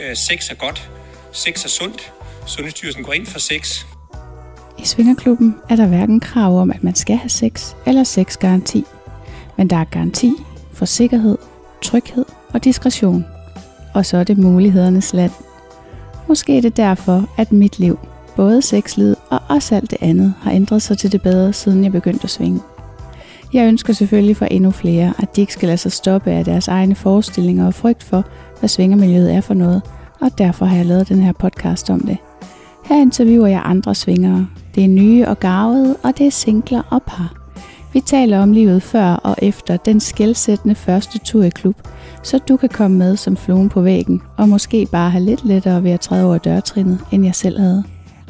Øh, sex er godt. Sex er sundt. Sundhedsstyrelsen går ind for sex. I Svingerklubben er der hverken krav om, at man skal have sex eller sexgaranti. Men der er garanti for sikkerhed, tryghed og diskretion. Og så er det mulighedernes land. Måske er det derfor, at mit liv, både sexlivet og også alt det andet, har ændret sig til det bedre, siden jeg begyndte at svinge. Jeg ønsker selvfølgelig for endnu flere, at de ikke skal lade sig stoppe af deres egne forestillinger og frygt for, hvad svingermiljøet er for noget, og derfor har jeg lavet den her podcast om det. Her interviewer jeg andre svingere. Det er nye og garvede, og det er singler og par. Vi taler om livet før og efter den skældsættende første tur i klub, så du kan komme med som fluen på væggen, og måske bare have lidt lettere ved at træde over dørtrinnet, end jeg selv havde.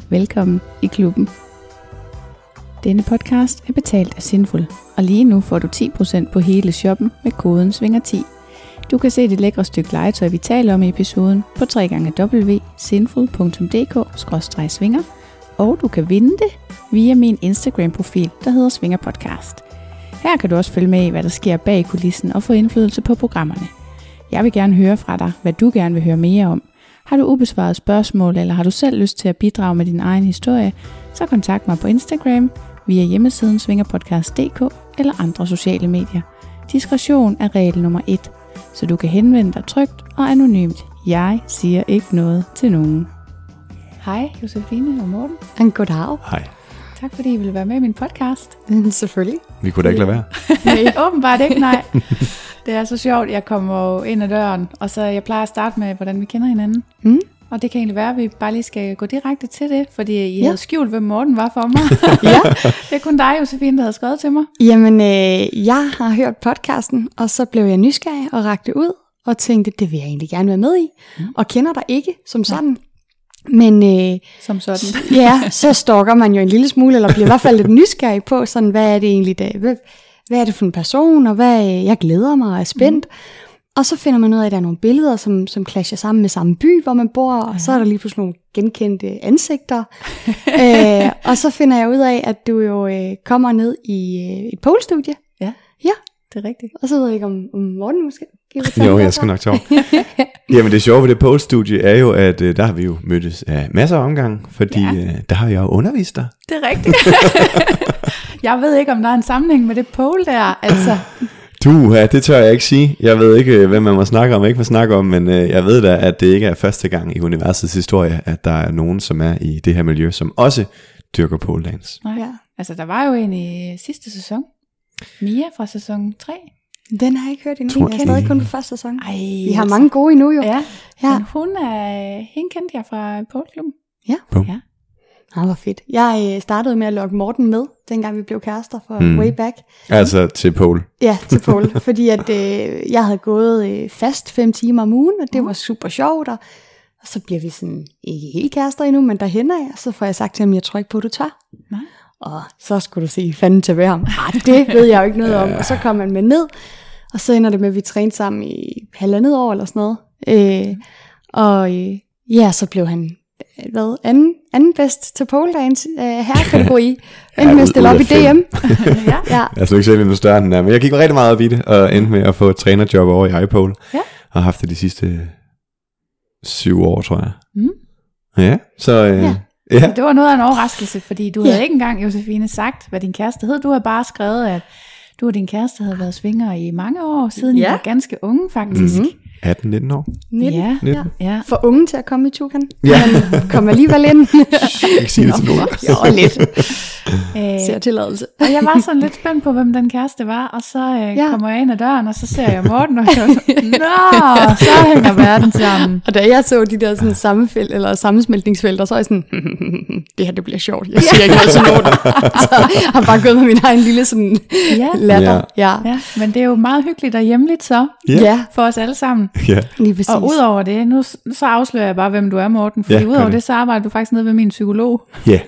Velkommen i klubben. Denne podcast er betalt af Sinful, og lige nu får du 10% på hele shoppen med koden SVINGER10. Du kan se det lækre stykke legetøj, vi taler om i episoden på www.sinful.dk-svinger, og du kan vinde det via min Instagram-profil, der hedder Svinger Podcast. Her kan du også følge med i, hvad der sker bag kulissen og få indflydelse på programmerne. Jeg vil gerne høre fra dig, hvad du gerne vil høre mere om. Har du ubesvaret spørgsmål, eller har du selv lyst til at bidrage med din egen historie, så kontakt mig på Instagram via hjemmesiden svingerpodcast.dk eller andre sociale medier. Diskretion er regel nummer 1, så du kan henvende dig trygt og anonymt. Jeg siger ikke noget til nogen. Hej Josefine og Morten. En goddag. Hej. Tak fordi I ville være med i min podcast. Selvfølgelig. Vi kunne da ikke lade være. Nej, åbenbart ikke, nej. Det er så sjovt, jeg kommer ind ad døren, og så jeg plejer at starte med, hvordan vi kender hinanden. Mm. Og det kan egentlig være, at vi bare lige skal gå direkte til det, fordi I Ja. havde skjult, hvem Morten var for mig. Ja. det er kun dig, Josefine, der havde skrevet til mig. Jamen, øh, jeg har hørt podcasten, og så blev jeg nysgerrig og rakte ud, og tænkte, det vil jeg egentlig gerne være med i, mm. og kender dig ikke som sådan. Men øh, Som sådan. ja, så stalker man jo en lille smule, eller bliver i hvert fald lidt nysgerrig på, sådan, hvad er det egentlig, der, hvad, hvad er det for en person, og hvad, jeg glæder mig og er spændt. Mm. Og så finder man ud af, at der er nogle billeder, som, som clasher sammen med samme by, hvor man bor, og så er der lige pludselig nogle genkendte ansigter. øh, og så finder jeg ud af, at du jo øh, kommer ned i øh, et polestudie, Ja, Ja. det er rigtigt. og så ved jeg ikke, om, om Morten måske Jo, jeg skal nok tage. Jamen det sjove ved det poststudie er jo, at øh, der har vi jo mødtes af masser af omgang, fordi Ja. øh, der har jeg jo undervist dig. Det er rigtigt. jeg ved ikke, om der er en sammenhæng med det pole der. Altså, Du, ja, det tør jeg ikke sige. Jeg ved ikke, øh, hvad man må snakke om og ikke må snakke om, men øh, jeg ved da, at det ikke er første gang i universets historie, at der er nogen, som er i det her miljø, som også dyrker pole dance. nej. Ja. altså, der var jo en i sidste sæson. Mia fra sæson 3. Den har jeg ikke hørt endnu. Tror Jeg er stadig ikke. kun på første sæson. Ej, Vi har mange gode endnu jo. Ja, Ja. men hun er, hende kendte jeg fra Poleklubben. Ja. Bum. Ja. Ah, hvor fedt. Jeg øh, startede med at lokke Morten med, dengang vi blev kærester for Mm. mm. way back. Altså til pole. Ja, til Paul. fordi at øh, jeg havde gået øh, fast fem timer om ugen, og det var super sjovt. Og, og så bliver vi sådan, ikke helt kærester endnu, men derhen af. Og så får jeg sagt til ham, jeg tror ikke på, du tør. Nej. Og så skulle du se fanden til hver ham. Ah, det ved jeg jo ikke noget om. Og så kom han med ned, og så ender det med, at vi trænede sammen i halvandet år eller sådan noget. Øh, og øh, ja, så blev han hvad, anden, anden bedst til pole dance øh, herrekategori. Endte med at stille op i. DM. ja. Ja, Jeg skal ikke se, hvem større end den er, men jeg gik rigtig meget op i det, og endte med at få et trænerjob over i iPole. Ja. Og har haft det de sidste syv år, tror jeg. Mm. Ja, så øh, Ja. ja. Det var noget af en overraskelse, fordi du Ja. havde ikke engang, Josefine, sagt, hvad din kæreste hed. Du havde bare skrevet, at du og din kæreste havde været svinger i mange år, siden ja. I var ganske unge faktisk. Mhm. 18-19 år. 19. Ja, 19. ja. For unge til at komme i Tukan. Ja. Men kom alligevel ind. Ikke sige det til nogen. jo, lidt. Øh, Ser tilladelse. og jeg var sådan lidt spændt på, hvem den kæreste var, og så øh, ja. Kommer jeg ind ad døren, og så ser jeg Morten, og jeg var sådan, Nå, så hænger verden sammen. Og da jeg så de der sådan sammenfæld, eller sammensmeltningsfelter, så er jeg sådan, det her det bliver sjovt. Jeg siger ikke noget til nogen. så jeg har bare gået med min egen lille sådan Ja. latter. Ja. ja. Ja, men det er jo meget hyggeligt og hjemligt så, ja, for os alle sammen. Ja. lige præcis. Og udover det, nu så afslører jeg bare, hvem du er, Morten. Fordi Ja, ja, udover det. det, så arbejder du faktisk nede ved min psykolog. Ja.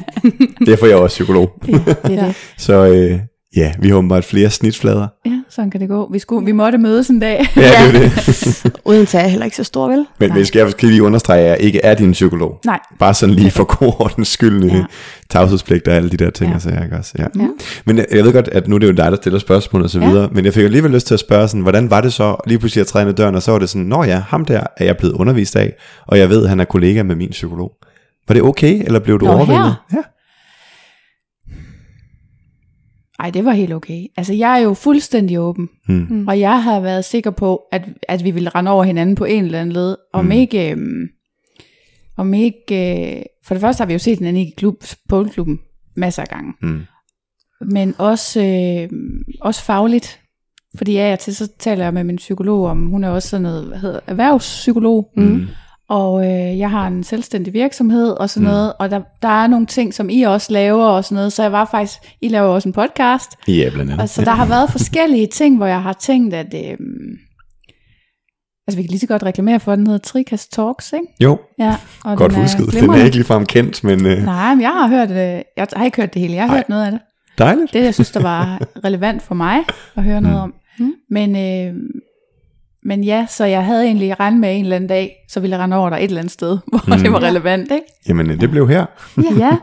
Derfor er jeg også psykolog. Det, det er Ja. det. Så øh, ja, vi har åbenbart flere snitflader. Ja, sådan kan det gå. Vi, skulle, vi måtte mødes en dag. Ja, det er det. Odense er heller ikke så stor, vel? Men vi skal jeg skal lige understrege, at jeg ikke er din psykolog. Nej. Bare sådan lige for god ordens skyld. Ja. Ja. Tavshedspligt og alle de der ting, Ja. ja. så jeg ikke også. Ja. Ja. Men jeg, jeg ved godt, at nu er det jo dig, der stiller spørgsmål og så Ja. videre, men jeg fik alligevel lyst til at spørge sådan, hvordan var det så lige pludselig at træde ind ad døren, og så var det sådan, nå ja, ham der er jeg blevet undervist af, og jeg ved, at han er kollega med min psykolog. Var det okay, eller blev du Nå, overvældet? her? Ja. Ej, det var helt okay. Altså, jeg er jo fuldstændig åben. Hmm. Mm. Og jeg har været sikker på, at, at vi ville rende over hinanden på en eller anden led. Om Mm. ikke... Øhm, om ikke... Øh, for det første har vi jo set hinanden i klub, poleklubben masser af gange. Hmm. Men også, øh, også fagligt. Fordi af og til, så taler jeg med min psykolog om, hun er også sådan noget, hvad hedder, erhvervspsykolog. Mm. Og øh, jeg har en selvstændig virksomhed og sådan Mm. noget. Og der, der er nogle ting, som I også laver og sådan noget. Så jeg var faktisk, I laver også en podcast. Ja, blandt andet. Og så der har været forskellige ting, hvor jeg har tænkt, at... Øh, altså vi kan lige så godt reklamere for, at den hedder Trikast Talks, ikke? Jo, Ja, og godt den er husket. Den er ikke ligefrem kendt, men øh, Nej, men jeg har hørt, øh, jeg har ikke hørt det hele, jeg har Nej. hørt noget af det. dejligt. Det, jeg synes, der var relevant for mig at høre noget om. Mm. Men, øh, men ja, så jeg havde egentlig regnet med en eller anden dag, så ville jeg rende over der et eller andet sted, hvor Mm. det var relevant, ikke? Jamen, øh, det blev her. Ja,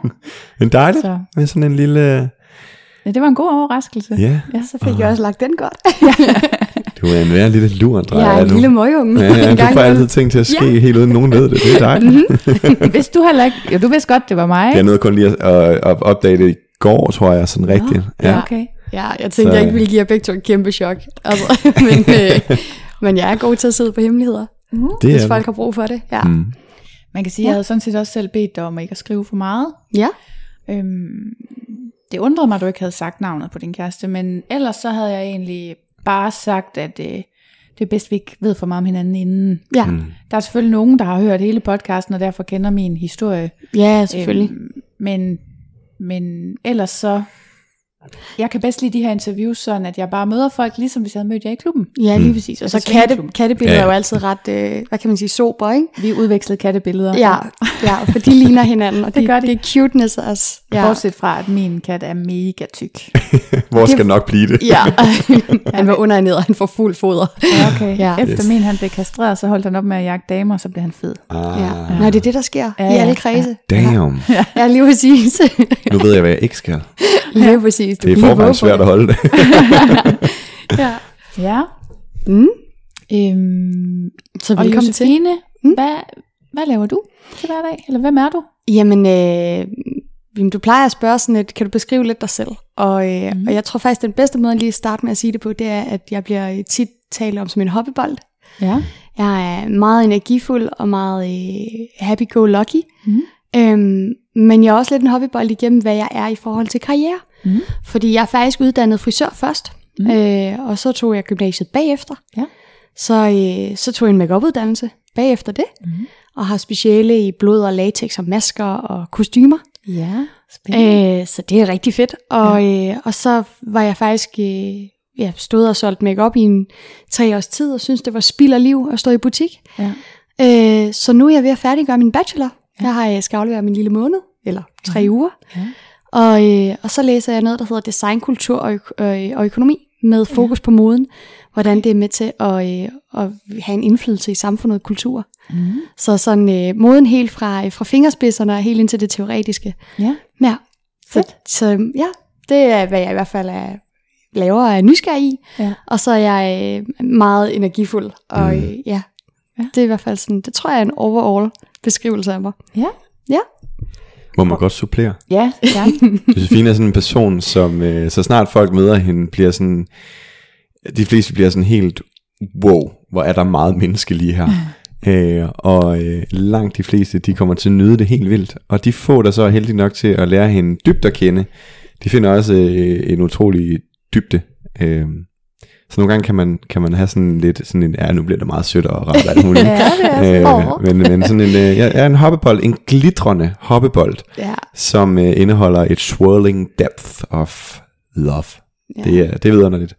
Men dejligt så med sådan en lille... ja, det var en god overraskelse. Ja, Ja. Så fik jeg også lagt den godt. du er en værre lille lur, Andrea. Jeg er en nu. lille møgunge. Ja, ja, En du får altid ting til at ske helt uden nogen ved det. Det er dejligt. Hvis du heller ikke, jo, du vidste godt, det var mig, Jeg nåede kun lige at, at, at opdage det i går, tror jeg, sådan rigtigt. Ja, Ja. okay. Ja, jeg tænkte, Så- jeg ikke ville give jer begge to et kæmpe chok. Altså, men, øh, men jeg er god til at sidde på hemmeligheder, Mm. Det hvis er folk har brug for det. Ja. Mm. Man kan sige, at jeg havde sådan set også selv bedt dig om at ikke at skrive for meget. ja. Øhm, det undrede mig, at du ikke havde sagt navnet på din kæreste, men ellers så havde jeg egentlig bare sagt, at øh, det er bedst, vi ikke ved for meget om hinanden inden. Ja. Mm. Der er selvfølgelig nogen, der har hørt hele podcasten, og derfor kender min historie. ja, selvfølgelig. Øhm, men, men ellers så... Jeg kan bedst lide de her interviews sådan, at jeg bare møder folk, ligesom hvis jeg havde mødt jer i klubben. Ja, lige præcis. Og så Altså katte, kattebilleder Ja, er ja. jo altid ret, øh, hvad kan man sige, sober, ikke? Vi udvekslede kattebilleder. Ja, ja for de ligner hinanden, og Det de, gør de. det er cuteness også. Ja. Bortset fra, at min kat er mega tyk. Hvor skal nok blive det? Ja, han var underernæret, han får fuld foder. Ja, okay. Ja. Efter Yes. min han blev kastreret, så holdt han op med at jagte damer, og så blev han fed. Ah, Ja. Nå, det er det, der sker Ja, i alle ja, kredse. Damn. Ja, lige præcis. Nu ved jeg, hvad jeg ikke skal. lige præcis. Du Det er forvejen svært at holde det. Ja. Ja. Mm. Øhm, Så og velkommen til. Josefine, Mm. hvad, hvad laver du til hverdag? Eller hvem er du? Jamen, øh, du plejer at spørge sådan lidt, kan du beskrive lidt dig selv? Og, øh, mm. og jeg tror faktisk, den bedste måde lige at starte med at sige det på, det er, at jeg bliver tit talt om som en hobbybold. Ja. Jeg er meget energifuld og meget øh, happy-go-lucky. Mhm. Øhm, men jeg er også lidt en hobbybold igennem, hvad jeg er i forhold til karriere. Mhm. Fordi jeg er faktisk uddannet frisør først, mm. øh, og så tog jeg gymnasiet bagefter. Ja. Så, øh, så tog jeg en make-up-uddannelse bagefter det, Mhm. og har speciale i blod og latex og masker og kostymer. Ja, spændende. Øh, så det er rigtig fedt. Og, øh, og så var jeg faktisk øh, ja, stået og solgt makeup i en tre års tid, og synes det var spild af liv at stå i butik. Ja. Øh, så nu er jeg ved at færdiggøre min bachelor. Ja. Jeg har jeg skal aflevere min lille måned, eller tre ja. uger. Ja. Og, øh, og så læser jeg noget, der hedder design, kultur og, øh, og økonomi, med fokus ja. på moden. Hvordan det er med til at, øh, at have en indflydelse i samfundet og kultur. Mm. Så sådan øh, moden helt fra, fra fingerspidserne og helt ind til det teoretiske. Ja. Ja. Så, så ja, det er, hvad jeg i hvert fald er, laver og er nysgerrig i. Ja. Og så er jeg øh, meget energifuld. Og Mm. øh, ja, Ja. det er i hvert fald sådan, det tror jeg er en overall beskrivelse af mig. Ja. Ja. Må man godt supplere. Ja, ja. Josefine er sådan en person, som øh, så snart folk møder hende, bliver sådan, de fleste bliver sådan helt, wow, hvor er der meget menneske lige her. Øh, og øh, langt de fleste, de kommer til at nyde det helt vildt. Og de få, der så er heldige nok til at lære hende dybt at kende, de finder også øh, en utrolig dybde. Øh, så nogle gange kan man, kan man have sådan lidt sådan en, ja nu bliver det meget sødt og rart alt muligt. Ja, det er sådan. øh, men, men sådan en, øh, er en hoppebold, en glitrende hoppebold, Ja. som øh, indeholder et swirling depth of love. Ja. Ja. Det, er, det er vidunderligt. Og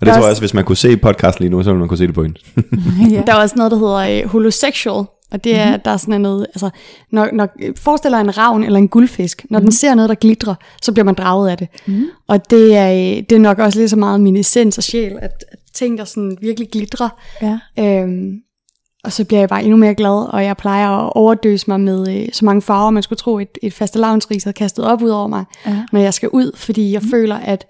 det Der tror jeg også- hvis man kunne se podcast lige nu, så ville man kunne se det på hende. ja. Der er også noget, der hedder øh, holosexual, Og det er, mm-hmm. der er sådan noget, altså, når, når forestiller en ravn eller en guldfisk, når mm-hmm. den ser noget, der glitrer, så bliver man draget af det. Mm-hmm. Og det er, det er nok også lige så meget min essens og sjæl, at, at ting, der sådan virkelig glitrer. Ja. Øhm, og så bliver jeg bare endnu mere glad, og jeg plejer at overdøse mig med øh, så mange farver, man skulle tro, et, et faste lavnsris havde kastet op ud over mig, Ja. når jeg skal ud, fordi jeg mm. føler, at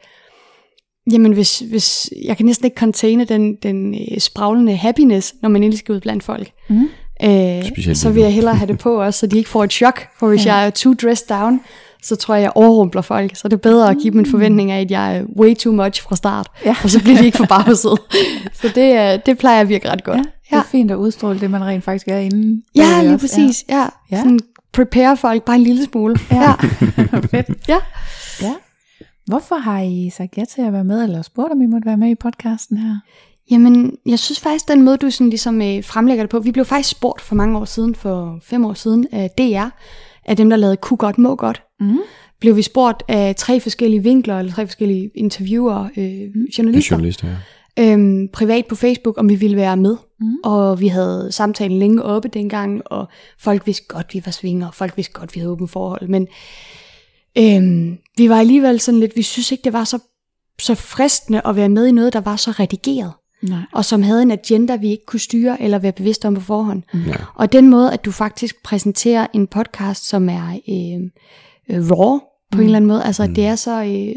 jamen hvis, hvis, jeg kan næsten ikke containe den, den øh, spraglende happiness, når man endelig skal ud blandt folk. Mm. Øh, Specielt så vil jeg hellere have det på også, så de ikke får et chok, for hvis Ja. jeg er too dressed down, så tror jeg, jeg overrumpler folk. Så det er bedre at give dem en forventning af, at jeg er way too much fra start, Ja. og så bliver de ikke forbavset. så det, er- det plejer jeg virkelig ret godt. Ja, det er fint at udstråle det, man rent faktisk er inden. Ja, lige også. præcis. Ja. Ja. Sådan prepare folk bare en lille smule. Ja. Ja. Ja. Fedt. ja. Ja. Hvorfor har I sagt ja til at være med, eller spurgt, om I måtte være med i podcasten her? Jamen, jeg synes faktisk, den måde, du sådan ligesom øh, fremlægger det på, vi blev faktisk spurgt for mange år siden, for fem år siden, af DR, af dem, der lavede Kunne godt, må godt. Mm. Blev vi spurgt af tre forskellige vinkler, eller tre forskellige interviewer, øh, journalister, Journalister, ja. øhm, privat på Facebook, om vi ville være med. Mm. Og vi havde samtalen længe oppe dengang, og folk vidste godt, vi var svinger, og folk vidste godt, vi havde åbent forhold. Men øhm, vi var alligevel sådan lidt, vi synes ikke, det var så, så fristende at være med i noget, der var så redigeret, Nej. og som havde en agenda, vi ikke kunne styre eller være bevidste om på forhånd. Ja. Og den måde, at du faktisk præsenterer en podcast, som er øh, øh, raw på mm. en eller anden måde, altså mm. det er så øh,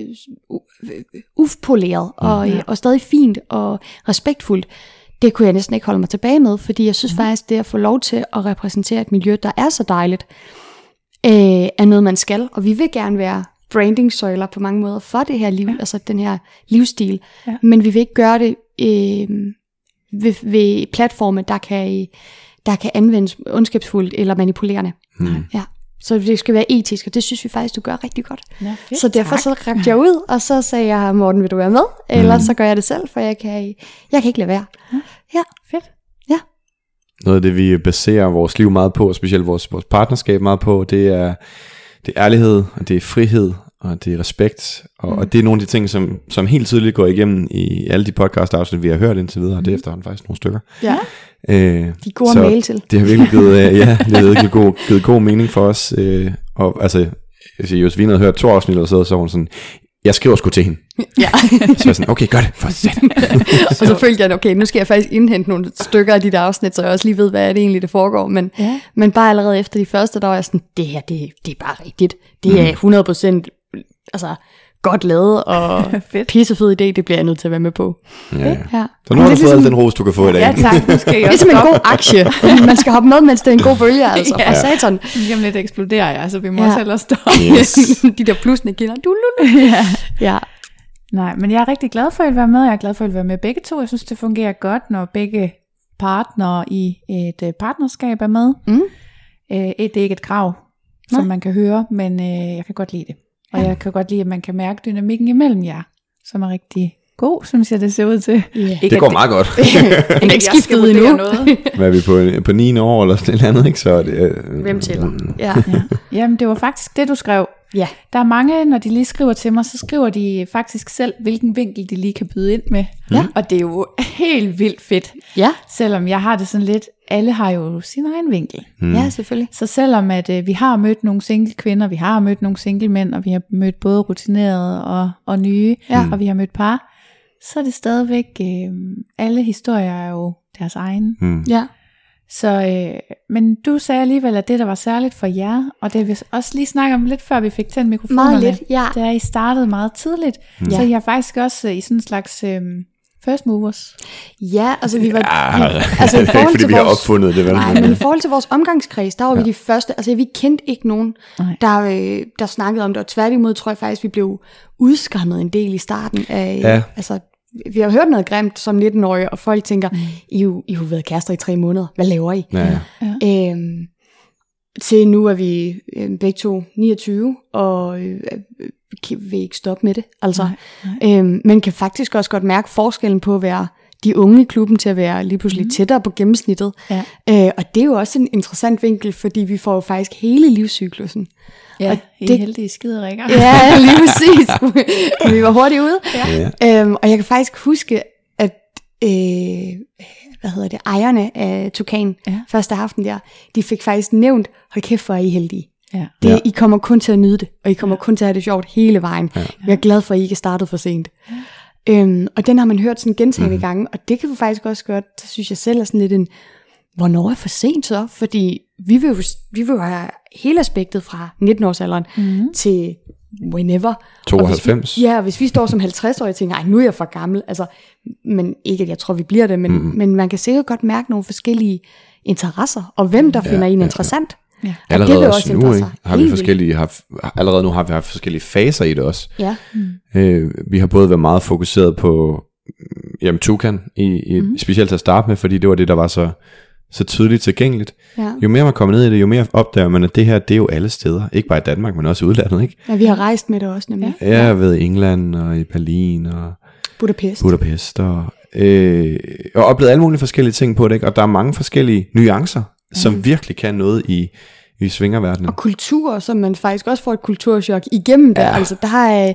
øh, upoleret og, øh, og stadig fint og respektfuldt, det kunne jeg næsten ikke holde mig tilbage med, fordi jeg synes mm. faktisk, det at få lov til at repræsentere et miljø, der er så dejligt, øh, er noget, man skal. Og vi vil gerne være branding-søjler på mange måder for det her liv, ja. altså den her livsstil. Ja. Men vi vil ikke gøre det øh, ved, ved platforme, der kan, der kan anvendes ondskabsfuldt eller manipulerende. Mm. Ja. Så det skal være etisk, og det synes vi faktisk, du gør rigtig godt. Ja, fedt, Så derfor tak. så rakte jeg ud, og så sagde jeg, Morten, vil du være med? Eller så gør jeg det selv, for jeg kan, jeg kan ikke lade være. Ja, Fedt. Noget af det, vi baserer vores liv meget på, og specielt vores, vores partnerskab meget på, det er, det er ærlighed, og det er frihed, og det er respekt. Og, mm. og det er nogle af de ting, som, som helt tydeligt går igennem i alle de podcast-afsnit, vi har hørt indtil videre, og det er efterhånden faktisk nogle stykker. ja. Øh, De gode så male til. Det har virkelig givet, øh, ja, det har virkelig god, givet god mening for os. Øh, og altså, jeg siger, Josefine havde hørt to afsnit eller så, så var hun sådan, jeg skriver sgu til hende. Ja. Så jeg sådan, okay, gør det, for satan. og så følte jeg, okay, nu skal jeg faktisk indhente nogle stykker af de der afsnit, så jeg også lige ved, hvad er det egentlig, det foregår. Men, Ja. men bare allerede efter de første, der var jeg sådan, det her, det, det er bare rigtigt. Det er 100% altså, godt lavet, og pissefed idé, det bliver jeg nødt til at være med på. Ja, ja. Ja. Så nu har du Det er fået al ligesom- den ros, du kan få i dag. Ja, tak. Nu skal jeg Ligesom en god aktie. Man skal hoppe med, mens det er en god bølge, altså. Ja. Ja. satan. Om lidt eksploderer jeg, så vi må Ja. også hellere stoppe. Yes. de der plusne kinder. Du, lu, lu. ja. Ja. Nej, men jeg er rigtig glad for, at I vil være med. Jeg er glad for, at I vil være med begge to. Jeg synes, det fungerer godt, når begge partnere i et øh, partnerskab er med. Mm. Øh, det er ikke et krav, som Nej. man kan høre, men øh, jeg kan godt lide det. Og jeg kan godt lide, at man kan mærke dynamikken imellem jer, som er rigtig god, synes jeg, det ser ud til. Yeah. Ikke, Det går meget godt. Er ikke skiftet endnu. Noget. Hvad er vi på, på 9 år eller sådan et eller andet, ikke? Så det, øh, Hvem tæller? Ja. Ja. Jamen, det var faktisk det, du skrev. ja. Der er mange, når de lige skriver til mig, så skriver de faktisk selv, hvilken vinkel de lige kan byde ind med. Ja. Og det er jo helt vildt fedt. Ja. Selvom jeg har det sådan lidt, alle har jo sin egen vinkel. Mm. ja, selvfølgelig. Så selvom at øh, vi har mødt nogle single kvinder, vi har mødt nogle single mænd, og vi har mødt både rutinerede og, og nye, Ja. og vi har mødt par, så er det stadigvæk, øh, alle historier er jo deres egen. Mm. Ja. Så, øh, men du sagde alligevel, at det, der var særligt for jer, og det har vi også lige snakket om lidt før vi fik tændt mikrofonerne, Meget lidt, ja. det er, at I startede meget tidligt. Mm. Så. I har faktisk også øh, i sådan en slags øh, first movers. Ja, altså vi var... Ja, vi, altså, det er ikke, forhold fordi til vi har vores- opfundet det, vel? Nej, men i forhold til vores omgangskreds, der var ja. vi de første, altså vi kendte ikke nogen, Nej. der, øh, der snakkede om det, og tværtimod tror jeg faktisk, vi blev udskammet en del i starten af, Ja. altså vi har hørt noget grimt som 19-årige, og folk tænker, mm. I, jo- I har jo været kærester i tre måneder, hvad laver I? Ja, ja. Øhm, til nu er vi øh, begge to 29, og øh, øh, kan- vil ikke stoppe med det. Altså, Nej, Øhm, men kan faktisk også godt mærke forskellen på at være de unge i klubben til at være lige pludselig mm. tættere på gennemsnittet. Ja. Øh, og det er jo også en interessant vinkel, fordi vi får jo faktisk hele livscyklusen. Ja, Og I er det- heldige skiderikker. Ja, lige præcis. vi var hurtigt ude. Ja. Øhm, og jeg kan faktisk huske, at øh, hvad hedder det, ejerne af Tukan Ja. ja. første aften der, de fik faktisk nævnt, hold kæft, hvor er I heldige. Ja. Det, Ja. ja. I kommer kun til at nyde det, og I kommer kun til at have det sjovt hele vejen. Ja. Jeg er glad for, at I ikke er startet for sent. Ja. Øhm, og den har man hørt sådan gentagende mm. gange, og det kan vi faktisk også godt, så synes jeg selv er sådan lidt en, hvornår er for sent så? Fordi vi vil jo, vi vil jo have hele aspektet fra 19-årsalderen mm. til whenever. Og hvis 92. vi, ja, og hvis vi står som 50-årige og tænker, nu er jeg for gammel, altså, men ikke at jeg tror, vi bliver det, men, mm. men man kan sikkert godt mærke nogle forskellige interesser, og hvem der ja, finder en interessant. Ja. Og det Allerede vil også også nu, ikke? Har vi forskellige, har, allerede nu har vi haft forskellige faser i det også. Ja, Øh, vi har både været meget fokuseret på mm, jamen, Tukan, i, i, mm. specielt til at starte med, fordi det var det, der var så, så tydeligt tilgængeligt. ja. Jo mere man kommer ned i det, jo mere opdager man, at det her, det er jo alle steder. Ikke bare i Danmark, men også i udlandet, ikke? ja, vi har rejst med det også, nemlig. Ja. Ja, jeg ved England og i Berlin og Budapest. Budapest og, øh, og oplevet alle mulige forskellige ting på det, ikke? Og der er mange forskellige nuancer, som virkelig kan noget i, i svingerverdenen. og kultur, som man faktisk også får et kulturschok igennem det. Ja. Altså, der er,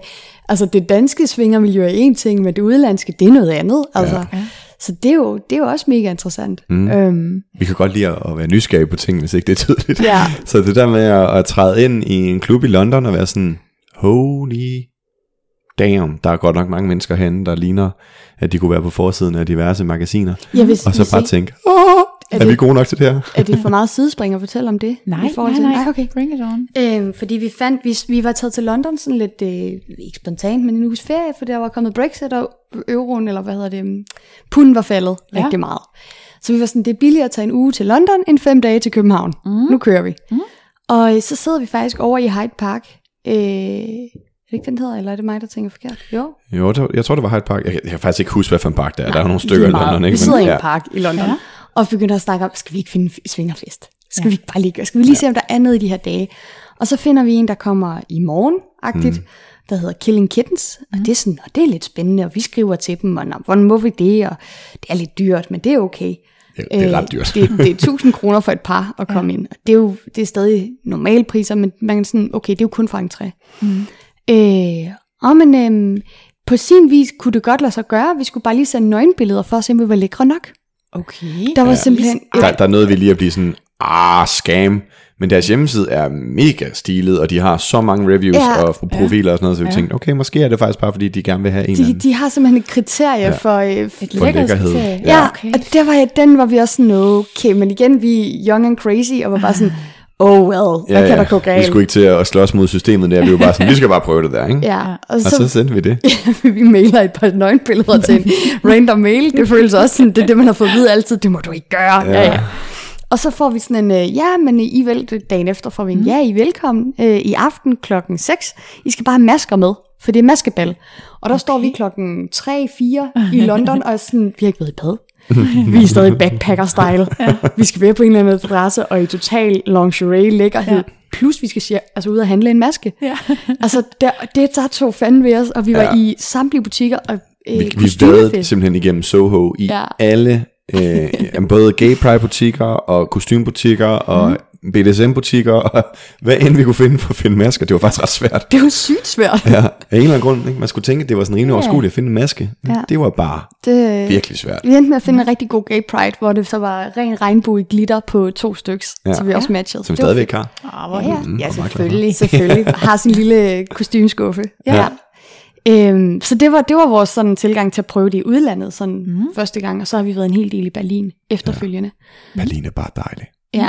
altså det danske svingermiljø er en ting, men det udlandske, det er noget andet. Altså. Ja. Så det er, jo, det er jo også mega interessant. Mm. Øhm, Vi kan godt lide at, være nysgerrige på ting, hvis ikke det er tydeligt. Ja. Så det der med at, at træde ind i en klub i London og være sådan, holy damn, der er godt nok mange mennesker herinde, der ligner, at de kunne være på forsiden af diverse magasiner. ja, hvis, Og så hvis bare ikke- tænke, åh, er, det- vi gode nok til det her? Er det for meget sidespring at fortælle om det? Nej, I forhold nej, til- nej. nej okay. Bring it on. Øhm, fordi vi fandt, vi, vi var taget til London sådan lidt, øh, ikke spontant, men en uges ferie, for der var kommet Brexit, og euroen, eller hvad hedder det, um, punden var faldet Ja. rigtig meget. Så vi var sådan, det er billigere at tage en uge til London, end fem dage til København. Mm. Nu kører vi. Mm. Og så sidder vi faktisk over i Hyde Park. Øh, er det ikke den hedder, eller er det mig, der tænker forkert? Jo. Jo, det, jeg tror, det var Hyde Park. Jeg, jeg kan faktisk ikke huske, hvad for en park det er. der er nogle stykker i. London, Vi ikke? sidder i ja. en park i London, Ja. Ja. og begynder at snakke om, skal vi ikke finde en svingerfest? Skal Ja. vi ikke bare lige, skal vi lige se, om der er noget i de her dage? Og så finder vi en, der kommer i morgen-agtigt, mm. der hedder Killing Kittens, og det er sådan, og det er lidt spændende, og vi skriver til dem, og "Nå, hvordan må vi det, og det er lidt dyrt, men det er okay. Ja, det er ret dyrt. det, det er 1000 kroner for et par at komme ja. ind. Det er jo det er stadig normale priser, men man kan sådan, okay, det er jo kun fra entré. Mm. Øh, og men øhm, på sin vis kunne det godt lade sig gøre. Vi skulle bare lige sende nøgenbilleder for at se, om vi var lækre nok. Okay. Der var ja. simpelthen... Der, der er noget, vi lige at blive sådan, ah, scam. Men deres hjemmeside er mega stilet, og de har så mange reviews Ja. og profiler og sådan noget, så vi Ja. tænkte, okay, måske er det faktisk bare, fordi de gerne vil have en De, anden. de har simpelthen et kriterie ja. for... Øh, Et For lækkerhed. kriterie. ja, okay. og der var, den var vi også sådan, okay, men igen, vi er young and crazy, og var bare sådan, oh well, hvad kan der gå Vi galt? skulle ikke til at slås mod systemet der, vi var bare sådan, vi skal bare prøve det der, ikke? Ja, og Og så så, sendte vi det. vi mailer et par nøgenbilleder til en random mail. Det føles også sådan, det er det, man har fået at vide altid, det må du ikke gøre. Ja, ja. Og så får vi sådan en, øh, ja, men I vel, dagen efter får vi en, ja, I er velkommen øh, i aften klokken 6. I skal bare have masker med, for det er maskebal. Og der okay. står vi klokken 3-4 i London, og sådan, vi har ikke været i bad. vi er stadig backpacker-style. ja. Vi skal være på en eller anden adresse, og i total lingerie lækkerhed. Ja. Plus vi skal sige, altså ud og handle en maske. Ja. altså der, det der tog fanden ved os, og vi var Ja. i samtlige butikker og øh, Vi, vi simpelthen igennem Soho i Ja. alle, øh, både gay pride butikker og kostymebutikker og BDSM-butikker, og hvad end vi kunne finde for at finde masker. Det var faktisk ret svært. Det var sygt svært. Ja, af en eller anden grund. Ikke? Man skulle tænke, at det var sådan rimelig overskueligt at finde en maske. Ja. det var bare Det, virkelig svært. vi endte med at finde en rigtig god gay pride, hvor det så var ren regnbue i glitter på to stykker, Ja. ja. så vi også matchede. Som Det var stadigvæk har. Hvor Ja, ja. hyggeligt. ja, selvfølgelig. Selvfølgelig. Har sin lille kostymskuffe. Ja. Øhm, så det var, det var vores sådan, tilgang til at prøve det i udlandet sådan, mm. første gang, og så har vi været en hel del i Berlin efterfølgende. Berlin er bare dejlig. Ja,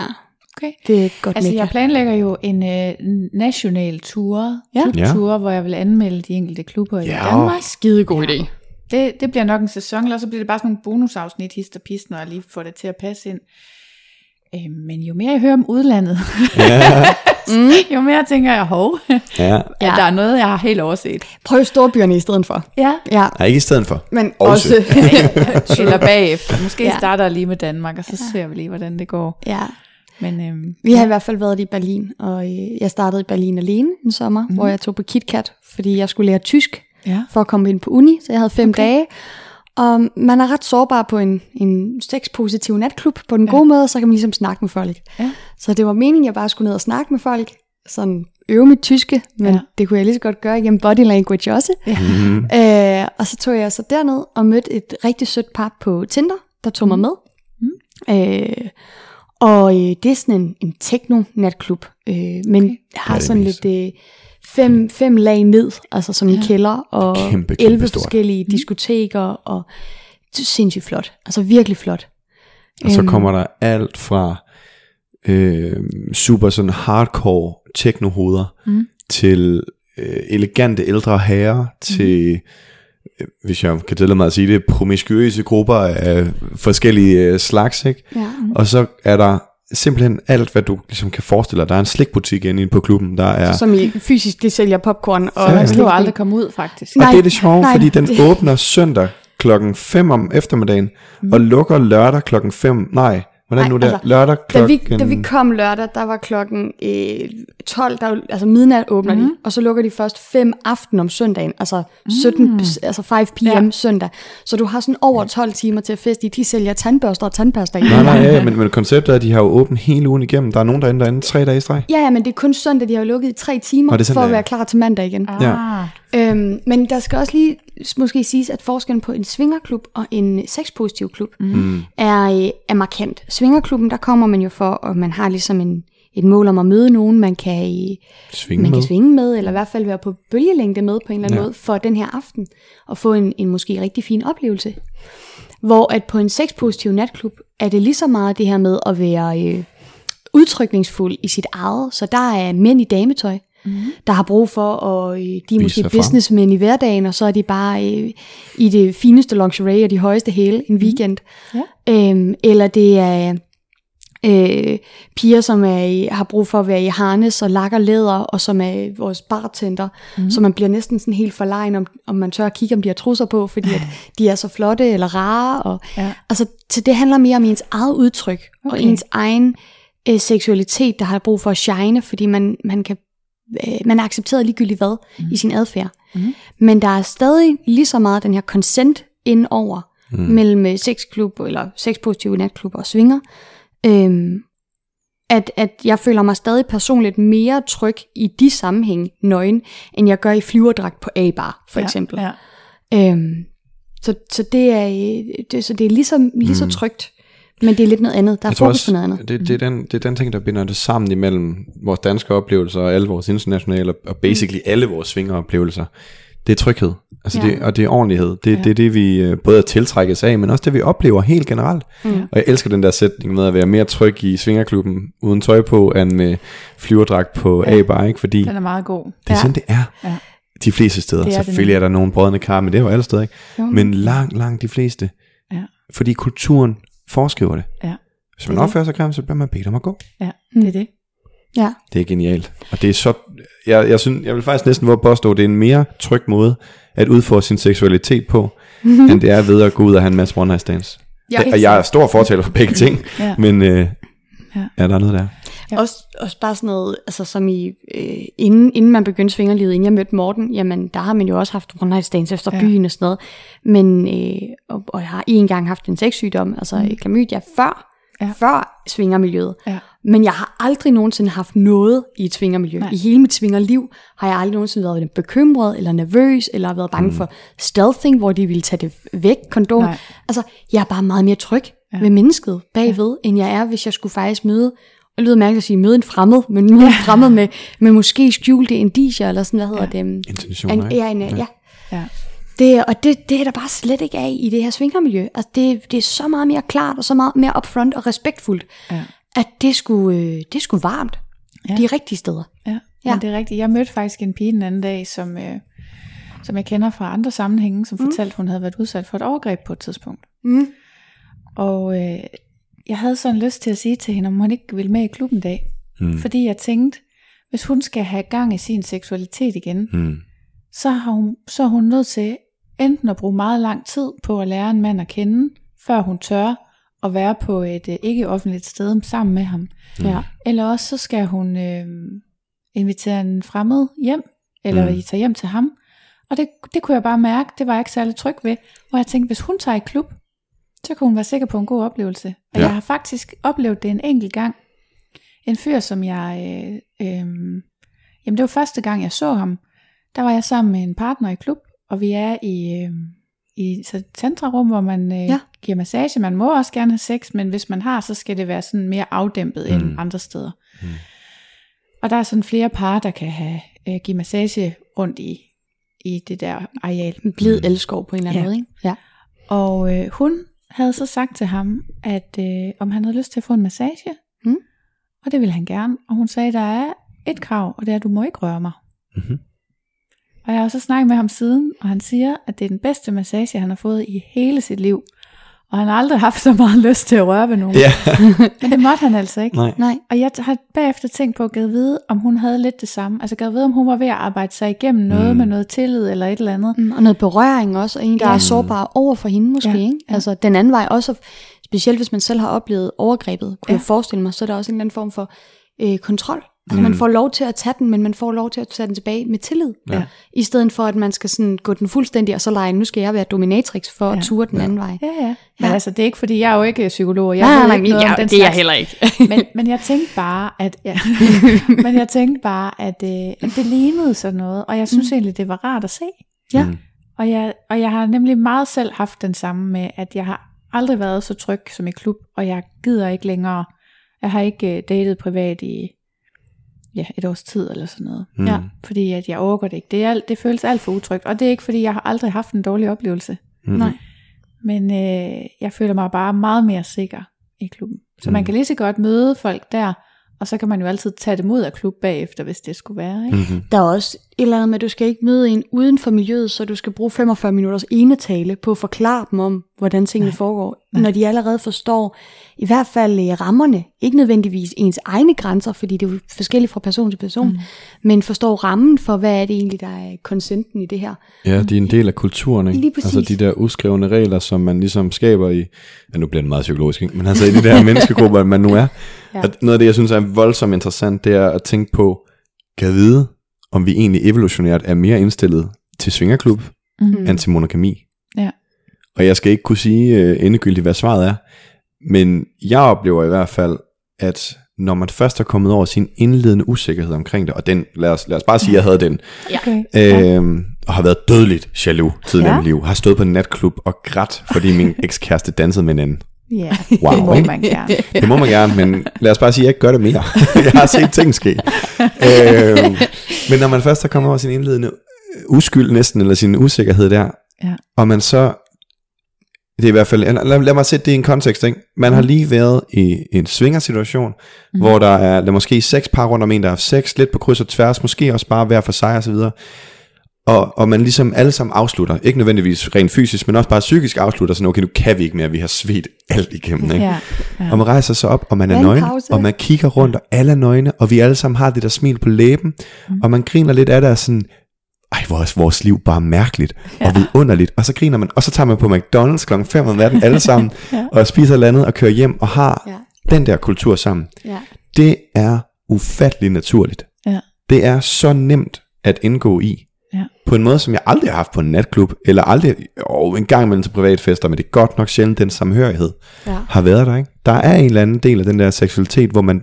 Okay. det er godt Altså, mekka. jeg planlægger jo en øh, national tur, Ja. klubtur, hvor jeg vil anmelde de enkelte klubber i Ja. Danmark. Skide god idé. Det, det bliver nok en sæson, eller så bliver det bare sådan nogle bonusafsnit, hist og pist, når jeg lige får det til at passe ind. Øh, men jo mere jeg hører om udlandet, Mm. jo mere tænker jeg, hov, Ja. ja. at der er noget, jeg har helt overset. Prøv storbyerne i stedet for. Ja, Ja, Nej, ikke i stedet for. men Også. også... eller bagefter. Måske Ja. ja. starter jeg lige med Danmark, og så ser vi lige, hvordan det går. ja. Men øhm, Vi har i hvert fald været i Berlin, og øh, jeg startede i Berlin alene en sommer, mm. hvor jeg tog på KitKat, fordi jeg skulle lære tysk ja. for at komme ind på uni, så jeg havde fem okay. dage. Og man er ret sårbar på en, en sexpositiv natklub. På den gode måde, så kan man ligesom snakke med folk. Ja. Så det var meningen, at jeg bare skulle ned og snakke med folk, sådan øve mit tyske, men Ja. ja. det kunne jeg lige så godt gøre igennem body language også. Ja. Øh, og så tog jeg så derned og mødte et rigtig sødt par på Tinder, der tog mig med. Øh, og øh, det er sådan en, en techno-natklub, øh, men okay. har sådan lidt øh, fem, fem lag ned, altså som ja. i kælder, og Kæmpe, kæmpe 11 stort. forskellige diskoteker, og det er sindssygt flot, altså virkelig flot. Og så Øhm. kommer der alt fra øh, super sådan hardcore technohoveder mm. til øh, elegante ældre herrer, til, øh, hvis jeg kan tillade mig at sige det, promiskuøse grupper af forskellige øh, slags, ikke? Ja. Og så er der simpelthen alt, hvad du ligesom kan forestille dig. Der er en slikbutik inde på klubben, der er... Som i fysisk, det sælger popcorn. Og Og man slik. aldrig komme ud, faktisk. Og Nej, det er det sjove, nej, fordi den det- åbner søndag klokken 5 om eftermiddagen, mm. og lukker lørdag klokken 5. Nej, hvordan Nej, nu der? altså, lørdag Da klokken... vi, da vi kom lørdag, der var klokken øh, 12, der, er altså midnat åbner mm. de, og så lukker de først 5 aften om søndagen, altså 17, altså 5 pm ja. Søndag. Så du har sådan over 12 timer til at feste i. De sælger tandbørster og tandpasta i. Nej, nej, ja, ja, men, men konceptet er, at de har jo åbent hele ugen igennem. Der er nogen derinde, der er inde tre dage i streg. Ja, ja, men det er kun søndag, de har jo lukket i tre timer, er for at være klar til mandag igen. Ah, Ja. Øhm, men der skal også lige måske siges, at forskellen på en svingerklub og en sexpositiv klub mm. er, øh, er markant. Svingerklubben, der kommer man jo for, og man har ligesom en, et mål om at møde nogen, man kan, øh, Svinge man med. kan svinge med, eller i hvert fald være på bølgelængde med på en eller anden Ja. ja. måde for den her aften, og få en, en måske rigtig fin oplevelse. Hvor at på en sexpositiv natklub, er det lige så meget det her med at være øh, udtrykningsfuld i sit eget. Så der er mænd i dametøj, mm. der har brug for, og øh, de er Vise måske frem. businessmænd i hverdagen, og så er de bare øh, i det fineste lingerie og de højeste hæle en weekend. Ja. Øhm, eller det er øh, piger, som er i, har brug for at være i harnes og lakker læder, og som er vores bartender, mm. så man bliver næsten sådan helt forlegen, om, om man tør at kigge, om de har trusser på, fordi at de er så flotte eller rare. Og, Ja. Altså, så det handler mere om ens eget udtryk, okay. og ens egen øh, seksualitet, der har brug for at shine, fordi man, man kan øh, man er accepteret ligegyldigt hvad mm. i sin adfærd. Mm. Men der er stadig lige så meget den her consent indover mm. mellem øh, sexklub eller sexpositive natklub og svinger, øhm, at, at jeg føler mig stadig personligt mere tryg i de sammenhæng nøgen, end jeg gør i flyverdragt på A-bar, for eksempel. Ja. Øhm, så, så, det er, øh, det, så det er lige så, lige så trygt, men det er lidt noget andet. Der er fokus på noget andet. det, det, er den, det er den ting, der binder det sammen imellem vores danske oplevelser og alle vores internationale, og basically alle vores svingeroplevelser. Det er tryghed, altså Ja. det, og det er ordentlighed. Det, Ja. det er det, vi øh, både tiltrækkes af, men også det, vi oplever helt generelt. Mm. Og jeg elsker den der sætning med at være mere tryg i svingerklubben uden tøj på, end med flyverdragt på Ja. A-bar, ikke? fordi Den er meget god. det er Ja. sådan, det er. Ja. De fleste steder. Det er det Selvfølgelig er der nogle brødende kar, men det er jo alle steder, ikke? Jo. Men langt, langt de fleste. Ja. Fordi kulturen foreskriver det. Ja. Hvis man Det er opfører sig grimt, så bliver man bedt om at gå. Ja, det er det. Ja. Det er genialt. Og det er så, jeg, jeg, synes, jeg vil faktisk næsten våge påstå, at det er en mere tryg måde at udfordre sin seksualitet på, end det er ved at gå ud og have en masse one night stands. Det- helt og jeg er stor fortaler for begge ting, Ja. men øh, Ja. er der noget der? Ja. Også, også bare sådan noget, altså som i, øh, inden, inden man begyndte svingerlivet, inden jeg mødte Morten, jamen der har man jo også haft one night stands efter Ja. byen og sådan noget. Men, øh, og, og jeg har en gang haft en sexsygdom, altså mm. klamydia, før, ja. før svingermiljøet. Ja. Men jeg har aldrig nogensinde haft noget i et svingermiljø. Nej. I hele mit svingerliv har jeg aldrig nogensinde været bekymret, eller nervøs, eller været bange mm. for stealthing, hvor de ville tage det væk, kondom. Nej. Altså, jeg er bare meget mere tryg Ja. ja. ved mennesket bagved, ja. end jeg er, hvis jeg skulle faktisk møde, og det lyder mærkeligt at sige, møde en fremmed, men møde en fremmed med, med måske skjulte indicier, eller sådan, hvad hedder Ja. det? Intentioner, En, ja, en, ja. ja. Ja. Det, og det, det er der bare slet ikke af i det her svingermiljø. Altså det, det er så meget mere klart, og så meget mere upfront og respektfuldt, Ja. at det skulle, øh, det skulle varmt. Ja. Ja. De rigtige steder. Ja, Ja. ja. Men det er rigtigt. Jeg mødte faktisk en pige den anden dag, som, øh, som jeg kender fra andre sammenhænge, som mm. fortalte, at hun havde været udsat for et overgreb på et tidspunkt. Mm. Og øh, jeg havde sådan lyst til at sige til hende, om hun ikke ville med i klubben en dag. Mm. Fordi jeg tænkte, hvis hun skal have gang i sin seksualitet igen, Mm. så, har hun, så er hun nødt til enten at bruge meget lang tid på at lære en mand at kende, før hun tør at være på et øh, ikke offentligt sted sammen med ham. Ja. Eller også så skal hun øh, invitere en fremmed hjem, eller Mm. mm. I tager hjem til ham. Og det, det kunne jeg bare mærke, det var jeg ikke særlig tryg ved. Og jeg tænkte, hvis hun tager i klub, så kan hun være sikker på en god oplevelse. Og Ja. jeg har faktisk oplevet det en enkelt gang. En fyr, som jeg... Øh, øh, jamen det var første gang, jeg så ham. Der var jeg sammen med en partner i klub, og vi er i, øh, i så et tantrarum, hvor man øh, Ja. giver massage. Man må også gerne have sex, men hvis man har, så skal det være sådan mere afdæmpet mm. end andre steder. Mm. Og der er sådan flere par, der kan have øh, give massage rundt i, i det der areal. En blid elskov på en eller anden Ja. måde, ikke? Ja. Og øh, hun havde så sagt til ham, at øh, om han havde lyst til at få en massage. Mm. Og det ville han gerne. Og hun sagde, der er et krav, og det er, at du må ikke røre mig. Mhm. Og jeg har så snakket med ham siden, og han siger, at det er den bedste massage, han har fået i hele sit liv. Og han har aldrig haft så meget lyst til at røre ved nogen. Ja, Men det måtte han altså ikke. nej. Nej. Og jeg har bagefter tænkt på at gad vide, om hun havde lidt det samme. Altså gad vide, om hun var ved at arbejde sig igennem noget Mm. med noget tillid eller et eller andet. Mm, og noget berøring også, og en, der Ja. er sårbar over for hende måske. Ja, Ikke? ja. Altså den anden vej også, specielt hvis man selv har oplevet overgrebet, kunne Ja. jeg forestille mig, så er der også en eller anden form for øh, kontrol. Altså man får lov til at tage den, men man får lov til at tage den tilbage med tillid. Ja. I stedet for, at man skal sådan gå den fuldstændig, og så lege, nu skal jeg være dominatrix for ja. Ja. at ture den anden vej. Ja, ja. Men Ja. altså, det er ikke, fordi jeg er jo ikke psykolog, og jeg Nej, ved nej, ikke noget ja, om den det er jeg slags. heller ikke. men, men jeg tænkte bare, at, ja, men jeg tænkte bare, at, øh, at det lignede sådan noget, og jeg synes mm. egentlig, det var rart at se. Ja. Mm. Og jeg, og jeg har nemlig meget selv haft den samme med, at jeg har aldrig været så tryg som i klub, og jeg gider ikke længere. Jeg har ikke øh, datet privat i ja, et års tid eller sådan noget. Mm. Ja, fordi at jeg overgår det ikke. Det, er, alt- det føles alt for utrygt, og det er ikke, fordi jeg har aldrig haft en dårlig oplevelse. Mm. Nej. Men øh, jeg føler mig bare meget mere sikker i klubben. Så Mm. man kan lige så godt møde folk der, og så kan man jo altid tage det ud af klub bagefter, hvis det skulle være. Ikke? Mm-hmm. Der er også eller andet med, at du skal ikke møde en uden for miljøet, så du skal bruge 45 minutters enetale på at forklare dem om, hvordan tingene Nej. foregår. Nej. Når de allerede forstår, i hvert fald øh, rammerne, ikke nødvendigvis ens egne grænser, fordi det er jo forskelligt fra person til person, mm. men forstår rammen for, hvad er det egentlig, der er konsenten i det her. Ja, de er en del af kulturen, ikke? Lige præcis. Altså de der uskrevne regler, som man ligesom skaber i, ja nu bliver det meget psykologisk, ikke? men altså i de der menneskegrupper, man nu er. Ja. Ja. Noget af det, jeg synes er voldsomt interessant, det er at tænke på, kan vide, om vi egentlig evolutionært er mere indstillet til svingerklub, Mm. end til monogami. Ja. Og jeg skal ikke kunne sige uh, endegyldigt, hvad svaret er, men jeg oplever i hvert fald, at når man først er kommet over sin indledende usikkerhed omkring det, og den, lad os, lad os bare sige, at jeg havde den, Okay. Øhm, og har været dødeligt jaloux tidligere Ja. i mit liv. Har stået på en natklub og grædt, fordi min ekskæreste dansede med en anden. Ja, Wow, det må ikke? man gerne. Det må man gerne, men lad os bare sige, at jeg ikke gør det mere. jeg har set ting ske. øhm, men når man først har kommet over sin indledende øh, uskyld næsten, eller sin usikkerhed der, Ja. og man så, det er i hvert fald, lad, lad mig sætte det i en kontekst, ikke? man har lige været i en svingersituation, mm. hvor der er, der er måske seks par rundt om en, der har sex, lidt på kryds og tværs, måske også bare hver for sig og så videre. Og, og man ligesom alle sammen afslutter, ikke nødvendigvis rent fysisk, men også bare psykisk afslutter, sådan, okay, nu kan vi ikke mere, vi har svedt alt igennem, ikke? Ja, ja. Og man rejser sig op, og man er En nøgen, pause. og man kigger rundt, og alle er nøgne, og vi alle sammen har det der smil på læben, mm. og man griner lidt af det, og sådan, ej, hvor er vores liv bare mærkeligt ja. og vidunderligt. Og så griner man, og så tager man på McDonald's klokken 5 om natten alle sammen, Ja. og spiser et eller andet, og kører hjem, og har Ja. den der kultur sammen. Ja. Det er ufattelig naturligt. Ja. Det er så nemt at indgå i. Ja. På en måde, som jeg aldrig har haft på en natklub, eller aldrig, og en gang imellem til privatfester, men det er godt nok sjældent, den samhørighed Ja. har været der. Ikke? Der er en eller anden del af den der seksualitet, hvor man,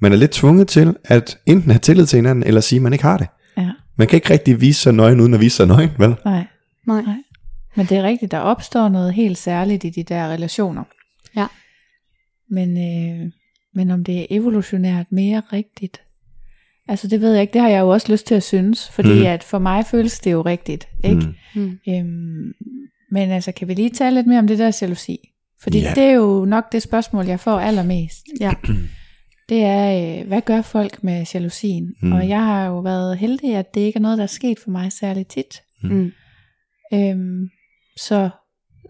man er lidt tvunget til at enten have tillid til hinanden, eller sige, at man ikke har det. ja. Man kan ikke rigtig vise sig nøgen, uden at vise sig nøgen, vel? Nej. Nej. Nej. Men det er rigtigt, der opstår noget helt særligt i de der relationer. Ja. Men, øh, men om det er evolutionært mere rigtigt, altså det ved jeg ikke, det har jeg jo også lyst til at synes, fordi Mm. at for mig føles det jo rigtigt, ikke? Mm. Mm. Øhm, men altså, kan vi lige tale lidt mere om det der jalousi? Fordi Ja. yeah. det er jo nok det spørgsmål, jeg får allermest. Ja. Det er, øh, hvad gør folk med jalousien? Mm. Og jeg har jo været heldig, at det ikke er noget, der er sket for mig særligt tit. Mm. Øhm, så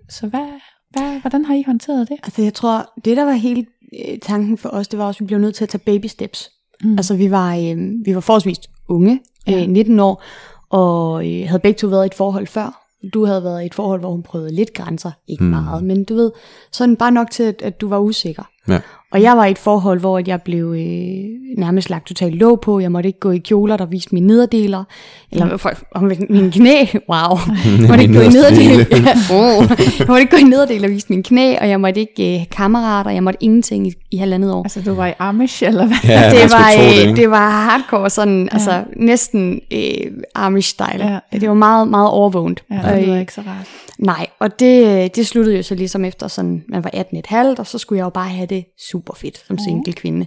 så hvad, hvad, hvordan har I håndteret det? Altså jeg tror, det der var hele øh, tanken for os, det var også, at vi blev nødt til at tage baby steps. Mm. Altså vi var, øh, vi var forholdsvis unge, Ja. øh, 19 år, og øh, havde begge to været i et forhold før. Du havde været i et forhold, hvor hun prøvede lidt grænser, ikke Mm. mm. meget, men du ved, sådan bare nok til, at, at du var usikker. Ja. Og jeg var i et forhold, hvor jeg blev øh, nærmest lagt totalt låg på. Jeg måtte ikke gå i kjoler, der viste mine nederdeler. Eller for, om mine knæ. Wow. Jeg måtte ikke gå i nederdel. Ja, oh. Jeg måtte ikke gå i nederdel og vise mine knæ, og jeg måtte ikke øh, kammerater. Jeg måtte ingenting i, i halvandet år. Altså, du var i Amish, eller hvad? Ja, det, var, det, øh, ikke? det var hardcore, sådan, ja. altså næsten øh, Amish-style. Ja. Det var meget, meget overvågent. Ja, det lyder ikke så rart. Nej, og det, det sluttede jo så ligesom efter sådan, man var 18,5, og så skulle jeg jo bare have det super fedt som single kvinde.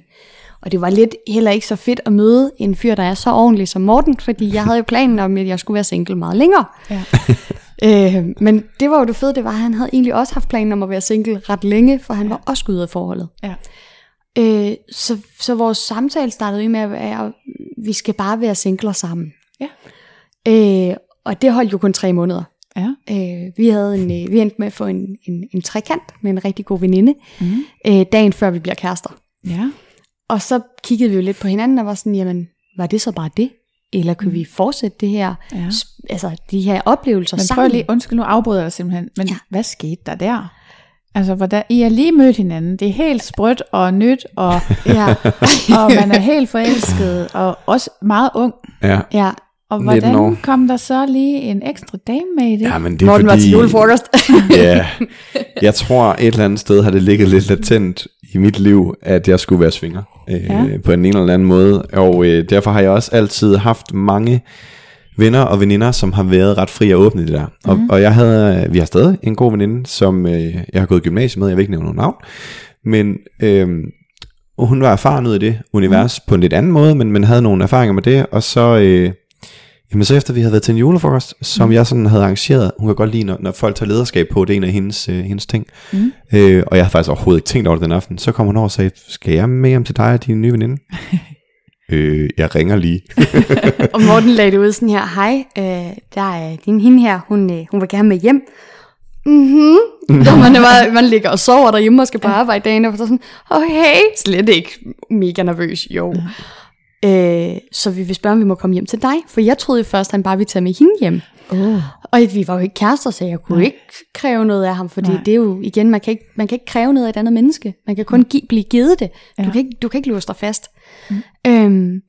Og det var lidt heller ikke så fedt at møde en fyr, der er så ordentlig som Morten, fordi jeg havde jo planen om, at jeg skulle være single meget længere. Ja. Øh, men det var jo det fede, det var, at han havde egentlig også haft planen om at være single ret længe, for han var også gået ud af forholdet. Ja. Øh, så, så vores samtale startede med at at vi skal bare være singler sammen. Ja. Øh, og det holdt jo kun tre måneder. Ja. Øh, vi havde en, øh, vi endte med at få en, en, en trekant med en rigtig god veninde, Mm. øh, dagen før vi bliver kærester. Ja. Og så kiggede vi jo lidt på hinanden og var sådan, jamen, var det så bare det? Eller kunne Mm. vi fortsætte det her, Ja. altså de her oplevelser Men sammen? lige, undskyld, nu afbryder jeg simpelthen, men. Ja. hvad skete der der? Altså, hvordan, I har lige mødt hinanden, det er helt sprødt og nyt, og, Ja, og man er helt forelsket, og også meget ung. Ja. ja. Og 19 år. hvordan kom der så lige en ekstra dame med i det? ja, men det er Morten fordi... var til julefrokost. ja, jeg tror et eller andet sted har det ligget lidt latent i mit liv, at jeg skulle være svinger øh, Ja. på en eller anden måde. Og øh, derfor har jeg også altid haft mange venner og veninder, som har været ret fri og åbne i det der. Og, Mhm. og jeg havde, vi har stadig en god veninde, som øh, jeg har gået i gymnasiet med, jeg vil ikke nævne nogen navn, men øh, hun var erfaren ud i det univers Mhm. på en lidt anden måde, men man havde nogle erfaringer med det, og så... Øh, Jamen så efter vi havde været til en julefrokost, som mm. jeg sådan havde arrangeret, hun kan godt lide, når, når folk tager lederskab på, det er en af hendes, øh, hendes ting. Mm. Øh, og jeg havde faktisk overhovedet ikke tænkt over det den aften. Så kom hun over og sagde, skal jeg med hjem til dig og din nye veninde? øh, jeg ringer lige. og Morten lagde det ud sådan her, hej, øh, der er din hende her, hun, øh, hun vil gerne med hjem. Mhm. Når man, er, man ligger og sover derhjemme og skal på arbejde dagen, og så sådan, okay, slet ikke mega nervøs, jo. Øh, så vi vil spørge, om vi må komme hjem til dig, for jeg troede først, at han bare ville tage med hende hjem. Oh. Og vi var jo ikke kærester, så jeg kunne Nej. Ikke kræve noget af ham, fordi Nej. Det er jo, igen, man kan, ikke, man kan ikke kræve noget af et andet menneske. Man kan kun give, blive givet det. Ja. Du, kan ikke, du kan ikke låse dig fast. Mm. Øhm,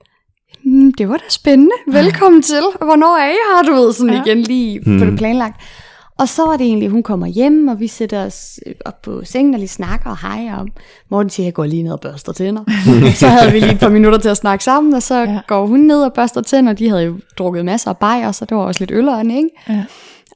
"Hmm, det var da spændende. Velkommen til. Hvornår er I her, du ved, sådan Ja. ja. igen lige mm. på det planlagt. Og så var det egentlig, hun kommer hjem, og vi sætter os øh, op på sengen og lige snakker og hej, og Morten siger, jeg går lige ned og børster tænder. så havde vi lige et par minutter til at snakke sammen, og så Ja. går hun ned og børster tænder. De havde jo drukket masser af bajer, så det var også lidt øl og andet, ikke? Ja.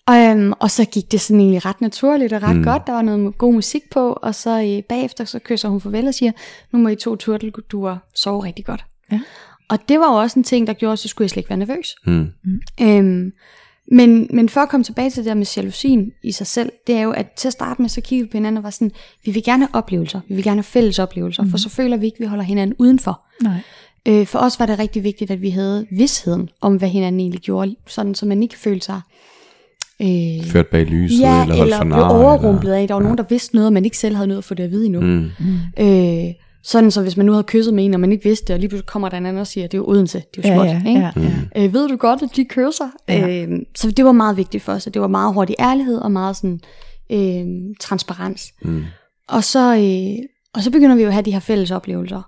Og, øhm, og så gik det sådan egentlig ret naturligt og ret mm. godt. Der var noget god musik på, og så øh, bagefter så kysser hun farvel og siger, nu må I to turtelduer sove rigtig godt. Ja. Og det var jo også en ting, der gjorde, at så skulle jeg slet ikke være nervøs. Mm. Øhm, men, men for at komme tilbage til det der med jalousien i sig selv, det er jo, at til at starte med, så kiggede vi på hinanden og var sådan, vi vil gerne have oplevelser, vi vil gerne have fælles oplevelser, mm. for så føler vi ikke, at vi holder hinanden udenfor. Nej. Øh, for os var det rigtig vigtigt, at vi havde vidsheden om, hvad hinanden egentlig gjorde, sådan så man ikke følte sig øh, Ført bag lyset, ja, eller holdt eller for blev overrumplet af, der var nogen, der vidste noget, og man ikke selv havde noget at få det at vide endnu. Mm. Øh, sådan så hvis man nu havde kysset med en, og man ikke vidste det, og lige pludselig kommer der en anden og siger, det er jo Odense, det er jo Ja, småt, ja, ikke? ja, ja. Øh, ved du godt, at de kysser? Ja. Ja. Øh, så det var meget vigtigt for os, og det var meget hurtig ærlighed, og meget sådan øh, transparens. Mm. Og så, øh, og så begynder vi jo at have de her fælles oplevelser.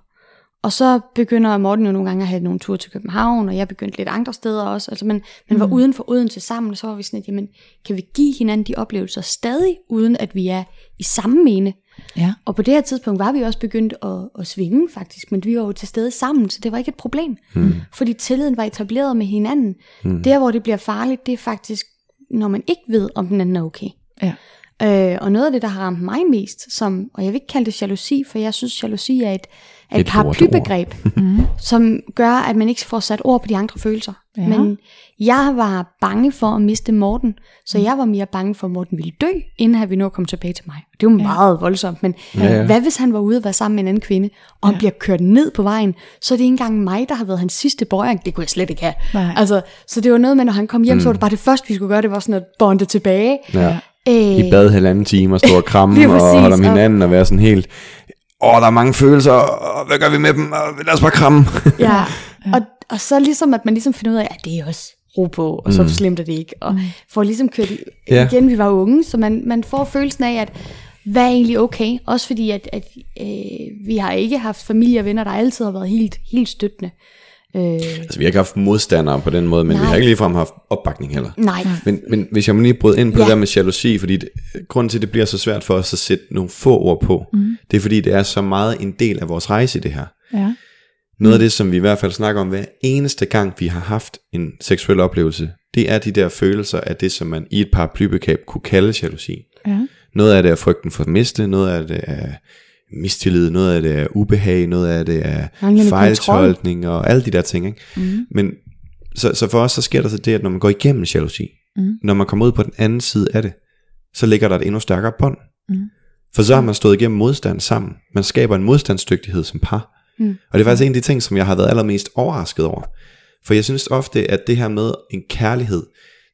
Og så begynder Morten jo nogle gange at have nogle ture til København, og jeg begyndte lidt andre steder også. Altså man, man var Mm. uden for Odense sammen, og så var vi sådan, at jamen, kan vi give hinanden de oplevelser stadig, uden at vi er i samme mene? Ja. Og på det her tidspunkt var vi også begyndt at, at svinge faktisk, men vi var jo til stede sammen, så det var ikke et problem. Mm. Fordi tilliden var etableret med hinanden. Mm. Der, hvor det bliver farligt, det er faktisk, når man ikke ved, om den anden er okay. Ja. Øh, og noget af det, der har ramt mig mest, som, og jeg vil ikke kalde det jalousi, for jeg synes, jalousi er et, et, Et paraplybegreb, Mm. som gør, at man ikke får sat ord på de andre følelser. Ja. Men jeg var bange for at miste Morten, så Mm. jeg var mere bange for, at Morten ville dø, inden han ville nå komme tilbage til mig. Det jo Ja. meget voldsomt, men Ja, ja. hvad hvis han var ude og være sammen med en anden kvinde, og han Ja. bliver kørt ned på vejen, så er det ikke engang mig, der har været hans sidste bøjring. Det kunne jeg slet ikke have. Nej. Altså, så det var noget med, når han kom hjem, mm. så var det bare det første, vi skulle gøre, det var sådan at bonde tilbage. Ja. Øh, I bad halvanden time og stå og kramme og holde om hinanden og være sådan helt, åh, der er mange følelser, og hvad gør vi med dem? Og lad os bare kramme. Ja, og, og så ligesom, at man ligesom finder ud af, at det er også ro på, og så Mm. slemt er det ikke. Og får ligesom kørt Ja. igen, vi var unge, så man, man får følelsen af, at hvad er egentlig okay? Også fordi, at, at øh, vi har ikke haft familie og venner, der altid har været helt, helt støttende. Øh, Altså, vi har ikke haft modstandere på den måde, men Nej. vi har ikke ligefrem haft opbakning heller. nej, Men, men hvis jeg må lige bryde ind på ja. Ja. det der med jalousi, fordi det, grunden til, at det bliver så svært for os at sætte nogle få ord på, mm. det er fordi, det er så meget en del af vores rejse i det her. Ja. Noget af det, som vi i hvert fald snakker om hver eneste gang, vi har haft en seksuel oplevelse, det er de der følelser af det, som man i et paraplybekab kunne kalde jalousi. Ja. Noget af det er frygten for at miste, noget af det er mistillid, noget af det er ubehag, noget af det er Manglende fejltolkning og alle de der ting. Ikke? Mm. Men så, så for os, så sker der så det, at når man går igennem jalousi, mm. når man kommer ud på den anden side af det, så ligger der et endnu stærkere bånd. Mm. For så har man stået igennem modstand sammen. Man skaber en modstandsdygtighed som par. Mm. Og det er faktisk en af de ting, som jeg har været allermest overrasket over. For jeg synes ofte, at det her med en kærlighed,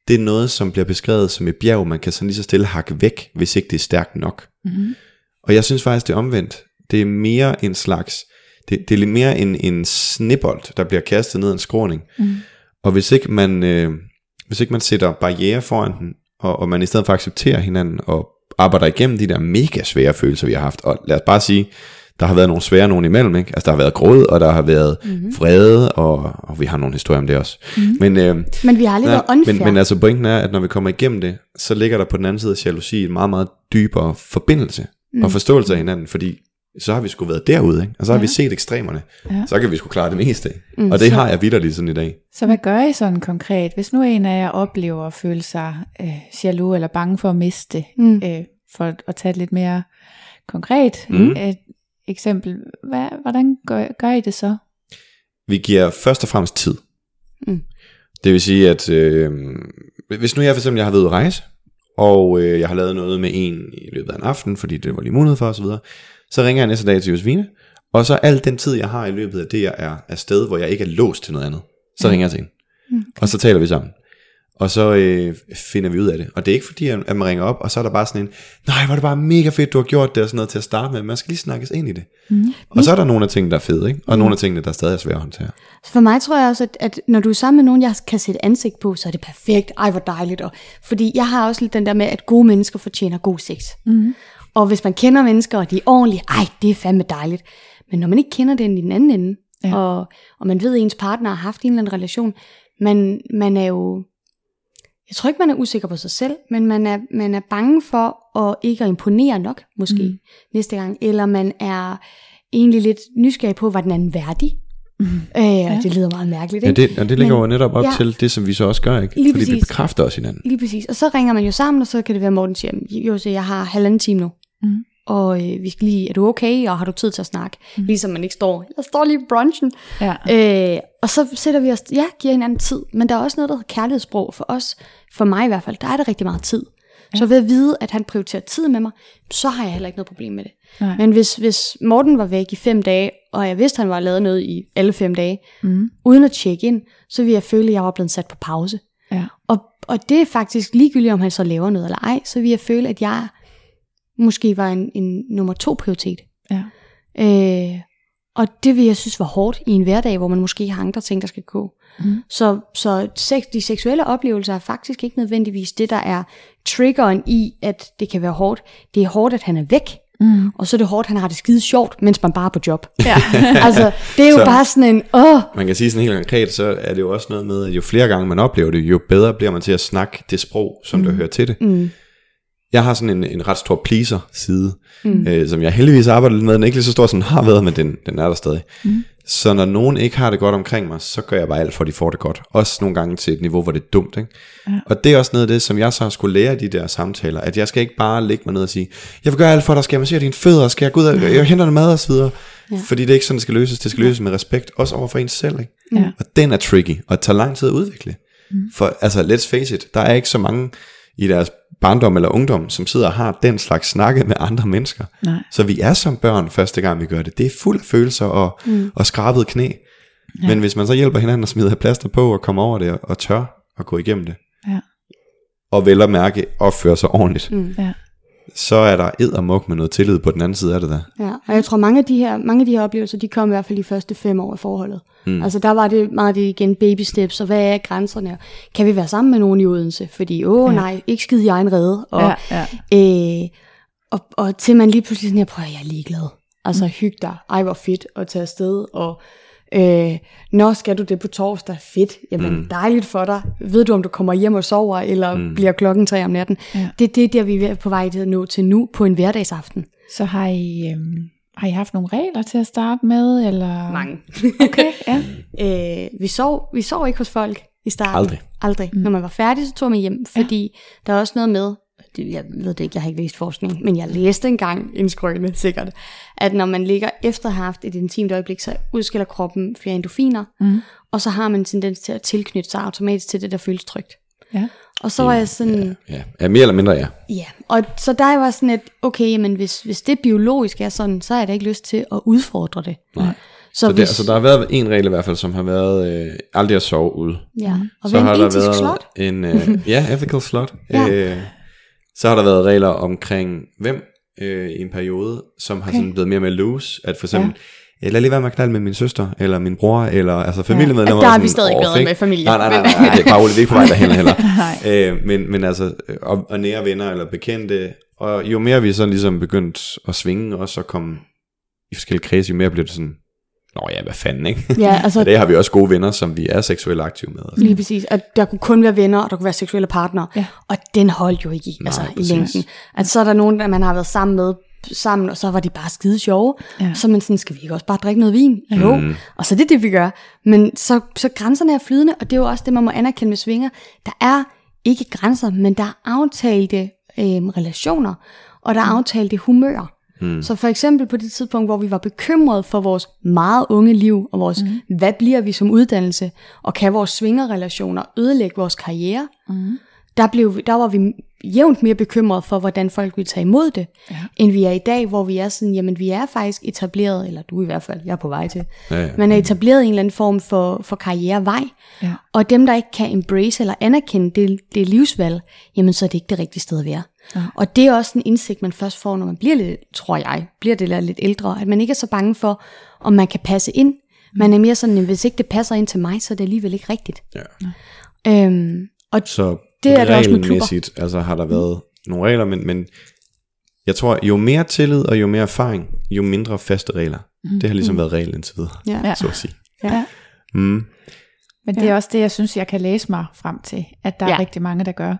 det er noget, som bliver beskrevet som et bjerg, man kan sådan lige så stille hakke væk, hvis ikke det er stærkt nok. Mm-hmm. Og jeg synes faktisk, det er omvendt. Det er mere en slags, det, det er lidt mere en, en snibbold, der bliver kastet ned en skråning. Mm. Og hvis ikke man, øh, hvis ikke man sætter barriere foran den, og, og man i stedet for accepterer hinanden, og arbejder igennem de der mega svære følelser, vi har haft, og lad os bare sige, der har været nogle svære nogen imellem, ikke? Altså der har været gråd, og der har været mm-hmm. vrede, og, og vi har nogle historier om det også. Mm-hmm. Men, øh, men vi har aldrig været unfair. men, men altså pointen er, at når vi kommer igennem det, så ligger der på den anden side af jalousi en meget, meget dybere forbindelse mm. og forståelse af hinanden, fordi så har vi sgu været derude, ikke? og så har ja. vi set ekstremerne, ja. så kan vi sgu klare det meste. Mm, og det så- har jeg vidderligt sådan i dag. Så hvad gør I sådan konkret, hvis nu en af jer oplever at føle sig øh, jaloux eller bange for at miste, mm. øh, for at, at tage et lidt mere konkret mm. et eksempel, hvad, hvordan gør, gør I det så? Vi giver først og fremmest tid. Mm. Det vil sige, at øh, hvis nu jeg for eksempel jeg har været ude at rejse, og øh, jeg har lavet noget med en i løbet af en aften, fordi det var lige mulighed for osv., så ringer jeg næste dag til Josefine, og så al den tid, jeg har i løbet af det, jeg er afsted, hvor jeg ikke er låst til noget andet, så ringer jeg til hende. Okay. Og så taler vi sammen. Og så øh, finder vi ud af det. Og det er ikke fordi, at man ringer op, og så er der bare sådan en, nej, er det bare mega fedt, du har gjort det, og sådan noget til at starte med. Man skal lige snakkes ind i det. Mm. Og så er der nogle af tingene, der er fede, ikke? og nogle af tingene, der stadig er svære at håndtere. For mig tror jeg også, at, at når du er sammen med nogen, jeg kan sætte ansigt på, så er det perfekt. Ej, hvor dejligt. Og, fordi jeg har også lidt den der med, at gode mennesker fortjener god sex. Mm. Og hvis man kender mennesker, og de er ordentlige, ej, det er fandme dejligt. Men når man ikke kender den i den anden ende, ja. og, og man ved, at ens partner har haft en eller anden relation, man, man er jo... Jeg tror ikke, man er usikker på sig selv, men man er, man er bange for at ikke at imponere nok, måske, mm. næste gang. Eller man er egentlig lidt nysgerrig på, var den anden værdig. Mm. Øh, ja. Det lyder meget mærkeligt, Ja, ikke? det, og det ligger Men- jo netop op ja. ja. til det, som vi så også gør, ikke? Lige Fordi vi præcis. bekræfter os hinanden. Lige præcis. Og så ringer man jo sammen, og så kan det være, at Morten siger, jo, så jeg har halvanden time nu. Mm. Og øh, vi skal lige, er du okay, og har du tid til at snakke? Mm. Ligesom man ikke står, jeg står lige i brunchen. Ja. Øh, og så sætter vi os, ja, giver hinanden tid. Men der er også noget, der hedder kærlighedssprog for os. For mig i hvert fald, der er det rigtig meget tid. Ja. Så ved at vide, at han prioriterer tid med mig, så har jeg heller ikke noget problem med det. Nej. Men hvis, hvis Morten var væk i fem dage, og jeg vidste, at han var lavet noget i alle fem dage, mm. uden at tjekke ind, så ville jeg føle, at jeg var blevet sat på pause. Ja. Og, og det er faktisk ligegyldigt, om han så laver noget eller ej, så vil jeg føle, at jeg måske var en, en nummer to prioritet. Ja. Øh, og det vil jeg synes var hårdt i en hverdag, hvor man måske har andre ting, der skal gå. Mm. Så, så sex, de seksuelle oplevelser er faktisk ikke nødvendigvis det, der er triggeren i, at det kan være hårdt. Det er hårdt, at han er væk. Mm. Og så er det hårdt, at han har det skide sjovt, mens man bare er på job. Ja. altså, det er jo Så- bare sådan en, åh, Man kan sige sådan helt konkret, så er det jo også noget med, at jo flere gange man oplever det, jo bedre bliver man til at snakke det sprog, som mm. der hører til det. Mm. Jeg har sådan en, en ret stor pleaser-side, mm. øh, som jeg heldigvis arbejder lidt med. Den er ikke lige så stor, som den har været, men den, den er der stadig. Mm. Så når nogen ikke har det godt omkring mig, så gør jeg bare alt for, at de får det godt. Også nogle gange til et niveau, hvor det er dumt. Ikke? Ja. Og det er også noget af det, som jeg så har skulle lære i de der samtaler, at jeg skal ikke bare ligge mig ned og sige, jeg vil gøre alt for dig, skal jeg massere dine fødder, skal jeg gå ud og jeg henter noget mad og så videre. Ja. Fordi det er ikke sådan, det skal løses. Det skal løses med respekt, også over for ens selv. Ikke? Ja. Og den er tricky, og tager lang tid at udvikle. Mm. For altså, let's face it, der er ikke så mange i deres barndom eller ungdom, som sidder og har den slags snakke med andre mennesker. Nej. Så vi er som børn første gang, vi gør det. Det er fuld af følelser og, mm. og skrabet knæ. Ja. Men hvis man så hjælper hinanden og smider plaster på og kommer over det og, og tør at gå igennem det, Ja. og vel at mærke opføre sig ordentligt, mm. Ja. Så er der eddermuk med noget tillid på den anden side af det der. Ja, og jeg tror, mange af de her, mange af de her oplevelser, de kom i hvert fald de første fem år af forholdet. Mm. Altså der var det meget det igen baby steps, og hvad er grænserne? Kan vi være sammen med nogen i Odense? Fordi, åh Ja. ja. nej, ikke skide i egen redde. Og, Ja, ja. Øh, og, og til man lige pludselig sådan, jeg prøver, jeg er ligeglad. Altså hyg dig, ej hvor fedt at tage afsted, og øh, når skal du det på torsdag, fedt, jamen mm. dejligt for dig. Ved du, om du kommer hjem og sover, eller mm. bliver klokken tre om natten? Ja. Det, det er der, vi er på vej til at nå til nu, på en hverdagsaften. Så har I, øhm, har I haft nogle regler til at starte med? Eller? Mange. Okay, ja. øh, vi, sov, vi sov ikke hos folk i starten. Aldrig. Aldrig. Mm. Når man var færdig, så tog man hjem, fordi ja. der er også noget med, det, jeg ved det ikke, jeg har ikke læst forskning, men jeg læste engang en skrøne, sikkert, at når man ligger efter at have haft et intimt øjeblik, så udskiller kroppen flere endorfiner, mm. og så har man en tendens til at tilknytte sig automatisk til det, der føles trygt. ja. Og så var jeg sådan, Ja, ja mere eller mindre ja. ja, og så der var sådan et, okay, men hvis, hvis det biologisk er sådan, så har jeg da ikke lyst til at udfordre det. Nej. Så, Så, det, hvis, altså, der har været en regel i hvert fald, som har været øh, aldrig at sove ude. ja, og så har en der været slot. en øh, ja, ethical slot. Ja. Øh, så har der været regler omkring hvem øh, i en periode, som har Okay. sådan blevet mere med loose, at for eksempel ja. lad lige være med at knalde med min søster, eller min bror, eller altså familiemedlemmer. Ja, der er vi stadig "Åh, bedre fedt." med familie. Nej, nej, nej, nej, nej, det er bare roligt, vi er ikke på vej derhen heller. Nej. øh, men, men altså, øh, og, og nære venner eller bekendte, og jo mere vi sådan ligesom begyndt at svinge, og så komme i forskellige kredse, jo mere bliver det sådan, nå ja, hvad fanden, ikke? Ja, altså, Og det har vi også gode venner, som vi er seksuelt aktive med. Altså. Lige præcis. At der kunne kun være venner, og der kunne være seksuelle partnere. Ja. Og den holdt jo ikke i, Nej, altså, i længden. At så er der nogen, der man har været sammen med, sammen, og så var de bare skide sjove. Ja. Så man sådan, skal vi ikke også bare drikke noget vin? Jo. Mm. Og så er det det, vi gør. Men så, så grænserne er flydende, og det er jo også det, man må anerkende med svinger. Der er ikke grænser, men der er aftalte øh, relationer, og der er aftalte humører. Mm. Så for eksempel på det tidspunkt, hvor vi var bekymrede for vores meget unge liv, og vores, mm. hvad bliver vi som uddannelse, og kan vores svingerrelationer ødelægge vores karriere, Mm. der, blev, der var vi jævnt mere bekymrede for, hvordan folk ville tage imod det, Ja. end vi er i dag, hvor vi er sådan, jamen vi er faktisk etableret, eller du i hvert fald, jeg er på vej til, Ja, ja. man er etableret en eller anden form for, for karrierevej, Ja. og dem, der ikke kan embrace eller anerkende det, det livsvalg, jamen så er det ikke det rigtige sted at være. Ja. Og det er også en indsigt, man først får, når man bliver lidt, tror jeg, bliver det lidt ældre, at man ikke er så bange for, om man kan passe ind. Man er mere sådan, at hvis ikke det passer ind til mig, så er det alligevel ikke rigtigt. Ja. Øhm, og Så Det er det også med klubber. altså har der været nogle regler, men, men jeg tror, jo mere tillid og jo mere erfaring, jo mindre faste regler. Mm. Det har ligesom været reglen indtil videre, ja. Så at sige. Ja. Mm. Men det er også det, jeg synes, jeg kan læse mig frem til, at der ja. Ja. er rigtig mange, der gør.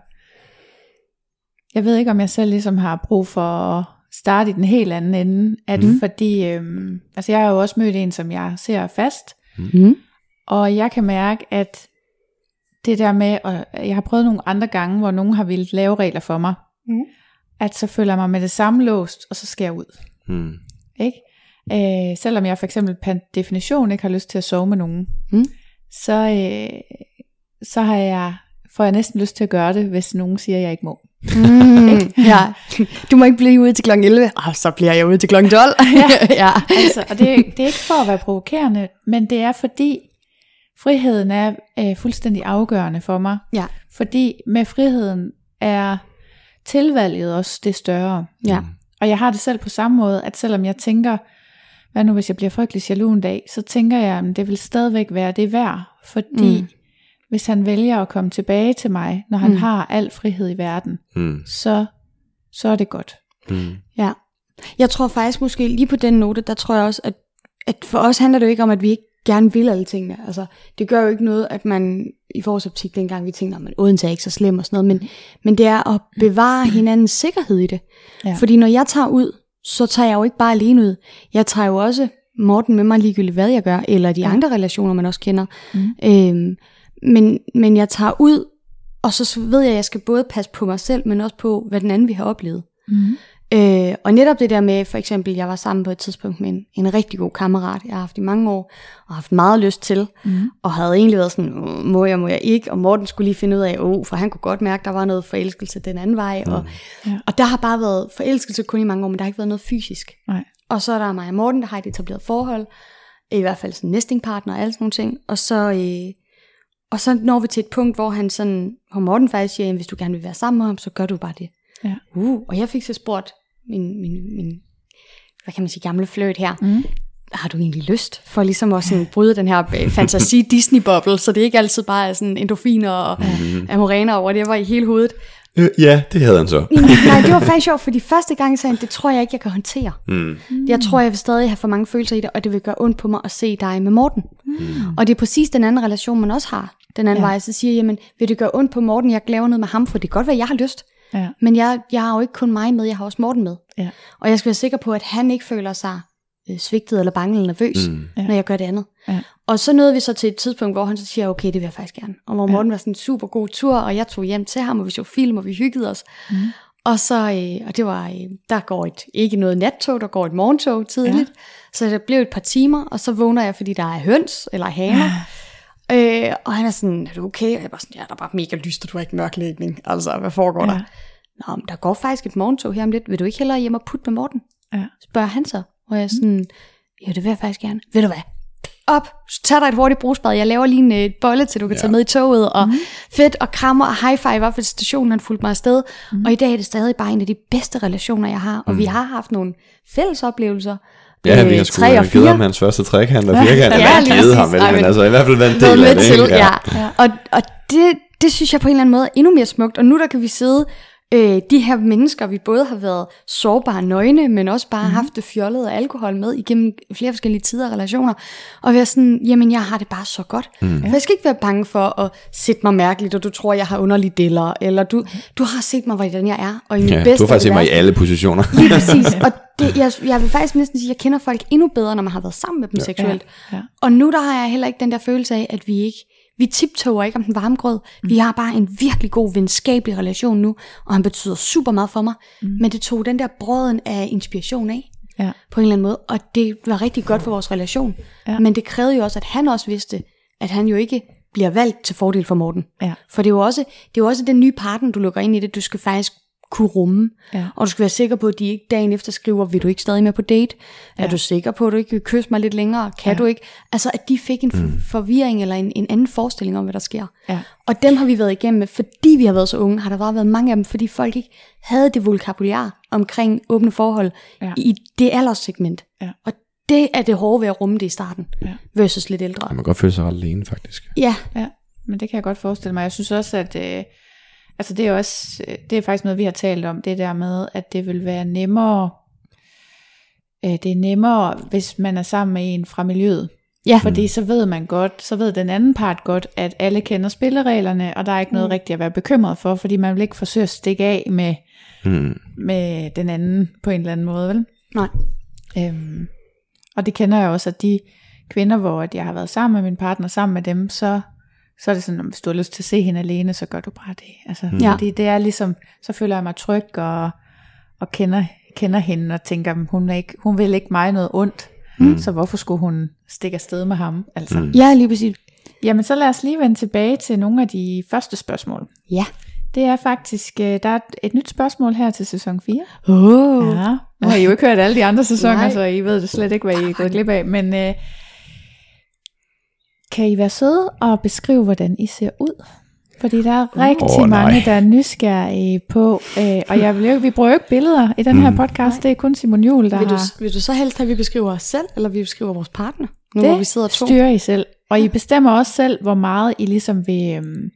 Jeg ved ikke, om jeg selv ligesom har brug for at starte i den helt anden ende, at mm. fordi, øhm, altså jeg har jo også mødt en, som jeg ser fast, Mm. og jeg kan mærke, at det der med, og jeg har prøvet nogle andre gange, hvor nogen har ville lave regler for mig, Mm. at så føler jeg mig med det samme låst, og så skal jeg ud. Mm. Ikke? Øh, selvom jeg for eksempel per definition ikke har lyst til at sove med nogen, Mm. så, øh, så har jeg, får jeg næsten lyst til at gøre det, hvis nogen siger, at jeg ikke må. Mm, ja. Du må ikke blive ude til kl. 11. Ah, så bliver jeg ude til kl. 12. ja. ja. Altså, og det, det er ikke for at være provokerende, men det er fordi, friheden er øh, fuldstændig afgørende for mig. Ja. Fordi med friheden er tilvalget også det større. Ja. Og jeg har det selv på samme måde, at selvom jeg tænker, hvad nu hvis jeg bliver frygtelig jaloux en dag, så tænker jeg, at det vil stadigvæk være det værd, fordi Mm. hvis han vælger at komme tilbage til mig, når han Mm. har al frihed i verden, Mm. så, så er det godt. Mm. Ja. Jeg tror faktisk måske lige på den note, der tror jeg også, at, at for os handler det jo ikke om, at vi ikke gerne vil alle tingene. Altså, det gør jo ikke noget, at man i vores optik dengang, vi tænkte, at Odense er ikke så slem og sådan noget, men, men det er at bevare hinandens sikkerhed i det. Ja. Fordi når jeg tager ud, så tager jeg jo ikke bare alene ud. Jeg tager jo også Morten med mig ligegyldigt, hvad jeg gør, eller de andre relationer, man også kender. Mm. Øhm, men, men jeg tager ud, og så ved jeg, at jeg skal både passe på mig selv, men også på, hvad den anden vil have oplevet. Mm. Øh, og netop det der med, for eksempel, jeg var sammen på et tidspunkt med en, en rigtig god kammerat, jeg har haft i mange år, og haft meget lyst til, Mm. og havde egentlig været sådan, "Åh, må jeg, må jeg ikke, og Morten skulle lige finde ud af, oh, for han kunne godt mærke, der var noget forelskelse den anden vej, og, Ja. og der har bare været forelskelse kun i mange år, men der har ikke været noget fysisk. Nej. Og så er der mig og Morten, der har et etableret forhold, i hvert fald sådan nestingpartner og alle sådan nogle ting, og så, øh, og så når vi til et punkt, hvor han sådan, hvor Morten faktisk siger, "Jamen, hvis du gerne vil være sammen med ham, så gør du bare det. Ja. Uh, og jeg fik så spurgt min, min, min hvad kan man sige, gamle fløjt her, Mm. har du egentlig lyst for ligesom at sådan bryde den her øh, fantasi Disney-boble, så det ikke altid bare er sådan endorfiner og mm. amorener over det, jeg var i hele hovedet. Øh, ja, det havde han så. Nej, det var faktisk sjovt, fordi første gang sagde han, det tror jeg ikke, jeg kan håndtere. Mm. Jeg tror, jeg vil stadig have for mange følelser i det, og det vil gøre ondt på mig at se dig med Morten. Mm. Og det er præcis den anden relation, man også har. Den anden ja. Ja. vej, så siger jeg, jamen, vil det gøre ondt på Morten, jeg laver noget med ham, for det kan godt være, jeg har lyst. Ja. Men jeg, jeg har jo ikke kun mig med, jeg har også Morten med. Ja. Og jeg skal være sikker på, at han ikke føler sig øh, svigtet eller bange eller nervøs, mm. Ja. når jeg gør det andet. Ja. Og så nåede vi så til et tidspunkt, hvor han så siger, okay, det vil jeg faktisk gerne. Og hvor Ja. Morten var sådan en super god tur, og jeg tog hjem til ham, og vi så film, og vi hyggede os. Mm. Og så, øh, og det var, øh, der går et, ikke noget nattog, der går et morgentog tidligt. Ja. Så det blev et par timer, og så vågner jeg, fordi der er høns eller haner. Øh, og han er sådan, er du okay? Og jeg var sådan, ja, der er bare mega lyst, og du har ikke mørklægning. Altså, hvad foregår Ja. der? Nå, men der går faktisk et morgentog her om lidt. Vil du ikke hellere hjem og putte med Morten? Ja. Spørger han så. Og jeg er sådan, ja, det vil jeg faktisk gerne. Ved du hvad? Op, tag dig et hurtigt brugsbad. Jeg laver lige en øh, bolle, til du kan ja. tage med i toget. Og mm. fedt, og krammer og high five op ved stationen, han fulgte mig afsted. Mm. Og i dag er det stadig bare en af de bedste relationer, jeg har. Og mm. vi har haft nogle fælles oplevelser. Ja, Øh, vi har sgu tre og givet ham hans første trækant og firkant. Ja, Ja, givet ham, vel, men altså i hvert fald været en del af det. til, ikke? ja. ja. Og, og det, det synes jeg på en eller anden måde er endnu mere smukt. Og nu der kan vi sidde, øh, de her mennesker, vi både har været sårbare nøgne, men også bare mm. haft det fjollet og alkohol med igennem flere forskellige tider og relationer. Og være sådan, jamen jeg har det bare så godt. Mm. For jeg skal ikke være bange for at sætte mig mærkeligt, og du tror, jeg har underlige deller, eller du, du har set mig, hvordan jeg er. Og i min Ja, bedste du har faktisk set mig i alle positioner. Lige præcis. Og det, jeg, jeg vil faktisk næsten sige, at jeg kender folk endnu bedre, når man har været sammen med dem ja. seksuelt. ja. Og nu der har jeg heller ikke den der følelse af, at vi ikke, vi tiptoger ikke om den varme grød. Mm. Vi har bare en virkelig god venskabelig relation nu, og han betyder super meget for mig. Mm. Men det tog den der brøden af inspiration af, Ja. på en eller anden måde. Og det var rigtig godt for vores relation. Ja. Men det krævede jo også, at han også vidste, at han jo ikke bliver valgt til fordel for Morten. Ja. For det er jo også, det er jo også den nye partner, du lukker ind i det, du skal faktisk kunne rumme. Ja. Og du skal være sikker på, at de ikke dagen efter skriver, vil du ikke stadig med på date? Ja. Er du sikker på, at du ikke vil kysse mig lidt længere? Kan ja. du ikke? Altså, at de fik en mm. forvirring eller en, en anden forestilling om, hvad der sker. Ja. Og dem har vi været igennem med, fordi vi har været så unge, har der bare været mange af dem, fordi folk ikke havde det vokabular omkring åbne forhold Ja. i det alderssegment. Ja. Og det er det hårde ved at rumme det i starten, Ja. versus lidt ældre. Man kan godt føle sig ret alene, faktisk. Ja, Ja, men det kan jeg godt forestille mig. Jeg synes også, at øh, altså det er også, det er faktisk noget, vi har talt om, det der med, at det vil være nemmere, øh, det er nemmere, hvis man er sammen med en fra miljøet. ja. Fordi så ved man godt, så ved den anden part godt, at alle kender spillereglerne, og der er ikke noget mm. rigtigt at være bekymret for, fordi man vil ikke forsøge at stikke af med, Mm. med den anden på en eller anden måde, vel? Nej. Øhm, og det kender jeg også, at de kvinder, hvor jeg har været sammen med min partner, sammen med dem, så, så er det sådan, at hvis du har lyst til at se hende alene, så gør du bare det. Altså, Ja. Fordi det er ligesom, så føler jeg mig tryg og, og kender, kender hende og tænker, hun, er ikke, hun vil ikke mig noget ondt. Mm. Så hvorfor skulle hun stikke afsted med ham? Altså. Mm. Ja, lige præcis. Jamen så lad os lige vende tilbage til nogle af de første spørgsmål. Ja. Det er faktisk, øh, der er et- et nyt spørgsmål her til sæson 4. Oh. Ja, nu har I jo ikke hørt alle de andre sæsoner, Nej. så I ved det slet ikke, hvad I er gået glip af. Men øh, kan I være søde og beskrive, hvordan I ser ud? Fordi der er rigtig nej. mange, der er nysgerrige på, øh, og jeg vil jo, ikke- vi bruger jo ikke billeder i den her podcast, det er kun Simon Juhl, der Vil du, har vil du så helst have, at vi beskriver os selv, eller vi beskriver vores partner? Nu hvor vi sidder to. styrer I selv. Og I bestemmer også selv, hvor meget I ligesom vil... Øhm,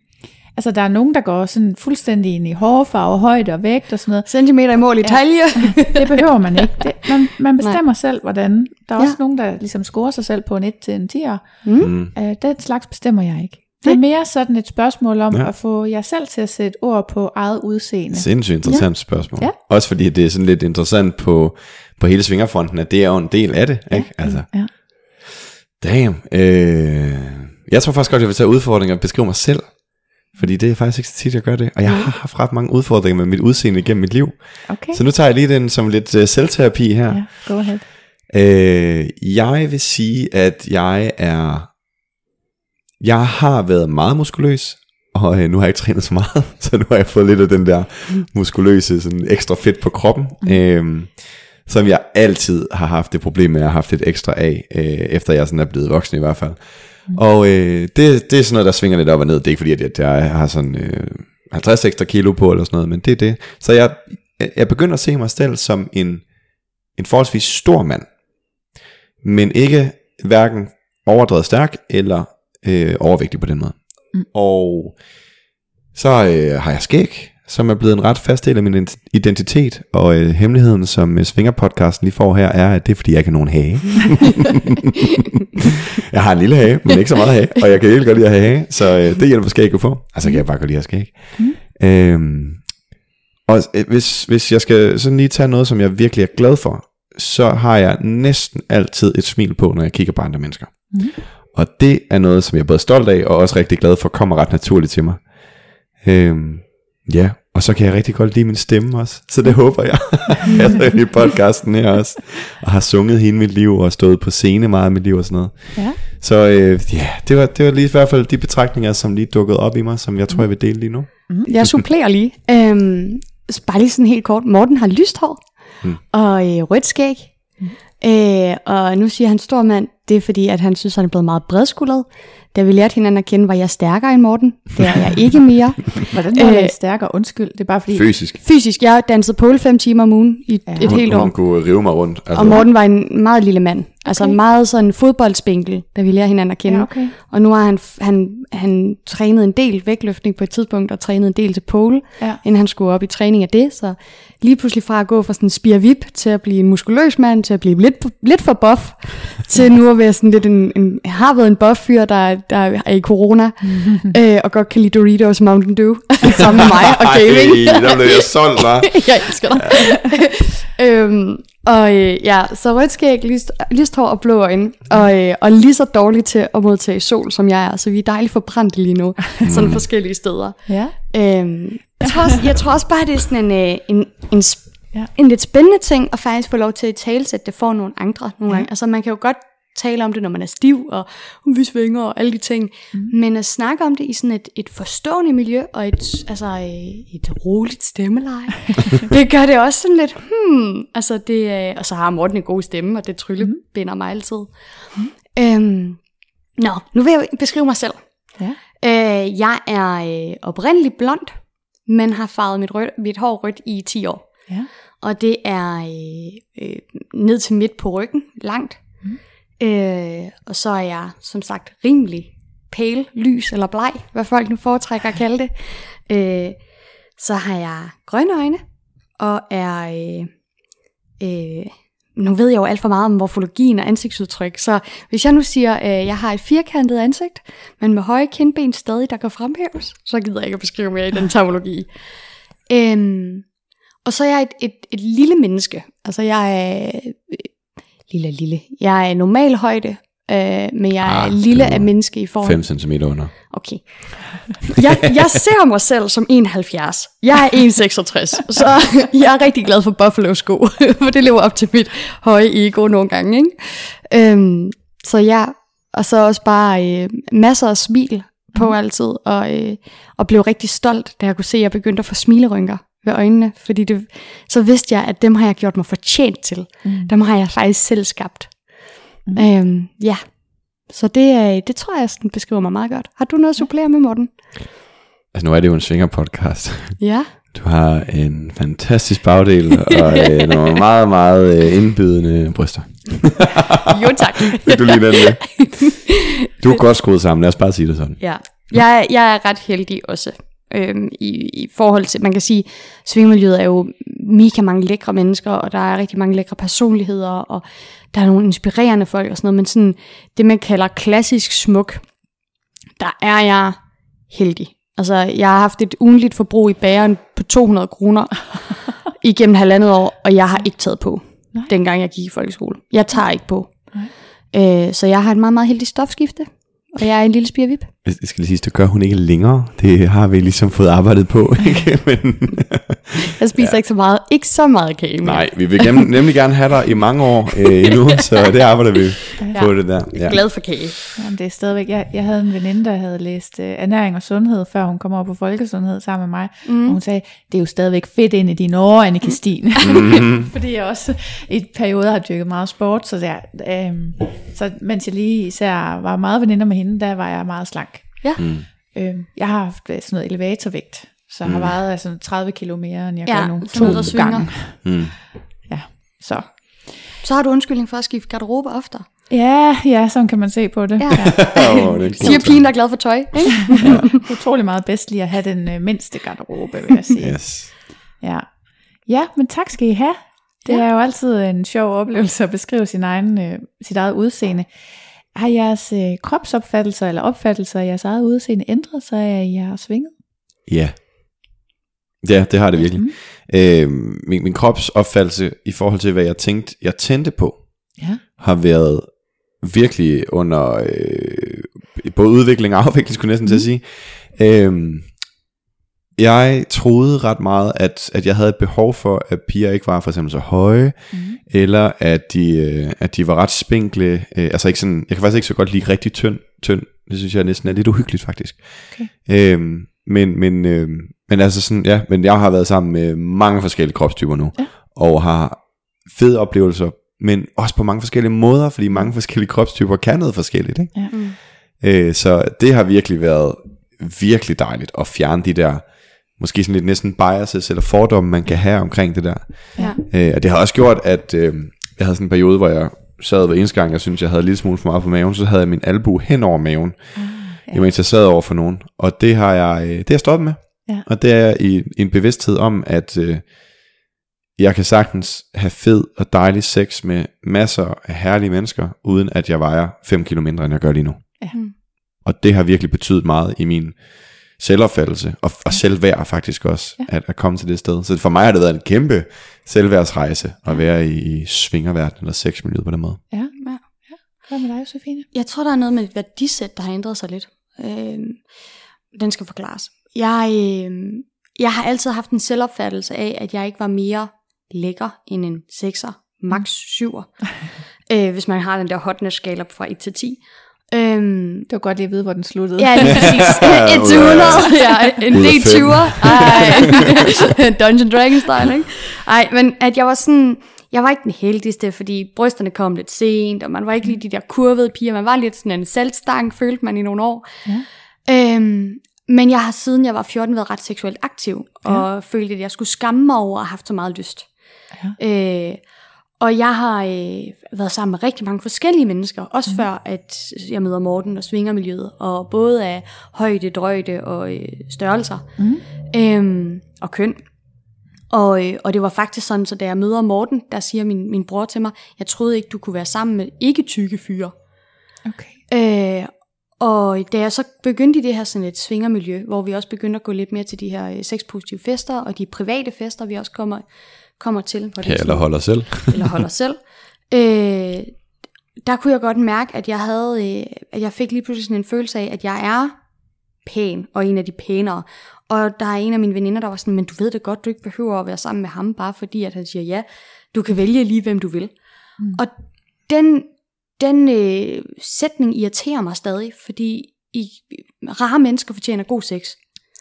altså, der er nogen, der går sådan fuldstændig ind i hårfarve, højde og vægt og sådan noget. Centimeter i mål i talje. Det behøver man ikke. Det, man, man bestemmer selv, hvordan. Der er Ja. også nogen, der ligesom scorer sig selv på en 1 til en 10'er. Mm. Øh, den slags bestemmer jeg ikke. Det er mere sådan et spørgsmål om Ja. ja. at få jer selv til at sætte ord på eget udseende. Sindssygt interessant ja. spørgsmål. Ja. Også fordi det er sådan lidt interessant på, på hele svingerfronten, at det er jo en del af det. Ikke? Altså, Ja. damn. Øh, jeg tror faktisk godt, jeg vil tage udfordringer og beskrive mig selv. Fordi det er faktisk ikke så tit, jeg gør det. Og jeg har haft ret mange udfordringer med mit udseende gennem mit liv. Okay. Så nu tager jeg lige den som lidt uh, selvterapi her. Ja, go ahead. Øh, jeg vil sige, at jeg er... Jeg har været meget muskuløs, og øh, nu har jeg ikke trænet så meget, så nu har jeg fået lidt af den der muskuløse, sådan ekstra fedt på kroppen, mm. øh, som jeg altid har haft det problem med, at jeg har haft lidt ekstra af, øh, efter jeg sådan er blevet voksen i hvert fald. Mm. Og øh, det, det er sådan noget, der svinger lidt op og ned. Det er ikke fordi, at jeg har sådan øh, 50 ekstra kilo på eller sådan noget, men det er det. Så jeg, jeg begynder at se mig selv som en, en forholdsvis stor mand, men ikke hverken overdrevet stærk eller øh, overvægtig på den måde. Mm. Og så øh, har jeg skæg, som er blevet en ret fast del af min ident- identitet, og øh, hemmeligheden, som øh, Svinger-podcasten lige får her, er, at det er, fordi jeg ikke har nogen hage. jeg har en lille hage, men ikke så meget hage, og jeg kan helt godt lide at have hage, så øh, det hjælper skæg på. Altså kan jeg bare godt lide at skæg. Mm. Øhm, og øh, hvis, hvis jeg skal sådan lige tage noget, som jeg virkelig er glad for, så har jeg næsten altid et smil på, når jeg kigger på andre mennesker. Mm. Og det er noget, som jeg er både stolt af, og også rigtig glad for, kommer ret naturligt til mig. Øhm, ja, og så kan jeg rigtig godt lide min stemme også. Så det håber jeg, jeg i podcasten her også. Og har sunget hele mit liv, og stået på scene meget af mit liv og sådan noget. Ja. Så øh, ja, det var, det var lige i hvert fald de betragtninger, som lige dukkede op i mig, som jeg tror, jeg vil dele lige nu. Jeg supplerer lige. Øhm, bare lige sådan helt kort. Morten har lyst hår mm. og øh, rødt skæg. Mm. Øh, og nu siger han stor mand, det er fordi, at han synes, han er blevet meget bredskuldret. Da vi lærte hinanden at kende, var jeg stærkere end Morten. Det er jeg ikke mere. Hvordan var Øh, det stærkere? Undskyld, det er bare fordi... Fysisk. Fysisk, jeg dansede pole fem timer om ugen i ja. et Hun, helt år. hun kunne rive mig rundt. Altså, Og Morten var en meget lille mand. Altså okay. meget sådan fodboldspinkel, da vi lærte hinanden at kende. Ja, okay. Og nu har han, han, han trænet en del vægtløftning på et tidspunkt, og trænet en del til pole, Ja. inden han skulle op i træning af det. Så lige pludselig fra at gå fra sådan en spirvip til at blive en muskuløs mand, til at blive lidt, lidt for buff, til nu at være sådan lidt en, en har været en buff fyr, der, der er i corona, øh, og godt kan lide Doritos Mountain Dew, sammen med mig og gaming. Ej, der blev jeg solgt, var. jeg elsker dig. øhm, og øh, ja, så rødt skæg, lyst, lyst hår og blå øjne, og, øh, og lige så dårlig til at modtage sol, som jeg er. Så vi er dejligt forbrændte lige nu, sådan forskellige steder. Ja. Øhm, jeg, tror også, jeg tror også bare, det er sådan en, øh, en, en, Ja. ja. en lidt spændende ting, at faktisk få lov til at talesætte det for nogle andre nogle gange. Altså man kan jo godt tale om det, når man er stiv, og vi svinger og alle de ting. Mm. Men at snakke om det i sådan et, et forstående miljø, og et, altså, øh, et roligt stemmeleje, det gør det også sådan lidt, hmm, altså det, øh, og så har Morten en god stemme, og det tryllebinder mig altid. Mm. Øhm, nå, nu vil jeg beskrive mig selv. Ja. Øh, jeg er øh, oprindeligt blond, men har farvet mit, rød, mit hår rødt i 10 år. Ja. Og det er øh, øh, ned til midt på ryggen, langt. Mm. Øh, og så er jeg som sagt rimelig pale, lys eller bleg, hvad folk nu foretrækker at kalde det. Øh, så har jeg grønne øjne, og er... Øh, øh, nu ved jeg jo alt for meget om morfologien og ansigtsudtryk, så hvis jeg nu siger, at øh, jeg har et firkantet ansigt, men med høje kindben stadig, der kan fremhæves, så gider jeg ikke at beskrive mere i den terminologi. Øhm, og så er jeg et, et, et lille menneske. Altså jeg er øh, lille, lille. Jeg er normal højde, øh, men jeg er Ah, lille er af menneske i forhold 5 cm under. Okay. Jeg, jeg ser mig selv som 71. Jeg er 1,66. Så jeg er rigtig glad for Buffalo sko, for det lever op til mit høje ego nogle gange. Ikke? Øhm, så ja, og så også bare øh, masser af smil på mm. altid, og, øh, og blev rigtig stolt, da jeg kunne se, at jeg begyndte at få smilerynker ved øjnene, fordi det, så vidste jeg, at dem har jeg gjort mig fortjent til. Mm. Dem har jeg faktisk selv skabt. Mm. Øhm, ja, så det, er- det tror jeg sådan beskriver mig meget godt. Har du noget at supplere med, Morten? Altså nu er det jo en svinger-podcast. Ja. Du har en fantastisk bagdel og øh, nogle meget, meget øh, indbydende bryster. Jo tak. Fik du lige den med? Du er godt skruet sammen, lad os bare sige det sådan. ja. Jeg, jeg er ret heldig også. Øhm, i, I forhold til, man kan sige, svingmiljøet er jo mega mange lækre mennesker, og der er rigtig mange lækre personligheder, og der er nogle inspirerende folk og sådan noget, men sådan det, man kalder klassisk smuk, der er jeg heldig. Altså, jeg har haft et ugenligt forbrug i bageren på 200 kroner igennem halvandet år, og jeg har ikke taget på, Nej. dengang jeg gik i folkeskole. Jeg tager ikke på. Øh, så jeg har et meget, meget heldigt stofskifte, og jeg er en lille spirvip. Jeg skal lige sige, det gør hun ikke længere. Det har vi ligesom fået arbejdet på. Ikke? Men, Jeg spiser ja. ikke så meget, ikke så meget kage. mere. nej, vi vil nemlig gerne have dig i mange år øh, endnu, så det arbejder vi på det der. Ja. Glad for kage. Jamen, det er stadigvæk, jeg, jeg havde en veninde, der havde læst uh, ernæring og sundhed, før hun kom over på folkesundhed sammen med mig. Mm. Og hun sagde, det er jo stadigvæk fedt ind i dine år, Annika Stine. Mm. Fordi jeg også i et periode har dyrket meget sport, så, der, øhm, så mens jeg lige især var meget veninder med hende, der var jeg meget slank. Ja. Mm. Øhm, jeg har haft øh, sådan noget elevatorvægt, så jeg har vejet altså 30 kilo mere, end jeg Ja, gør nu. sådan noget, der gange. Mm. Ja, så. Så har du undskyldning for at skifte garderobe oftere. Ja, ja, sådan kan man se på det. Ja. Ja. Åh, det er Siger pigen, der er glad for tøj. Ikke? Utrolig meget bedst lige at have den øh, mindste garderobe, vil jeg sige. Yes. Ja. ja, men tak skal I have. Det Ja. er jo altid en sjov oplevelse at beskrive sin egen, øh, sit eget udseende. Har jeres øh, kropsopfattelser eller opfattelser af jeres eget udseende ændret sig af I har svinget? Ja. Ja, det har det virkelig. Mm. Mm. Øh, min, min kropsopfattelse i forhold til, hvad jeg tænkte, jeg tændte på, Ja. har været virkelig under øh, både udvikling og afvikling, skulle jeg næsten til at sige. Øh, jeg troede ret meget, at, at jeg havde et behov for, at piger ikke var for eksempel så høje, Mm. eller at de, øh, at de var ret spinkle. Øh, altså ikke sådan, jeg kan faktisk ikke så godt lide rigtig tynd. tynd. Det synes jeg næsten er lidt uhyggeligt faktisk. Okay. Øhm, men, men, øh, men altså sådan, ja, men jeg har været sammen med mange forskellige kropstyper nu, Ja. og har fede oplevelser, men også på mange forskellige måder, fordi mange forskellige kropstyper kan noget forskelligt. Ikke? Ja. Mm. Øh, så det har virkelig været virkelig dejligt at fjerne de der, måske sådan lidt næsten biases eller fordomme, man kan have omkring det der. Ja. Øh, og det har også gjort, at øh, jeg havde sådan en periode, hvor jeg sad ved eneste gang, jeg synes, jeg havde lidt smule for meget på maven, så havde jeg min albu hen over maven, Ah, ja. imens jeg sad over for nogen. Og det har jeg, øh, det har jeg stoppet med. Ja. Og det er i, i en bevidsthed om, at øh, jeg kan sagtens have fed og dejlig sex med masser af herlige mennesker, uden at jeg vejer 5 kilo mindre, end jeg gør lige nu. Ja. Mm. Og det har virkelig betydet meget i min selvopfattelse, og, og selvværd faktisk også, Ja. ja. at, at komme til det sted. Så for mig har det været en kæmpe selvværdsrejse, at være i, i svingerverdenen eller sexmiljøet på den måde. Ja. Ja. Hvad med dig, Sofine? Jeg tror, der er noget med et værdisæt, der har ændret sig lidt. Øh, den skal forklares. Jeg, øh, jeg har altid haft en selvopfattelse af, at jeg ikke var mere lækker end en 6'er, max 7'er. øh, hvis man har den der hotness-skala fra 1 til 10. Øhm, Det var godt lige at vide, hvor den sluttede. Ja, lige præcis. 1 til 100. Ja, en fem. D20'er. Ej, Dungeon Dragon style, ikke? Ej, men at jeg var sådan, jeg var ikke den heldigste, fordi brysterne kom lidt sent, og man var ikke lige de der kurvede piger, man var lidt sådan en saltstang, følte man i nogle år. Ja. Øhm, men jeg har siden jeg var 14 været ret seksuelt aktiv, og ja. følte, at jeg skulle skamme mig over at have haft så meget lyst. Ja. Øh, og jeg har øh, været sammen med rigtig mange forskellige mennesker, også mm. før at jeg møder Morten og svingermiljøet, og både af højde, drøjde og øh, størrelser, Mm. øhm, og køn. Og, øh, og det var faktisk sådan, så da jeg møder Morten, der siger min, min bror til mig, jeg troede ikke, du kunne være sammen med ikke tykke fyre. Okay. Øh, og da jeg så begyndte i det her sådan et svingermiljø, hvor vi også begyndte at gå lidt mere til de her øh, sexpositive fester, og de private fester, vi også kommer, kommer til. Hvor det Ja, sådan- eller holder selv. eller holder selv. Øh, der kunne jeg godt mærke, at jeg havde, øh, at jeg fik lige pludselig sådan en følelse af, at jeg er pæn, og en af de pænere. Og der er en af mine veninder, der var sådan, men du ved det godt, du ikke behøver at være sammen med ham, bare fordi at han siger ja. Du kan vælge lige, hvem du vil. Mm. Og den, den øh, sætning irriterer mig stadig, fordi i, rare mennesker fortjener god sex.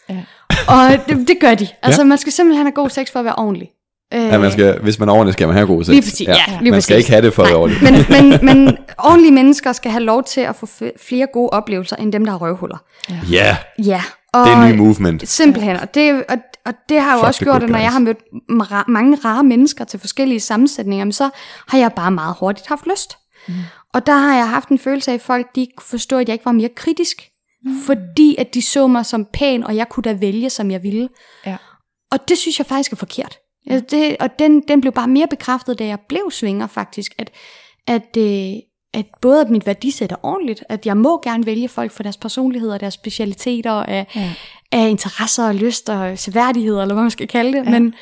Ja. Og det, det gør de. Altså, ja. man skal simpelthen have god sex for at være ordentlig. Øh, Ja, man skal, hvis man er ordentlig, skal man have god sex. Lige præcis, ja, lige man skal præcis. ikke have det for at være ordentlig. men, men, men ordentlige mennesker skal have lov til at få flere gode oplevelser, end dem, der har røvhuller. Ja, Ja, og det er en ny movement. simpelthen. Og det, og, og det har jo Fuck også gjort, at når jeg guys. har mødt ra- mange rare mennesker til forskellige sammensætninger, men så har jeg bare meget hurtigt haft lyst. Mm. Og der har jeg haft en følelse af, at folk de kunne forstå, at jeg ikke var mere kritisk. Mm. Fordi at de så mig som pæn, og jeg kunne da vælge, som jeg ville. Ja. Og det synes jeg faktisk er forkert. Ja. Det, og den, den blev bare mere bekræftet, da jeg blev svinger faktisk, at, at, øh, at både at mit værdisæt er ordentligt, at jeg må gerne vælge folk for deres personlighed og deres specialiteter, af, Ja. af interesser og lyster og seværdigheder, eller hvad man skal kalde det. Ja. Men,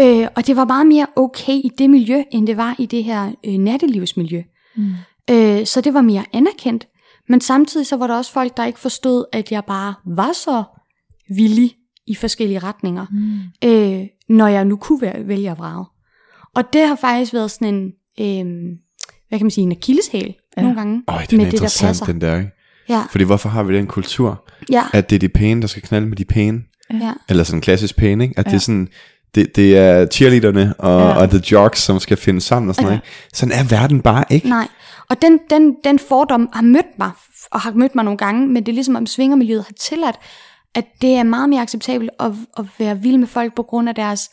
øh, og det var meget mere okay i det miljø, end det var i det her øh, nattelivsmiljø. Mm. Øh, så det var mere anerkendt. Men samtidig så var der også folk, der ikke forstod, at jeg bare var så villig i forskellige retninger, Mm. øh, når jeg nu kunne vælge- vælge at vrage. Og det har faktisk været sådan en, øh, hvad kan man sige, en akilleshæl Ja. nogle gange. Øj, den er med det, der interessant, passer. den der, ikke? Ja, Fordi hvorfor har vi den kultur, ja, at det er de pæne, der skal knalde med de pæne? ja. Eller sådan klassisk pæne, ikke? At ja. det er sådan, det, det er cheerleaderne og, Ja. ja. og the jocks, som skal finde sammen og sådan Ja. noget, ikke? Sådan er verden bare ikke. Nej, og den, den, den fordom har mødt mig, og har mødt mig nogle gange, men det er ligesom, om svingermiljøet har tilladt, at det er meget mere acceptabelt at, at være vild med folk på grund af deres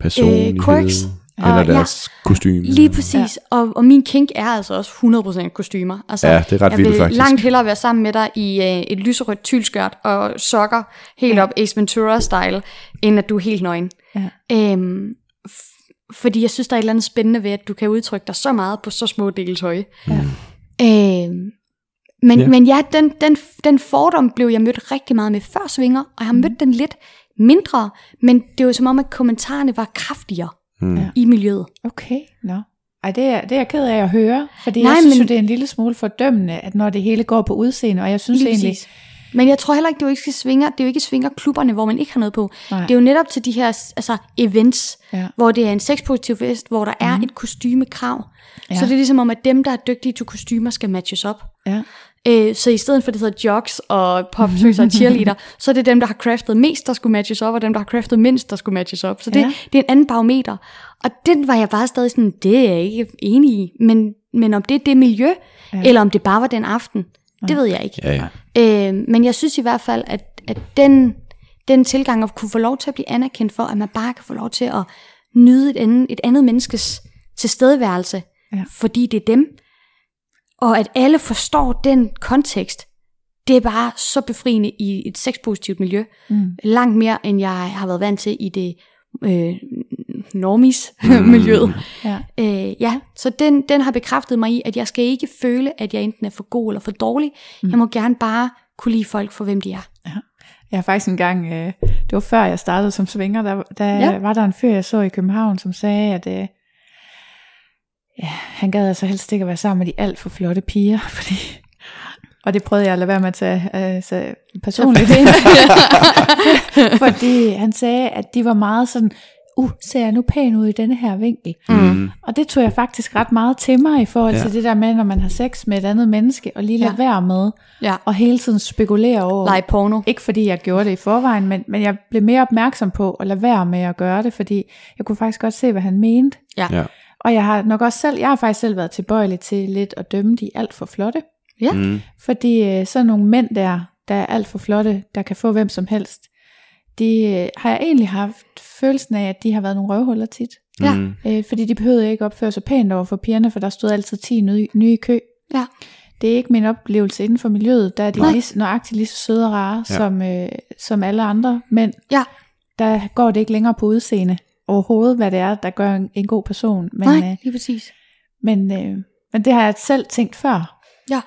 Personlighed. øh, quirks. Eller Og deres kostume. Lige præcis. Ja. Og, og min kink er altså også 100% kostymer. Altså, Ja, det er ret jeg vildt, vil faktisk. langt hellere være sammen med dig i øh, et lyserødt tylskørt og sokker helt ja. op Ace Ventura-style, end at du er helt nøgen. Ja. Øhm, f- fordi jeg synes, der er et eller andet spændende ved, at du kan udtrykke dig så meget på så små dele tøj. Ja. Øhm, men, Ja. men ja, den, den, den fordom blev jeg mødt rigtig meget med før svinger, og jeg har mødt den lidt mindre, men det var som om, at kommentarerne var kraftigere Mm. I miljøet. Okay, nå. Ej, det er, det er jeg ked af at høre, fordi Nej, jeg synes men- jo, det er en lille smule fordømmende, at når det hele går på udseende, og jeg synes Lige egentlig... præcis. Men jeg tror heller ikke, det er jo ikke svinger, det er jo ikke svingerklubberne, hvor man ikke har noget på. Nej. Det er jo netop til de her altså, events, Ja. hvor det er en sexpositiv fest, hvor der er et kostymekrav. Ja. Så det er ligesom om, at dem, der er dygtige til kostymer, skal matches op. Ja. Øh, så i stedet for, det hedder jocks og popsøs og cheerleader, så er det dem, der har craftet mest, der skulle matches op, og dem, der har craftet mindst, der skulle matches op. Så det, Ja. det er en anden barometer. Og den var jeg bare stadig sådan, det er jeg ikke enig i. Men, men om det er det miljø, Ja. ja. eller om det bare var den aften, det ved jeg ikke. Ja, ja. Øh, men jeg synes i hvert fald, at, at den, den tilgang at kunne få lov til at blive anerkendt for, at man bare kan få lov til at nyde et andet, et andet menneskes tilstedeværelse, Ja. fordi det er dem, og at alle forstår den kontekst, det er bare så befriende i et sexpositivt miljø. Mm. Langt mere, end jeg har været vant til i det øh, normis-miljøet. Ja. Øh, ja, så den, den har bekræftet mig i, at jeg skal ikke føle, at jeg enten er for god eller for dårlig. Mm. Jeg må gerne bare kunne lide folk for, hvem de er. Jeg har faktisk engang, øh, det var før jeg startede som svinger, der, der Ja. ja. var der en fyr, jeg så i København, som sagde, at øh, ja, han gad altså helst ikke at være sammen med de alt for flotte piger, fordi, og det prøvede jeg at lade være med at tage øh, så personligt ind. fordi han sagde, at de var meget sådan, uh, ser jeg nu pæn ud i denne her vinkel? Mm. Og det tog jeg faktisk ret meget til mig i forhold Ja. til det der med, når man har sex med et andet menneske, og lige lade Ja. være med, Ja. og hele tiden spekulere over, Lege porno. ikke fordi jeg gjorde det i forvejen, men, men jeg blev mere opmærksom på at lade være med at gøre det, fordi jeg kunne faktisk godt se, hvad han mente. Ja. Og jeg har nok også selv, jeg har faktisk selv været tilbøjelig til lidt at dømme de alt for flotte. Ja. Mm. Fordi øh, sådan nogle mænd der, der er alt for flotte, der kan få hvem som helst, de øh, har jeg egentlig haft følelsen af, at de har været nogle røvhuller tit. Ja. Mm. Øh, fordi de behøvede ikke opføre sig pænt over for pigerne, for der stod altid 10 nye, nye i kø. Ja. Det er ikke min oplevelse inden for miljøet, der er de Nej. lige, nøjagtigt lige så søde og rare, Ja. ja. som, øh, som alle andre mænd. Ja. Der går det ikke længere på udseende overhovedet, hvad det er, der gør en, en god person. Men, Nej, øh, lige præcis. men, øh, men det har jeg selv tænkt før. Ja.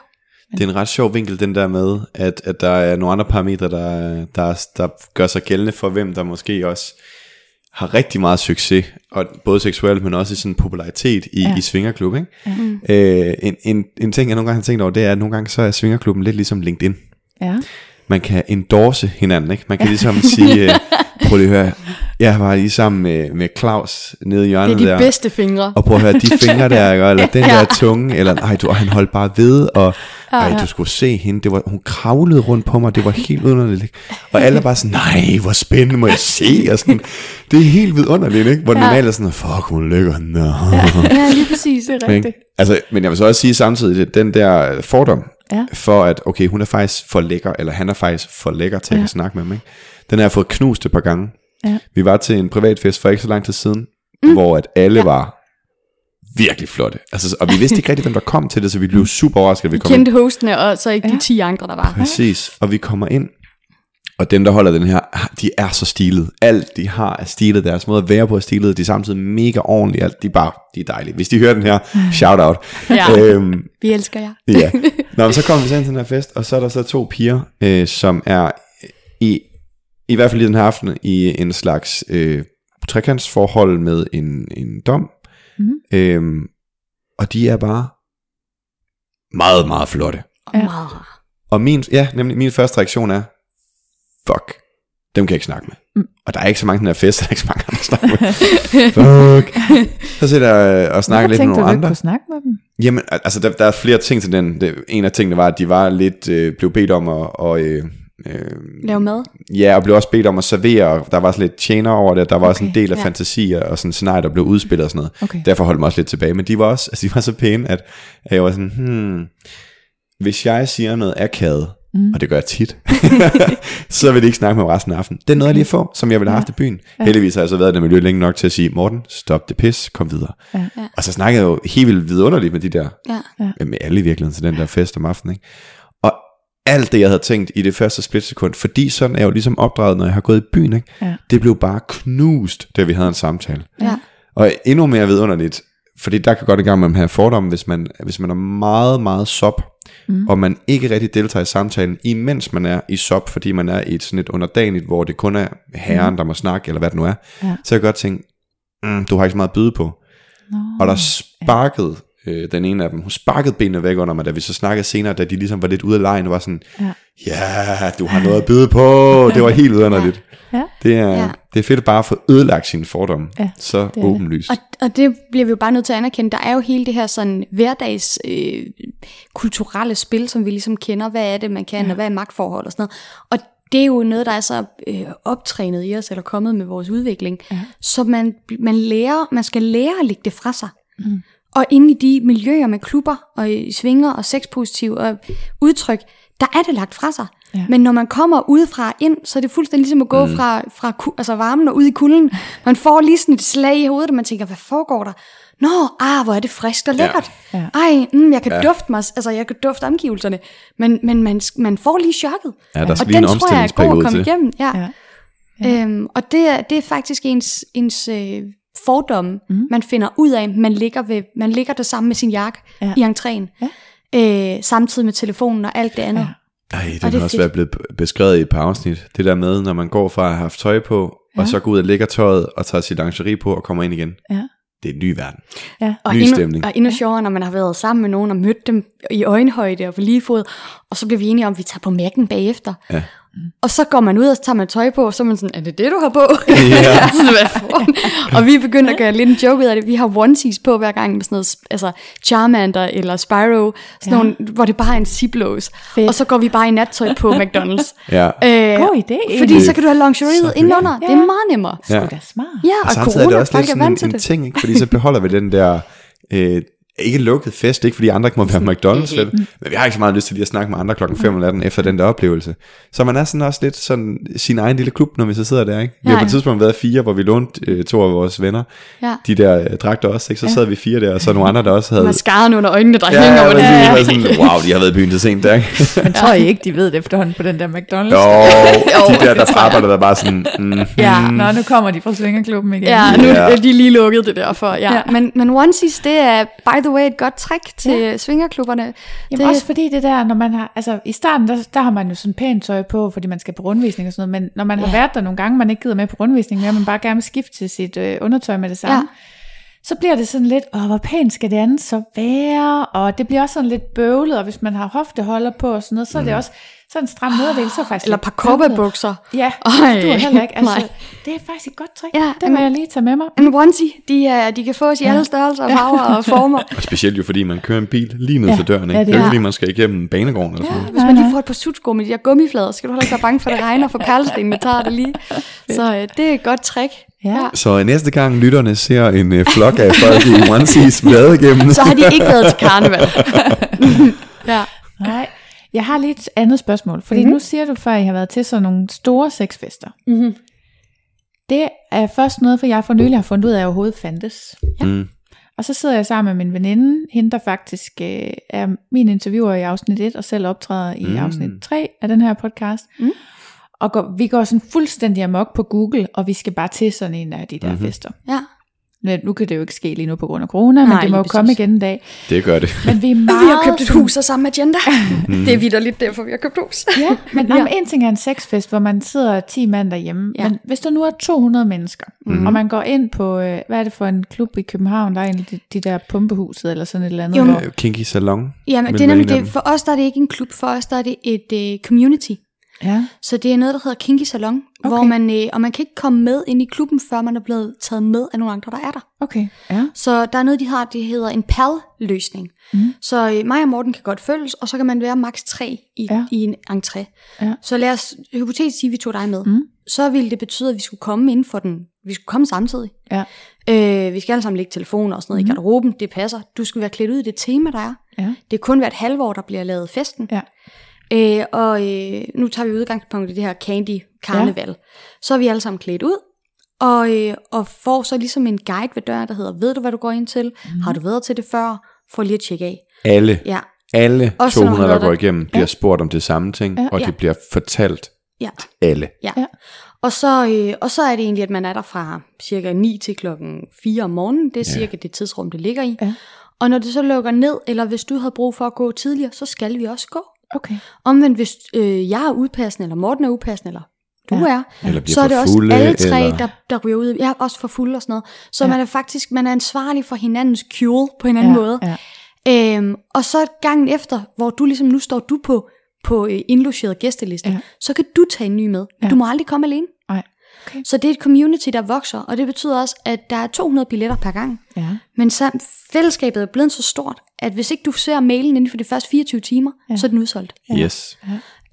Det er en ret sjov vinkel, den der med, at, at der er nogle andre parametre, der, der, der gør sig gældende for, hvem der måske også har rigtig meget succes, og både seksuelt, men også i sådan popularitet i, ja. Ja. i svingerklub. Ikke? Ja. Mm. Øh, en, en, en ting, jeg nogle gange har tænkt over, det er, at nogle gange så er svingerklubben lidt ligesom LinkedIn. Ja. Man kan endorse hinanden, ikke? Man kan ligesom sige, øh, prøv lige at høre, jeg var lige sammen med, med Claus nede i Det hjørnet er de der. bedste fingre. Og prøv at høre, de fingre der, ikke? eller den der tunge, eller ej, du, han holdt bare ved, og ej, du skulle se hende, det var, hun kravlede rundt på mig, det var helt underligt. Og alle bare sådan, nej, hvor spændende, må jeg se? Og sådan, det er helt vidunderligt, ikke? Hvor ja. normalt er sådan, fuck, hun er lækker. No. Ja, lige præcis. Det er rigtigt. Altså, men jeg vil så også sige samtidig, at den der fordom, Ja. for at, okay, hun er faktisk for lækker, eller han er faktisk for lækker til. Ja. at snakke med mig, ikke? Den har jeg fået knust et par gange. Ja. Vi var til en privatfest for ikke så lang tid siden, mm. hvor at alle ja. var virkelig flotte. Altså, og vi vidste ikke rigtig, hvem der kom til det, så vi blev super overrasket, at vi Vi kom ind. kendte hostene, og så ikke ja. Ja. de 10 andre, der var. Præcis, og vi kommer ind, og dem, der holder den her, de er så stilet. Alt, de har er stilet. Deres måde at være på er stilet. De er samtidig mega ordentlige. Alt, de er bare, de er dejlige. Hvis de hører den her, shout out. Ja. Øhm, Vi elsker jer. ja. Nå, men så kommer vi så ind til den her fest, og så er der så to piger, øh, som er i, i hvert fald i den her aften, i en slags øh, trekantsforhold med en, en dom. Mhm. Øhm, og de er bare meget, meget flotte. Og Ja. Og min, ja, nemlig min første reaktion er, fuck, dem kan jeg ikke snakke med. Mm. Og der er ikke så mange den her fest, der er ikke så mange andre at snakke med. fuck. Så sidder jeg øh, og snakker Hvorfor lidt med nogle du andre. kunne snakke med dem? Jamen, al- altså der, der er flere ting til den. Det, en af tingene var, at de var lidt, øh, blev bedt om at, og, øh, øh, Lav mad. ja, og blev også bedt om at servere, og der var sådan lidt tjener over det, der var okay, også en del af ja. fantasier og sådan scenarier, der blev udspillet og sådan noget. Okay. Derfor holdt mig også lidt tilbage, men de var også, altså de var så pæne, at, at jeg var sådan, hmm, hvis jeg siger noget akavet, mm. og det gør jeg tit, så vil de ikke snakke med mig resten af aftenen. Det er noget, okay. jeg lige får, som jeg ville have haft i byen. Ja. Heldigvis har jeg så været i det miljø længe nok til at sige, Morten, stop det pis, kom videre. Ja. Og så snakkede jeg jo helt vildt vidunderligt med de der, ja. med alle i virkeligheden til den der fest om aftenen. Ikke? Alt det, jeg havde tænkt i det første splitsekund, fordi sådan er jeg jo ligesom opdraget, når jeg har gået i byen, ikke? Ja. det blev bare knust, da vi havde en samtale. Ja. Og endnu mere vidunderligt, fordi der kan godt i gang med at have fordomme, hvis man, hvis man er meget, meget sop, mm. og man ikke rigtig deltager i samtalen, imens man er i sop, fordi man er i et sådan et underdanigt, hvor det kun er herren, mm. der må snakke, eller hvad det nu er, ja. så jeg kan godt tænke, mm, du har ikke så meget at byde på. No. Og der sparkede øh, den ene af dem, hun sparkede benene væk under mig, da vi så snakkede senere, da de ligesom var lidt ude af lejen, og var sådan, ja, ja du har noget at byde på, det var helt vidunderligt. Ja. Det, er, ja. det er fedt bare at få ødelagt sine fordomme, ja, så åbenlyst. Og, og det bliver vi jo bare nødt til at anerkende, der er jo hele det her sådan hverdags øh, kulturelle spil, som vi ligesom kender, hvad er det, man kan, ja. og hvad er magtforhold og sådan noget. Og det er jo noget, der er så øh, optrænet i os, eller kommet med vores udvikling. Ja. Så man, man lærer, man skal lære at lægge det fra sig. Mm. Og inde i de miljøer med klubber og svinger og sexpositiv og udtryk, der er det lagt fra sig. Ja. Men når man kommer udefra ind, så er det fuldstændig ligesom at gå mm. fra, fra altså varmen og ud i kulden. Man får lige sådan et slag i hovedet, og man tænker, hvad foregår der? Nå, ah, hvor er det frisk og lækkert. Ja. Ja. Ej, mm, jeg kan ja. dufte mig, altså jeg kan dufte omgivelserne. Men, men man, man får lige chokket. Ja, der og den tror jeg er god at komme til. igennem. Ja. Ja. Ja. Øhm, og det er, det er faktisk ens, ens øh, fordomme, mm. man finder ud af. Man ligger, ved, man ligger det samme med sin jakke ja. i entréen. Ja. Øh, samtidig med telefonen og alt det andet. Ja. Ej, det, det har også fedt. været blevet beskrevet i et par afsnit. Det der med, når man går fra at have haft tøj på, ja. og så går ud og lægger tøjet, og tager sit lingerie på, og kommer ind igen. Ja. Det er en ny verden. Ja. Og ny endnu, stemning. Og endnu sjovere, når man har været sammen med nogen og mødt dem i øjenhøjde og på lige fod, og så bliver vi enige om, at vi tager på mærken bagefter. Ja. Og så går man ud og så tager man tøj på, og så er man sådan, er det det, du har på? Ja. og vi begynder at gøre lidt en joke ud af det. Vi har onesies på hver gang med sådan noget, altså Charmander eller Spyro, sådan ja. nogle, hvor det bare er en ziplås. Og så går vi bare i nattøj på McDonald's. ja. Øh, God idé. Fordi så kan du have lingeriet indenunder. Ja. Det er meget nemmere. Ja. Det er smart. Ja, og, og corona, er det også lidt sådan en, en ting, ikke? fordi så beholder vi den der... Øh, ikke lukket fest, ikke fordi andre ikke må være McDonald's, vel? men vi har ikke så meget lyst til lige at snakke med andre klokken 5 om natten efter den der oplevelse. Så man er sådan også lidt sådan sin egen lille klub, når vi så sidder der, ikke? Vi ja, har på et tidspunkt været fire, hvor vi lånte øh, to af vores venner, ja. de der øh, dragter også, ikke? Så ja. sad vi fire der, og så nogle andre, der også havde... Mascaraen under øjnene, der ja, hænger over det. Ja, ja. Sådan, wow, de har været i byen til sent der, ikke? Men tror I ikke, de ved det efterhånden på den der McDonald's? Jo, de der, der arbejder der bare sådan... Mm, ja, mm. Nå, nu kommer de fra Svingerklubben igen. Ja, nu er de lige lukket det der for, ja. ja. Men, men onesies, det er, by the way, et godt trick til ja. svingerklubberne. Jamen det, også fordi det der, når man har, altså i starten, der, der har man jo sådan pænt tøj på, fordi man skal på rundvisning og sådan noget, men når man ja. har været der nogle gange, man ikke gider med på rundvisning, men man bare gerne vil skifte til sit øh, undertøj med det samme, ja. så bliver det sådan lidt, åh, hvor pænt skal det andet så være, og det bliver også sådan lidt bøvlet, og hvis man har hofteholder på og sådan noget, så er det mm. også, sådan en stram nederdel, så faktisk Eller par koppebukser. Ja, Ej, det er heller ikke. Altså, det er faktisk et godt trick. Ja, det vil jeg lige tage med mig. En onesie, de, er, de kan fås i ja. alle størrelser, farver og former. og specielt jo fordi man kører en bil lige ned ja. til døren. Ikke? Ja, det, er. det er jo fordi man skal igennem banegården. Eller ja, sådan. Hvis man lige får et par sutsko med de der gummiflader, skal du heller ikke være bange for, at det regner, for perlestenene tager det lige. Så øh, det er et godt trick. Ja. Så næste gang lytterne ser en øh, flok af folk i onesies blade igennem. så har de ikke været til karneval. ja. Nej. Jeg har lige et andet spørgsmål, fordi mm-hmm. nu siger du før, at I har været til sådan nogle store sexfester. Mm-hmm. Det er først noget, for jeg for nylig har fundet ud af, at overhovedet fandtes. Ja. Mm. Og så sidder jeg sammen med min veninde, hende der faktisk øh, er min interviewer i afsnit 1, og selv optræder i mm. afsnit 3 af den her podcast. Mm. Og går, vi går sådan fuldstændig amok på Google, og vi skal bare til sådan en af de der mm-hmm. fester. Ja. Nu kan det jo ikke ske lige nu på grund af corona, Nej, men det må jo komme igen en dag. Det gør det. Men vi, er meget vi har købt et hus af samme agenda. mm. Det er vidderligt derfor, vi har købt hus. ja, men ja. en ting er en sexfest, hvor man sidder 10 mand derhjemme. Ja. Men hvis der nu er 200 mennesker, mm. og man går ind på, øh, hvad er det for en klub i København, der er en de, de der pumpehuset eller sådan et eller andet. Jo, hvor... Kinky Salon. Ja, men det er nemlig det. For os der er det ikke en klub, for os der er det et uh, community. Ja. Så det er noget, der hedder Kinky Salon, okay. hvor man, øh, og man kan ikke komme med ind i klubben, før man er blevet taget med af nogle andre, der er der. Okay, ja. Så der er noget, de har, det hedder en PAL-løsning. Mm. Så øh, mig og Morten kan godt følges, og så kan man være maks 3 i, ja. i en entré. Ja. Så lad os hypotetisk sige, at vi tog dig med. Mm. Så ville det betyde, at vi skulle komme ind for den. Vi skulle komme samtidig. Ja. Øh, vi skal alle sammen lægge telefoner og sådan noget mm. i garderoben. Det passer. Du skal være klædt ud i det tema, der er. Ja. Det er kun hvert halvår, der bliver lavet festen. Ja. Øh, og øh, nu tager vi udgangspunkt i det her candy karneval. Ja. Så er vi alle sammen klædt ud, og, øh, og får så ligesom en guide ved døren, der hedder, ved du hvad du går ind til? Mm. Har du været til det før? For lige at tjekke af. Alle, Ja, alle Også når man 200, har der går igennem, bliver spurgt om det samme ting, Ja. og Ja. det bliver fortalt ja. alle. Ja. Ja. ja. Og, så, øh, og så er det egentlig, at man er der fra cirka 9 til klokken 4 om morgenen. Det er cirka det tidsrum, det ligger i. Ja. Og når det så lukker ned, eller hvis du havde brug for at gå tidligere, så skal vi også gå. Okay. Omvendt, hvis øh, jeg er udpassende, eller Morten er udpassende, eller du Ja. er, Eller så er det også fulde, alle tre, eller- der, der ryger ud. Jeg er også for fuld og sådan noget. Så Ja. man er faktisk man er ansvarlig for hinandens cure på en anden Ja, måde. ja. Øhm, og så gangen efter, hvor du ligesom, nu står du på, på øh, indlogeret gæsteliste, Ja. så kan du tage en ny med. Ja. Du må aldrig komme alene. Okay. Så det er et community, der vokser, og det betyder også, at der er 200 billetter per gang. Ja. Men så, fællesskabet er blevet så stort, at hvis ikke du ser mailen inden for de første 24 timer, Ja. ja. så er den udsolgt. Yes.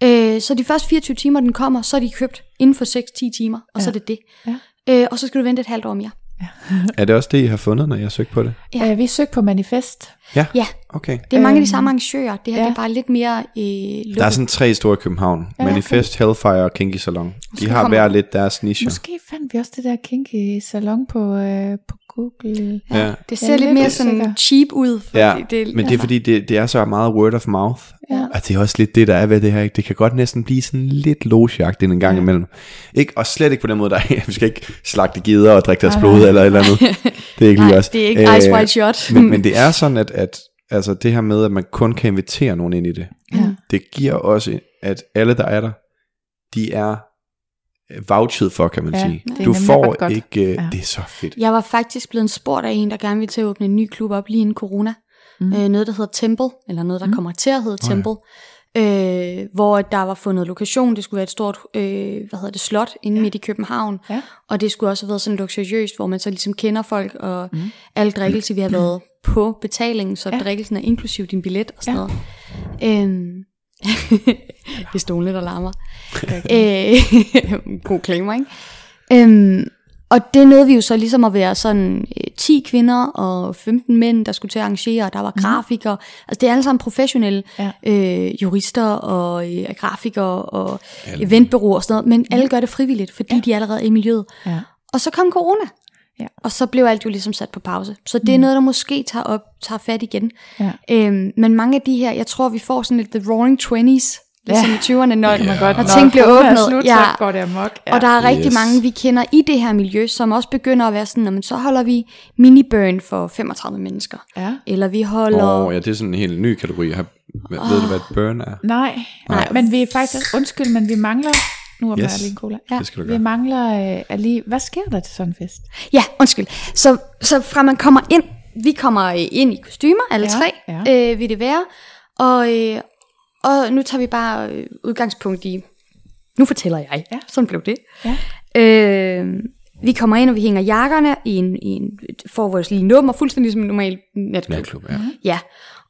Øh, så de første 24 timer, den kommer, så er de købt inden for 6-10 timer, og ja. så er det det. Ja. Øh, og så skal du vente et halvt år mere. Er det også det, I har fundet, når jeg har søgt på det? Ja. Ja. Øh, vi søgte på manifest. Ja, Ja, okay. det er mange af Øhm, de samme arrangører. Det her ja. ja. det er bare lidt mere øh, lukket. Der er sådan tre store i København. Ja, Manifest, Hellfire og Kinky Salon. De Måske har kommer- hver lidt deres niche. Måske fandt vi også det der kinky salon på, øh, på Google. Ja. Det ser er lidt mere sådan cheap ud. fordi Ja, det, men det er fordi, det, det er så meget word of mouth. Ja. Og det er også lidt det, der er ved det her. Ikke? Det kan godt næsten blive sådan lidt logeagtigt en gang Ja. imellem. Ikke, og slet ikke på den måde, der er, vi skal ikke slagte gider og drikke deres blod eller et eller andet. Det er ikke lige Nej, os. det er ikke Ice White Shot. men, men det er sådan, at, at altså det her med, at man kun kan invitere nogen ind i det, Ja. det giver også, at alle, der er der, de er vouchet for, kan man Ja, sige. det er Du får ikke, øh, Ja. det er så fedt. Jeg var faktisk blevet spurgt af en, der gerne ville til at åbne en ny klub op lige inden corona. Mm. Øh, noget, der hedder Temple, eller noget, der Mm. mm. kommer til at hedde ja. Temple. Øh, hvor der var fundet lokation. Det skulle være et stort øh, hvad hedder det, slot inde Ja. ja. midt i København. Ja. Og det skulle også have været sådan luksuriøst, hvor man så ligesom kender folk, og Mm. mm. alle drikkelse, vi har været på betalingen, så Ja. drikkelsen er inklusiv din billet og sådan Ja. noget. Øhm, det er stolene, der larmer. Øh, god claimer, ikke? Øhm, og det nåede vi jo så ligesom at være sådan øh, 10 kvinder og 15 mænd, der skulle til at arrangere, og der var grafikere. Altså det er alle sammen professionelle Ja. øh, jurister og øh, grafikere og eventbureauer og sådan noget, men alle gør det frivilligt, fordi ja. de er allerede i miljøet. Ja. Og så kom corona. Ja. Og så blev alt jo ligesom sat på pause. Så det er noget, der måske tager op, tager fat igen. Ja. Øhm, men mange af de her, jeg tror, vi får sådan lidt the roaring 20s, ligesom Ja. i 20'erne, når, man godt, når ting bliver er åbnet. Slut, ja. så går det amok. Ja. Og der er rigtig Yes. mange, vi kender i det her miljø, som også begynder at være sådan, "Nå, men så holder vi mini-burn for 35 mennesker. Ja. Eller vi holder... Åh, oh, ja, det er sådan en helt ny kategori. Har, oh. Ved du, hvad et burn er? Nej, nej, men vi er faktisk, undskyld, men vi mangler, nu er Yes. yes. lige en cola. Ja. Det skal du vi gøre. mangler øh, at lige, hvad sker der til sådan en fest? Ja, undskyld. Så, så fra man kommer ind, vi kommer øh, ind i kostymer, alle Ja, tre, ja. Øh, vil det være. Og, øh, og nu tager vi bare øh, udgangspunkt i, nu fortæller jeg. Ja. Sådan blev det. Ja. Øh, vi kommer ind, og vi hænger jakkerne i en, i en får vores lille nummer, fuldstændig som en normal natklub. Natklub, ja. Ja,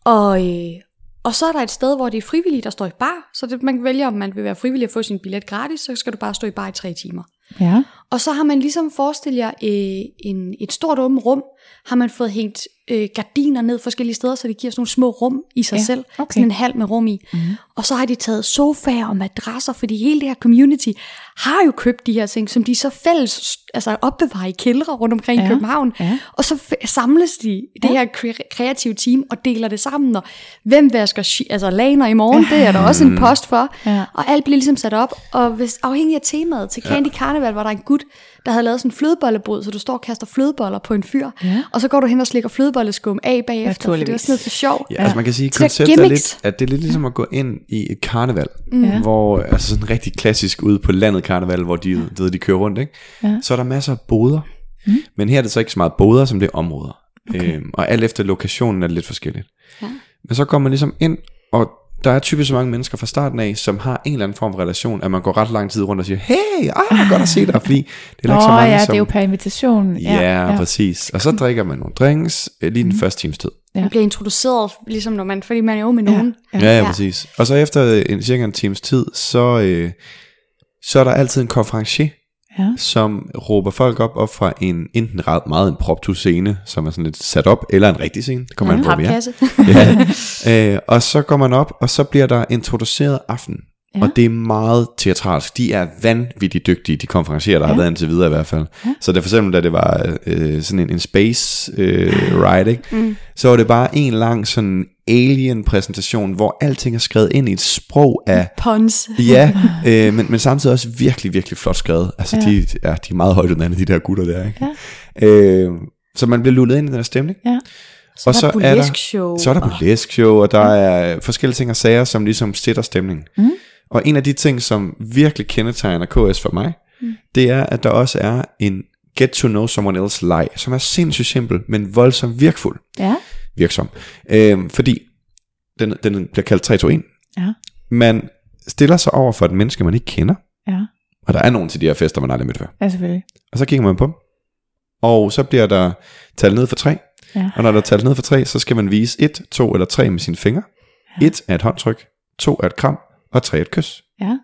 og, øh, og så er der et sted, hvor det er frivillige, der står i bar. Så det, man kan vælge, om man vil være frivillig og få sin billet gratis, så skal du bare stå i bar i tre timer. Ja. Og så har man ligesom forestillet jer øh, en, et stort åbent rum, har man fået hængt øh, gardiner ned forskellige steder, så det giver sådan nogle små rum i sig Ja, ja, selv. okay. Sådan en halv med rum i. Mm. Og så har de taget sofaer og madrasser, fordi hele det her community har jo købt de her ting, som de så fælles altså opbevarer i kældre rundt omkring Ja, i København. ja. Og så f- samles de, det Ja. her kre- kreative team, og deler det sammen. Og hvem vasker altså laner i morgen, det er der også en post for. Ja. Og alt bliver ligesom sat op. Og hvis, afhængig af temaet, til Candy Carnival var der en gut, der havde lavet sådan en flødebollebod, så du står og kaster flødeboller på en fyr. Ja. Og så går du hen og slikker flødebolleskum af bagefter, for det var Naturligvis. sådan noget for sjov. Ja, altså man kan sige, konceptet er lidt, at det er lidt ligesom at gå ind i et karneval, Ja. hvor, altså sådan rigtig klassisk ude på landet karneval, hvor de, ja. ved, de kører rundt, ikke? Ja. Så er der masser af boder, mm. men her er det så ikke så meget boder, som det er områder. Okay. Øhm, og alt efter lokationen er det lidt forskelligt. Ja. Men så går man ligesom ind, og der er typisk så mange mennesker fra starten af, som har en eller anden form for relation, at man går ret lang tid rundt og siger, hey, ah, godt at se dig, fordi det er Nå ikke så mange, ja, som... det er jo per invitation. Ja, ja, præcis. Og så drikker man nogle drinks øh, lige den Mhm. første times tid. Ja. Man bliver introduceret, ligesom når man, fordi man er jo med nogen. Ja. Ja, ja, Ja. præcis. Og så efter en, cirka en times tid, så, øh, så er der altid en konferencier, Ja. som råber folk op op fra en enten ret meget en proptu scene, som er sådan lidt sat op, eller en rigtig scene. Det kommer an på, vi ja. øh, og så går man op, og så bliver der introduceret aften. Ja. Ja. Og det er meget teatralsk. De er vanvittigt dygtige, de konferencier, der ja. har været indtil videre i hvert fald. Ja. Så det for eksempel, da det var øh, sådan en, en space øh, ride, ikke? Mm. så var det bare en lang sådan alien-præsentation, hvor alting er skrevet ind i et sprog af... Pons. Ja, øh, men, men samtidig også virkelig, virkelig flot skrevet. Altså, ja. de, ja, de er meget højt uddannede, de der gutter der, ikke? Ja. Øh, så man bliver lullet ind i den her stemning. Ja. Så Og så er der- burlesk-show, Så er der burlesk show, og der er forskellige ting og sager, som ligesom sætter stemningen. Mm. Og en af de ting, som virkelig kendetegner KS for mig, mm. det er, at der også er en get to know someone else leg, som er sindssygt simpel, men voldsomt virkfuld. Ja. Virksom. Øhm, fordi den, den bliver kaldt 321. Ja. Man stiller sig over for et menneske, man ikke kender, Ja. og der er nogen til de her fester, man aldrig mødt før. Ja, selvfølgelig. Og så kigger man på dem, og så bliver der talt ned for tre, Ja. og når der er talt ned for tre, så skal man vise et, to eller tre med sine fingre. Ja. Et er et håndtryk, to er et kram, og tre er et kys. Ja.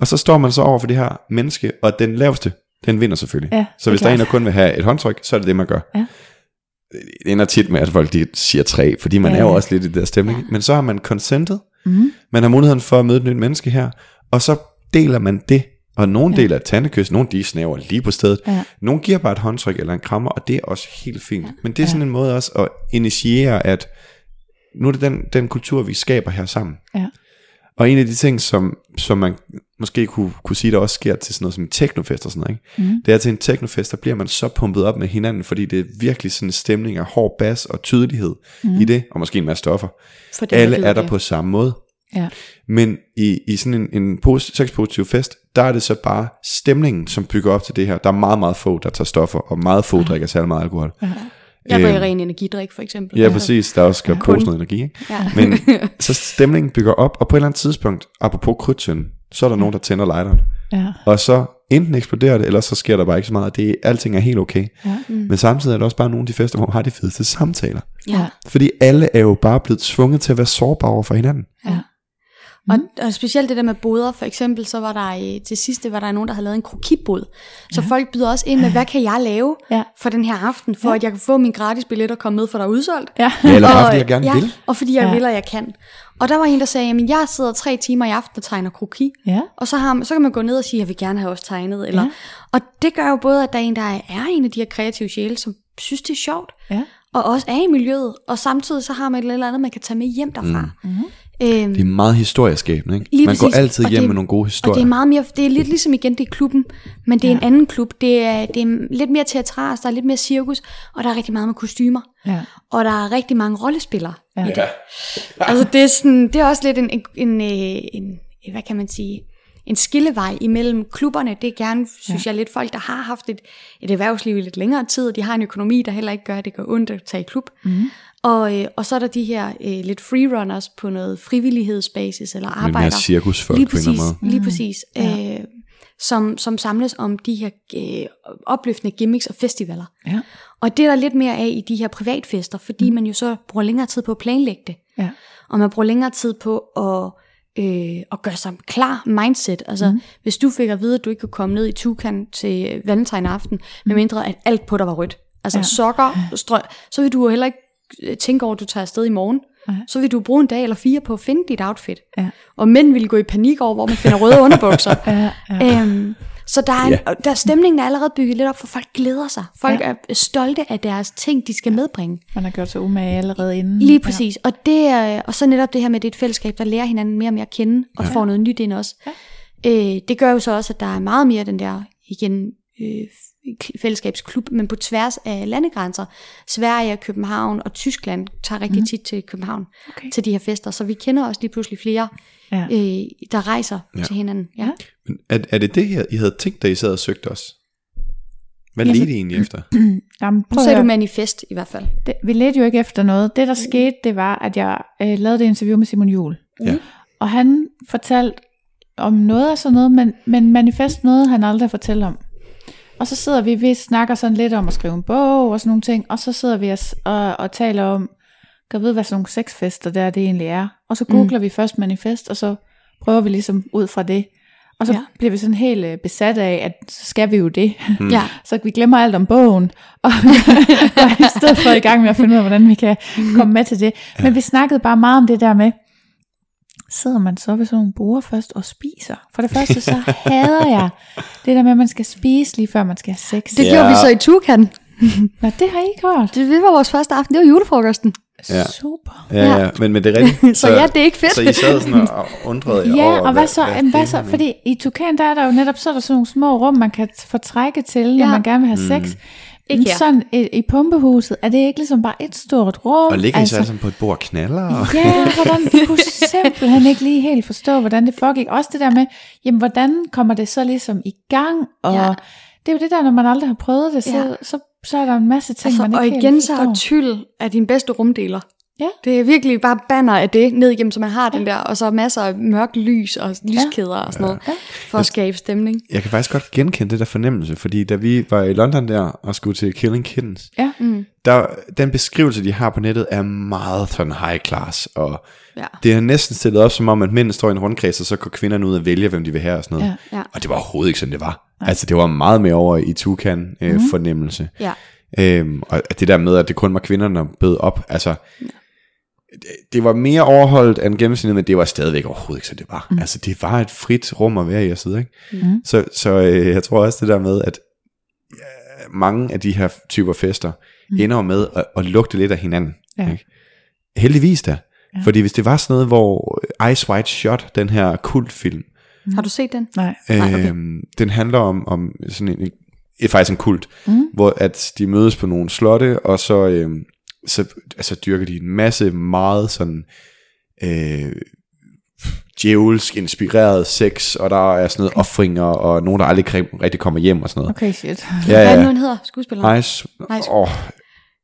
Og så står man så over for det her menneske, og den laveste, den vinder selvfølgelig. Ja, så hvis der er en, klart. der kun vil have et håndtryk, så er det det, man gør. Ja. Det ender tit med, at folk de siger tre, fordi man Ja, ja, er jo ja. også lidt i der stemning. Ja. Men så har man consentet, Mm. man har muligheden for at møde et nyt menneske her, og så deler man det. Og nogle ja. deler et tandekys, nogle de snæver lige på stedet. Ja. Nogle giver bare et håndtryk eller en krammer, og det er også helt fint. Men det er sådan en måde også at initiere, at nu er det den, den kultur, vi skaber her sammen. Ja. Og en af de ting, som, som man måske kunne, kunne sige, der også sker til sådan noget som en teknofest og sådan noget, ikke? Mm. det er til en teknofest, der bliver man så pumpet op med hinanden, fordi det er virkelig sådan en stemning af hård bas og tydelighed mm. i det, og måske en masse stoffer. For det, der Alle er der det. på samme måde. Ja. Men i, i sådan en, en pos- sexpositiv fest, der er det så bare stemningen, som bygger op til det her. Der er meget, meget få, der tager stoffer, og meget få drikker særlig meget alkohol. Ja, Jeg drikker ren energidrik, for eksempel. ja præcis. Der er også skal ja, Kun. noget energi. Ikke? Ja. Men så stemningen bygger op, og på et eller andet tidspunkt, apropos krydtønden, så er der nogen, der tænder lighteren. Ja. Og så enten eksploderer det, eller så sker der bare ikke så meget. Det, alting er helt okay. Ja. Mm. Men samtidig er der også bare nogle af de fester, hvor man har de fedeste samtaler. ja. Fordi alle er jo bare blevet tvunget til at være sårbare for hinanden. Og, og specielt det der med boder, for eksempel, så var der øh, til sidste, var der nogen, der havde lavet en krokibod. Så folk byder også ind med, hvad kan jeg lave Ja. for den her aften, for at jeg kan få min gratis billet og komme med, for der er udsolgt. Ja. Ja, eller bare Og, fordi jeg gerne ja, vil. og fordi jeg Ja. vil, og jeg kan. Og der var en, der sagde, at jeg sidder tre timer i aften og tegner kroki. Ja. Og så, har, man- så kan man gå ned og sige, at jeg vil gerne have også tegnet. Eller, Ja. Og det gør jo både, at der er en, der er en af de her kreative sjæle, som synes, det er sjovt. Ja. Og også er i miljøet. Og samtidig så har man et eller andet, man kan tage med hjem derfra. Mm. Øhm, Det er meget historieskabende, ikke? Lige Man går præcis. altid Og hjem det- med nogle gode historier. Og det er meget mere, det er lidt ligesom igen, det er klubben, men det er ja. en anden klub. Det er, det er lidt mere teatralsk, der er lidt mere cirkus, og der er rigtig meget med kostymer. Ja. Og der er rigtig mange rollespillere. Ja. i det. altså det er, sådan, det er også lidt en, en, en, øh, en, hvad kan man sige, en skillevej imellem klubberne. Det er gerne, synes ja. jeg, lidt folk, der har haft et, et erhvervsliv i lidt længere tid, og de har en økonomi, der heller ikke gør, at det går ondt at tage i klub. Mm. Og, øh, og så er der de her øh, lidt freerunners på noget frivillighedsbasis eller mere arbejder. cirkusfolk lige på en præcis, Lige præcis. Ja. Øh, som, som samles om de her øh, opløftende gimmicks og festivaler. Ja. Og det er der lidt mere af i de her privatfester, fordi mm. man jo så bruger længere tid på at planlægge det. Ja. Og man bruger længere tid på at, øh, at gøre sig klar mindset. Altså, mm. hvis du fik at vide, at du ikke kunne komme ned i Tukan til Valentine aften, mm. medmindre at alt på dig var rødt. Altså ja. sokker, strø, så vil du jo heller ikke tænke over, at du tager afsted i morgen. Nej. Så vil du bruge en dag eller fire på at finde dit outfit. Ja. Og mænd vil gå i panik over, hvor man finder røde underbukser. Ja, ja. Øhm, så der er, en, Ja. der stemningen er allerede bygget lidt op, for folk glæder sig. Folk Ja. ja. er stolte af deres ting, de skal medbringe. Man har gjort sig umage allerede inden. Lige præcis. Ja. Og, det, er- og så netop det her med, at det er et fællesskab, der lærer hinanden mere og mere at kende, og ja. får noget nyt ind også. Ja. Øh, det gør jo så også, at der er meget mere den der, igen, øh, fællesskabsklub, men på tværs af landegrænser. Sverige, København og Tyskland tager rigtig mm. tit til København Okay. til de her fester, så vi kender også lige pludselig flere, Ja. øh, der rejser Ja. til hinanden. Ja. Men er, er det det, her, I havde tænkt, da I sad og søgte os? Hvad Ja, ledte I egentlig efter? Jamen, Nu prøv at sagde du manifest i hvert fald. det, vi ledte jo ikke efter noget. Det, der skete, det var, at jeg øh, lavede det interview med Simon Juhl. Ja. Og han fortalte om noget af sådan noget, men, men manifest noget, han aldrig fortæller om. Og så sidder vi, vi snakker sådan lidt om at skrive en bog og sådan nogle ting, og så sidder vi og, og, og taler om, kan vide, hvad sådan nogle sexfester der det egentlig er. Og så googler mm. vi først manifest, og så prøver vi ligesom ud fra det Og så Ja. bliver vi sådan helt øh, besat af, at så skal vi jo det. Mm. Ja. Så vi glemmer alt om bogen, og og i stedet for i gang med at finde ud af, hvordan vi kan komme med til det. Men vi snakkede bare meget om det der med, sidder man så ved sådan nogle borde først og spiser? For det første så hader jeg det der med, at man skal spise lige før man skal have sex. Det Ja. gjorde vi så i Tukan. Nå, det har I ikke hørt. Det, det var vores første aften, det var julefrokosten. Ja. Super. Ja, ja, Ja. men, men det er rigtigt. Så ja, det er ikke fedt. Så I sad sådan og undrede jer Ja, over, og hvad så? Hvad, hvad så? finder man? Fordi i Tukan, der er der jo netop, så er der sådan nogle små rum, man kan fortrække til, når Ja. man gerne vil have Mm. sex. Ikke Men her. sådan i, i pumpehuset, er det ikke ligesom bare et stort rum? Og ligger I så alle sammen på et bord og knaller? Og... Ja, hvordan, vi kunne simpelthen ikke lige helt forstå, hvordan det foregik. Også det der med, jamen, hvordan kommer det så ligesom i gang? Og Ja. det er jo det der, når man aldrig har prøvet det, så, Ja. så, så er der en masse ting, Altså, man og ikke igen helt så er tyld af din bedste rumdeler. Ja. Det er virkelig bare banner af det ned igennem, så man har den der, og så masser af mørkt lys og lyskæder og sådan noget, Ja. for at skabe stemning. Jeg kan faktisk godt genkende det der fornemmelse, fordi da vi var i London der og skulle til Killing Kittens, Ja. Mm. der, den beskrivelse, de har på nettet, er meget sådan high class, og Ja. det er næsten stillet op som om, at mændene står i en rundkreds, og så går kvinderne ud og vælger, hvem de vil have og sådan noget. Ja. Ja. Og det var overhovedet ikke sådan, det var. Altså, det var meget mere over i Tukan øh, mm. fornemmelse. Ja. Øhm, og det der med, at det kun var kvinderne, der bød op, altså, det, det var mere overholdt end gennemsnittet, men det var stadigvæk overhovedet ikke, så det var. Mm. Altså, det var et frit rum at være i og sidde, ikke? Mm. Så, så øh, jeg tror også det der med, at ja, mange af de her typer fester mm. ender med at, at lugte lidt af hinanden. Ja. Ikke? Heldigvis da. Ja. Fordi hvis det var sådan noget, hvor Ice White Shot, den her kultfilm, Har du set den? Nej. Nej, okay. øhm, den handler om, om sådan en, er faktisk en kult, Mm. hvor at de mødes på nogle slotte, og så, øhm, så altså, dyrker de en masse meget sådan øh, djævelsk inspireret sex, og der er sådan noget offringer, og nogen, der aldrig rigtig kommer hjem og sådan noget. Okay, shit. Ja, Hvad er det nu, ja. han hedder? Skuespilleren? Nice. Nice. Åh,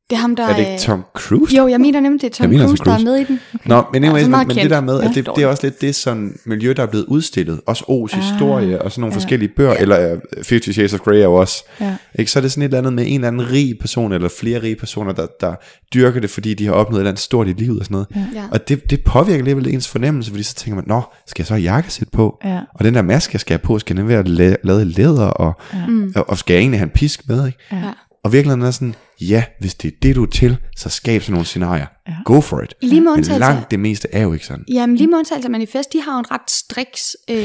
Det er ham, der er det ikke Tom Cruise? Jo, jeg mener nemlig, det er Tom Jeg mener, Cruise, Tom der er Cruise. med i den. Nå, men, anyways, Altså, men, meget men det der med, Ja. at det, det er også lidt det sådan miljø, der er blevet udstillet. Også O's Ah, historie og sådan nogle ja. forskellige bøger, eller uh, Fifty Shades of Grey er jo også. Ja. Ikke? Så er det sådan et eller andet med en eller anden rig person, eller flere rige personer, der, der dyrker det, fordi de har opnået et eller andet stort i livet og sådan noget. Ja. Og det, det påvirker alligevel ens fornemmelse, fordi så tænker man, nå, skal jeg så have jakkesæt på? Ja. Og den der maske, jeg skal have på, skal den være la- lavet i læder, og, Mm. og, og skal jeg egentlig have en pisk med? Ikke? Ja. Og virkeligheden er sådan, ja, hvis det er det, du er til, så skab sådan nogle scenarier. Ja. Go for it. Lige med Men langt det meste er jo ikke sådan. jamen, lige med undtagelse Manifest, de har jo en ret striks øh,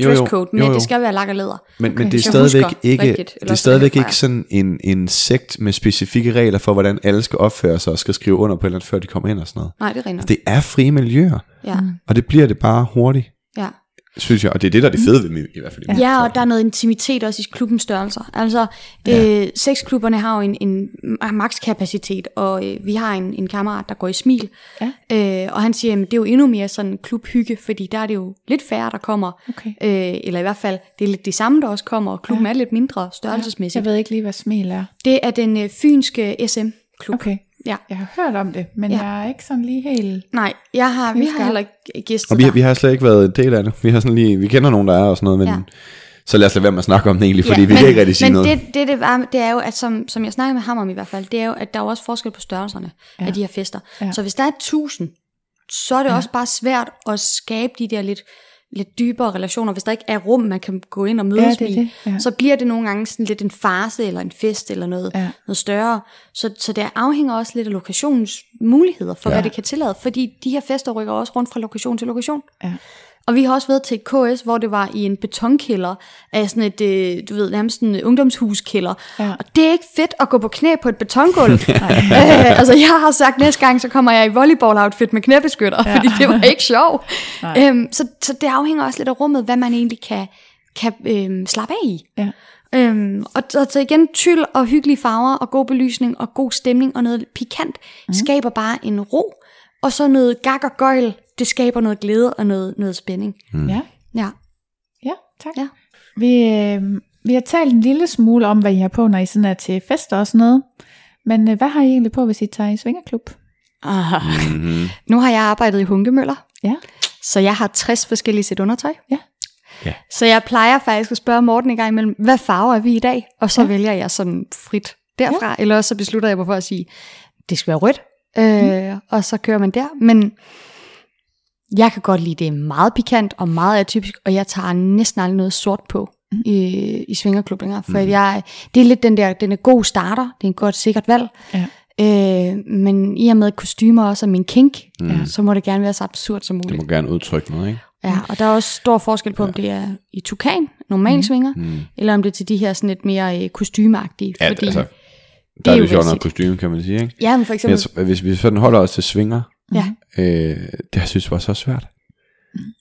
Jo, jo. dresscode med, Jo, at jo. det skal være lak og læder. Men, men det er stadigvæk husker ikke, rigtigt, det er stadigvæk ikke sådan en, en sekt med specifikke regler for, hvordan alle skal opføre sig og skal skrive under på et eller andet, før de kommer ind og sådan noget. Nej, det er rent. Det er frie miljøer, Ja. og det bliver det bare hurtigt, ja. Synes jeg. Og det er det, der er det fede ved mig, i hvert fald. Ja, og der er noget intimitet også i klubbens størrelser. Altså, ja. øh, sexklubberne har jo en, en makskapacitet, og øh, vi har en, en kammerat, der går i smil. Ja. Øh, og han siger, at det er jo endnu mere sådan klubhygge, fordi der er det jo lidt færre, der kommer. Okay. Øh, eller i hvert fald, det er lidt de samme, der også kommer, og klubben ja. er lidt mindre størrelsesmæssigt. Jeg ved ikke lige, hvad smil er. Det er den øh, fynske SM-klub. Okay. Ja. Jeg har hørt om det, men Ja. jeg er ikke sådan lige helt... Nej, jeg har, vi har heller ikke gæstet Og vi, vi har slet ikke været en del af det. Vi, har sådan lige, vi kender nogen, der er og sådan noget, men Ja. så lad os lade være med at snakke om det egentlig, fordi Ja, vi kan ikke rigtig sige men noget. det, det, det, var, det er jo, at som, som jeg snakker med ham om i hvert fald, det er jo, at der er jo også forskel på størrelserne ja. Af de her fester. Ja. Så hvis der er tusind, så er det. Ja. også bare svært at skabe de der lidt, lidt dybere relationer. Hvis der ikke er rum, man kan gå ind og mødes Ja, det i, det, ja. så bliver det nogle gange sådan lidt en farse eller en fest eller noget, ja. Noget større. Så, så det afhænger også lidt af lokationens muligheder for. Ja. hvad det kan tillade. Fordi de her fester rykker også rundt fra lokation til lokation. Ja. Og vi har også været til et KS, hvor det var i en betonkælder af sådan et, øh, du ved, nærmest en ungdomshuskælder. Ja. Og det er ikke fedt at gå på knæ på et betongulv. øh, altså jeg har sagt, næste gang, så kommer jeg i volleyball-outfit med knæbeskytter, ja. fordi det var ikke sjovt. øhm, så, så det afhænger også lidt af rummet, hvad man egentlig kan, kan øhm, slappe af i. Ja. Øhm, og så, så igen, tyld og hyggelige farver og god belysning og god stemning og noget pikant mm. skaber bare en ro. Og så noget gak og gøjl, det skaber noget glæde og noget, noget spænding. Mm. Ja. Ja. Ja, tak. Ja. Vi, øh, vi har talt en lille smule om, hvad I har på, når I sådan er til fester og sådan noget. Men øh, hvad har I egentlig på, hvis I tager i svingerklub? Ah. Mm-hmm. Nu har jeg arbejdet i Hunkemøller, Ja. så jeg har 60 forskellige sæt undertøj. Ja. Ja. Så jeg plejer faktisk at spørge Morten en gang imellem, hvad farver er vi i dag? Og så ja. Vælger jeg sådan frit derfra, ja. eller også så beslutter jeg mig for at sige, det skal være rødt, øh, og så kører man der. Men jeg kan godt lide, det er meget pikant og meget atypisk, og jeg tager næsten aldrig noget sort på mm. i, i svingerklub længere. For mm. jeg, det er lidt den der, den er god starter, det er en godt sikkert valg. Ja. Øh, men i og med kostymer også er min kink, mm. så må det gerne være så absurd som Det muligt. må gerne udtrykke noget, ikke? Ja, og der er også stor forskel på, om det er i tukan, normal mm. svinger, Mm. eller om det er til de her sådan lidt mere øh, kostymeagtige. Ja, fordi, altså, der er jo det sjovt nok basic. kostume, kan man sige, ikke? ja, men for eksempel, tror, hvis vi sådan holder os til svinger, ja, øh, det jeg synes var så svært.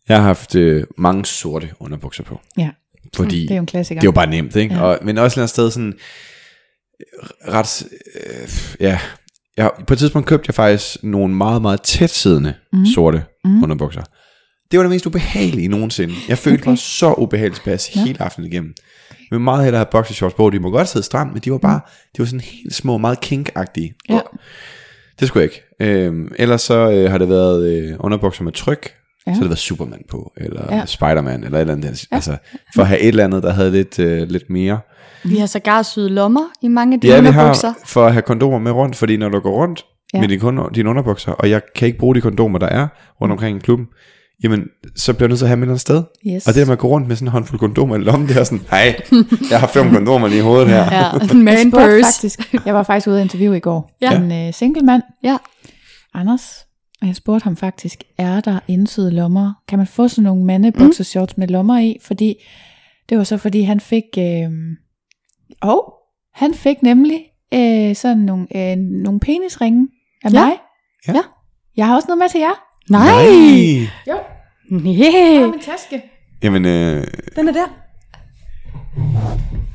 Jeg har haft øh, mange sorte underbukser på, Ja, fordi det er jo en klassiker. det er jo bare nemt, ikke? Ja. Og, men også et eller andet sted sådan, øh, ret, øh, ja, jeg, på et tidspunkt købte jeg faktisk nogle meget, meget tætsiddende mm. sorte mm. underbukser. Det var det mest ubehagelige nogensinde. Jeg følte okay. Okay. mig så ubehageligt tilpas ja. hele aftenen igennem. Jeg vil meget hellere have boxershorts på. De må godt sidde stramt, men de var bare, de var sådan helt små, meget kink-agtige. Ja. Det skulle jeg ikke. Øhm, ellers så øh, har det været øh, underbukser med tryk, ja. så har det været Superman på, eller ja. Ja. Spiderman, eller et eller andet. Ja. Altså, for at have et eller andet, der havde lidt, øh, lidt mere. vi har sågar syet lommer i mange af de Ja, vi underbukser. har for at have kondomer med rundt, fordi når du går rundt ja. Ja. med dine, dine underbukser, og jeg kan ikke bruge de kondomer, der er rundt omkring i klubben, jamen, så bliver jeg nødt til at have dem et eller andet sted. Yes. Og det der med at gå rundt med sådan en håndfuld kondomer i lommen, det er sådan, hej, jeg har fem kondomer lige i hovedet her. Ja, man purse. faktisk, jeg var faktisk ude at interviewe i går. Ja. En uh, single mand, Ja. Anders, og jeg spurgte ham faktisk, er der indsyede lommer? Kan man få sådan nogle mandeboxershorts med lommer i? Fordi det var så fordi han fik, øh, og han fik nemlig øh, sådan nogle, øh, nogle penisringe af Ja. mig. Ja. Ja. Jeg har også noget med til jer. Nej! Jo, Nej! min taske. Jamen, øh, Den er der.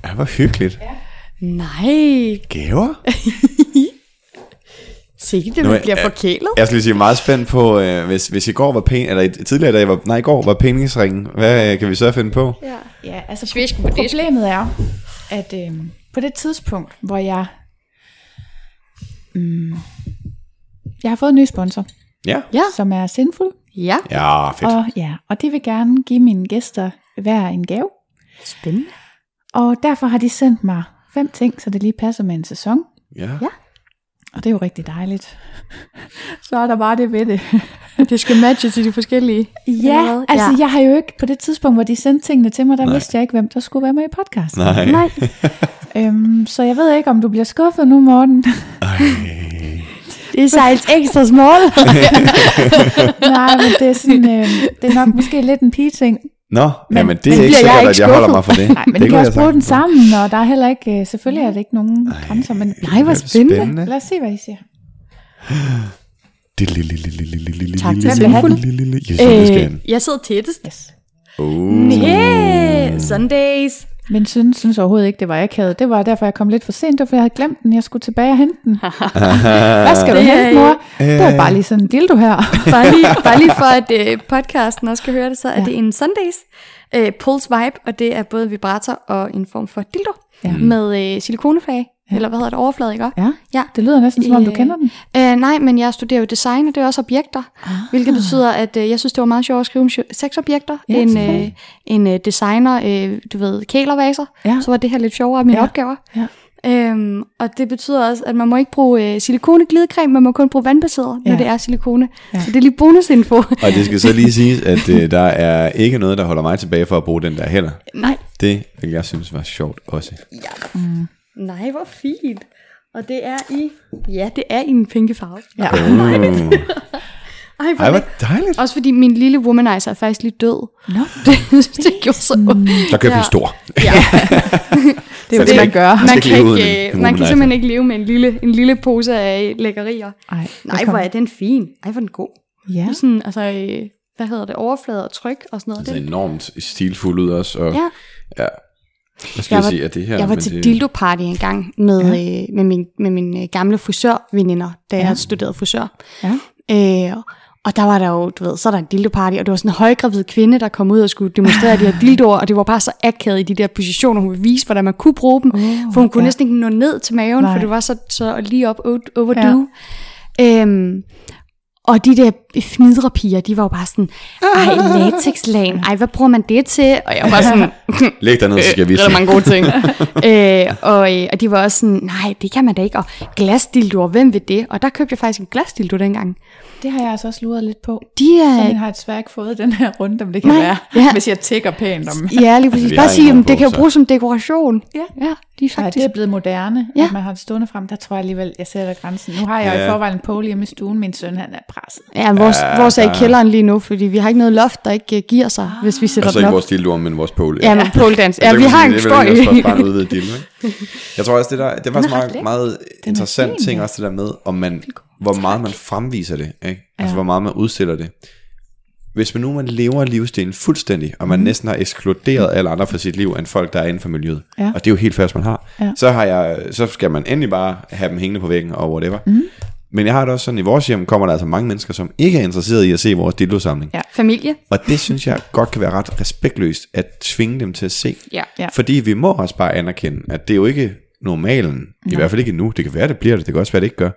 ja, hvor hyggeligt. Nej! Gaver? Se det, man er- bliver er- forkælet. Jeg skulle lige sige meget spændt på, øh, hvis, hvis i går var pen, eller i- tidligere i dag var, nej, i går var peningsringen. Hvad øh, kan vi så finde på? Ja. Ja, altså Svisk problemet er, at øh, på det tidspunkt, hvor jeg... Mm, jeg har fået en ny sponsor, Ja. Ja. som er Sinful. Ja. Ja, fedt. Og, ja, og de vil gerne give mine gæster hver en gave. Spændende. Og derfor har de sendt mig fem ting, så det lige passer med en sæson. Ja. Ja. Og det er jo rigtig dejligt. Så er der bare det ved det. Det skal matche til de forskellige. Ja, altså Ja. jeg har jo ikke, på det tidspunkt, hvor de sendte tingene til mig, der Nej. vidste jeg ikke, hvem der skulle være med i podcasten. Nej. Nej. Øhm, så jeg ved ikke, om du bliver skuffet nu, Morten. Det er sejls ekstra small. Nej, men det er sådan, øh, det er nok måske lidt en pige-ting. Nå, Men- men, jamen det men er ikke bliver jeg sikkert, ikke at jeg holder mig for det. Nej, men det det kan også jeg bruge den sammen, og der er heller ikke, øh, selvfølgelig er der ikke nogen grænser, men Nej, hvor spændende. lad os se, hvad I siger. Det lille, lille, lille, lille, lille, Tak, lille. Jeg det. Øh, jeg sidder tættest. Yes. Uh. Yeah, Sundays. Min søn synes overhovedet ikke, det var akavet. Det var derfor, jeg kom lidt for sent. Det var, fordi jeg havde glemt den. Jeg skulle tilbage og hente den. Hvad skal du Det hente, mor? øh, Det er bare lige sådan en dildo her. Bare lige, bare lige for, at øh, podcasten også skal høre det, så er Ja. det en Sundays øh, Pulse Vibe, og det er både vibrator og en form for dildo Ja. med øh, silikonefag, Ja. eller hvad hedder det, overflade, ikke? Ja, Ja. det lyder næsten som om, du Øh, kender den. Øh, nej, men jeg studerer jo design, og det er også objekter, ah. hvilket betyder, at øh, jeg synes, det var meget sjovt at skrive om sjo- sexobjekter. Ja, en, øh, en øh, designer, øh, du ved, kælervaser, Ja. så var det her lidt sjovere af mine Ja. opgaver. Ja. Øhm, og det betyder også, at man må ikke bruge øh, silikonglidecreme, man må kun bruge vandbaseret, ja. når Ja. det er silikone. Ja. Ja. Så det er lige bonusinfo. Og det skal så lige siges, at øh, der er ikke noget, der holder mig tilbage for at bruge den der heller. nej. Det vil jeg synes var sjovt også. Nej, hvor fint. Og det er i, ja, det er i en pinke farve. Ja. Uh. Ej, hvor Ej, hvor dejligt. Også fordi min lille womanizer er faktisk lige død. Nå, Det, det gjorde så ondt. Så køb Ja. en stor. Ja. det er jo det, man gør. Man kan, ikke øh, man kan simpelthen ikke leve med en lille, en lille pose af lækkerier. Ej, Nej, hvor er den fin. Ej, hvor er den god. Ja. Det er sådan, altså, øh, hvad hedder det, overflade og tryk og sådan noget. Det ser Det, enormt stilfuld ud også. Og, ja. ja. Hvad skal Jeg jeg, var- sige af det her? Jeg var til det, dildo party en gang med, ja. øh, med, min, med mine øh, gamle frisørveninder, da ja. jeg studerede frisør. Ja. Øh, og der var der jo, du ved, så er der en dildo party, og det var sådan en højgravid kvinde, der kom ud og skulle demonstrere de her dildoer, og det var bare så akavet i de der positioner, hun ville vise, hvordan man kunne bruge dem, Uh, for hun kunne ja. næsten ikke nå ned til maven, Nej. for det var så, så lige op overdue. Ja. Øhm, og de der fnidrepiger, de var jo bare sådan, ej, latexlagen, ej, hvad bruger man det til? Og jeg var sådan, Læg dig ned, så skal jeg det vise er dig. mange gode ting. øh, og, øh, og de var også sådan, nej, det kan man da ikke. Og glasdildoer, hvem vil det? Og der købte jeg faktisk en glasdildo dengang. Det har jeg altså også luret lidt på. De Så er, jeg har et svært fået den her runde, om det kan Nej, være, ja. hvis jeg tækker pænt om. ja, lige præcis. Vi Bare sige, det kan jo bruges som dekoration. Ja. Ja, de er faktisk... det er blevet moderne, Ja. at man har det stående frem. Der tror jeg alligevel, jeg sætter grænsen. Nu har jeg jo Ja. i forvejen en pole hjemme i stuen. Min søn, han er presset. Ja, vores, Ja, vores er i der- kælderen lige nu, fordi vi har ikke noget loft, der ikke uh, giver sig, hvis vi sætter Altså den ikke op. vores dildoer, men vores pole. Ja, men pole dance. Ja, vi har en er egentlig også bare en udvidet dildo, ikke? Jeg tror også, det, der, det er faktisk meget, meget interessant fin, ting, også det der med, om man, hvor meget man fremviser det, ikke? Altså Ja. hvor meget man udstiller det. Hvis man nu man lever livsstilen fuldstændig, og man mm. næsten har ekskluderet alle andre fra sit liv, end folk, der er inden for miljøet, Ja. og det er jo helt færdigt, man har, Ja. så, har jeg, så skal man endelig bare have dem hængende på væggen og whatever. Mm. Men jeg har det også sådan, i vores hjem kommer der altså mange mennesker, som ikke er interesseret i at se vores dildosamling. Ja. Familie. Og det synes jeg godt kan være ret respektløst at tvinge dem til at se. Ja. Ja. Fordi vi må også bare anerkende, at det er jo ikke normalen. I hvert fald ikke nu. Det kan være, det bliver det. Det kan også være, det ikke gør.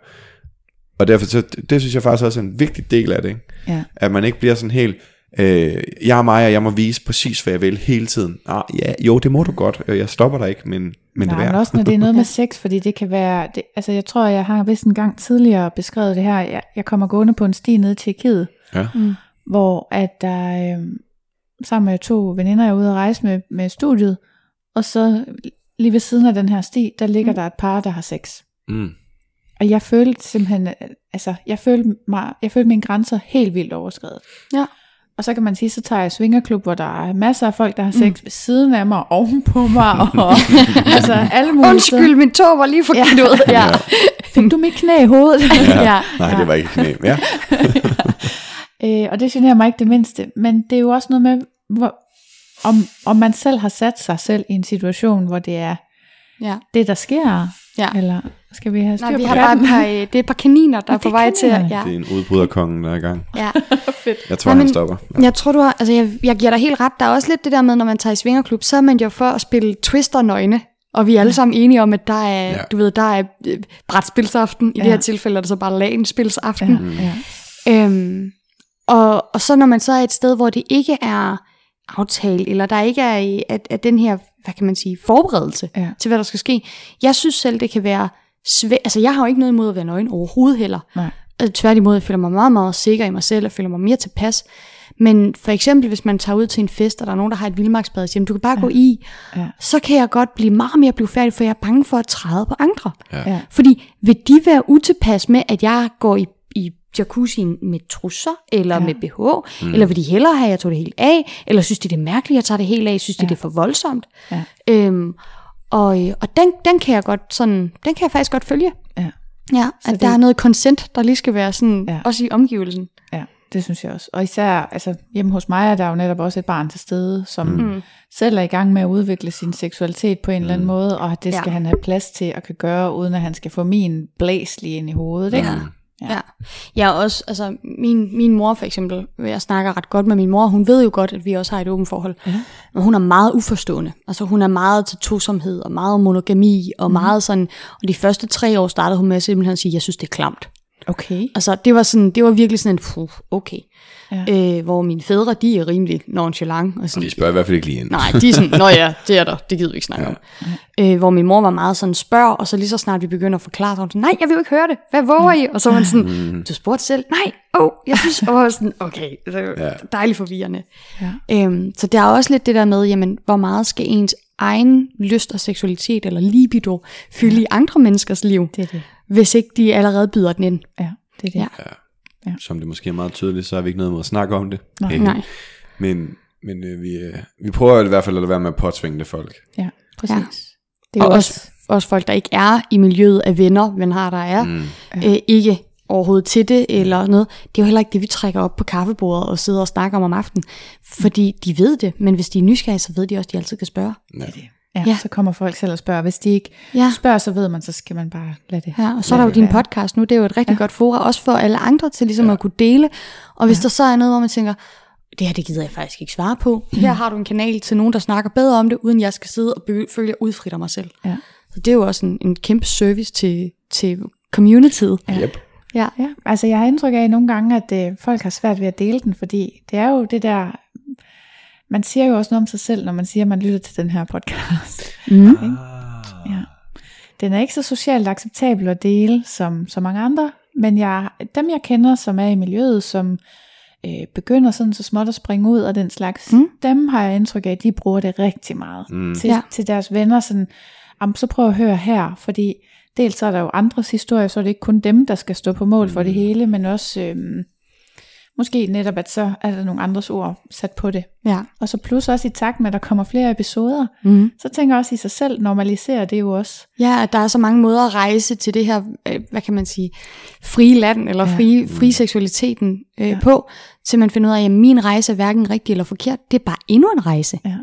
Og derfor, så, det synes jeg faktisk også er en vigtig del af det. Ikke? Ja. At man ikke bliver sådan helt, øh, jeg er mig, og jeg må vise præcis, hvad jeg vil hele tiden. Ah, ja, jo, det må du godt. Øh, Jeg stopper dig ikke, men, men det Nej, er men værd. også når det er noget med sex, fordi det kan være, det, altså jeg tror, jeg har vist en gang tidligere beskrevet det her, jeg, jeg kommer gående på en sti ned til Tjekkiet, Ja. Mm. hvor at der øh, sammen med to veninder er ude at rejse med, med studiet, og så lige ved siden af den her sti, der ligger mm. der et par, der har sex. Mm. Og jeg følte simpelthen, øh, altså jeg følte, mig, jeg følte mine grænser helt vildt overskrevet. Ja. Og så kan man sige, så tager jeg svingerklub, hvor der er masser af folk, der har sex mm. ved siden af mig, oven på mig, og altså alle mulige. Undskyld, min tog var lige forkert Ja. ud. Ja. Fik du mit knæ i hovedet? Ja. ja. Nej, det var ikke knæ. Ja. øh, og det generer mig ikke det mindste. Men det er jo også noget med, hvor, om, om man selv har sat sig selv i en situation, hvor det er ja. det, der sker. Ja. Eller skal vi have styr Nej, vi på har bare et katten? par, øh, det er et par kaniner, der er på vej til. Ja. Det er en udbryderkongen, der er i gang. Ja. Fedt. Jeg tror, Nej, han men- stopper. Jeg tror, du har, altså jeg, jeg giver dig helt ret. Der er også lidt det der med, når man tager i svingerklub, så er man jo for at spille twister nøgne. Og vi er alle sammen enige om, at der er, Ja. ja. du ved, der er øh, brætspilsaften. I Ja. det her tilfælde er det så bare lagenspilsaften. Ja, ja. Øhm, og, og så når man så er et sted, hvor det ikke er aftalt, eller der ikke er at, at den her, hvad kan man sige, forberedelse Ja. til, hvad der skal ske. Jeg synes selv, det kan være svært. Altså, jeg har jo ikke noget imod at være nøgen overhovedet heller. Nej. Altså, tværtimod, jeg føler mig meget, meget sikker i mig selv, og føler mig mere tilpas. Men for eksempel, hvis man tager ud til en fest, og der er nogen, der har et vildmarksbad, og siger, "Jamen, du kan bare ja. gå i, Ja. så kan jeg godt blive meget mere blufærdig, for jeg er bange for at træde på andre. Ja. Fordi vil de være utilpas med, at jeg går i jacuzzien med trusser, eller Ja. med BH, mm. eller vil de hellere have, at jeg tog det helt af, eller synes de, det er mærkeligt, at jeg tager det helt af, synes de, Ja. det er for voldsomt. Ja. Øhm, og og den, den kan jeg godt sådan, den kan jeg faktisk godt følge. Ja. Ja, Så at det- der er noget consent, der lige skal være sådan, Ja. ja. også i omgivelsen. Ja, det synes jeg også. Og især altså, hjemme hos mig er der jo netop også et barn til stede, som mm. selv er i gang med at udvikle sin seksualitet på en mm. eller anden måde, og det skal Ja. han have plads til at kan gøre, uden at han skal få min blæs lige ind i hovedet. Ikke? Ja. Ja. Ja. Jeg også, altså min, min mor for eksempel, jeg snakker ret godt med min mor, hun ved jo godt, at vi også har et åbent forhold. Ja. Men hun er meget uforstående. Altså hun er meget til tosomhed og meget monogami og mm. meget sådan, og de første tre år startede hun med at simpelthen sige, jeg synes det er klamt. Okay. Altså det var sådan, det var virkelig sådan en, puh, okay. Ja. Øh, hvor mine fædre, de er rimelig nonchalant. Og Og sådan, de spørger i hvert fald ikke lige ind. Nej, de er sådan, nå ja, det er der, det gider vi ikke snakke ja. om. Øh, hvor min mor var meget sådan, spørg, og så lige så snart vi begynder at forklare, så var hun sådan, nej, jeg vil jo ikke høre det, hvad våger I? Og så var hun sådan, du spurgte selv, nej, åh, oh, jeg synes, og var sådan, okay, det er jo Ja. dejligt forvirrende. Ja. Øhm, så der er også lidt det der med, jamen, hvor meget skal ens egen lyst og seksualitet, eller libido, fylde ja. i andre menneskers liv, Det er det. hvis ikke de allerede byder den ind. Ja, det er det. Ja. Som det måske er meget tydeligt, så har vi ikke noget med at snakke om det. Nej. Øh, Nej. Men, men øh, vi, øh, vi prøver i hvert fald at lade være med at påtvinge det folk. ja præcis. Ja. Det er Og jo også, også folk, der ikke er i miljøet af venner, men har der er, Mm. øh, ikke overhovedet til det, eller noget. Det er jo heller ikke det, vi trækker op på kaffebordet og sidder og snakker om om aftenen, fordi de ved det, men hvis de er nysgerrige, så ved de også, at de altid kan spørge. Ja. Ja, Ja. så kommer folk selv og spørger. Hvis de ikke Ja. spørger, så ved man, så skal man bare lade det. Ja, og så er der jo din podcast nu, det er jo et rigtig ja. godt forum, også for alle andre til ligesom ja. at kunne dele. Og hvis ja. der så er noget, hvor man tænker, det her det gider jeg faktisk ikke svare på. Her har du en kanal til nogen, der snakker bedre om det, uden jeg skal sidde og føle, at jeg udfritter mig selv. Ja. Så det er jo også en, en kæmpe service til, til communityet. Ja. Yep. Ja. Ja, altså jeg har indtryk af nogle gange, at øh, folk har svært ved at dele den, fordi det er jo det der, man siger jo også noget om sig selv, når man siger, at man lytter til den her podcast. Mm. Ja. Den er ikke så socialt acceptabel at dele som så mange andre, men jeg, dem jeg kender, som er i miljøet, som øh, begynder sådan så småt at springe ud og den slags, Mm. mm. dem har jeg indtryk af, at de bruger det rigtig meget Mm. til, Ja. til deres venner. Sådan, "Am, så prøv at høre her, fordi dels så er der jo andres historier, så er det ikke kun dem, der skal stå på mål for det hele, men også øhm, måske netop, at så er der nogle andres ord sat på det. Ja. Og så plus også i takt med, at der kommer flere episoder, Mm. så tænker jeg også i sig selv, normaliserer det jo også. Ja, at der er så mange måder at rejse til det her, øh, hvad kan man sige, frie land, eller Ja. frie, frie seksualiteten øh, Ja. på, til man finder ud af, at min rejse er hverken rigtig eller forkert. Det er bare endnu en rejse. Ja.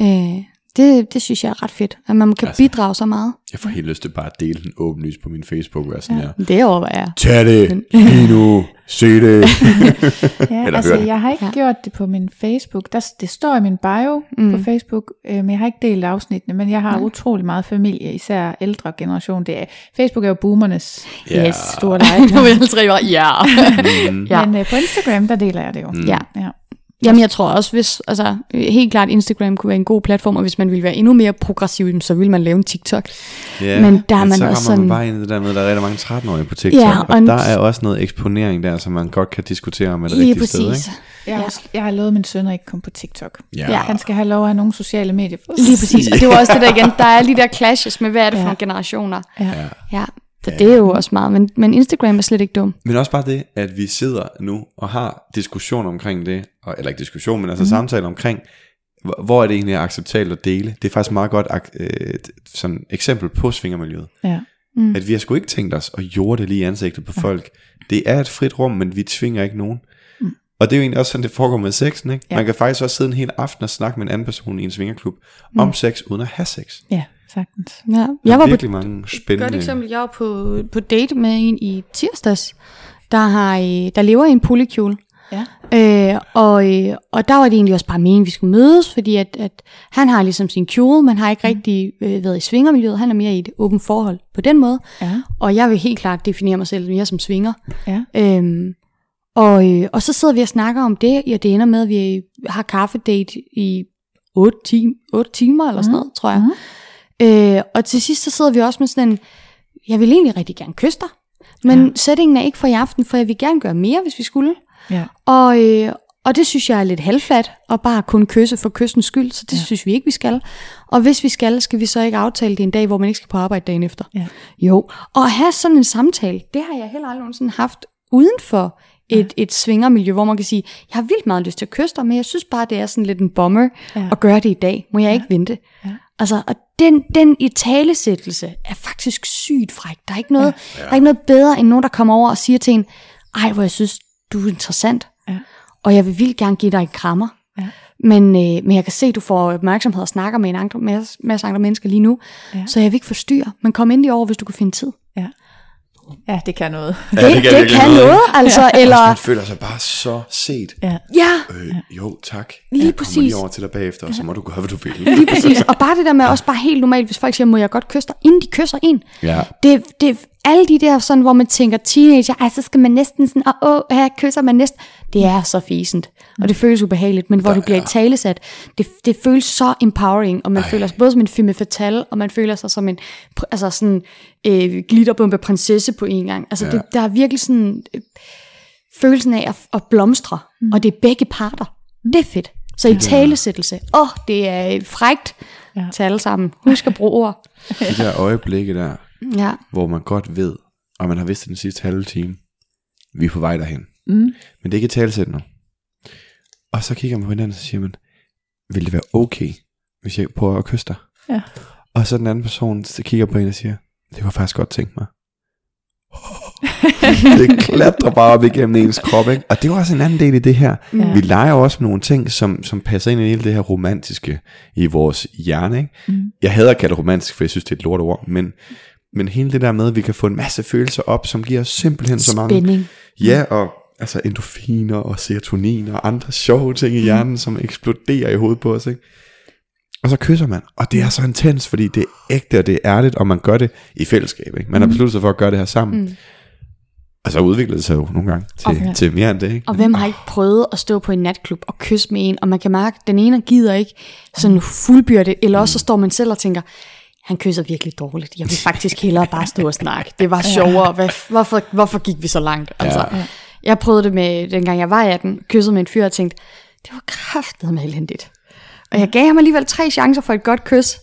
Øh, det, det synes jeg er ret fedt, at man kan Altså- bidrage så meget. Jeg får helt lyst til bare at dele den åbenlyst på min Facebook, og sådan Ja. her. Det overvejer jeg. Tag det, lige nu, se det. Ja, Eller altså jeg har ikke Ja. gjort det på min Facebook. Der, det står i min bio Mm. mm. på Facebook, øh, men jeg har ikke delt afsnittene, men jeg har ja. utrolig meget familie, især ældre generation. Det er, Facebook er jo boomernes Ja. Yes. store leje. Nu vil jeg tre. Mm. Ja. Men øh, på Instagram, der deler jeg det jo. Mm. ja. Ja. Jamen jeg tror også, hvis, altså helt klart Instagram kunne være en god platform, og hvis man ville være endnu mere progressiv, så ville man lave en TikTok. Ja, Men der er man så også kommer sådan- man bare ind i det der med, at der er rigtig mange 13-årige på TikTok, ja, og, og der er også noget eksponering der, som man godt kan diskutere om er det rigtige sted. præcis. Ikke? Jeg, har, også- jeg har lovet min søn at ikke komme på TikTok. Ja. Ja. Han skal have lov at have nogle sociale medier. Lige præcis. Og det var også det der igen, der er lige der clashes med, hvad er det for nogle generationer. Ja. Ja. Ja, så det er jo også meget, men, men Instagram er slet ikke dum. Men også bare det, at vi sidder nu og har diskussion omkring det, og, eller ikke diskussion, men altså mm. samtale omkring, hvor, er det egentlig acceptabelt at dele. Det er faktisk meget godt øh, sådan eksempel på svingermiljøet. Ja. Mm. At vi har sgu ikke tænkt os at jorde det lige i ansigtet på folk. Det er et frit rum, men vi tvinger ikke nogen. Mm. Og det er jo egentlig også sådan, det foregår med sexen. Ikke? Ja. Man kan faktisk også sidde en hel aften og snakke med en anden person i en svingerklub Mm. om sex, uden at have sex. ja, sagtens. Ja. Jeg er var på virkelig mange Godt spændende... eksempel, jeg var på, på date med en i tirsdags, der, har, øh, der lever i en polykjole. Ja. Øh, og, øh, og der var det egentlig også bare meningen, at vi skulle mødes, fordi at, at han har ligesom sin kjole, men har ikke Mm. rigtig øh, været i svingermiljøet. Han er mere i et åbent forhold på den måde. Ja. Og jeg vil helt klart definere mig selv mere som svinger. Ja. Øhm, og, øh, og så sidder vi og snakker om det, og det ender med, at vi har kaffedate i 8, time, 8 timer eller sådan noget, tror jeg. Øh, og til sidst så sidder vi også med sådan en, jeg vil egentlig rigtig gerne kysse dig, men Ja. ja. settingen er ikke for i aften, for jeg vil gerne gøre mere, hvis vi skulle. Ja. Og, øh, og det synes jeg er lidt halvflat, og bare kun kysse for kyssens skyld, så det Ja. ja. synes vi ikke, vi skal. Og hvis vi skal, skal vi så ikke aftale det en dag, hvor man ikke skal på arbejde dagen efter. Ja. Jo, og at have sådan en samtale, det har jeg heller aldrig nogensinde haft uden for et, et svingermiljø, hvor man kan sige, jeg har vildt meget lyst til at kysse dig, men jeg synes bare, det er sådan lidt en bomber Ja. at gøre det i dag. Må jeg ikke vente? Ja. Altså, og den, den i talesættelse er faktisk sygt fræk. Der er, ikke noget, ja. der er ikke noget bedre, end nogen, der kommer over og siger til en, ej, hvor jeg synes, du er interessant, Ja. og jeg vil vildt gerne give dig en krammer. Ja. Men, øh, men jeg kan se, at du får opmærksomhed og snakker med en andre, masse, masse andre mennesker lige nu, Ja. så jeg vil ikke forstyrre. Men kom endelig over, hvis du kan finde tid. ja, det kan noget. Ja, det det, kan det, kan noget, noget, altså. Altså, Eller, man føler sig bare så set. Ja. ja, Øh, jo, tak. Lige jeg kommer præcis. lige over til dig bagefter, og så må du gøre, hvad du vil. lige præcis. Og bare det der med også bare helt normalt, hvis folk siger, må jeg godt kysse dig, inden de kysser en. Ja. Det, det, alle de der sådan, hvor man tænker teenager, ej, så skal man næsten sådan, åh, åh her kysser man næsten. Det er så fisent, og det føles ubehageligt, men hvor det bliver i talesat, det, det føles så empowering, og man Ej. føler sig både som en femme fatale, og man føler sig som en altså sådan, øh, glitterbombe prinsesse på en gang. Altså, ja. det, der er virkelig sådan øh, følelsen af at, at blomstre, mm. og det er begge parter. Det er fedt. Så i talesættelse, åh, oh, det er øh, frægt Ja. til alle sammen. Husk at bruge ord. De der øjeblikke der, Ja. hvor man godt ved, og man har vidst den sidste halve time, vi er på vej derhen. Mm. Men det er ikke talsæt nu. Og så kigger man på hinanden, og så siger man, vil det være okay, hvis jeg prøver at kysse dig? Ja. Og så den anden person, så kigger på en og siger, det jeg faktisk godt tænke mig. det klatrer bare op igennem ens krop, ikke? Og det er også en anden del i det her. Ja. Vi leger også med nogle ting, som, som passer ind i hele det her romantiske i vores hjerne, ikke? Mm. Jeg hader at kalde det romantisk, for jeg synes, det er et lort ord, men, men hele det der med, at vi kan få en masse følelser op, som giver os simpelthen så mange... Spænding. Ja, og altså endorfiner og serotonin og andre sjove ting i hjernen, som eksploderer i hovedet på os, ikke? Og så kysser man, og det er så intens, fordi det er ægte, og det er ærligt, og man gør det i fællesskab, ikke? Man har besluttet sig for at gøre det her sammen. Mm. Og så udvikler det sig jo nogle gange til, Okay. til mere end det, ikke? Og hvem har ikke prøvet at stå på en natklub og kysse med en, og man kan mærke, at den ene gider ikke sådan fuldbyrdet, eller også så står man selv og tænker, han kysser virkelig dårligt. Jeg vil faktisk hellere bare stå og snakke. Det var sjovere. Hvad, hvorfor, hvorfor gik vi så langt? Altså, Ja. Jeg prøvede det med, dengang jeg var 18, kyssede med en fyr og tænkte, det var kraftet med elendigt. Og jeg gav ham alligevel tre chancer for et godt kys.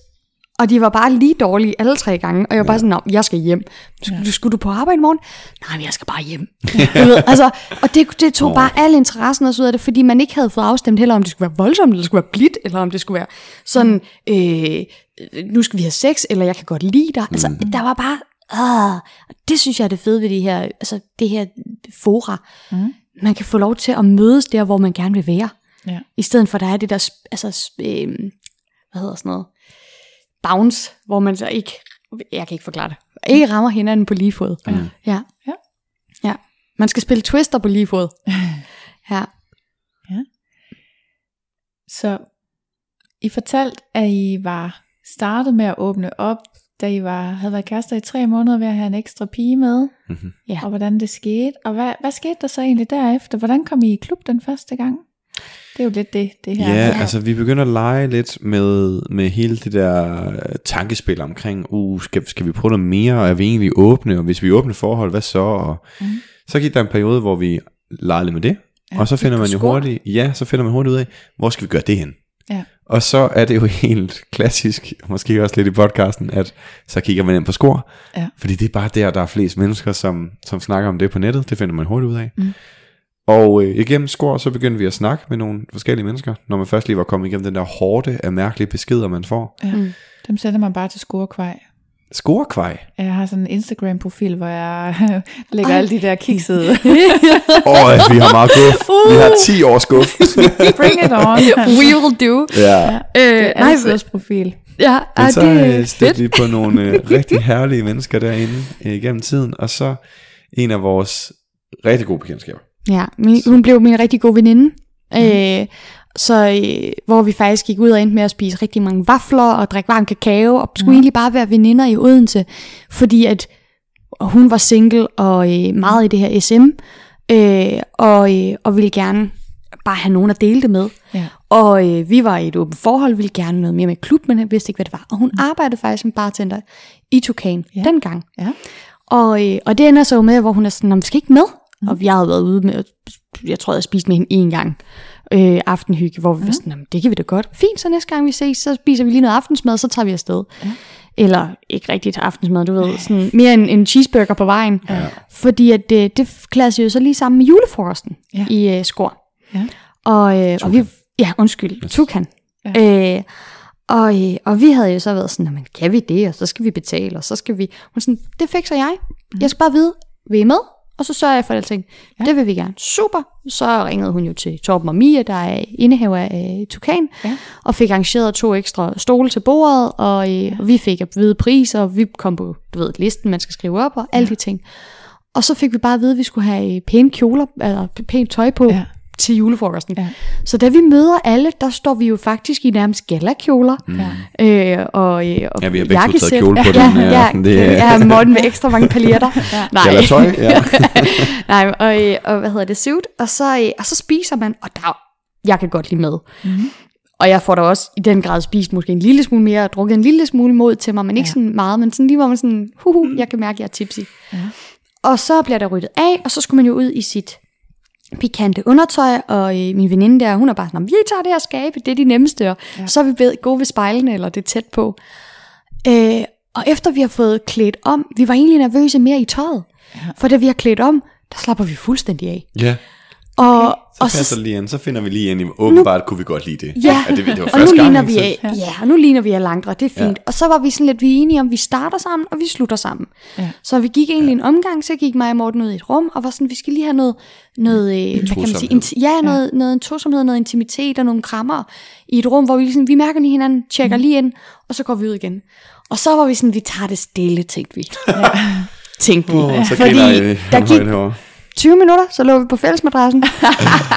Og de var bare lige dårlige alle tre gange. Og jeg var bare sådan, Nå, jeg skal hjem. Skulle, skulle du på arbejde i morgen? Nej, men jeg skal bare hjem. du ved, altså, og det, det tog bare al interessen også ud af det, fordi man ikke havde fået afstemt heller, om det skulle være voldsomt, eller det skulle være blidt, eller om det skulle være sådan, øh, nu skal vi have sex, eller jeg kan godt lide dig. Altså, der var bare, ah, det synes jeg er det fede ved det her, altså det her fora. Mm. Man kan få lov til at mødes der, hvor man gerne vil være. Ja. I stedet for, der er det der, altså, øh, hvad hedder sådan noget, bounce, hvor man så ikke, jeg kan ikke forklare det, ikke rammer hinanden på lige fod. Ja. Ja. Ja. ja. Man skal spille twister på lige fod. Ja. Så I fortalte, at I var startet med at åbne op, da I var, havde været kærester i tre måneder ved at have en ekstra pige med, Mhm. Ja. og hvordan det skete. Og hvad, hvad skete der så egentlig derefter? Hvordan kom I i klub den første gang? Det er jo lidt det, det her. Ja, altså vi begynder at lege lidt med, med hele det der øh, tankespil omkring, uh, skal, skal vi prøve noget mere, og er vi egentlig åbne, og hvis vi er åbne forhold, hvad så? Og Mhm. Så gik der en periode, hvor vi legede lidt med det, Ja, og så finder man jo score. hurtigt, ja, så finder man hurtigt ud af, hvor skal vi gøre det hen? Ja. Og så er det jo helt klassisk, måske også lidt i podcasten, at så kigger man ind på score, Ja. fordi det er bare der, der er flest mennesker, som, som snakker om det på nettet, det finder man hurtigt ud af. Mm. Og øh, igennem score, så begyndte vi at snakke med nogle forskellige mennesker, når man først lige var kommet igennem den der hårde af mærkelige beskeder, man får. Ja. Mm. Dem sender man bare til scorekvej. Scorekvej. Jeg har sådan en Instagram-profil, hvor jeg lægger Ej. alle de der kiksede. Åh, oh, vi har meget guf. Vi har 10 års guf. Bring it on. We will do. ja. Øh, Det er nej, altid profil. ja, Men så det øh, er stødte vi på nogle øh, rigtig herlige mennesker derinde øh, igennem tiden, og så en af vores rigtig gode bekendtskaber. Ja, min, hun blev min rigtig gode veninde. Øh, så øh, hvor vi faktisk gik ud og endte med at spise rigtig mange vafler og drikke varm kakao, og skulle Ja. egentlig bare være veninder i Odense, fordi at hun var single og øh, meget i det her SM, øh, og, øh, og ville gerne bare have nogen at dele det med. Ja. Og øh, vi var i et åbent forhold, ville gerne noget mere med klub, men jeg vidste ikke, hvad det var. Og hun arbejdede faktisk som bartender i Tukan Ja. dengang. Ja. Og, øh, og det ender så med, hvor hun er sådan, "Nå, men skal ikke med? Mm. Og jeg havde været ude med, jeg tror, jeg spiste med hende en gang øh, aftenhygge, hvor vi var sådan, "Nå, men det kan vi da godt. Fint, så næste gang vi ses, så spiser vi lige noget aftensmad, så tager vi afsted. Ja. Eller ikke rigtigt aftensmad, du ved, sådan mere en, en cheeseburger på vejen. Ja. Fordi at det, det klassede jo så lige sammen med julefrokosten Ja. i øh, Skor. Ja. Og, øh, og vi, ja, undskyld, Tukan. Ja. Øh, og, øh, og vi havde jo så været sådan, men kan vi det, og så skal vi betale, og så skal vi, hun sådan, det fikser jeg. Mm. Jeg skal bare vide, vil I med? Og så sørger jeg for alting. Ja. Ja. Det vil vi gerne. Super. Så ringede hun jo til Torben og Mia, der er indehaver af øh, Tukan, Ja. og fik arrangeret to ekstra stole til bordet, og, øh, ja. og vi fik at vide priser, og vi kom på, du ved, listen, man skal skrive op, og alle de ting. Og så fik vi bare at vide, at vi skulle have øh, pæne kjoler, eller pænt tøj på, Ja. Ja. til julefrokosten. Ja. Så da vi møder alle, der står vi jo faktisk i nærmest galakjoler. Ja. Øh, og, øh, og Ja, vi har begge taget kjole på ja, den her ja, aften. Det ja, er- ja, Morten med ekstra mange paljetter. Ja. Nej. Eller tøj, ja. Nej, og, øh, og hvad hedder det, suit, og så, øh, og så spiser man, og der, jeg kan godt lide mad. Mhm. Og jeg får da også i den grad spist måske en lille smule mere, og drukket en lille smule mod til mig, men ikke Ja. ja. sådan meget, men sådan lige hvor man sådan, huhu, jeg kan mærke, at jeg er tipsy. Ja. Og så bliver der ryddet af, og så skulle man jo ud i sit pikante undertøj, og øh, min veninde der, hun er bare sådan, vi tager det her skabe, det er de nemmeste, og Ja. så er vi ved, gode ved spejlene, eller det er tæt på. Øh, og efter vi har fået klædt om, vi var egentlig nervøse mere i tøjet, Ja. for da vi har klædt om, der slapper vi fuldstændig af. ja. Og, Så og passer det lige ind, så finder vi lige ind i, åbenbart kunne vi godt lide det. Ja, ja det, det var og nu første gang, ligner ikke? vi Så- af, ja, og nu ligner vi af langdre, det er fint. Ja. Ja. Og så var vi sådan lidt, vi enige om, vi starter sammen, og vi slutter sammen. Ja. Så vi gik egentlig en omgang, så gik mig og Morten ud i et rum, og var sådan, vi skal lige have noget, noget øh, hvad kan man sige, inti- ja, noget, noget en tosomhed, noget intimitet og nogle krammer i et rum, hvor vi, ligesom, vi mærker lige hinanden, tjekker lige ind, og så går vi ud igen. Og så var vi sådan, vi tager det stille, tænkte vi. Ja. tænkte vi. Åh, så Fordi I der gik. 20 minutter, så lå vi på fællesmadrassen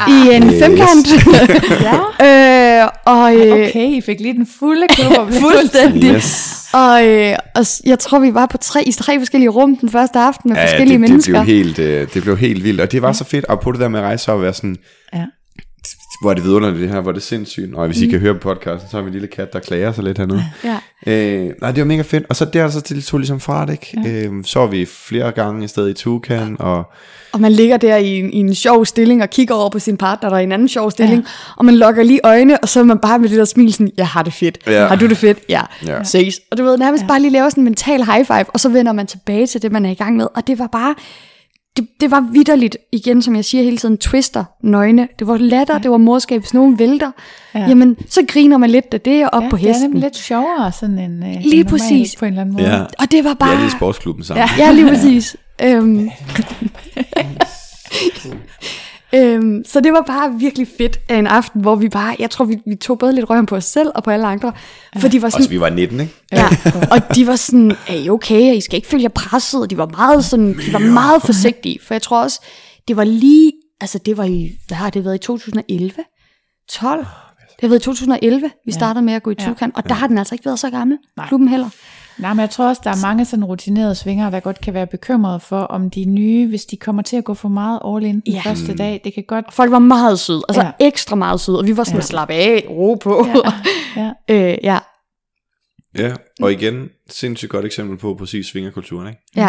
i en femkant. ja. øh, Og, øh, Okay, I fik lige den fulde klub. Fuldstændig. Yes. Og, øh, og jeg tror, vi var på tre, i tre forskellige rum den første aften med Ja, ja, forskellige det, det, mennesker. blev helt, øh, det blev helt vildt, og det var så fedt, og på det der med at rejse og være sådan, Ja. Hvor er det vidunderligt det her, hvor er det sindssygt, og hvis I kan høre på podcasten, så har vi en lille kat, der klager sig lidt hernede. Ja. Øh, nej, det var mega fedt, og så der så det tog ligesom fra det, ikke? Øh, så var vi flere gange i stedet i Tukan, og Og man ligger der i en, i en sjov stilling og kigger over på sin partner, der er i en anden sjov stilling, ja. og man lukker lige øjne, og så er man bare med det der smil sådan, jeg har det fedt. Ja. Har du det fedt? Ja. Ja. Ses. Og du ved, nærmest ja. bare lige laver sådan en mental high five, og så vender man tilbage til det, man er i gang med. Og det var bare, det, det var vidderligt, igen, som jeg siger hele tiden, twister, nøgne. Det var latter, ja. det var morskab, hvis nogen vælter. Ja. Ja. Jamen, så griner man lidt af det, og op Ja, på det er hesten. nemlig lidt sjovere, sådan en, øh, Lige en normal, præcis. på en eller anden måde. ja, Og det var bare... er lige sportsklubben sammen. Ja. Ja, lige præcis. øhm. øhm, så det var bare virkelig fedt af en aften, hvor vi bare, jeg tror, vi, vi tog både lidt røven på os selv og på alle andre, for de var sådan, Også vi var 19, ikke? ja, og de var sådan, er I okay, I skal ikke følge jer presset, og de var meget sådan, de var meget forsigtige, for jeg tror også, det var lige, altså det var i, hvad har det været, i 2011? 12? Det har været i 2011, vi startede med at gå i Ja. Tukan, og der har den altså ikke været så gammel, Nej. klubben heller. Nej, men jeg tror også, der er mange sådan rutinerede svingere, der godt kan være bekymrede for, om de nye, hvis de kommer til at gå for meget all in den Ja. ja. første dag, det kan godt... Folk var meget søde, altså Ja. ja. ekstra meget søde, og vi var sådan, ja. Ja. slap af, ro på. Ja. øh, ja, Ja, og igen, sindssygt godt eksempel på præcis svingerkulturen, ikke? ja.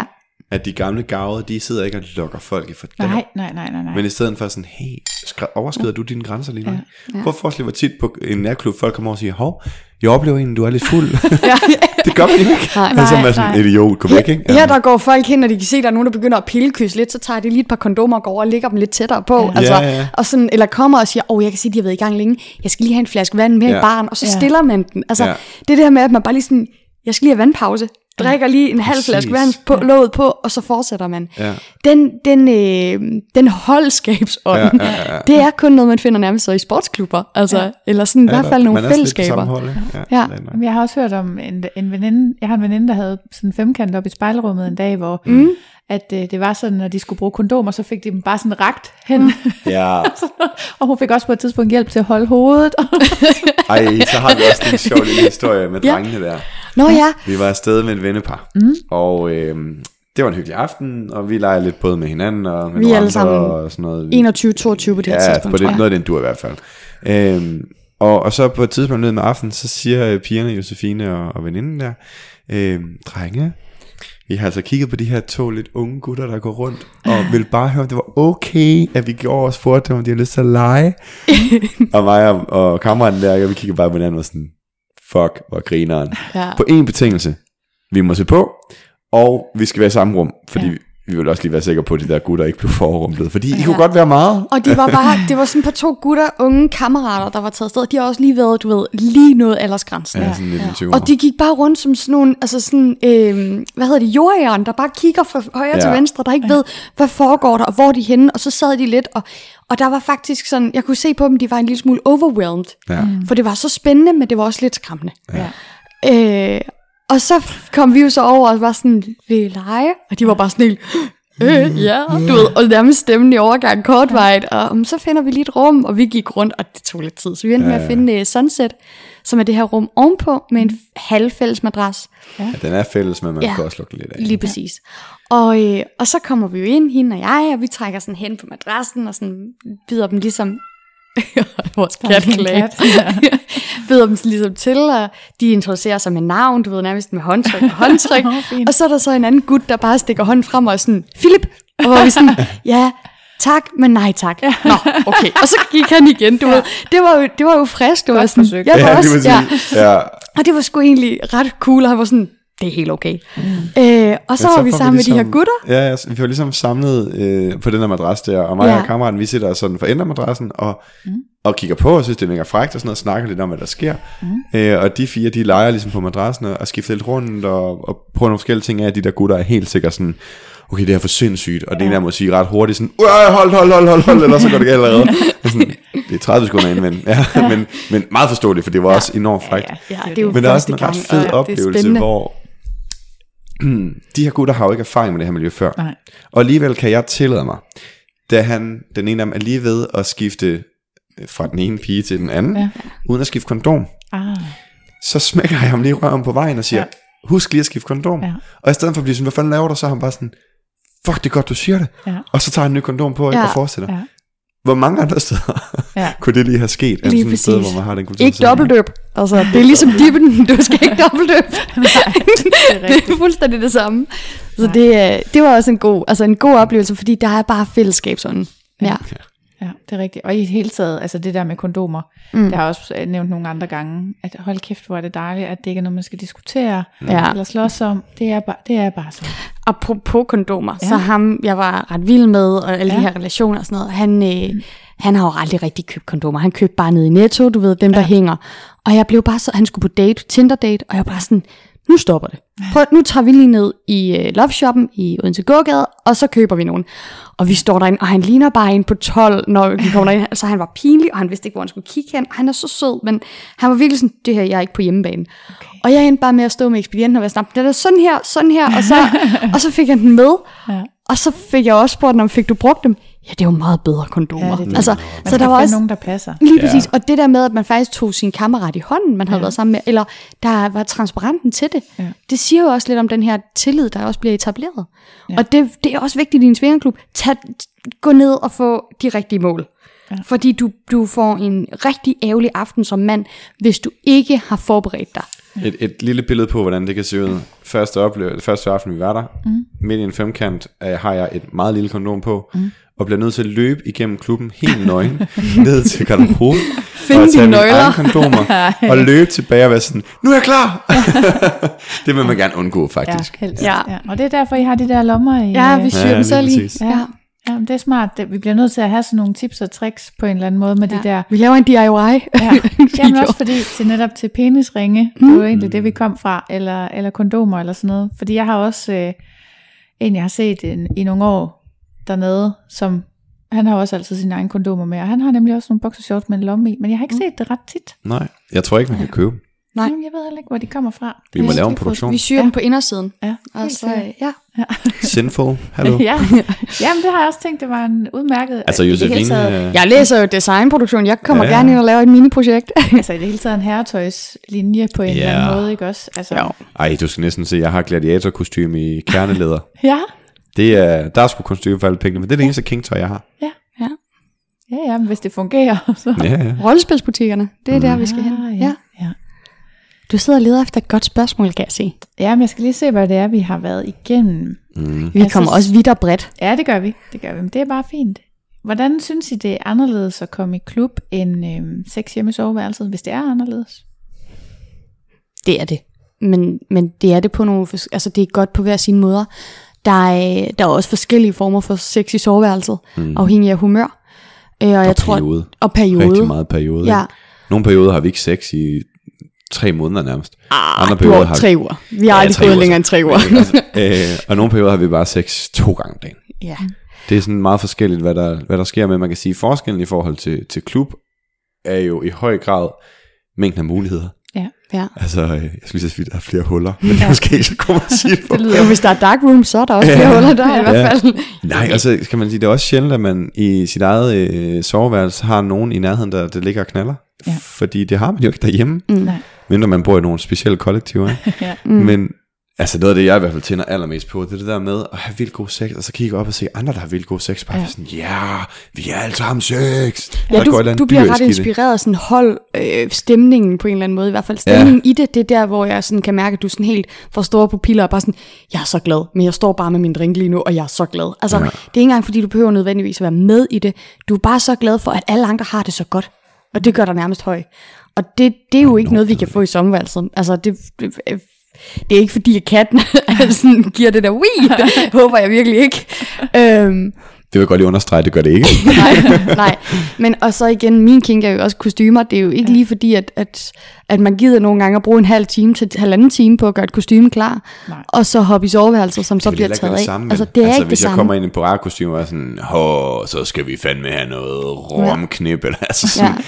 At de gamle gavede, de sidder ikke og lokker folk i for Nej, nej, nej, nej, nej. Men i stedet for sådan, hey, skri- overskrider du dine grænser lige nu? Ja. Ja. Prøv at forestille hvor tit på en nærklub folk kommer over og siger, hov, jeg oplever egentlig, du er lidt fuld. det gør man ikke. Nej. Altså, man er sådan, nej. idiot, kom ikke? Ja, der går folk hen, og de kan se, at der er nogen, der begynder at pillekysse lidt, så tager de lige et par kondomer og går over og lægger dem lidt tættere på. Ja. Altså, Ja, ja. Og sådan, eller kommer og siger, åh, oh, jeg kan se, de har været i gang længe, jeg skal lige have en flaske vand med Ja. i baren, og så Ja. stiller man den. Altså, Ja. ja. det der med, at man bare lige sådan, jeg skal lige have vandpause, drikker lige en halv flaske vand på, låget på, og så fortsætter man. Ja. Den, den, øh, den holdskabsånd, Ja, ja, ja, ja. det er kun noget, man finder nærmest så i sportsklubber, altså, ja. eller sådan i hvert fald nogle man er lidt på fællesskaber. hold? Ja, Ja. Jeg har også hørt om en, en veninde, jeg har en veninde, der havde sådan en femkant op i spejlrummet en dag, hvor mm. at øh, det var sådan, når de skulle bruge kondomer, så fik de dem bare sådan ragt hen. Mm. Ja, og hun fik også på et tidspunkt hjælp til at holde hovedet. ej, så har vi også en sjov lille historie med Ja. drengene der. Nå ja, Vi var afsted med en vennepar, mm. og øh, det var en hyggelig aften, og vi legede lidt både med hinanden og med Vi alle sammen og sådan noget. 21-22 på det her ja, tidspunkt, på det, noget af den du i hvert fald. Øhm, og, og så på et tidspunkt ned med aften, så siger øh, pigerne, Josefine og, og veninden der, øhm, drenge, vi har altså kigget på de her to lidt unge gutter, der går rundt, og vil bare høre, om det var okay, at vi gjorde os for dem, om de har lyst til at lege. og mig og, og kammeraten der, vi kigger bare på hinanden og sådan, fuck, hvor grineren. Ja. På én betingelse, vi må se på, og vi skal være i samme rum, fordi ja. Vi vil også lige være sikre på, at de der gutter ikke blev forrumlet, fordi ja. I kunne godt være meget. Og det var bare, det var sådan på to gutter, unge kammerater, der var taget afsted. De har også lige været, du ved, lige nået aldersgrænsen. Ja, sådan 19 20 Og de gik bare rundt som sådan nogle, altså sådan, øh, hvad hedder det, jordjern, der bare kigger fra højre ja. Ja. til venstre, der ikke ved, hvad foregår der, og hvor er de henne, og så sad de lidt, og, og der var faktisk sådan, jeg kunne se på dem, de var en lille smule overwhelmed, Ja. for det var så spændende, men det var også lidt skræmmende. ja. Øh, og så kom vi jo så over og var sådan, vil I lege? Og de var bare sådan helt, øh, ja, du ved, og nærmest stemmen i overgang kortvejt, og um, så finder vi lige et rum, og vi gik rundt, og det tog lidt tid, så vi endte ja, med at finde uh, Sunset, som er det her rum ovenpå, med en halv fælles madras, Ja, den er fælles, men man ja. Ja. kan også lukke lidt af. lige præcis. Og, øh, og så kommer vi jo ind, hende og jeg, og vi trækker sådan hen på madrassen, og sådan bider dem ligesom, vores kat kat, ja. byder dem ligesom til, og de introducerer sig med navn, du ved, nærmest med håndtryk og håndtryk. Og så er der så en anden gut, der bare stikker hånden frem og er sådan, Philip, og hvor vi sådan, ja, tak, men nej tak. Nå, okay. Og så gik han igen, du ja. ved. Det var jo, det var jo frisk, du Godt var sådan, forsøgt. jeg var Ja, også, ja. Ja. Og det var sgu egentlig ret cool, og han var sådan, det er helt okay. Mm. Øh, og så Men var vi sammen med de her ligesom- gutter. Ja, ja, vi var ligesom samlet øh, på den her madras der, og mig Ja. og kammeraten, vi sidder sådan for enden af madrassen, og, mm. og kigger på, og synes, det er mega frækt, og sådan noget, og snakker lidt om, hvad der sker. Mm. Øh, og de fire, de leger ligesom på madrassen, og, og skifter lidt rundt, og, og prøver nogle forskellige ting af, at de der gutter er helt sikkert sådan, okay, det er for sindssygt, og det ene af dem må sige ret hurtigt sådan, "Uah, hold, hold, hold, hold, hold, eller så går det galt allerede. Sådan, det er 30 sekunder inden, men, ja, men, men meget forståeligt, for det var også enormt frækt. Ja, det er jo Men der er også en ret fed og det oplevelse, hvor de her gutter har jo ikke erfaring med det her miljø før. Nej. Og alligevel kan jeg tillade mig, da han, den ene af dem er lige ved at skifte fra den ene pige til den anden, ja. Uden at skifte kondom. Ah, Så smækker jeg ham lige røven på vejen og siger. Ja. husk lige at skifte kondom. Ja. Og i stedet for at blive sådan, hvad fanden laver du, så er han bare sådan, fuck det er godt, du siger det. ja, Og så tager han en ny kondom på Ja. og fortsætter. ja, Hvor mange andre steder ja. kunne det lige have sket? Altså Lige sådan et sted, præcis. hvor man har den kultur. Ikke dobbeltdøb. Altså, det er ligesom dippen. Du skal ikke dobbeltdøb. er det er fuldstændig det samme. Så Nej. det, øh, det var også en god, altså en god oplevelse, fordi der er bare fællesskabsånden. Ja. Ja, det er rigtigt. Og i det hele taget, altså det der med kondomer, Mm. mm. det har jeg også øh, nævnt nogle andre gange, at hold kæft, hvor er det dejligt, at det ikke er noget, man skal diskutere Ja. eller slås om. Det er bare, det er bare sådan. Apropos kondomer, ja. Ja. så ham, jeg var ret vild med, og alle ja. de Ja. her relationer og sådan noget, han, øh, han har jo aldrig rigtig købt kondomer. Han købte bare nede i Netto, du ved, dem der Ja. hænger. Og jeg blev bare så, han skulle på date, Tinder date, og jeg var bare sådan, nu stopper det. Prøv, nu tager vi lige ned i øh, Love Shoppen i Odense Gågade, og så køber vi nogen. Og vi står derinde, og han ligner bare en på 12, når vi kommer derind. Altså han var pinlig, og han vidste ikke, hvor han skulle kigge hen. Han er så sød, men han var virkelig sådan, det her, jeg er ikke på hjemmebane. Okay. Og jeg endte bare med at stå med ekspedienten og være sådan, det er sådan her, sådan her, og så, og så fik jeg den med. Ja. Og så fik jeg også spurgt, om fik du brugt dem? Ja, det er jo meget bedre kondomer. Ja, det er det. altså, Man så der var også nogen, der passer. lige præcis. Og det der med, at man faktisk tog sin kammerat i hånden, man havde ja. været sammen med, eller der var transparenten til det, Ja. det siger jo også lidt om den her tillid, der også bliver etableret. Ja. Og det, det er også vigtigt i en svingerklub. Tag, gå ned og få de rigtige mål. Ja. Ja. Fordi du, du får en rigtig ærgerlig aften som mand, hvis du ikke har forberedt dig. Et, et lille billede på, hvordan det kan se ud. Første, oplevelse, første aften, vi var der, mm. midt i en femkant, øh, har jeg et meget lille kondom på, mm. Og bliver nødt til at løbe igennem klubben helt nøgen, ned til garderoben, Find og tage mine egne kondomer, og løbe tilbage og være sådan, nu er jeg klar! det vil man gerne undgå, Ja, faktisk. helst. Ja. Ja. Og det er derfor, I har de der lommer i... Ja, øh, vi syr Ja, dem lige selv i. præcis. Ja. Ja. Ja, det er smart. Det- Vi bliver nødt til at have sådan nogle tips og tricks på en eller anden måde med ja. de der... Vi laver en DIY. Ja, jamen også fordi til netop til penisringe, mm. det var egentlig det, vi kom fra, eller, eller kondomer eller sådan noget. Fordi jeg har også øh, en, jeg har set en, i nogle år dernede, som han har også altid sine egne kondomer med, og han har nemlig også nogle boxershorts med en lomme i, men jeg har ikke set det ret tit. Nej, jeg tror ikke, man kan købe. dem. Nej. Jamen, jeg ved heller ikke, hvor de kommer fra. Vi må lave en produktion. Vi syr Ja. dem på indersiden. Ja, Og helt så, sikkert. øh, ja. Sinful, hallo. ja. Jamen, det har jeg også tænkt, det var en udmærket... Altså Josefine, taget- Jeg læser jo designproduktion. Jeg kommer Ja. ja. gerne ind og laver et miniprojekt. Altså i det hele taget en herretøjslinje på en Ja. eller anden måde, ikke også? Altså, Jo. ej, du skal næsten se, jeg har gladiatorkostyme i kerneleder. Ja, Det er, der er sgu kostyme for alle pengene, men det er det eneste kingtøj, jeg har. ja, ja, men hvis det fungerer, så... Ja, ja. Rollespilsbutikkerne, det er der, vi skal hen. Ah, Ja. ja. ja. Du sidder og leder efter et godt spørgsmål, kan jeg se. Ja, men jeg skal lige se, hvad det er, vi har været igennem. Mm. Vi Jeg kommer synes- også vidt og bredt. Ja, det gør vi. Det gør vi, men det er bare fint. Hvordan synes I, det er anderledes at komme i klub end øhm, sex hjemme i soveværelset, hvis det er anderledes? Det er det. Men, men det er det på nogle, altså det er godt på hver sine måder. Der er, der er også forskellige former for sex i soveværelset, mm. afhængig af humør. Øh, og, jeg tror, periode. og periode. Rigtig meget periode. Ja. ikke? Nogle perioder har vi ikke sex i tre måneder nærmest. Ah, Andre perioder har tre uger. Vi har Ja, aldrig gået længere end tre uger. altså, øh, og nogle perioder har vi bare sex to gange om dagen. ja. Det er sådan meget forskelligt, hvad der, hvad der sker med. Man kan sige, forskellen i forhold til, til klub er jo i høj grad mængden af muligheder. Ja. ja. Altså, øh, jeg sige, at der er flere huller, men det er måske ikke så kommer at sige det på. Det lyder Jo, hvis der er dark room, så er der også Ja. flere huller der i hvert Ja. fald. Nej, altså kan man sige, det er også sjældent, at man i sit eget øh, soveværelse har nogen i nærheden, der, der ligger og knaller. Ja. Fordi det har man jo ikke derhjemme, Mm. Nej. mindre man bor i nogle specielle kollektiver. Ikke? Ja. Mm. Men altså noget af det, jeg i hvert fald tænder allermest på, det er det der med at have vildt god sex, og så kigge op og se andre, der har vildt god sex, bare Ja. sådan, ja, vi er alle sammen sex. Ja, du, du bliver ret det. inspireret af sådan hold øh, stemningen på en eller anden måde. I hvert fald stemningen ja. i det, det er der, hvor jeg sådan kan mærke, at du sådan helt får store pupiller og bare sådan, jeg er så glad, men jeg står bare med min drink lige nu, og jeg er så glad. Altså, ja. det er ikke engang, fordi du behøver nødvendigvis at være med i det. Du er bare så glad for, at alle andre har det så godt. Og det gør dig nærmest høj. Og det, det er jo ikke noget, vi kan få i sommerværelset. Altså, det, det, det er ikke fordi, at katten sådan, giver det der, Wii! det håber jeg virkelig ikke. Øhm, Det vil jeg godt lige understrege, det gør det ikke. nej, nej. Men og så igen, min kink er jo også kostymer. Det er jo ikke ja. lige fordi, at, at, at man gider nogle gange at bruge en halv time til halvanden time på at gøre et kostume klar. Nej. Og så hoppe i soveværelset, som så Det vil bliver taget af. samme, altså, det er altså, ikke det hvis jeg samme. kommer ind i en piratkostyme og er sådan, Hå, så skal vi fandme have noget romknip, eller altså sådan, Ja.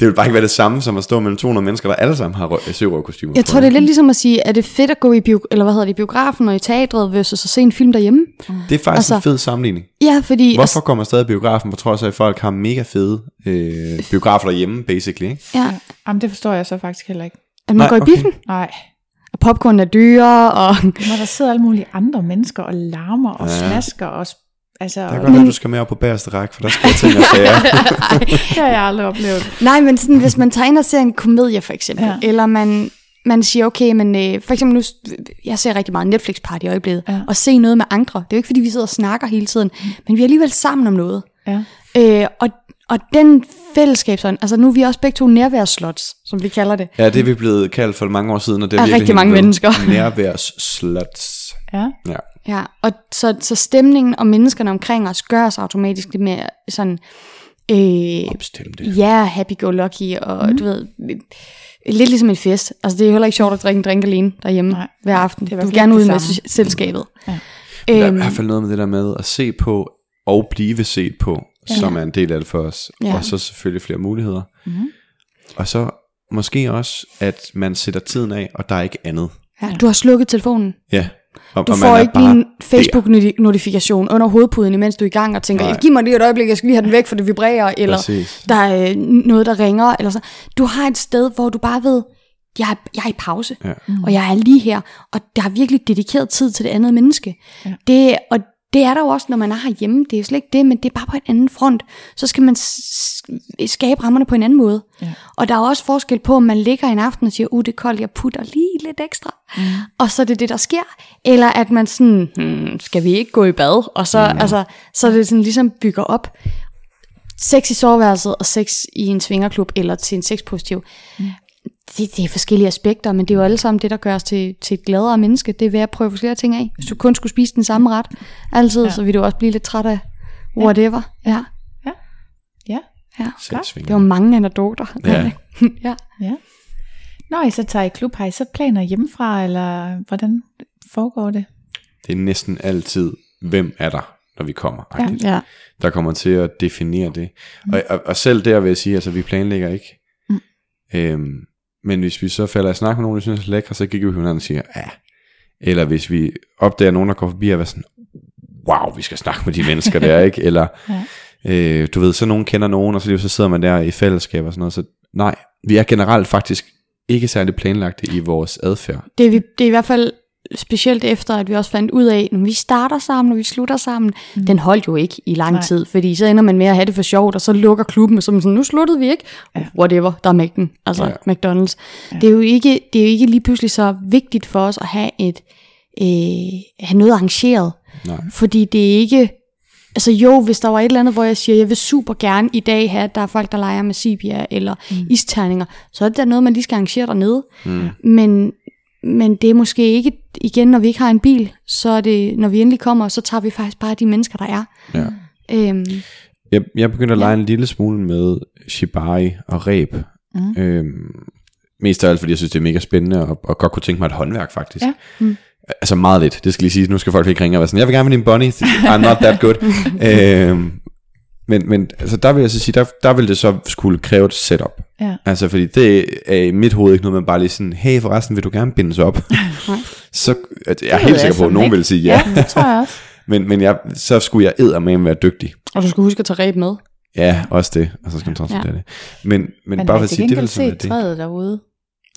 Det vil bare ikke være det samme som at stå mellem 200 mennesker, der alle sammen har rø- sørøverkostymer Jeg tror, det er lidt ligesom at sige, er det fedt at gå i bio, eller hvad hedder det, i biografen og i teatret versus at se en film derhjemme? Det er faktisk Altså- en fed sammenligning. Ja, fordi... Hvorfor går man stadig i biografen, på trods af, at folk har mega fede øh, biografer derhjemme, basically, ikke? Ja, Jamen, det forstår jeg så faktisk heller ikke. at man Nej, går i okay. biffen, Nej. og popcorn er dyre, og... Når der sidder alle mulige andre mennesker og larmer og Ja. slasker og... Altså, Der kan og, godt være, du skal med op på bagerste række, for der skal ting og sager. det har jeg aldrig oplevet. Nej, men sådan, hvis man tager ind og ser en komedie, for eksempel, Ja. eller man, man siger, okay, men øh, for eksempel nu, jeg ser rigtig meget Netflix-party i øjeblikket, Ja. og se noget med andre. Det er jo ikke, fordi vi sidder og snakker hele tiden, men vi er alligevel sammen om noget. Ja. Øh, og, og den fællesskabsånd, altså nu er vi også begge to nærværsslots, som vi kalder det. Ja, det er vi blevet kaldt for mange år siden, og det er virkelig rigtig mange blevet mennesker. Nærværsslots. Ja. Ja. Ja, og så, så stemningen og menneskerne omkring os gør os automatisk lidt mere sådan, øh, Opstemte. ja, happy-go-lucky, og mm. du ved, lidt ligesom en fest. Altså det er heller ikke sjovt at drikke en drink alene derhjemme Nej, hver aften. det er Du vil gerne ud det med selskabet. Ja. Der er i Øhm, hvert fald noget med det der med at se på og blive set på, ja. som er en del af det for os. Ja. Og så selvfølgelig flere muligheder. Mhm. Og så måske også, at man sætter tiden af, og der er ikke andet. ja, du har slukket telefonen. Ja. Og, Du og får ikke lige en Facebook-notifikation under hovedpuden, imens du er i gang og tænker, Nej. giv mig lige et øjeblik, jeg skal lige have den væk, for det vibrerer, eller Præcis. der er øh, noget, der ringer. Eller så. Du har et sted, hvor du bare ved, jeg er, jeg er i pause, Ja. og jeg er lige her, og der er virkelig dedikeret tid til det andet menneske. Ja. Det, og det er der jo også, når man er herhjemme. Det er jo slet ikke det, men det er bare på en anden front. Så skal man skabe rammerne på en anden måde. Ja. Og der er også forskel på, om man ligger en aften og siger, uh, det er koldt, jeg putter lige lidt ekstra. Mm. Og så er det det, der sker. Eller at man sådan, hmm, skal vi ikke gå i bad? Og så, mm. altså, så er det sådan ligesom bygger op. Sex i soveværelset og sex i en svingerklub eller til en sexpositiv. Mm. Det, det er forskellige aspekter, men det er jo alle sammen det, der gør os til, til et gladere menneske. Det er ved at prøve flere ting af. Hvis du kun skulle spise den samme ret altid, Ja. ja. så vil du også blive lidt træt af whatever. Ja. Ja. Ja. ja. Selvsvinger. Det var mange anekdoter. Ja. ja. Ja. Når I så tager i klub, har I så planer hjemmefra, eller hvordan foregår det? Det er næsten altid, hvem er der, når vi kommer. Ja. ja. der kommer til at definere det. Mm. Og, og, og selv der vil jeg sige, altså vi planlægger ikke. Mm. Øhm, men hvis vi så falder i snak med nogen, vi synes er lækre, så kigger vi på hinanden og siger, ja. Eller hvis vi opdager nogen, der går forbi og er sådan, wow, vi skal snakke med de mennesker der, ikke? Eller, Ja. øh, du ved, så nogen kender nogen, og så, lige så sidder man der i fællesskab og sådan noget. Så nej, vi er generelt faktisk ikke særlig planlagte i vores adfærd. Det, er vi, det er i hvert fald specielt efter, at vi også fandt ud af, når vi starter sammen, når vi slutter sammen, mm. den holdt jo ikke i lang Nej. tid, fordi så ender man med at have det for sjovt, og så lukker klubben, som sådan, nu sluttede vi ikke, Ja. whatever, der er Mac'en, altså Ja. ja. McDonald's. Ja. Det, er jo ikke, det er jo ikke lige pludselig så vigtigt for os at have, et, øh, have noget arrangeret, Nej. fordi det er ikke, altså jo, hvis der var et eller andet, hvor jeg siger, jeg vil super gerne i dag have, at der er folk, der leger med Sibia eller mm. isterninger, så er det da noget, man lige skal arrangere dernede. Mm. Men, men det er måske ikke, igen, når vi ikke har en bil, så er det, når vi endelig kommer, så tager vi faktisk bare de mennesker, der er. Ja. Øhm, Jeg, jeg begyndte at lege en lille smule med shibari og ræb. Mm. Øhm, mest af alt, fordi jeg synes, det er mega spændende, og, og godt kunne tænke mig et håndværk, faktisk. Ja. Mm. Altså meget lidt, det skal lige sige. Nu skal folk ikke ringe og være sådan, jeg vil gerne med din bunny. I'm not that good. øhm, men, men altså, der vil jeg så sige, der, der vil det så skulle kræve et setup. Ja. Altså, fordi det er i mit hoved ikke noget, man bare lige sådan, hey, forresten, vil du gerne bindes op? så at jeg er helt sikker på, at nogen ikke. vil sige ja. Ja, det tror jeg også. men, men jeg, så skulle jeg eddermame være dygtig. og du skal huske at tage ræb med. Ja, også det. Og så skal man transportere ja. det. Men, men Men bare for at sige, det vil sådan set det. træet derude?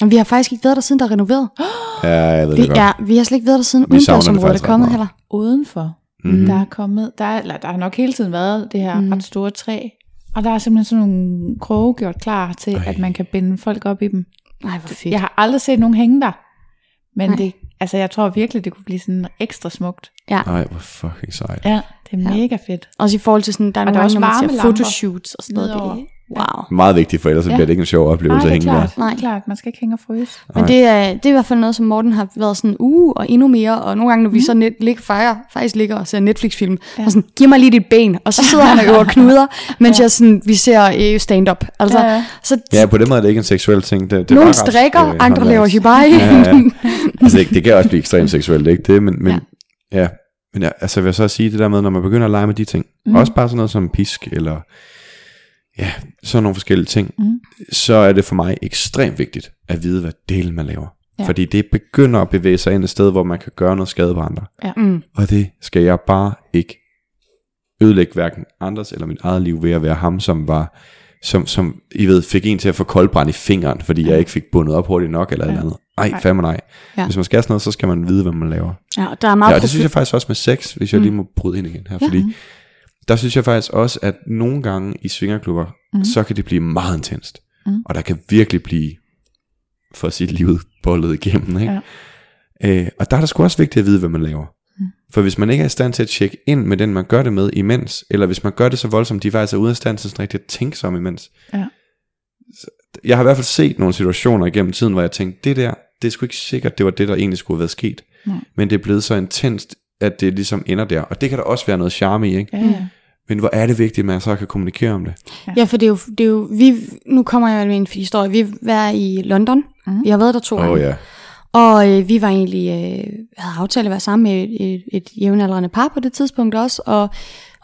Og vi har faktisk ikke været der, siden der er renoveret. Ja, jeg ved Vi, det godt. er, vi har slet ikke været der, siden udendørsområdet er kommet heller. Udenfor. Mm. Der er kommet, der, er, eller der har nok hele tiden været det her mm. ret store træ. Og der er simpelthen sådan nogle kroge gjort klar til, Ej. At man kan binde folk op i dem. Nej, hvor fedt. Jeg har aldrig set nogen hænge der. Men Nej. det, altså jeg tror virkelig, det kunne blive sådan ekstra smukt. Ej, hvor fucking sejt. Ja, det er Ja. mega fedt. Også i forhold til sådan, der er Og nogle der er gange, også når man ser varmelamper fotoshoots og sådan noget. Det, wow. Meget vigtigt, for ellers ja. Bliver det ikke en sjov oplevelse Nej, at det er hænge der. klart. Nej. Klart, man skal ikke hænge og fryse. Men det er, det er i hvert fald noget, som Morten har været sådan, uh, og endnu mere, og nogle gange, når vi så net, ligger, fejrer, faktisk ligger og ser Netflix-film, ja. Og sådan, giv mig lige dit ben, og så sidder han og øver knuder, mens ja. jeg sådan, vi ser øh, stand-up. Altså, Ja, så Ja, på den måde er det ikke en seksuel ting. Det, det nogle ret, strikker, øh, andre laver shibari. Ja, ja. Altså, det, det kan også blive ekstremt seksuelt, det er ikke det, men, men Ja. ja. Men ja, altså, jeg vil så sige det der med, når man begynder at lege med de ting, mm. også bare sådan noget som pisk, eller ja, sådan nogle forskellige ting, Mm. så er det for mig ekstremt vigtigt at vide, hvad delen man laver. Ja. Ja. Fordi det begynder at bevæge sig ind et sted, hvor man kan gøre noget skade på andre. Mm. Og det skal jeg bare ikke ødelægge hverken andres eller mit eget liv ved at være ham, som var, som, som I ved, fik en til at få koldbrand i fingeren, fordi jeg ikke fik bundet op hurtigt nok eller ja. eller andet. Ej, Nej. fandme nej. Ja. Ja. Hvis man skal sådan noget, så skal man vide, hvad man laver. Ja, og der er meget Ja, og det synes jeg faktisk også med sex, hvis jeg Mm. lige må bryde ind igen her, Ja. fordi der synes jeg faktisk også, at nogle gange i svingerklubber, Mm. mm. så kan det blive meget intenst. Mm. Og der kan virkelig blive, for at sige livet, bollet igennem. Ikke? Ja. Øh, og der er det sgu også vigtigt at vide, hvad man laver. Mm. For hvis man ikke er i stand til at tjekke ind med den, man gør det med imens, eller hvis man gør det så voldsomt, de faktisk er ude af stand til sådan rigtig at tænke sig om imens. Ja. Jeg har i hvert fald set nogle situationer igennem tiden, hvor jeg tænkte, det der, det er sgu ikke sikkert, det var det, der egentlig skulle have været sket. Nej. Men det er blevet så intenst, at det ligesom ender der. Og det kan der også være noget charme i, ikke? Ja, ja. Men hvor er det vigtigt, at man så kan kommunikere om det? Ja, for det er jo, det er jo vi, nu kommer jeg med en historie. Vi var i London. Mm. Vi har været der to gange. ja. Og øh, vi var egentlig, øh, havde aftalt at være sammen med et, et, et jævnaldrende par på det tidspunkt også, og,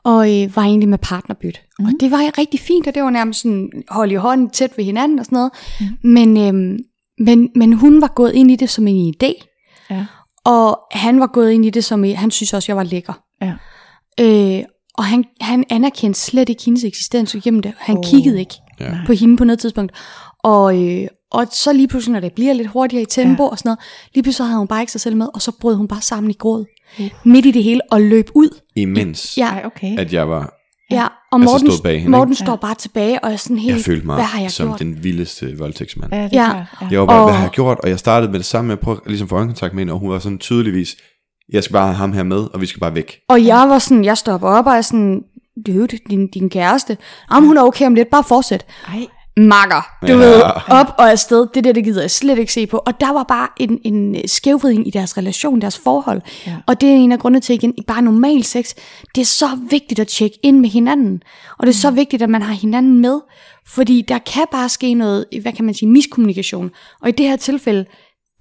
og øh, var egentlig med partnerbyt. Mm. Og det var rigtig fint, og det var nærmest sådan hold i hånden tæt ved hinanden og sådan noget. Mm. Men, øh, men, men hun var gået ind i det som en idé, Ja. og han var gået ind i det som, han synes også, jeg var lækker. Ja. Øh, og han, han anerkendte slet ikke hendes eksistens igennem det. Han oh. kiggede ikke Ja. på hende på noget tidspunkt. Og, øh, og så lige pludselig, når det bliver lidt hurtigere i tempo Ja. og sådan noget, lige pludselig havde hun bare ikke sig selv med, og så brød hun bare sammen i gråd. Midt i det hele, og løb ud. Imens, Ja, Ej, okay. at jeg var, ja. og Altså Morten, stod bag hende, Morten ikke? står bare tilbage, og er sådan helt, jeg følte mig hvad har jeg som gjort? den vildeste voldtægtsmand. Ja, det Ja. klart. Ja. Jeg var bare, Og- hvad har jeg gjort? Og jeg startede med det samme med at prøve at ligesom få øjenkontakt med hende, og hun var sådan tydeligvis, jeg skal bare have ham her med, og vi skal bare væk. Og jeg var sådan, jeg stopper op og er sådan, dude, din, din kæreste, jamen hun er okay om lidt, bare fortsæt. Ej, makker, du Ja. ved, op og afsted. Det der, det gider jeg slet ikke se på. Og der var bare en, en skævvridning i deres relation, deres forhold. Ja. Og det er en af grundene til, igen, i bare normal sex, det er så vigtigt at tjekke ind med hinanden. Og det er så vigtigt, at man har hinanden med. Fordi der kan bare ske noget, hvad kan man sige, miskommunikation. Og i det her tilfælde,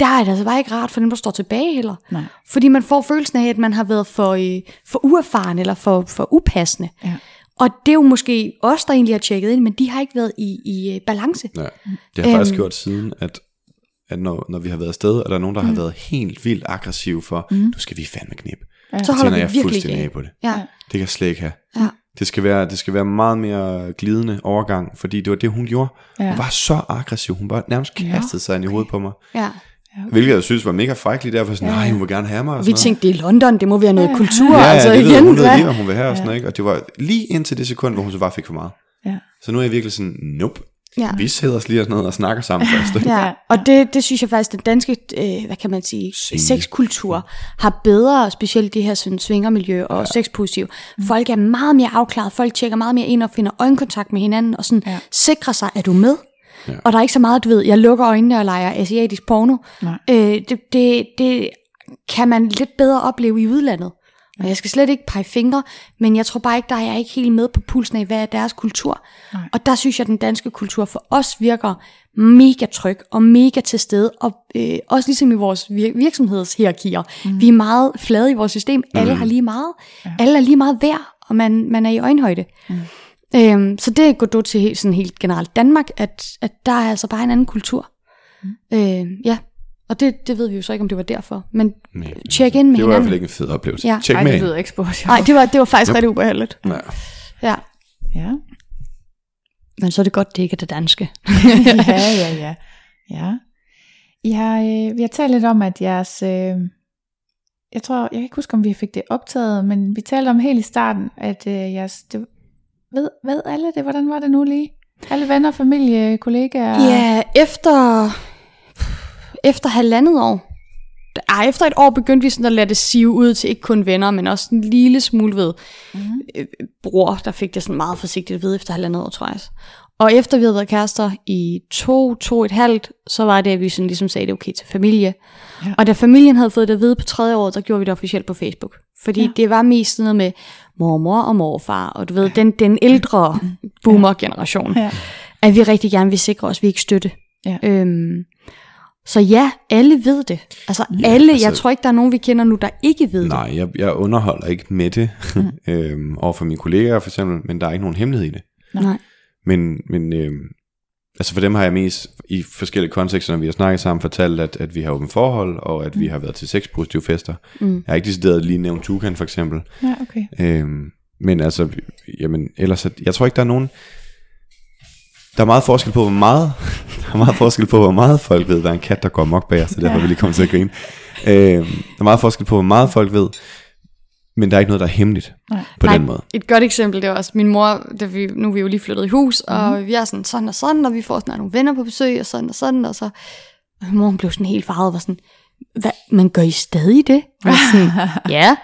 der er det altså bare ikke rart for dem, der står tilbage heller. Nej. Fordi man får følelsen af, at man har været for, øh, for uerfaren eller for, for upassende. Ja. Og det er jo måske os, der egentlig har tjekket ind, men de har ikke været i, i øh, balance. Ja. Det har jeg faktisk Øhm. gjort siden, at, at når, når vi har været afsted, og der er nogen, der mm. har været helt vildt aggressiv for, mm. nu skal vi fandme knip. Ja. Så holder vi jeg virkelig fuldstændig af. på det. Ja. Det kan jeg slet ikke have. Ja. Det skal, være, det skal være meget mere glidende overgang, fordi det var det, hun gjorde. Ja. Ja. Hun var så aggressiv. Hun bare nærmest kastede sig ind i hovedet på mig. ja. Hvilket jeg synes var mega frækkeligt. Derfor sådan, nej, hun vil gerne have mig. Og vi noget. tænkte, det er London, det må være noget kultur. Ja, ja, altså det ved, igen, hun ved lige, hvad hun vil have og sådan ikke? Og det var lige indtil det sekund, hvor hun så bare fik for meget. Ja. Så nu er jeg virkelig sådan, nope. Ja. Vi sidder os lige og sådan noget og snakker sammen først. ikke? Ja, og det, det synes jeg faktisk, den danske, øh, hvad kan man sige, sexkultur har bedre, specielt det her sådan, svingermiljø og ja. sexpositiv. Folk er meget mere afklaret, folk tjekker meget mere ind og finder øjenkontakt med hinanden, og sådan Ja. ja. sikrer sig, er du med? Ja. Og der er ikke så meget, du ved, jeg lukker øjnene og leger asiatisk porno. Nej. Øh, det, det, det kan man lidt bedre opleve i udlandet. Og jeg skal slet ikke pege fingre, men jeg tror bare ikke, der er jeg ikke helt med på pulsen af, hvad er deres kultur. Nej. Og der synes jeg, at den danske kultur for os virker mega tryg og mega til stede. Og øh, også ligesom i vores vir- virksomhedshierarkier. Mm. Vi er meget flade i vores system. Alle har lige meget. Ja. Alle er lige meget værd, og man, man er i øjenhøjde. Mm. Øhm, så det går du til helt, sådan helt generelt Danmark, at, at der er altså bare en anden kultur. Mm. Øh, ja, og det, det ved vi jo så ikke, om det var derfor. Men Nej, tjek ind med Det var i hvert hinanden. fald ikke en fed oplevelse. Ja. Tjek Ej, med det lyder ikke spurgt. Nej, det var, det var faktisk ret ubehageligt. Ja. Ja. Ja. Men så er det godt, det ikke er det danske. ja, ja, ja. ja. Jeg, øh, vi har talt lidt om, at jeres... Øh, jeg tror, jeg kan ikke huske, om vi fik det optaget, men vi talte om helt i starten, at øh, jeres... Det, ved, ved alle det? Hvordan var det nu lige? Alle venner, familie, kollegaer? Ja, efter, efter halvandet år, ej, efter et år begyndte vi sådan at lade det sive ud til ikke kun venner, men også en lille smule ved Mm-hmm. øh, bror, der fik det sådan meget forsigtigt vide efter halvandet år, tror jeg. Og efter vi havde været kærester i to, to et halvt, så var det, at vi sådan ligesom sagde, det er okay til familie. Ja. Ja. Og da familien havde fået det at vide på tredje år, der gjorde vi det officielt på Facebook. Fordi Ja. ja. det var mest sådan noget med mormor og morfar, og du ved, den, den ældre boomer-generation, Ja. at vi rigtig gerne vil sikre os, at vi ikke støtte. Ja. Øhm, så ja, alle ved det. Altså Ja, ja, alle, altså- jeg tror ikke, der er nogen, vi kender nu, der ikke ved det. Nej, jeg, jeg underholder ikke med det Mm. øhm, over for mine kollegaer for eksempel, men der er ikke nogen hemmelighed i det. Nej. Men, men øh, altså for dem har jeg mest i forskellige kontekster, når vi har snakket sammen, fortalt, at, at vi har åbent forhold, og at mm. vi har været til seks positive fester. Mm. Jeg har ikke decideret lige nævnt Tukan for eksempel. Ja, okay. Øhm, men altså, jamen, ellers, jeg tror ikke, der er nogen... Der er meget forskel på, hvor meget, der er meget forskel på, hvor meget folk ved. Der er en kat, der går mok bag os, så derfor vil jeg komme til at grine. Øhm, der er meget forskel på, hvor meget folk ved, men der er ikke noget, der er hemmeligt Nej. på Nej, den måde. Et godt eksempel, det var også min mor, da vi, nu er vi jo lige flyttet i hus, og vi er sådan sådan og sådan, og vi får sådan nogle venner på besøg, og sådan og sådan, og så og mor blev sådan helt farvet, og var sådan, hvad, men gør I stadig det? Og sådan, ja.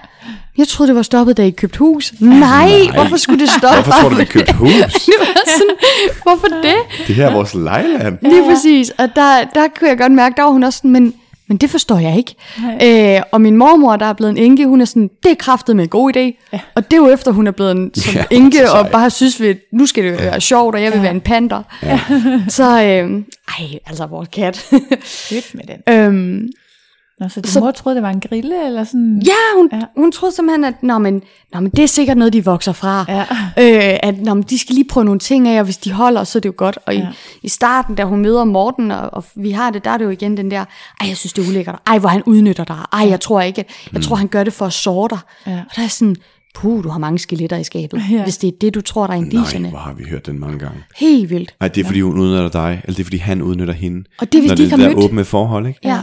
Jeg troede, det var stoppet, da I købte hus. Nej, Nej. hvorfor skulle det stoppe? Hvorfor tror du, vi købte hus? det var sådan, hvorfor det? Det her er vores lejland. Lige præcis. Og der, der kunne jeg godt mærke, der var hun også sådan, men, men det forstår jeg ikke. Øh, og min mormor, der er blevet en enke, hun er sådan, det er kraftet med en god idé. Ja. Og det er jo efter, hun er blevet en som Ja, enke, og bare synes, vi, nu skal det være sjovt, og jeg vil ja. være en panter. Ja. Så, øh, ej, altså vores kat. Fedt med den. øhm, Nå, så din Så- mor troede, det var en grille, eller sådan? ja, hun, Ja. ja, hun troede simpelthen, at nå, men, nå, men det er sikkert noget, de vokser fra. Ja. Øh, at nå, men de skal lige prøve nogle ting af, og hvis de holder, så er det jo godt. Og ja. Ja. i, i starten, da hun møder Morten, og, og vi har det, der er det jo igen den der, ej, jeg synes, det er ulækkert. Ej, hvor han udnytter dig. Ej, jeg tror ikke. Jeg tror, han gør det for at såre dig. Ja. Og der er sådan, puh, du har mange skeletter i skabet. Ja. Ja. Hvis det er det, du tror, der er Nej, indicierne. hvor har vi hørt den mange gange. Helt vildt. Nej, det er fordi hun udnytter dig, eller det er fordi han udnytter hende. Og det er, hvis Når de ikke det har der mødt. åbne forhold, ikke? Ja.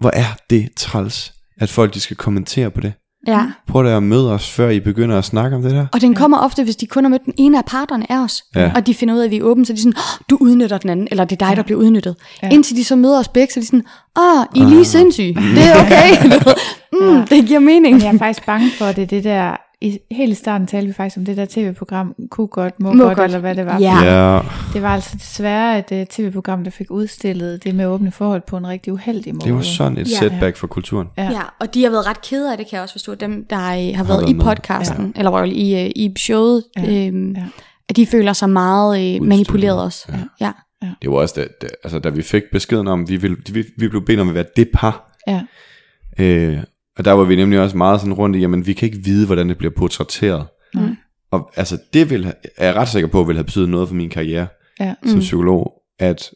Hvor er det træls, at folk de skal kommentere på det. ja. Prøv da at møde os, før I begynder at snakke om det der. Og den kommer ofte, hvis de kun har mødt den ene af parterne af os, Ja. ja. og de finder ud af, at vi er åbne, så er de sådan, "Åh, du udnytter den anden, eller det er dig, der bliver udnyttet. Ja. Ja. Indtil de så møder os begge, så er de sådan, åh, I er lige sindssyge, det er okay. mm, det giver mening. Men jeg er faktisk bange for, at det er det der... I, helt i starten talte vi faktisk om det der tv-program, kunne godt, må, Må godt, godt. eller hvad det var. Ja. Ja, Det var altså desværre et uh, tv-program, der fik udstillet det med åbne forhold på en rigtig uheldig måde. det var sådan et Ja. setback for kulturen. Ja. Ja, og de har været ret kede af det, kan jeg også forstå, dem, der øh, har været været i med. podcasten, ja. eller i, øh, i showet, Ja. ja. Øhm, Ja. ja. at de føler sig meget øh, manipuleret også. Ja. ja. Det var også, da, da, altså, da vi fik beskeden om, vi, ville, vi, vi blev bedt om at være det par. Ja. Øh, og der var vi nemlig også meget sådan rundt i, jamen vi kan ikke vide, hvordan det bliver portrætteret. Mm. Og altså det vil, er jeg ret sikker på, vil have betydet noget for min karriere Ja. som psykolog, at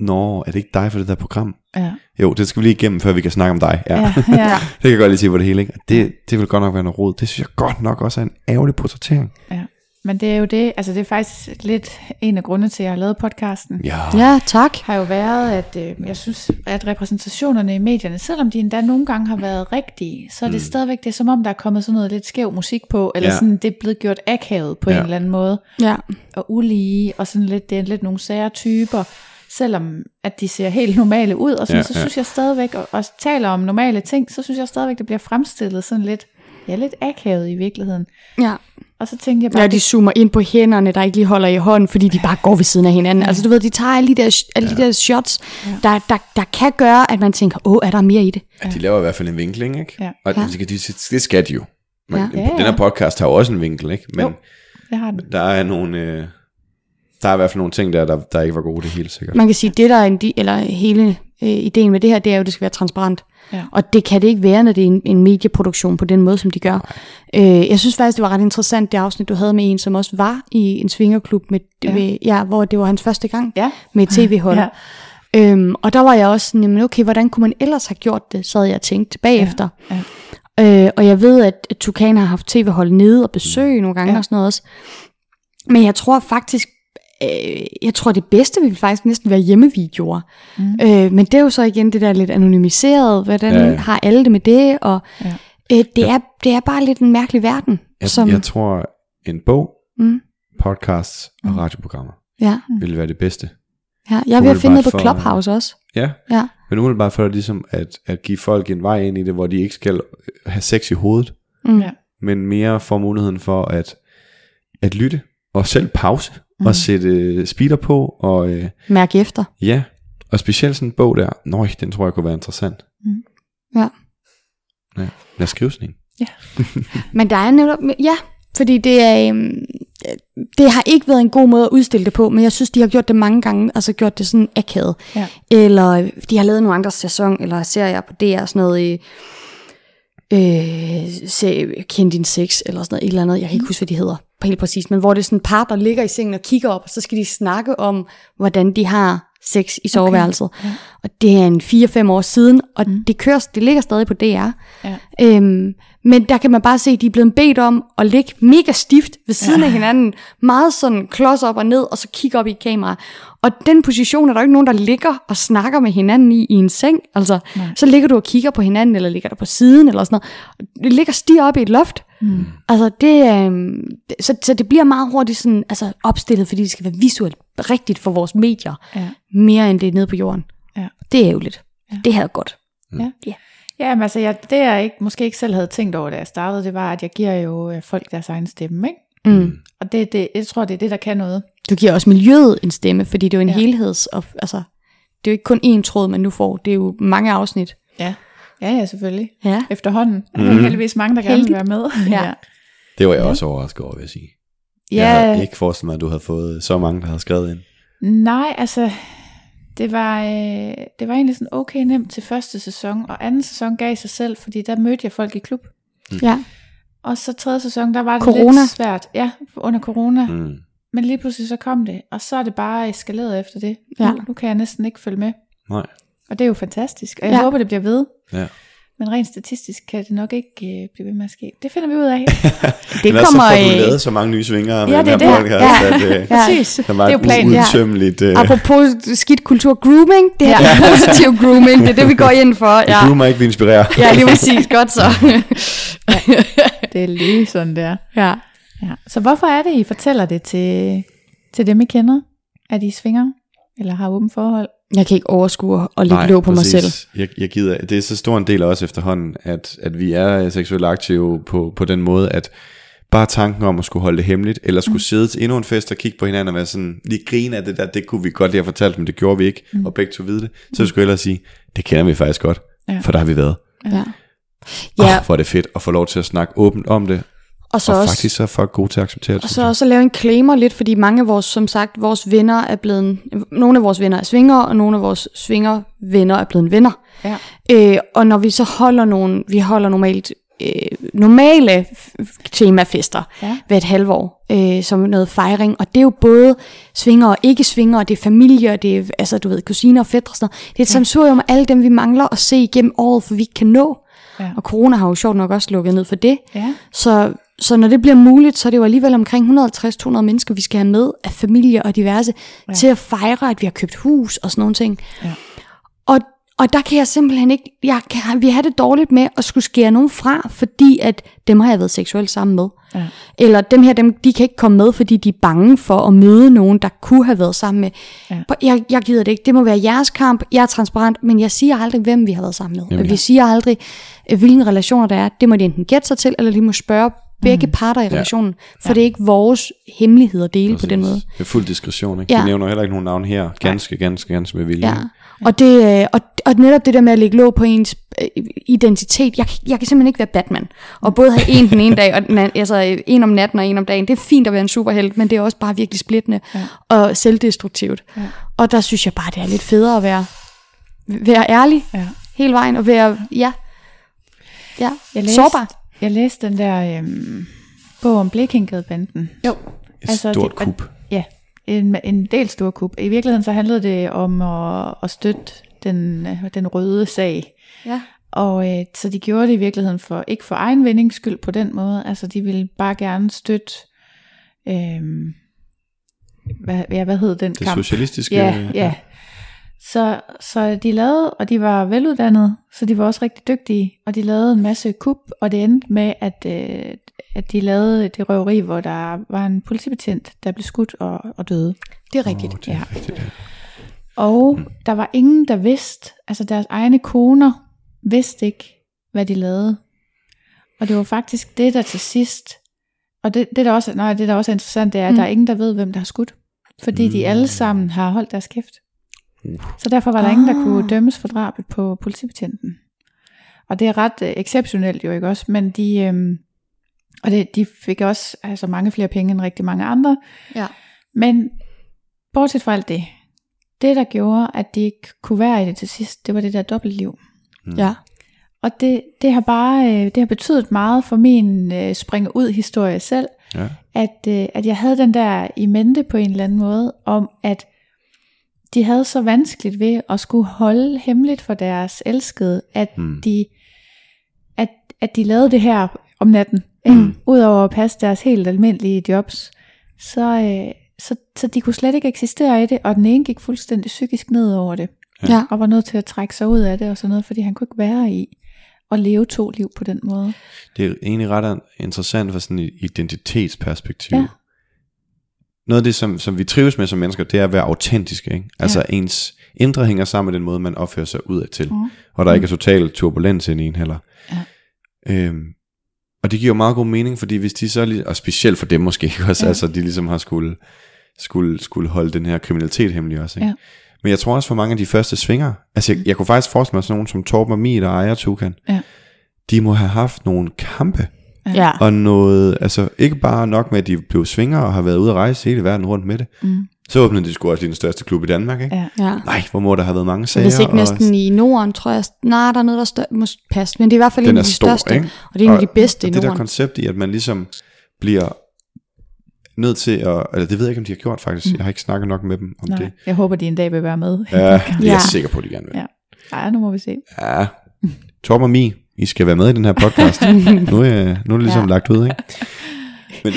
Nå, er det ikke dig for det der program? Ja. Jo, det skal vi lige igennem, før vi kan snakke om dig. Ja. Ja. ja. det kan jeg godt lige se på det hele. Ikke? Det, det vil godt nok være noget rod. Det synes jeg godt nok også er en ærgerlig portrættering. ja. Men det er jo det, altså det er faktisk lidt en af grundene til, at jeg har lavet podcasten. Ja. ja, tak. har jo været, at øh, jeg synes, at repræsentationerne i medierne, selvom de endda nogle gange har været rigtige, så er det mm. stadigvæk det er, som om, der er kommet sådan noget lidt skæv musik på, eller Ja. sådan, det er blevet gjort akavet på ja. En eller anden måde, Ja. og ulige, og sådan lidt, det er lidt nogle sære typer, selvom at de ser helt normale ud, og sådan, ja, så ja. synes jeg stadigvæk, og, og taler om normale ting, så synes jeg stadigvæk, det bliver fremstillet sådan lidt, ja, lidt akavet i virkeligheden. ja. Og så tænkte jeg bare, Ja, de zoomer ind på hænderne, der ikke lige holder i hånden, fordi de bare går ved siden af hinanden. Ja. Altså du ved, de tager alle de der, alle de der shots, ja. der, der, der kan gøre, at man tænker, åh, er der mere i det? Ja. De laver i hvert fald en vinkling, ikke? Ja. Og Ja. det, det skal de jo. Men, Ja. ja. Ja, ja. Den her podcast har jo også en vinkel, ikke? Men Jo. det har den. der er nogle... Øh, der er i hvert fald nogle ting der, der, der ikke var gode, det er helt sikkert. Man kan sige, det der er en, di- eller hele øh, ideen med det her, det er jo, at det skal være transparent. Ja. Og det kan det ikke være, når det er en, en medieproduktion på den måde, som de gør. Øh, jeg synes faktisk, det var ret interessant, det afsnit, du havde med en, som også var i en svingerklub, med, Ja. ja. Ved, ja, hvor det var hans første gang Ja. med tv-hold. Ja. Øhm, og der var jeg også sådan, jamen okay, hvordan kunne man ellers have gjort det, sad jeg og tænkte bagefter. Ja, Øh, og jeg ved, at at Tukan har haft tv-hold nede og besøg nogle gange Ja. ja. og sådan noget også. Men jeg tror faktisk, øh, jeg tror det bedste ville faktisk næsten være hjemmevideoer. Mm. Øh, men det er jo så igen det der lidt anonymiseret, hvordan Ja, ja, har alle det med det, og Ja. øh, det, er, det er bare lidt en mærkelig verden. Jeg, som, jeg tror, en bog, mm, podcasts og radioprogrammer ja, ville være det bedste. ja, jeg er ved at finde noget på for- Clubhouse også. Ja, Ja, men umiddelbart for ligesom at, at give folk en vej ind i det, hvor de ikke skal have sex i hovedet, mm, Ja. men mere får muligheden for at, at lytte og selv pause mm. og sætte øh, speeder på og øh, mærke efter. ja, og specielt sådan en bog der, nøj, den tror jeg kunne være interessant. Ja. Ja, lad os skrive sådan en. Men der er netop, ja, fordi det er, øhm, det har ikke været en god måde at udstille det på, men jeg synes, de har gjort det mange gange, altså gjort det sådan akavet. Ja. Eller de har lavet nogle andre sæson, eller serier på DR, sådan noget, øh, øh, se, Kend din sex, eller sådan noget, et eller andet, jeg kan ikke huske, hvad de hedder, helt præcis, men hvor det er sådan par, der ligger i sengen og kigger op, og så skal de snakke om, hvordan de har sex i soveværelset. Okay. Ja. Og det er en 4-5 år siden, og mm. det, kører, det ligger stadig på DR. Ja. Øhm, men der kan man bare se, at de er blevet bedt om at ligge mega stift ved siden ja. af hinanden, meget sådan klods op og ned, og så kigge op i kamera. Og den position er der jo ikke nogen, der ligger og snakker med hinanden i, i en seng. Altså, Nej. så ligger du og kigger på hinanden, eller ligger der på siden, eller sådan noget. Det ligger stiger op i et loft. Mm. Altså, det, øh, så, så det bliver meget hurtigt sådan, altså, opstillet, fordi det skal være visuelt rigtigt for vores medier, ja. mere end det er nede på jorden. Ja. Det er jo lidt. Ja. Det er godt. Mm. Ja. ja. Ja, men altså, jeg, det jeg ikke, måske ikke selv havde tænkt over, da jeg startede, det var, at jeg giver jo øh, folk deres egen stemme, ikke? Mm. Og det, det, jeg tror, det er det, der kan noget. Du giver også miljøet en stemme, fordi det er jo en ja. helheds... Og, altså, det er jo ikke kun én tråd, man nu får. Det er jo mange afsnit. Ja, ja, ja selvfølgelig. Ja. Efterhånden. Mm. Der er heldigvis mange, der gerne vil være med. Ja. ja. Det var jeg også overrasket over, vil jeg sige. Ja. Jeg havde ikke forestillet mig, at du havde fået så mange, der havde skrevet ind. Nej, altså, det var, øh, det var egentlig sådan okay nemt til første sæson, og anden sæson gav sig selv, fordi der mødte jeg folk i klub. Mm. Ja. Og så tredje sæson, der var det corona. lidt svært. Ja, under corona. Mm. Men lige pludselig så kom det, og så er det bare eskaleret efter det. Ja. Nu, nu kan jeg næsten ikke følge med. Nej. Og det er jo fantastisk, og jeg ja. håber, det bliver ved. Ja. Men rent statistisk kan det nok ikke øh, blive ved med at ske. Det finder vi ud af. det Men kommer så får du lavet så mange nye svinger med ja, det den her podcast, ja. at øh, ja. det, det er jo planen. Udtømmeligt, øh. Apropos skidt kultur, grooming, det er ja. positiv grooming, det er det, vi går ind for. Ja. Vi groomer ikke, vi inspirerer. ja, lige præcis. Godt så. ja. Det er lige sådan der. Ja. ja. Så hvorfor er det, I fortæller det til, til dem, I kender? At I svinger? Eller har åbent forhold? Jeg kan ikke overskue og lægge låg på præcis. mig selv. Jeg, jeg gider, det er så stor en del af os efterhånden, at, at vi er seksuelt aktive på, på den måde, at bare tanken om at skulle holde det hemmeligt, eller skulle mm. sidde til endnu en fest og kigge på hinanden og være sådan, lige grine af det der, det kunne vi godt lige have fortalt, men det gjorde vi ikke, mm. og begge to vide det. Så skulle jeg ellers sige, det kender vi faktisk godt, ja. for der har vi været. Ja. Ja. Oh, hvor er det fedt at få lov til at snakke åbent om det, og, så og også, faktisk så er folk gode til at acceptere det. Og så også at lave en claimer lidt, fordi mange af vores, som sagt, vores venner er blevet, nogle af vores venner er svinger, og nogle af vores svinger venner er blevet venner. Ja. Øh, og når vi så holder nogle, vi holder normalt øh, normale temafester ja. hver et halvt år, øh, som noget fejring, og det er jo både svinger og ikke svinger, og det er familie, og det er, altså du ved, kusiner og fædre og sådan noget. Det er et ja. samsurium af alle dem, vi mangler at se igennem året, for vi ikke kan nå. Ja. Og corona har jo sjovt nok også lukket ned for det. Ja. Så så når det bliver muligt, så er det jo alligevel omkring 150-200 mennesker, vi skal have med af familie og diverse, ja. til at fejre, at vi har købt hus og sådan nogle ting. Ja. Og, og der kan jeg simpelthen ikke, jeg kan, vi har det dårligt med at skulle skære nogen fra, fordi at dem har jeg været seksuelt sammen med. Ja. Eller dem her, dem, de kan ikke komme med, fordi de er bange for at møde nogen, der kunne have været sammen med. Ja. Jeg, jeg gider det ikke. Det må være jeres kamp. Jeg er transparent, men jeg siger aldrig, hvem vi har været sammen med. Jamen, ja. Vi siger aldrig, hvilke relationer der er. Det må de enten gætte sig til, eller de må spørge begge mm. parter i relationen, for ja. det er ikke vores hemmelighed at dele Præcis. på den måde. Det er fuld diskretion, ikke? Ja. Vi nævner heller ikke nogen navn her, ganske, ganske, ganske med vilje. Ja. Og, det, øh, og, og netop det der med at lægge låg på ens øh, identitet, jeg, jeg kan simpelthen ikke være Batman, og både have en den ene dag, og den, altså en om natten og en om dagen, det er fint at være en superhelt, men det er også bare virkelig splittende ja. og selvdestruktivt. Ja. Og der synes jeg bare, det er lidt federe at være, være ærlig ja. hele vejen, og være, ja, ja jeg læste, sårbar. Jeg læste den der øhm, bog om Blekingadebanden. Jo. Et altså, stort det, kup. Ja, en, en del stor kup. I virkeligheden så handlede det om at, at støtte den, den røde sag. Ja. Og øh, så de gjorde det i virkeligheden for ikke for egen vindings skyld på den måde. Altså de ville bare gerne støtte øh, hvad, ja, hvad hed den det kamp? socialistiske. Ja, ja. Så, så de lavede, og de var veluddannede, så de var også rigtig dygtige, og de lavede en masse kup, og det endte med, at, øh, at de lavede det røveri, hvor der var en politibetjent, der blev skudt og, og døde. Det er rigtigt. Oh, det er ja. rigtigt ja. Og mm. der var ingen, der vidste, altså deres egne koner vidste ikke, hvad de lavede. Og det var faktisk det, der til sidst, og det, det, der, også, nej, det der også er interessant, det er, at mm. der er ingen, der ved, hvem der har skudt. Fordi mm. de alle sammen har holdt deres kæft. Så derfor var der ah. ingen, der kunne ah. dømmes for drabet på politibetjenten. Og det er ret øh, exceptionelt jo ikke også, men de, øh, og det, de fik også altså mange flere penge end rigtig mange andre. Ja. Men bortset fra alt det, det der gjorde, at de ikke kunne være i det til sidst, det var det der dobbeltliv. Mm. Ja. Og det, det har bare, øh, det har betydet meget for min øh, springe ud historie selv, Ja. at, øh, at jeg havde den der i mente på en eller anden måde, om at de havde så vanskeligt ved at skulle holde hemmeligt for deres elskede, at, Mm. de, at, at de lavede det her om natten, mm. udover at passe deres helt almindelige jobs, så, øh, så, så de kunne slet ikke eksistere i det, og den ene gik fuldstændig psykisk ned over det, Ja. og var nødt til at trække sig ud af det og sådan noget, fordi han kunne ikke være i at leve to liv på den måde. Det er egentlig ret interessant fra sådan et identitetsperspektiv. Ja. Noget af det, som, som vi trives med som mennesker, det er at være autentiske. Ikke? Altså Ja. ens indre hænger sammen med den måde, man opfører sig udad til. Mm. Og der ikke er total turbulens ind i en heller. Ja. Øhm, og det giver jo meget god mening, fordi hvis de så, og specielt for dem måske ikke også, ja. Altså de ligesom har skulle, skulle, skulle holde den her kriminalitet hemmelig også. Ikke? Ja. Men jeg tror også for mange af de første svinger, altså jeg, jeg kunne faktisk forestille mig sådan nogen som Torben og Mie, der ejer Tukan, Ja. de må have haft nogle kampe, Ja. og noget, altså ikke bare nok med, at de blev svinger og har været ude at rejse hele verden rundt med det. Mm. Så åbnede de sgu også lige den største klub i Danmark, ikke? Ja. ja. Nej, hvor må der have været mange sager. Hvis ikke og- næsten i Norden, tror jeg. Nej, der er noget, der er større, måske passe, men det er i hvert fald den en af de stor, største. ikke? Og det er en af de bedste og i det der Norden. koncept i, at man ligesom bliver nødt til at, eller det ved jeg ikke, om de har gjort faktisk, Mm. jeg har ikke snakket nok med dem om Nej, det. jeg håber, de en dag vil være med. Ja, det er Ja. jeg sikker på, at de gerne vil. Ja. Ej, nu må vi se. Ja. Torben og Mi, I skal være med i den her podcast. nu, er, nu er det ligesom ja. Ja. lagt ud, ikke? Men,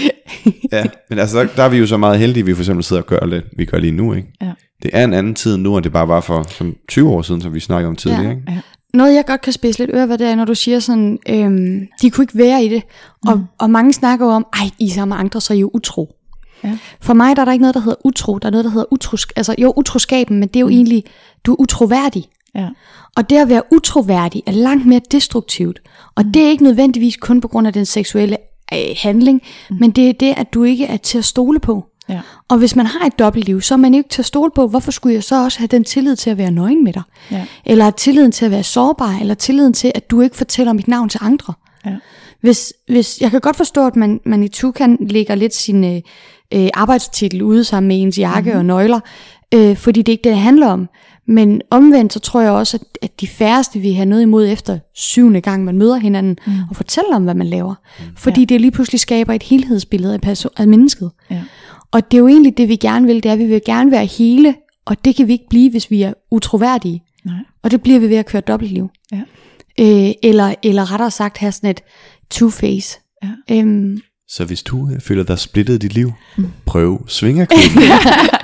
ja, men altså, der, der, er vi jo så meget heldige, at vi for eksempel sidder og gør det, vi gør lige nu, ikke? Ja. Det er en anden tid nu, end det bare var for som 20 år siden, som vi snakkede om tidligere, Ja. ikke? Noget, jeg godt kan spidse lidt øre ved, det er, når du siger sådan, øhm, de kunne ikke være i det. Og, Mm. og mange snakker jo om, ej, I er sammen med andre, så er I jo utro. Ja. For mig der er der ikke noget, der hedder utro. Der er noget, der hedder utrosk. Altså jo, utroskaben, men det er jo mm. egentlig, du er utroværdig. Ja. Og det at være utroværdig er langt mere destruktivt. Og det er ikke nødvendigvis kun på grund af den seksuelle øh, handling, mm. men det er det, at du ikke er til at stole på. Ja. Og hvis man har et dobbeltliv, så er man ikke til at stole på, hvorfor skulle jeg så også have den tillid til at være nøgen med dig? Ja. Eller tilliden til at være sårbar, eller tilliden til, at du ikke fortæller mit navn til andre. Ja. Hvis, hvis, jeg kan godt forstå, at man, man i Tukan lægger lidt sin øh, øh, arbejdstitel ude sammen med ens jakke mm-hmm. og nøgler, øh, fordi det er ikke det, det handler om. Men omvendt, så tror jeg også, at, at de færreste vil have noget imod efter syvende gang, man møder hinanden, mm. og fortæller om, hvad man laver. Mm. Fordi Ja. det lige pludselig skaber et helhedsbillede af, perso- af mennesket. Ja. Og det er jo egentlig det, vi gerne vil, det er, at vi vil gerne være hele, og det kan vi ikke blive, hvis vi er utroværdige. Nej. Og det bliver vi ved at køre dobbeltliv. Ja. Øh, eller, eller rettere sagt have sådan et two-face. Ja. Øhm, Så hvis du øh, føler dig splittet i dit liv, prøv svingerklubben.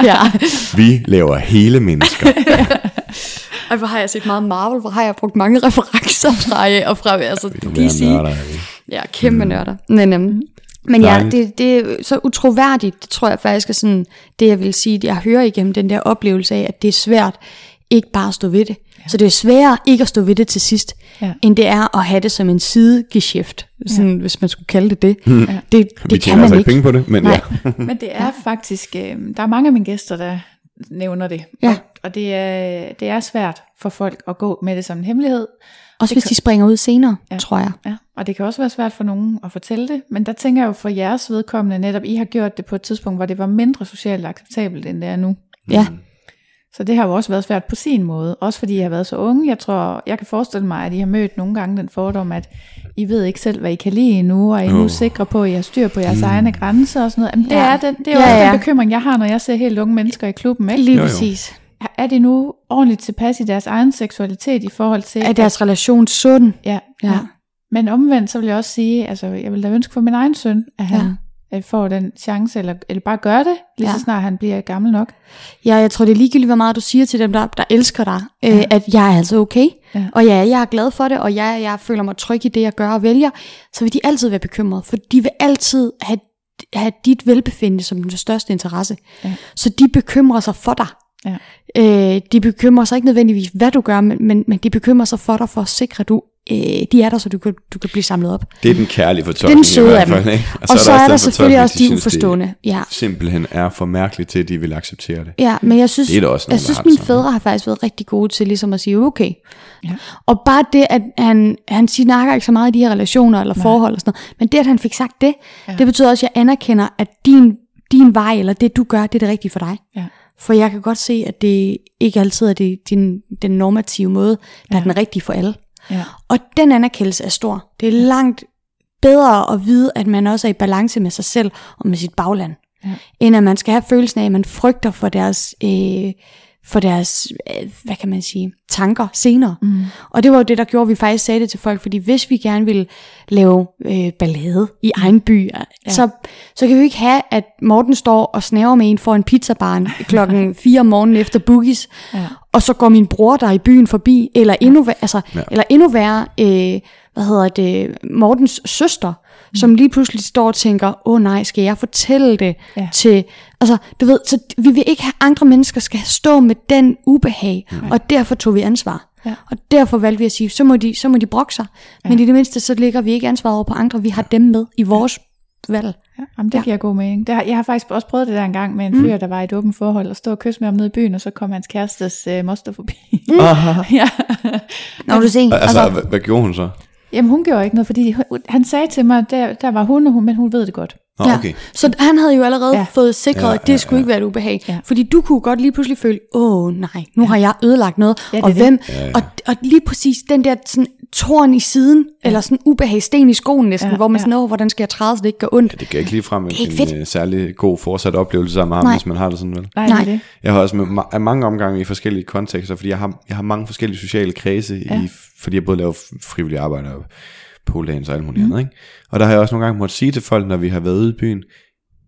ja. vi laver hele mennesker. Og hvor har jeg set meget Marvel, hvor har jeg brugt mange referencer fra, øh, og fra altså, DC. nørder er. Ja, kæmpe nørder. Men, øhm, men ja, det, det er så utroværdigt, det tror jeg faktisk er sådan, det jeg vil sige, jeg hører igennem den der oplevelse af, at det er svært ikke bare at stå ved det. Ja. Så det er sværere ikke at stå ved det til sidst, Ja. end det er at have det som en sidegeschæft, sådan, hvis man skulle kalde det det. Ja. Det, Vi det kan tjener man altså ikke. penge på det, men Nej. ja. Men det er faktisk, øh, der er mange af mine gæster, der nævner det. Ja. Og, og det, er, det er svært for folk at gå med det som en hemmelighed. Også Det hvis kan- de springer ud senere, Ja. ja. tror jeg. Ja, og det kan også være svært for nogen at fortælle det, men der tænker jeg jo for jeres vedkommende netop, I har gjort det på et tidspunkt, hvor det var mindre socialt acceptabelt, end det er nu. Ja. Så det har jo også været svært på sin måde, også fordi I har været så unge. Jeg tror, jeg kan forestille mig, at I har mødt nogle gange den fordom, at I ved ikke selv, hvad I kan lide endnu, og I er nu Oh. sikre på, at I har styr på jeres mm. egne grænser og sådan noget. Jamen, det, Ja. er den, det er Ja, også ja. den bekymring, jeg har, når jeg ser helt unge mennesker i klubben. Ikke? Lige Jo, jo. præcis. Er de nu ordentligt tilpas i deres egen seksualitet i forhold til... Er deres relation sund? Ja, Ja. ja. Men omvendt, så vil jeg også sige, altså jeg vil da ønske for min egen søn, at han ja. Får den chance, eller, eller bare gør det, lige ja. Ja. så snart han bliver gammel nok. Ja, jeg tror, det er ligegyldigt, hvor meget du siger til dem, der, der elsker dig, ja. øh, at jeg er altså okay. Ja. Og ja, jeg er glad for det, og ja, jeg føler mig tryg i det, jeg gør og vælger. Så vil de altid være bekymrede, for de vil altid have, have dit velbefindende som den største interesse. Ja. Så de bekymrer sig for dig. Ja. Øh, de bekymrer sig ikke nødvendigvis, hvad du gør, men, men, men de bekymrer sig for dig for at sikre, at du, øh, de er der, så du kan, du kan blive samlet op. Det er den kærlige fortolkning. Den i søde hvert af dem. fald, ikke? Og, og så er der, den selvfølgelig også de det uforstående. Ja. simpelthen er for mærkeligt til, at de vil acceptere det. Ja, men jeg synes, Det er der også nogen, jeg der synes mine sådan. fædre har faktisk været rigtig gode til ligesom at sige, okay. Ja. Og bare det, at han, han snakker ikke så meget i de her relationer eller Nej. forhold og sådan noget, men det, at han fik sagt det, Ja. det betyder også, at jeg anerkender, at din, din vej, eller det du gør, det er det rigtige for dig. Ja. For jeg kan godt se, at det ikke altid er det, din, den normative måde, der ja. er den rigtige for alle. Ja. Og den anerkendelse er stor. Det er langt bedre at vide, at man også er i balance med sig selv og med sit bagland. Ja. End at man skal have følelsen af, at man frygter for deres, øh, for deres øh, hvad kan man sige, tanker senere. Mm. Og det var jo det, der gjorde, at vi faktisk sagde det til folk, fordi hvis vi gerne vil lave øh, ballade i egen by, ja. så, så kan vi jo ikke have, at Morten står og snæver med en for en pizzabarn klokken 4 om morgenen efter boogies, ja. og så går min bror der i byen forbi, eller endnu, ja. altså, ja. eller endnu værre, øh, hvad hedder det, Mortens søster, mm. som lige pludselig står og tænker, åh oh, nej, skal jeg fortælle det ja. til, altså du ved, så vi vil ikke have andre mennesker skal stå med den ubehag, mm. og derfor tog vi ansvar. Ja. Og derfor valgte vi at sige, så må de, så må de brokke sig, ja. men i det mindste, så lægger vi ikke ansvar over på andre, vi har dem med i vores valg. Ja, jamen det ja. giver god mening. Det har, jeg har faktisk også prøvet det der en gang med en fyr, mm. der var i et åbent forhold, og stod og kysse med ham nede i byen, og så kom hans kærestes øh, moster forbi. Mm. ja. Nå, du se. Altså, altså, hvad, hvad gjorde hun så? Jamen hun gjorde ikke noget, fordi han sagde til mig, der, der var hun, og hun, men hun ved det godt. Nå, okay. ja. Så han havde jo allerede ja. fået sikret, ja, at det ja, skulle ja. ikke være et ubehag. Ja. Fordi du kunne godt lige pludselig føle, åh nej, nu ja. har jeg ødelagt noget. Ja, og hvem? Ja, ja. Og, og lige præcis den der sådan, torn i siden, ja. eller sådan ubehag sten i skoen næsten, ja, hvor man ja. sådan, åh, hvordan skal jeg træde, så det ikke gør ondt. Ja, det kan ikke lige frem en, en uh, særlig god fortsat oplevelse sammen med ham, hvis man har det sådan vel. Nej, nej. Det. Jeg har også med ma- mange omgange i forskellige kontekster, fordi jeg har, jeg har mange forskellige sociale kredse, ja. i, fordi jeg både laver frivillig arbejde og poledans og alt muligt mm. andet. Ikke? Og der har jeg også nogle gange måttet sige til folk, når vi har været ude i byen,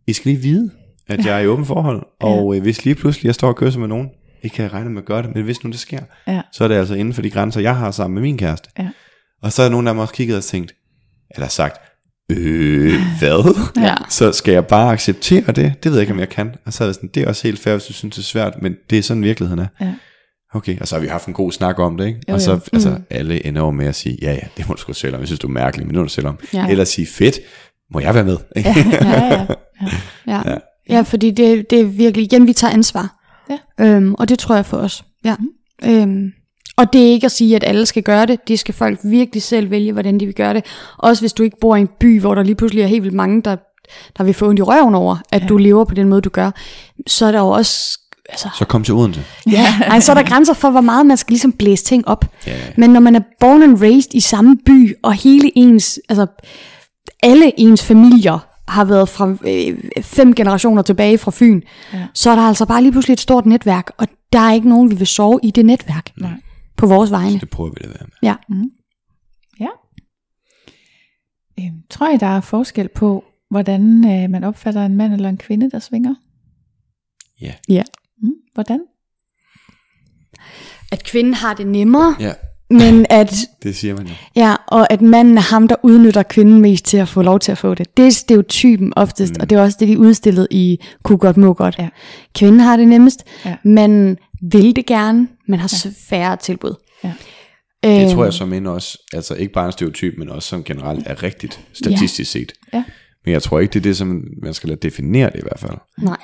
I skal lige vide, at jeg er i åben forhold, og ja. øh, hvis lige pludselig jeg står og kysser med nogen, ikke kan jeg regne med at gøre det, men hvis nu det sker, ja. så er det altså inden for de grænser, jeg har sammen med min kæreste. Ja. Og så er nogen, der også kigget og tænkt, eller sagt, øh, hvad? Ja. Så skal jeg bare acceptere det? Det ved jeg ikke, om jeg kan. Og så er det sådan, det er også helt fair, hvis du synes, det er svært, men det er sådan virkeligheden er. Ja. Okay, og så har vi haft en god snak om det, ikke? Jo, og så altså, mm. alle ender over med at sige, ja ja, det må du sgu selv om, jeg synes du er mærkelig, men nu er du selv om. Ja. Eller sige, fedt, må jeg være med? ja, ja, ja. Ja, ja. ja fordi det, det er virkelig, igen, vi tager ansvar. Ja. Øhm, og det tror jeg for os. Ja. Mm. Øhm, og det er ikke at sige, at alle skal gøre det. Det skal folk virkelig selv vælge, hvordan de vil gøre det. Også hvis du ikke bor i en by, hvor der lige pludselig er helt vildt mange, der, der vil få ondt i røven over, at ja. du lever på den måde, du gør. Så er der jo også altså, så kom til Odense. Ja, altså, så er der grænser for, hvor meget man skal ligesom blæse ting op. Ja. Men når man er born and raised i samme by, og hele ens, altså alle ens familier har været fra øh, fem generationer tilbage fra Fyn, ja. så er der altså bare lige pludselig et stort netværk, og der er ikke nogen, vi vil sove i det netværk. Nej. På vores vegne. Så det prøver vi at være med. Ja. Mm. Ja. Øhm, tror I, der er forskel på, hvordan øh, man opfatter en mand eller en kvinde, der svinger? Ja. Ja. Mm, hvordan? At kvinden har det nemmere, ja. men at... Det siger man jo. Ja, og at manden er ham, der udnytter kvinden mest til at få lov til at få det. Det er stereotypen oftest, mm. og det er også det, de udstillede i Kunne godt, må godt. Ja. Kvinden har det nemmest, ja. man vil det gerne, men har ja. færre tilbud. Ja. Det tror jeg øhm. som end også, altså ikke bare en stereotyp, men også som generelt er rigtigt, statistisk ja. set. Ja. Men jeg tror ikke, det er det, som man skal lade definere det i hvert fald. Nej.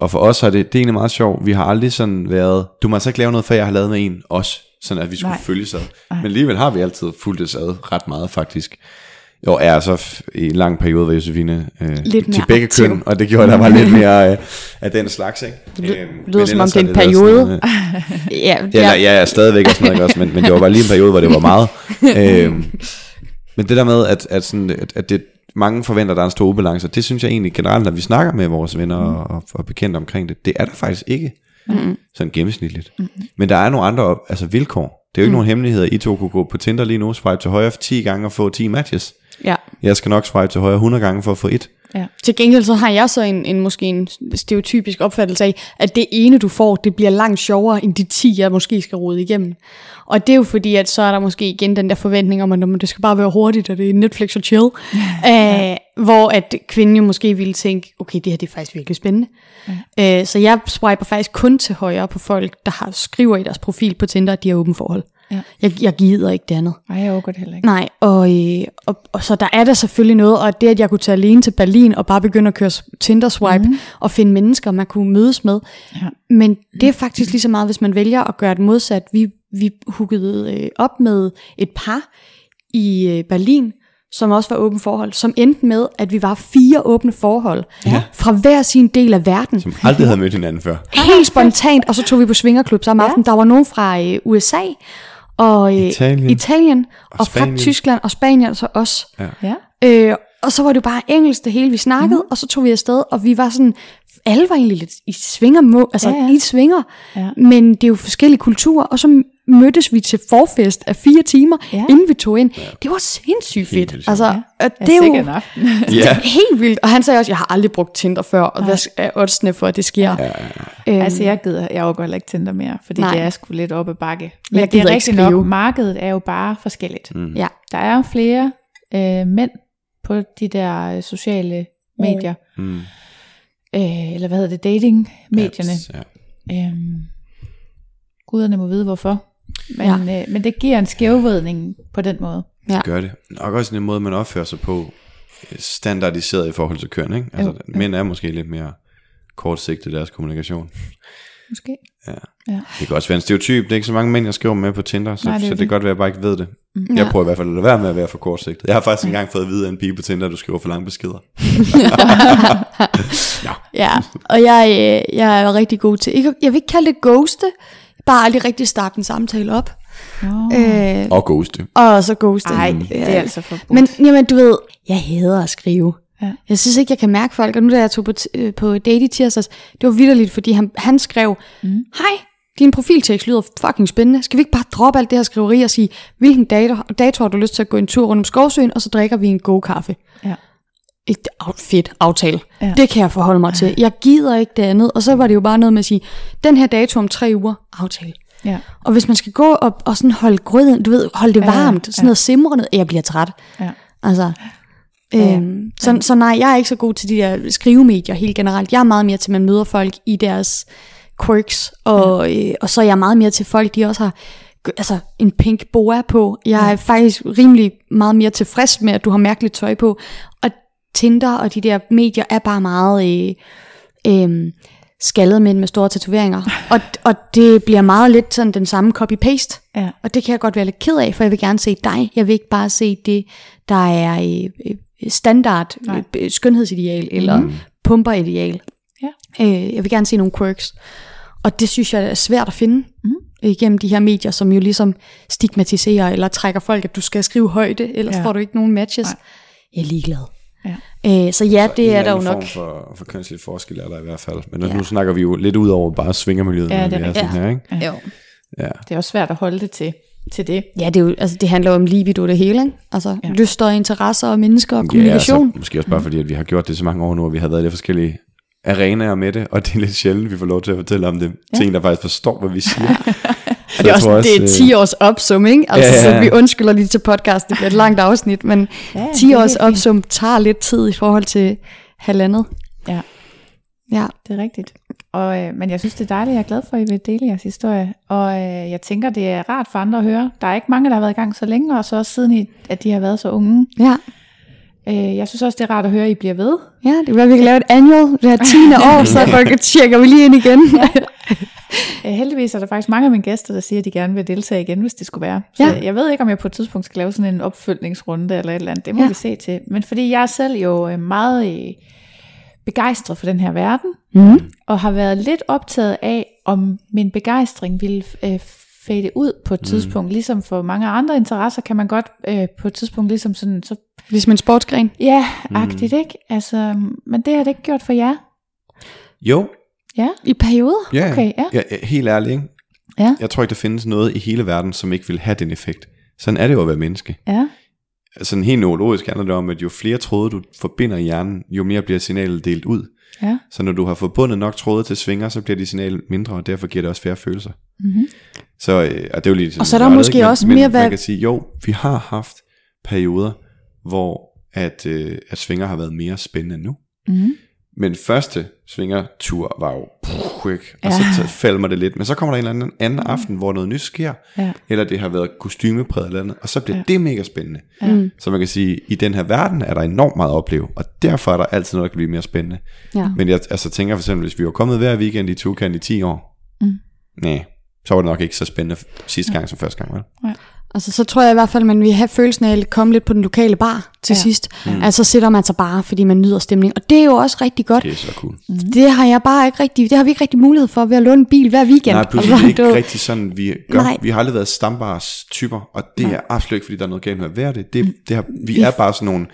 Og for os har det, det er egentlig meget sjovt, vi har aldrig sådan været, du må altså ikke lave noget, før jeg har lavet med en, os, sådan at vi skulle Nej. følge sig. Men alligevel har vi altid fulgt det ad ret meget faktisk. Jo, er så i en lang periode var Josefine øh, lidt til begge aktiv. køn, og det gjorde, der var lidt mere øh, af den slags, ikke? Det øhm, lyder som om det er en periode. Sådan, øh, ja, ja. ja, ja, stadigvæk og sådan noget, også, men, men det var bare lige en periode, hvor det var meget. øhm, men det der med, at, at, sådan, at, at det, mange forventer, at der er en stor ubalance. Det synes jeg egentlig generelt, når vi snakker med vores venner mm. og, og bekendte omkring det, det er der faktisk ikke. Mm. Sådan gennemsnitligt. Mm. Men der er nogle andre altså vilkår. Det er jo ikke mm. nogen hemmelighed, at I to kunne gå på Tinder lige nu, swipe til højre 10 gange og få 10 matches. Ja. Jeg skal nok swipe til højre 100 gange for at få et. Ja. Til gengæld så har jeg så en, en måske en stereotypisk opfattelse af, at det ene du får, det bliver langt sjovere end de 10, jeg måske skal rode igennem. Og det er jo fordi, at så er der måske igen den der forventning om, at det skal bare være hurtigt, og det er Netflix og chill. Ja. Æh, hvor at kvinden jo måske ville tænke, okay, det her det er faktisk virkelig spændende. Ja. Æh, så jeg swiper faktisk kun til højre på folk, der har skriver i deres profil på Tinder, at de har åben forhold. Ja. Jeg, jeg gider ikke det andet. Nej, jeg overgår det heller ikke. Nej, og, øh, og, og så der er der selvfølgelig noget, og det at jeg kunne tage alene til Berlin og bare begynde at køre Tinder swipe mm. og finde mennesker, man kunne mødes med. Ja. Men det er faktisk lige så meget, hvis man vælger at gøre det modsat. Vi, vi huggede øh, op med et par i øh, Berlin, som også var åbent forhold, som endte med, at vi var fire åbne forhold ja. fra hver sin del af verden. Som aldrig havde mødt hinanden før. Helt spontant, og så tog vi på svingerklub samme ja. aften. Der var nogen fra øh, USA, og øh, Italien, Italien og, og fra Tyskland og Spanien, så os. Ja. Øh, og så var det jo bare engelsk det hele, vi snakkede, mm. og så tog vi afsted, og vi var sådan, alle var egentlig lidt i svinger, altså Ja, ja, ja. ja. i svinger, Ja. men det er jo forskellige kulturer, og så mødtes vi til forfest af fire timer, Ja. ja. inden vi tog ind. Det var sindssygt fedt. vildt Altså, Ja. ja. Ja, det er jo aften. Ja. helt vildt. Og han sagde også, jeg har aldrig brugt Tinder før, og hvad er oddsene for, at det sker? Ja. Øhm, Altså, jeg gider, jeg overgår heller ikke Tinder mere, fordi Nej. det er sgu lidt op ad bakke. Men Jeg det er rigtigt nok, markedet er jo bare forskelligt. Mm. ja. Der er jo flere øh, mænd på de der øh, sociale medier, Mm. øh, eller hvad hedder det, dating-medierne. Apps, Ja. Øhm, guderne må vide hvorfor. Men, ja. øh, men det giver en skævvridning på den måde. Ja. Gør det. Nok også en måde, man opfører sig på, øh, standardiseret i forhold til køn, ikke? Altså, Jo, jo. mænd er måske lidt mere kortsigtet i deres kommunikation. Måske. Ja. Ja. Det kan også være en stereotyp. Det er ikke så mange mænd, jeg skriver med på Tinder, så, Nej, Nej, det er så det det. kan godt være, at jeg bare ikke ved det. Mm. Jeg Ja. prøver i hvert fald at lade være med at være for kortsigtet. Jeg har faktisk engang fået at vide af en pige på Tinder, at du skriver for lange beskeder. Ja, og jeg, øh, jeg er rigtig god til, ikke, jeg vil ikke kalde det ghoste, bare aldrig rigtig starte en samtale op. Oh. Øh, Og ghoste. og så ghoste. Ej, det er altså forbudt. Men jamen, du ved, jeg hader at skrive. Ja. Jeg synes ikke, jeg kan mærke folk, og nu da jeg tog på, t- øh, på date i tirsdags, det var vidderligt, fordi han, han skrev, Mm. hej, din profiltekst lyder fucking spændende. Skal vi ikke bare droppe alt det her skriveri og sige, hvilken dato, dato har du lyst til at gå en tur rundt om skovsøen, og så drikker vi en god kaffe. Ja. Et af- fedt aftale. Ja. Ja. Det kan jeg forholde mig til. Jeg gider ikke det andet. Og så var det jo bare noget med at sige, den her dato om tre uger, aftale. Ja. Og hvis man skal gå og, og sådan holde grøden, du ved, holde det Ja, ja, varmt, sådan ja. noget simre ned, jeg bliver træt. Ja. Altså, Ja. øhm, så, så nej, jeg er ikke så god til de der skrivemedier helt generelt. Jeg er meget mere til, at man møder folk i deres quirks, og, ja. øh, og så er jeg meget mere til folk, de også har altså, en pink boa på. Jeg er faktisk rimelig meget mere tilfreds med, at du har mærkeligt tøj på. Og Tinder og de der medier er bare meget øh, øh, skaldede mænd med store tatoveringer. og, og det bliver meget lidt sådan den samme copy-paste. Ja. Og det kan jeg godt være lidt ked af, for jeg vil gerne se dig. Jeg vil ikke bare se det, der er øh, øh, standard Nej. øh, skønhedsideal eller mm. pumperideal. Ja. Øh, jeg vil gerne se nogle quirks. Og det synes jeg er svært at finde Mm. igennem de her medier, som jo ligesom stigmatiserer eller trækker folk, at du skal skrive højde, ellers Ja. ja. får du ikke nogen matches. Nej. Jeg er ligeglad. Ja. Øh, så ja, det En er der jo nok. form for, for kønslig forskel er der i hvert fald. Men ja. Ja. nu snakker vi jo lidt ud over bare svingermiljøet, Ja, det er er sådan her, ikke? Ja. Jo. Ja. Det er også svært at holde det til, til det. Ja, det, er jo, altså, det handler jo om libido det hele. Ikke? Altså Ja. ja. lyster og interesser og mennesker og Ja, kommunikation. altså, måske også bare fordi, at vi har gjort det så mange år nu, og vi har været i lidt forskellige arenaer med det, og det er lidt sjældent, vi får lov til at fortælle om det ja. til en, der faktisk forstår, hvad vi siger. Så Og det er også, tror det er øh, 10 års opsum, ikke? Altså, Ja, ja, ja, ja. ja. så vi undskylder lige til podcast, det bliver et langt afsnit, men Ja, ja, det 10 er års opsum tager lidt tid i forhold til halvandet. Ja. Ja, Det er rigtigt. Og, øh, men jeg synes, det er dejligt. Jeg er glad for, at I vil dele jeres historie. Og øh, jeg tænker, det er rart for andre at høre. Der er ikke mange, der har været i gang så længe, og så også siden, I, at de har været så unge. ja. Øh, jeg synes også, det er rart at høre, at I bliver ved. Ja, det kan være, vi kan lave et annual, det her 10. år, så tjekker vi lige ind igen. Øh, heldigvis er der faktisk mange af mine gæster, der siger, at de gerne vil deltage igen, hvis det skulle være. Så Ja. jeg ved ikke, om jeg på et tidspunkt skal lave sådan en opfølgningsrunde eller et eller andet. Det må Ja. vi se til. Men fordi jeg er selv jo meget øh, begejstret for den her verden, Mm. og har været lidt optaget af, om min begejstring ville øh, fade ud på et tidspunkt. Ligesom for mange andre interesser kan man godt øh, på et tidspunkt ligesom sådan, så Ligesom en sportsgren. ja, agtigt, ikke? Altså, men det har det ikke gjort for jer. Jo, Ja, I perioder. ja, Okay, ja. ja, helt ærligt, ikke? Ja. Jeg tror ikke, der findes noget i hele verden, som ikke vil have den effekt. Sådan er det jo at være menneske. ja, Sådan helt neurologisk handler det om, at jo flere tråde du forbinder i hjernen, jo mere bliver signalet delt ud. ja. Så når du har forbundet nok tråde til svinger, så bliver de signal mindre, og derfor giver det også færre følelser. Mm-hmm. Så øh, og det er jo lige sådan Og så er der nørdet, måske ikke? men, også men mere, man hvad- kan sige, jo, vi har haft perioder, hvor at, øh, at svinger har været mere spændende end nu. Mm-hmm. Men første svingertur var jo puh, ikke? og Ja. så falder mig det lidt. Men så kommer der en eller anden, anden aften, hvor noget nyt sker, Ja. eller det har været kostymepræget eller andet, og så bliver Ja. ja. det mega spændende. Ja. Mm. Så man kan sige, i den her verden er der enormt meget at opleve, og derfor er der altid noget, der kan blive mere spændende. Ja. Men jeg altså, tænker for eksempel, hvis vi var kommet hver weekend i Tukan i 10 år, Mm. nej, så var det nok ikke så spændende sidste gang som første gang, vel? Altså, så tror jeg i hvert fald, man vil have følelsen af at komme lidt på den lokale bar til Ja. sidst. Mm. Altså, så sætter man sig bare, fordi man nyder stemning. Og det er jo også rigtig godt. Det er så cool. Mm. Det har jeg bare ikke rigtig, det har vi ikke rigtig mulighed for ved at låne en bil hver weekend. Nej, pludselig Altså, det er du- ikke rigtig sådan, vi gør. Nej. Vi har aldrig været stambars typer, og det Nej. er absolut ikke, fordi der er noget galt med at være det. det, det har, vi Vi- er bare sådan nogle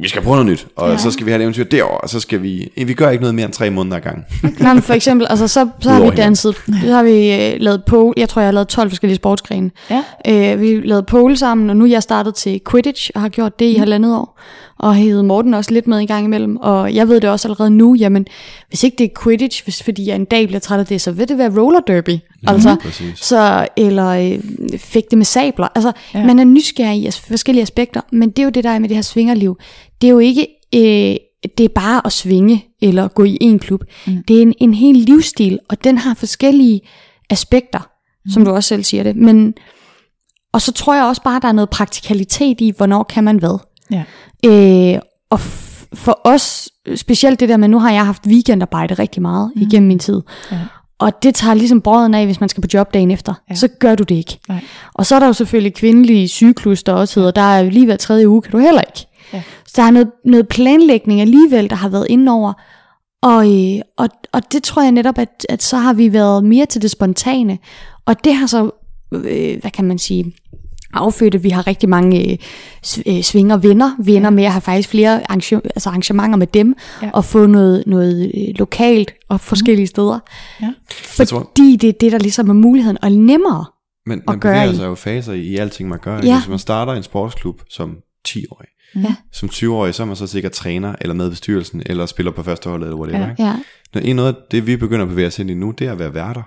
vi skal prøve noget nyt, og ja. så skal vi have et eventyr derovre, og så skal vi, vi gør ikke noget mere end tre måneder ad gang. Nej, men for eksempel, altså, så, så har vi danset, så har vi øh, lavet pole, jeg tror, jeg har lavet 12 forskellige sportsgrene. Ja. Øh, vi har lavet pole sammen, og nu er jeg startet til Quidditch, og har gjort det i mm. halvandet år. Og hævet Morten også lidt med en gang imellem. Og jeg ved det også allerede nu, jamen, hvis ikke det er Quidditch, hvis, fordi jeg en dag bliver træt af det, så vil det være roller derby. Ja, altså, præcis. så, eller øh, fægte med sabler. Altså, Ja. man er nysgerrig i forskellige aspekter, men det er jo det, der er med det her svingerliv. Det er jo ikke, øh, det er bare at svinge, eller gå i en klub. Mm. Det er en, en hel livsstil, og den har forskellige aspekter, mm. som du også selv siger det. Men, og så tror jeg også bare, der er noget praktikalitet i, hvornår kan man hvad. Ja. Øh, og f- for os, specielt det der med, nu har jeg haft weekendarbejde rigtig meget mm. igennem min tid. Ja. Og det tager ligesom brøden af, hvis man skal på job dagen efter. Ja. Så gør du det ikke. Nej. Og så er der jo selvfølgelig kvindelige cyklus, der også hedder, der er lige hver tredje uge, kan du heller ikke. Ja. Så der er noget, noget planlægning alligevel, der har været inde over. Og, øh, og, og det tror jeg netop, at, at så har vi været mere til det spontane. Og det har så, øh, hvad kan man sige, affødt, at vi har rigtig mange øh, øh, svinger venner. Vi ender med at have faktisk flere arrange- altså arrangementer med dem, Ja. ja. og få noget, noget øh, lokalt og forskellige steder. Ja. Jeg tror- Fordi det er det, der ligesom er muligheden, og nemmere. Men at man gøre bevæger i. sig jo faser i, i alting, man gør. Ja. Ja. Hvis man starter en sportsklub som 10-årig, Ja. som 20-årig, så er man så sikkert træner, eller med bestyrelsen, eller spiller på førsteholdet, eller whatever. Ja. Ja. Ikke? Ja, noget af det, vi begynder at bevæge os ind i nu, det er at være værter.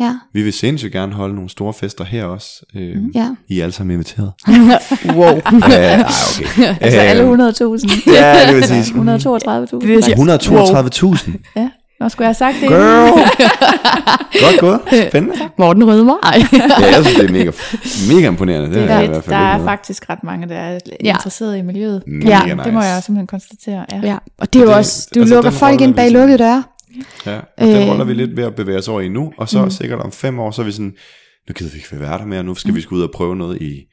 Ja, Vi vil sindssygt gerne holde nogle store fester her også. Øh, ja. I er alle sammen inviteret. wow. Ja, ej, okay. Altså alle Øhm, 100.000. Ja, det vil sige. 132.000. Det siger- 132.000. Ja, nå skulle jeg have sagt det. Girl. Godt gået. Spændende. Morten Rødmer. Ja, jeg synes, det er mega, mega imponerende. Det, Det er er jeg i hvert fald Der er noget. faktisk ret mange, der er Ja. interesseret i miljøet. Mega Ja, nice. Det må jeg simpelthen konstatere. Ja. Ja, og det er jo også, du altså, lukker folk ind bag lukkede døre. Ja, og den Øh. roller vi lidt ved at bevæge os over i nu, og så mm. sikkert om fem år, så er vi sådan, nu gider vi ikke være der mere, nu skal vi skal ud og prøve noget i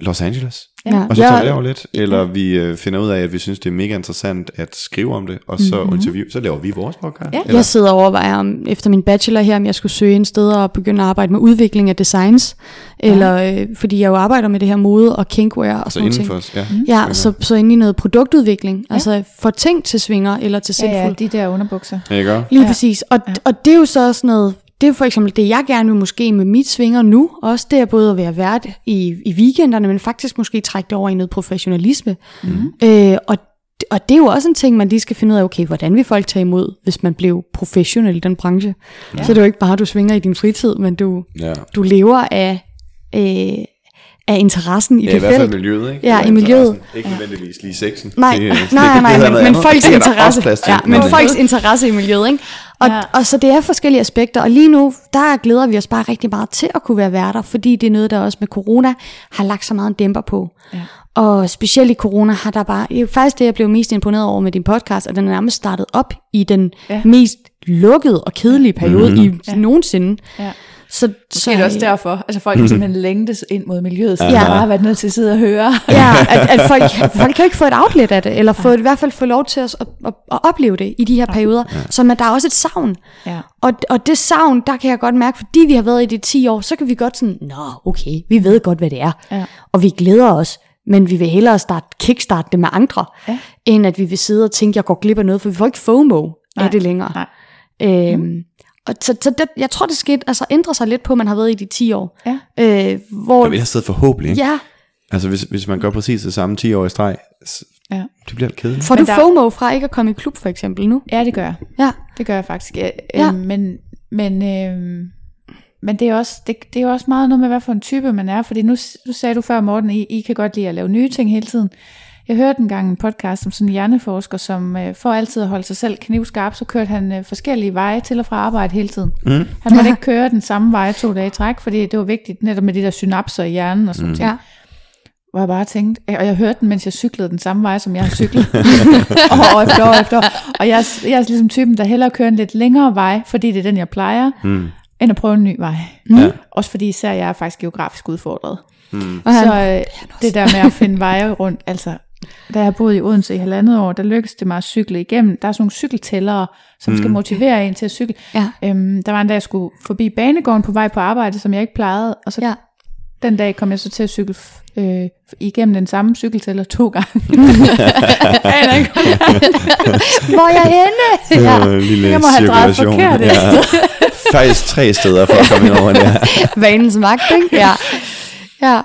Los Angeles. Ja. Og så tager vi derover lidt, eller vi øh, finder ud af, at vi synes, det er mega interessant at skrive om det, og så mm-hmm. interview, så laver vi vores podcast. Ja. Eller, Jeg sidder og overvejer om, efter min bachelor her, om jeg skulle søge en sted og begynde at arbejde med udvikling af designs. Eller, øh, fordi jeg jo arbejder med det her mode og kinkwear og så sådan noget. os, ja. Ja, så, så inde i noget produktudvikling. Ja. Altså for ting til svinger eller til Ja, ja, de der underbukser. Ja, ikke? Lige Ja. præcis. Og, Ja. ja. og det er jo så sådan noget, det er jo for eksempel det, jeg gerne vil måske med mit svinger nu, også det er både at være vært i, i weekenderne, men faktisk måske trække det over i noget professionalisme. Mm. Øh, og, og det er jo også en ting, man lige skal finde ud af, okay, hvordan vil folk tage imod, hvis man blev professionel i den branche. Ja. Så det er jo ikke bare, at du svinger i din fritid, men du, Ja. du lever af, øh, af interessen i Ja, i det hvert fald felt. miljøet, ikke? Ja, i miljøet. interessen. Ikke nødvendigvis lige sexen. Nej, Det, nej, det, nej, det nej, men, men folks Det er interesse, til, ja, men øh, folks interesse i miljøet, ikke? Og, Ja. ja. og så det er forskellige aspekter, og lige nu, der glæder vi os bare rigtig meget til at kunne være værter, fordi det er noget, der også med corona har lagt så meget en dæmper på. Ja. Og specielt i corona har der bare, det er faktisk det, jeg blev mest imponeret over med din podcast, at den er nærmest startet op i den Ja. ja. mest lukkede og kedelige periode mm-hmm. i Ja. nogensinde. Ja. Så, Så er det også derfor. Altså folk har simpelthen længtes ind mod miljøet, så ja. Har bare været nødt til at sidde og høre. Ja, at, at folk, folk kan ikke få et outlet af det, eller få, i hvert fald få lov til at, at, at, at opleve det i de her perioder. Ja. Så at der er også et savn. Ja. Og, og det savn, der kan jeg godt mærke, fordi vi har været i det 10 år, så kan vi godt sådan, nå okay, vi ved godt, hvad det er. Ja. Og vi glæder os, men vi vil hellere starte, kickstarte det med andre, Ja. end at vi vil sidde og tænke, jeg går glip af noget, for vi får ikke FOMO Nej, af det længere. nej. Øhm, og så, så det, jeg tror, det skete, altså ændrer sig lidt på, at man har været i de 10 år. Ja. Øh, hvor, Og vi har stedet forhåbentlig, ikke? ja, Altså, hvis, hvis man gør præcis det samme 10 år i streg, Ja. det bliver lidt kedeligt. får Men du der- FOMO fra ikke at komme i klub, for eksempel, nu? ja, det gør jeg. Ja. Det gør jeg faktisk. Ja, Ja. øhm, men men, øhm, men det, er også, det, det er også meget noget med, hvad for en type man er. Fordi nu, nu sagde du før, Morten, I, I kan godt lide at lave nye ting hele tiden. Jeg hørte engang en podcast om sådan en hjerneforsker, som øh, for altid at holde sig selv knivskarp, så kørte han øh, forskellige veje til og fra arbejde hele tiden. Mm. Han måtte ikke køre den samme vej to dage i træk, fordi det var vigtigt netop med de der synapser i hjernen og sådan mm. ting. Ja. Hvor jeg bare tænkte, og jeg hørte den, mens jeg cyklede den samme vej, som jeg har cyklet. år efter år efter år. Og jeg, er- jeg er ligesom typen, der hellere kører en lidt længere vej, fordi det er den, jeg plejer, mm. end at prøve en ny vej. Ja. Også fordi især jeg er faktisk geografisk udfordret. Han, Så øh, det der med at finde veje rundt, altså da jeg boede i Odense i halvandet år, der lykkedes det mig at cykle igennem. Der er sådan nogle cykeltællere, som mm. skal motivere en til at cykle. Ja. Øhm, der var en dag, jeg skulle forbi banegården på vej på arbejde, som jeg ikke plejede, og så Ja. den dag kom jeg så til at cykle øh, igennem den samme cykeltæller to gange. Hvor er jeg henne? Ja. Lille Jeg må have drejet forkert ja. Faktisk tre steder for at komme ind over det her. Vanens magt, ikke? Ja. Ja.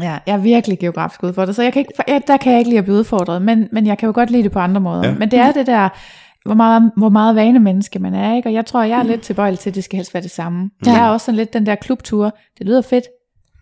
Ja, jeg er virkelig geografisk udfordret, så jeg kan ikke, jeg, der kan jeg ikke lide at blive udfordret, men, men jeg kan jo godt lide det på andre måder. Ja. Men det er det der, hvor meget, hvor meget vanemenneske man er, ikke? og jeg tror, jeg er lidt tilbøjelig til, at det skal helst være det samme. Ja. Jeg er også sådan lidt den der klubtur, det lyder fedt,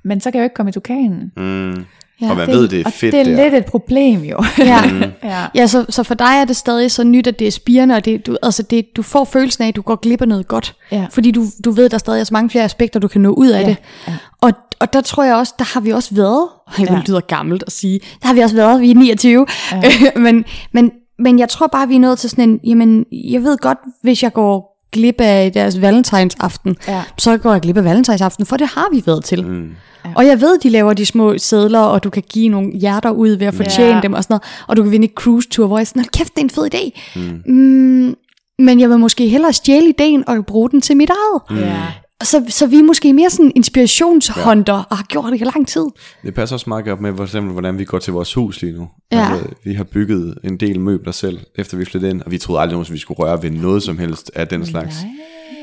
men så kan jeg jo ikke komme i dukanen. Mm. Ja, og man ved, det er og fedt det er der. lidt et problem jo. Ja. ja. Ja, så, så for dig er det stadig så nyt, at det er spirende, og det, du, altså det, du får følelsen af, at du går glip af noget godt. Ja. Fordi du, du ved, at der stadig er så mange flere aspekter, du kan nå ud af Ja, det. ja. Og, og der tror jeg også, der har vi også været, og det Ja. lyder gammelt at sige, der har vi også været, vi er 29. Ja. men, men, men jeg tror bare, vi er nået til sådan en, jamen, jeg ved godt, hvis jeg går glip af deres valentinsaften, Ja. så går jeg glip af valentinsaften, for det har vi været til. Mm. Ja. Og jeg ved, de laver de små sædler, og du kan give nogle hjerter ud ved at fortjene Ja. dem og sådan noget. Og du kan vinde et cruise-tour, hvor jeg er sådan, "Hold kæft, det er en fed idé. Mm. Mm, men jeg vil måske hellere stjæle ideen og bruge den til mit eget. ja. Så, så vi er måske mere sådan inspirationshunter, ja. og har gjort det i lang tid. Det passer også meget godt med, for eksempel, hvordan vi går til vores hus lige nu. Ja. Altså, vi har bygget en del møbler selv, efter vi flyttede ind, og vi troede aldrig nogensinde, vi skulle røre ved noget som helst af den slags.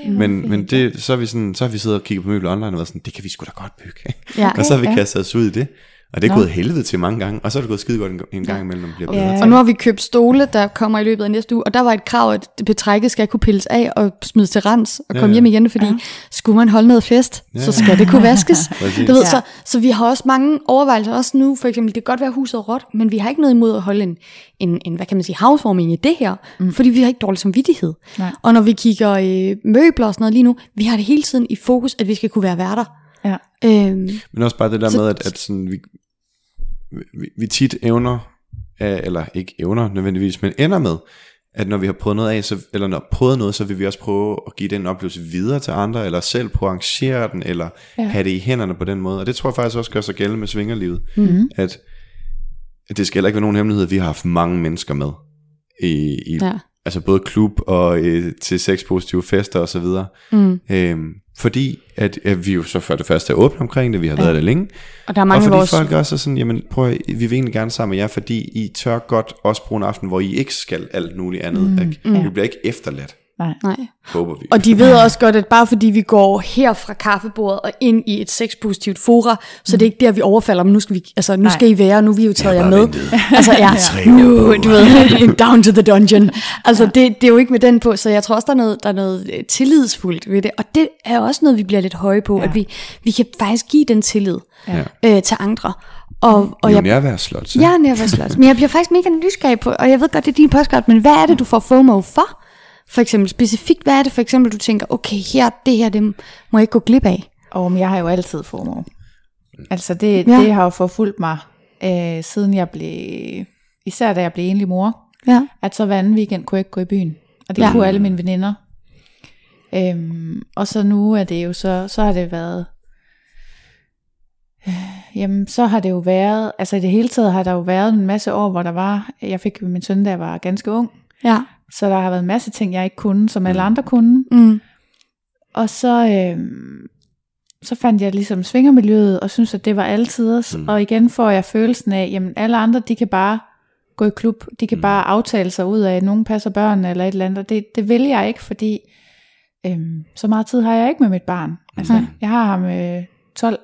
Men, men det, så, er vi sådan, så har vi siddet og kigget på møbler online og været sådan, det kan vi sgu da godt bygge. Ja. og så har vi kastet os ud i det. Og det er Nå. gået helvede til mange gange, og så er det gået skide godt en, en gang imellem, når man bliver bedre Ja. Og nu har vi købt stole, der kommer i løbet af næste uge, og der var et krav, at betrækket skal kunne pilles af og smides til rens og komme Ja. hjem igen, fordi ja. skulle man holde noget fest, ja. så skal det kunne vaskes. Du ved, Ja. så, så vi har også mange overvejelser, også nu for eksempel, det kan godt være huset råt, men vi har ikke noget imod at holde en, en, en hvad kan man sige, havsforming i det her, mm. fordi vi har ikke dårlig samvittighed. Nej. Og når vi kigger øh, møbler og sådan noget lige nu, vi har det hele tiden i fokus, at vi skal kunne være værter. Ja. Øhm, Men også bare det der Så- med, at, at sådan, vi, vi, vi tit evner, af, eller ikke evner nødvendigvis, men ender med, at når vi har prøvet noget af, så, eller når prøvet noget, så vil vi også prøve at give den oplevelse videre til andre, eller selv prøve at arrangere den, eller ja. Ja. have det i hænderne på den måde. Og det tror jeg faktisk også gør sig gældende med svingerlivet. Mm-hmm. At, at det skal heller ikke være nogen hemmelighed, at vi har haft mange mennesker med. I, i, ja. Altså både klub og øh, til sexpositive fester osv. mm. Øhm, fordi at, at vi jo så for det første er åbne omkring det, vi har været det længe, Og der er og mange af fordi vores... folk også er sådan, jamen prøv at, vi vil egentlig gerne sammen med jer, fordi I tør godt også bruge en aften, hvor I ikke skal alt muligt andet. Mm, ikke? ja. Vi bliver ikke efterladt, Nej. Nej. håber vi. Og de ved også godt, at bare fordi vi går her fra kaffebordet og ind i et sexpositivt fora, så det er ikke der, vi overfalder dem. Nu skal, vi, altså, nu Nej. skal I være, nu er vi jo taget jer med. ventet. Altså, ja, nu, du ved, down to the dungeon. Altså, det, det er jo ikke med den på, så jeg tror også, der er noget, der er noget øh, tillidsfuldt ved det. Og det er også noget, vi bliver lidt høje på, ja. at vi, vi kan faktisk give den tillid Ja. øh, til andre. Og, og og jeg, jeg, være slot, så. jeg er nervøs, men jeg bliver faktisk mega nysgerrig på, og jeg ved godt, det er din podcast, men hvad er det, du får FOMO for? For eksempel specifikt, hvad er det for eksempel, du tænker, okay, her, det her, det må jeg ikke gå glip af? Og men jeg har jo altid FOMO. Altså det, Ja. det har jo forfulgt mig, øh, siden jeg blev, især da jeg blev enlig mor, Ja. at så hver anden weekend kunne jeg ikke gå i byen. Og det Ja. kunne alle mine veninder. Øhm, og så nu er det jo så, så har det været, øh, jamen så har det jo været, altså i det hele taget har der jo været en masse år, hvor der var, jeg fik min søn, da jeg var ganske ung, Ja. Så der har været en masse ting, jeg ikke kunne, som alle andre kunne. Mm. Og så, øh, så fandt jeg ligesom svingermiljøet, og synes at det var altid. Mm. Og igen får jeg følelsen af, jamen alle andre, de kan bare gå i klub, de kan mm. bare aftale sig ud af, at nogen passer børn eller et eller andet. Og det, det vil jeg ikke, fordi øh, så meget tid har jeg ikke med mit barn. Altså, Nej. jeg har ham øh, 12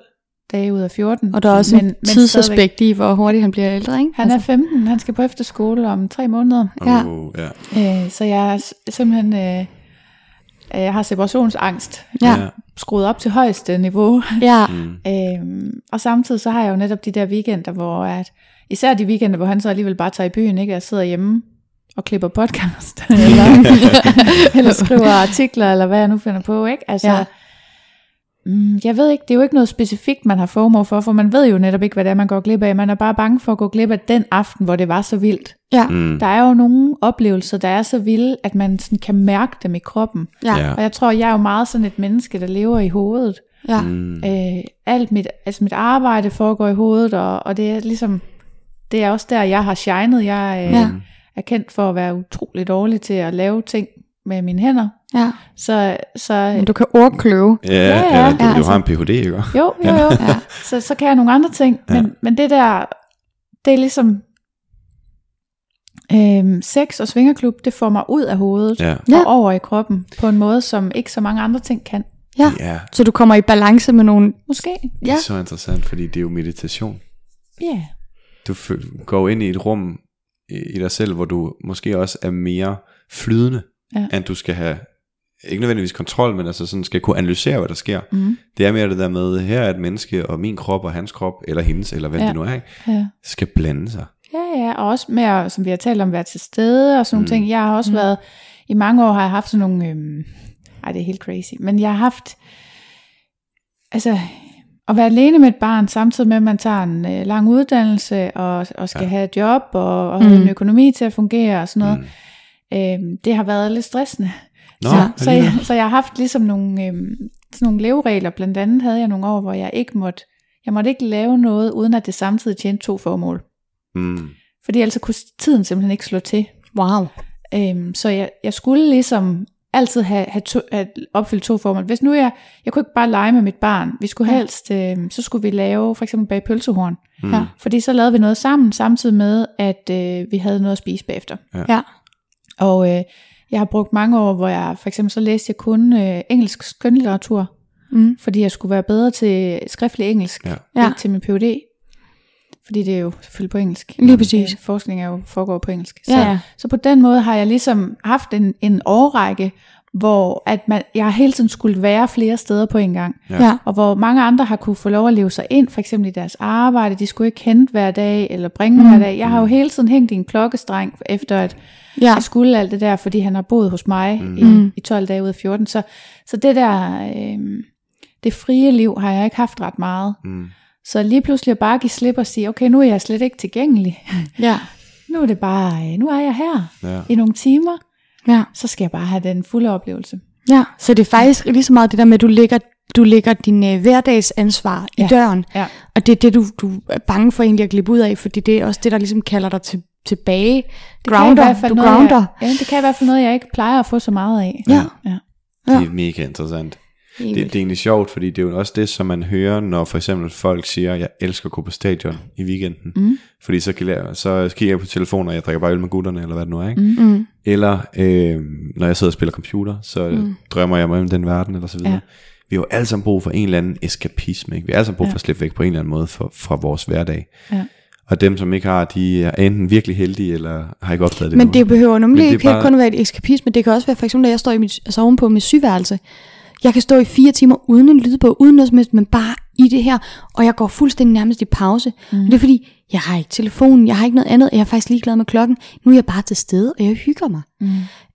dage ud af 14. Og der er også men, en tidsaspekt i, hvor hurtigt han bliver ældre, ikke? Han er 15, han skal på efterskole om tre måneder. Ja. Oh, ja. Øh, så jeg er simpelthen... Øh, øh, jeg har separationsangst Ja. ja. skruet op til højeste niveau. Ja. Mm. Øhm, og samtidig så har jeg jo netop de der weekender, hvor at, især de weekender, hvor han så alligevel bare tager i byen, ikke? Jeg sidder hjemme og klipper podcast, eller, eller skriver artikler, eller hvad jeg nu finder på, ikke? Altså, Ja. Mm, jeg ved ikke, det er jo ikke noget specifikt, man har FOMO for, for man ved jo netop ikke, hvad det er, man går glip af. Man er bare bange for at gå glip af den aften, hvor det var så vildt. Ja. Mm. Der er jo nogle oplevelser, der er så vilde, at man sådan kan mærke dem i kroppen. Ja. Ja. Og jeg tror, jeg er jo meget sådan et menneske, der lever i hovedet. Ja. Mm. Øh, alt mit, altså mit arbejde foregår i hovedet, og, og det er ligesom, det er også der, jeg har shined. Jeg øh, ja. er kendt for at være utrolig dårlig til at lave ting med mine hænder. Ja. Så, så Men du kan ordkløve. Ja, ja, ja, ja, du, ja, du altså. har en Ph.D., ikke? jo, jo, jo. Ja. Så, så kan jeg nogle andre ting. Men, Ja. men det der, det er ligesom, øhm, sex og svingerklub, det får mig ud af hovedet Ja. Ja. og over i kroppen på en måde, som ikke så mange andre ting kan. Ja. ja. Så du kommer i balance med nogle... Måske. Det er så interessant, fordi det er jo meditation. Ja. Yeah. Du går ind i et rum i dig selv, hvor du måske også er mere flydende, Ja. end du skal have, ikke nødvendigvis kontrol, men altså sådan skal kunne analysere, hvad der sker. Mm. Det er mere det der med, her er et menneske, og min krop og hans krop, eller hendes, eller hvad Ja. det nu er, ikke? Ja. skal blande sig. Ja, ja, og også med, at, som vi har talt om, være til stede og sådan nogle Mm. ting. Jeg har også mm. været, i mange år har jeg haft sådan nogle, øhm, ej det er helt crazy, men jeg har haft, altså at være alene med et barn, samtidig med at man tager en øh, lang uddannelse og, og skal Ja. ja. have et job og, og Mm. have en økonomi til at fungere og sådan noget, Mm. Øhm, det har været lidt stressende. Nå, så, så, jeg, så jeg har haft ligesom nogle, øhm, sådan nogle leveregler, blandt andet havde jeg nogle år, hvor jeg ikke måtte, jeg måtte ikke lave noget, uden at det samtidig tjente to formål. Mm. Fordi ellers kunne tiden simpelthen ikke slå til. Wow. Øhm, så jeg, jeg skulle ligesom altid have, have, to, have opfyldt to formål. Hvis nu jeg, jeg kunne ikke bare lege med mit barn, vi skulle Ja. helst, øh, så skulle vi lave for eksempel bag pølsehorn. Mm. Ja. Fordi så lavede vi noget sammen, samtidig med, at øh, vi havde noget at spise bagefter. Ja. Og øh, jeg har brugt mange år, hvor jeg for eksempel så læste jeg kun øh, engelsk skønlitteratur, Mm. fordi jeg skulle være bedre til skriftlig engelsk, Ja. Ja. til min PhD. Fordi det er jo selvfølgelig på engelsk. Lige præcis. Øh, Forskning er jo foregår på engelsk. Ja, Så, ja. så på den måde har jeg ligesom haft en, en årrække, hvor at man, jeg har hele tiden skulle være flere steder på en gang. Ja. Og hvor mange andre har kunne få lov at leve sig ind, for eksempel i deres arbejde. De skulle ikke hente hver dag, eller bringe mm. hver dag. Jeg har jo hele tiden hængt i en klokkestreng, efter at Ja. jeg skulle alt det der, fordi han har boet hos mig mm. Mm. i, i 12 dage ud af 14. Så, så det der, øh, det frie liv har jeg ikke haft ret meget. Mm. Så lige pludselig at bare give slip og sige, okay, nu er jeg slet ikke tilgængelig. Ja. Nu er det bare, øh, nu er jeg her Ja. i nogle timer, Ja. så skal jeg bare have den fulde oplevelse. Ja. Så det er faktisk lige så meget det der med, at du lægger, du lægger din øh, hverdagsansvar i Ja. døren. Ja. Og det er det, du, du er bange for egentlig at glippe ud af, fordi det er også det, der ligesom kalder dig til, tilbage. Det kan i Grounder. hvert fald Du noget, grounder. Jeg, ja, det kan i hvert fald noget, jeg ikke plejer at få så meget af. Ja. ja. Det er mega interessant. Det, det er egentlig sjovt, fordi det er jo også det, som man hører, når for eksempel folk siger, jeg elsker at gå på stadion i weekenden. Mm. Fordi så, kan jeg, så kigger jeg på telefonen, og jeg drikker bare øl med gutterne, eller hvad det nu er. Ikke? Mm. Mm. Eller øh, når jeg sidder og spiller computer, så mm. drømmer jeg mig om den verden, eller så videre. Ja. Vi har jo alle sammen brug for en eller anden eskapisme. Ikke? Vi har alle sammen brug for Ja. at slippe væk på en eller anden måde fra, fra vores hverdag. Ja. Og dem, som ikke har, de er enten virkelig heldige, eller har ikke opdaget det Men nu. det behøver nemlig ikke bare- kun være et eskapisme. Det kan også være for eksempel, når jeg står i mit, altså ovenpå med syværelse. Jeg kan stå i fire timer uden en lydbog, uden noget som helst, men bare i det her. Og jeg går fuldstændig nærmest i pause. Mm. Og det er fordi, jeg har ikke telefonen, jeg har ikke noget andet. Jeg er faktisk ligeglad med klokken. Nu er jeg bare til stede, og jeg hygger mig. Mm.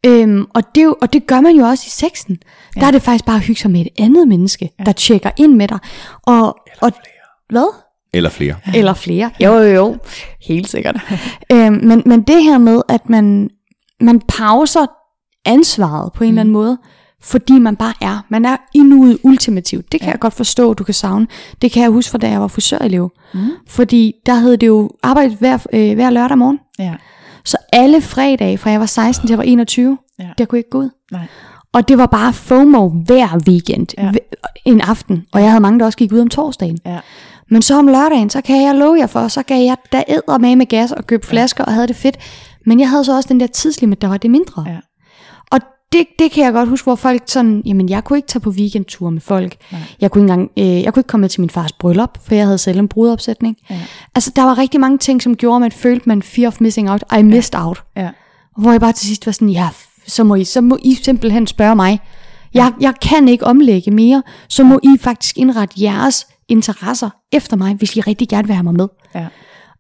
Øhm, og, det, er jo- og det gør man jo også i sexen. Ja. Der er det faktisk bare at hygge sig med et andet menneske, ja. der tjekker ind med dig. Og, og, hvad? Eller flere. Eller flere. Jo, jo, jo. Helt sikkert. øhm, men, men det her med, at man, man pauser ansvaret på en mm. eller anden måde, fordi man bare er. Man er i nuet ultimativt. Det kan ja. jeg godt forstå, du kan savne. Det kan jeg huske fra da jeg var frisørelev. Mm. Fordi der hed det jo arbejde hver, øh, hver lørdag morgen. Ja. Så alle fredage, fra jeg var 16 til jeg var 21, Ja. der kunne jeg ikke gå ud. Nej. Og det var bare FOMO hver weekend, ja. en aften. Og jeg havde mange, der også gik ud om torsdagen. Ja. Men så om lørdagen, så kan jeg love jer for, så gav jeg der æder med med gas og købte flasker og havde det fedt. Men jeg havde så også den der tidslimit, der var det mindre. Ja. Det, det kan jeg godt huske, hvor folk sådan, jamen jeg kunne ikke tage på weekendtur med folk. Nej. Jeg kunne, ikke engang, øh, jeg kunne ikke komme med til min fars bryllup, for jeg havde selv en brudopsætning. Ja. Altså der var rigtig mange ting, som gjorde, at man følte, man fear of missing out. I missed out. Ja. Hvor jeg bare til sidst var sådan, ja, så må I, så må I simpelthen spørge mig. Jeg, jeg kan ikke omlægge mere, så må I faktisk indrette jeres interesser efter mig, hvis I rigtig gerne vil have mig med. Ja.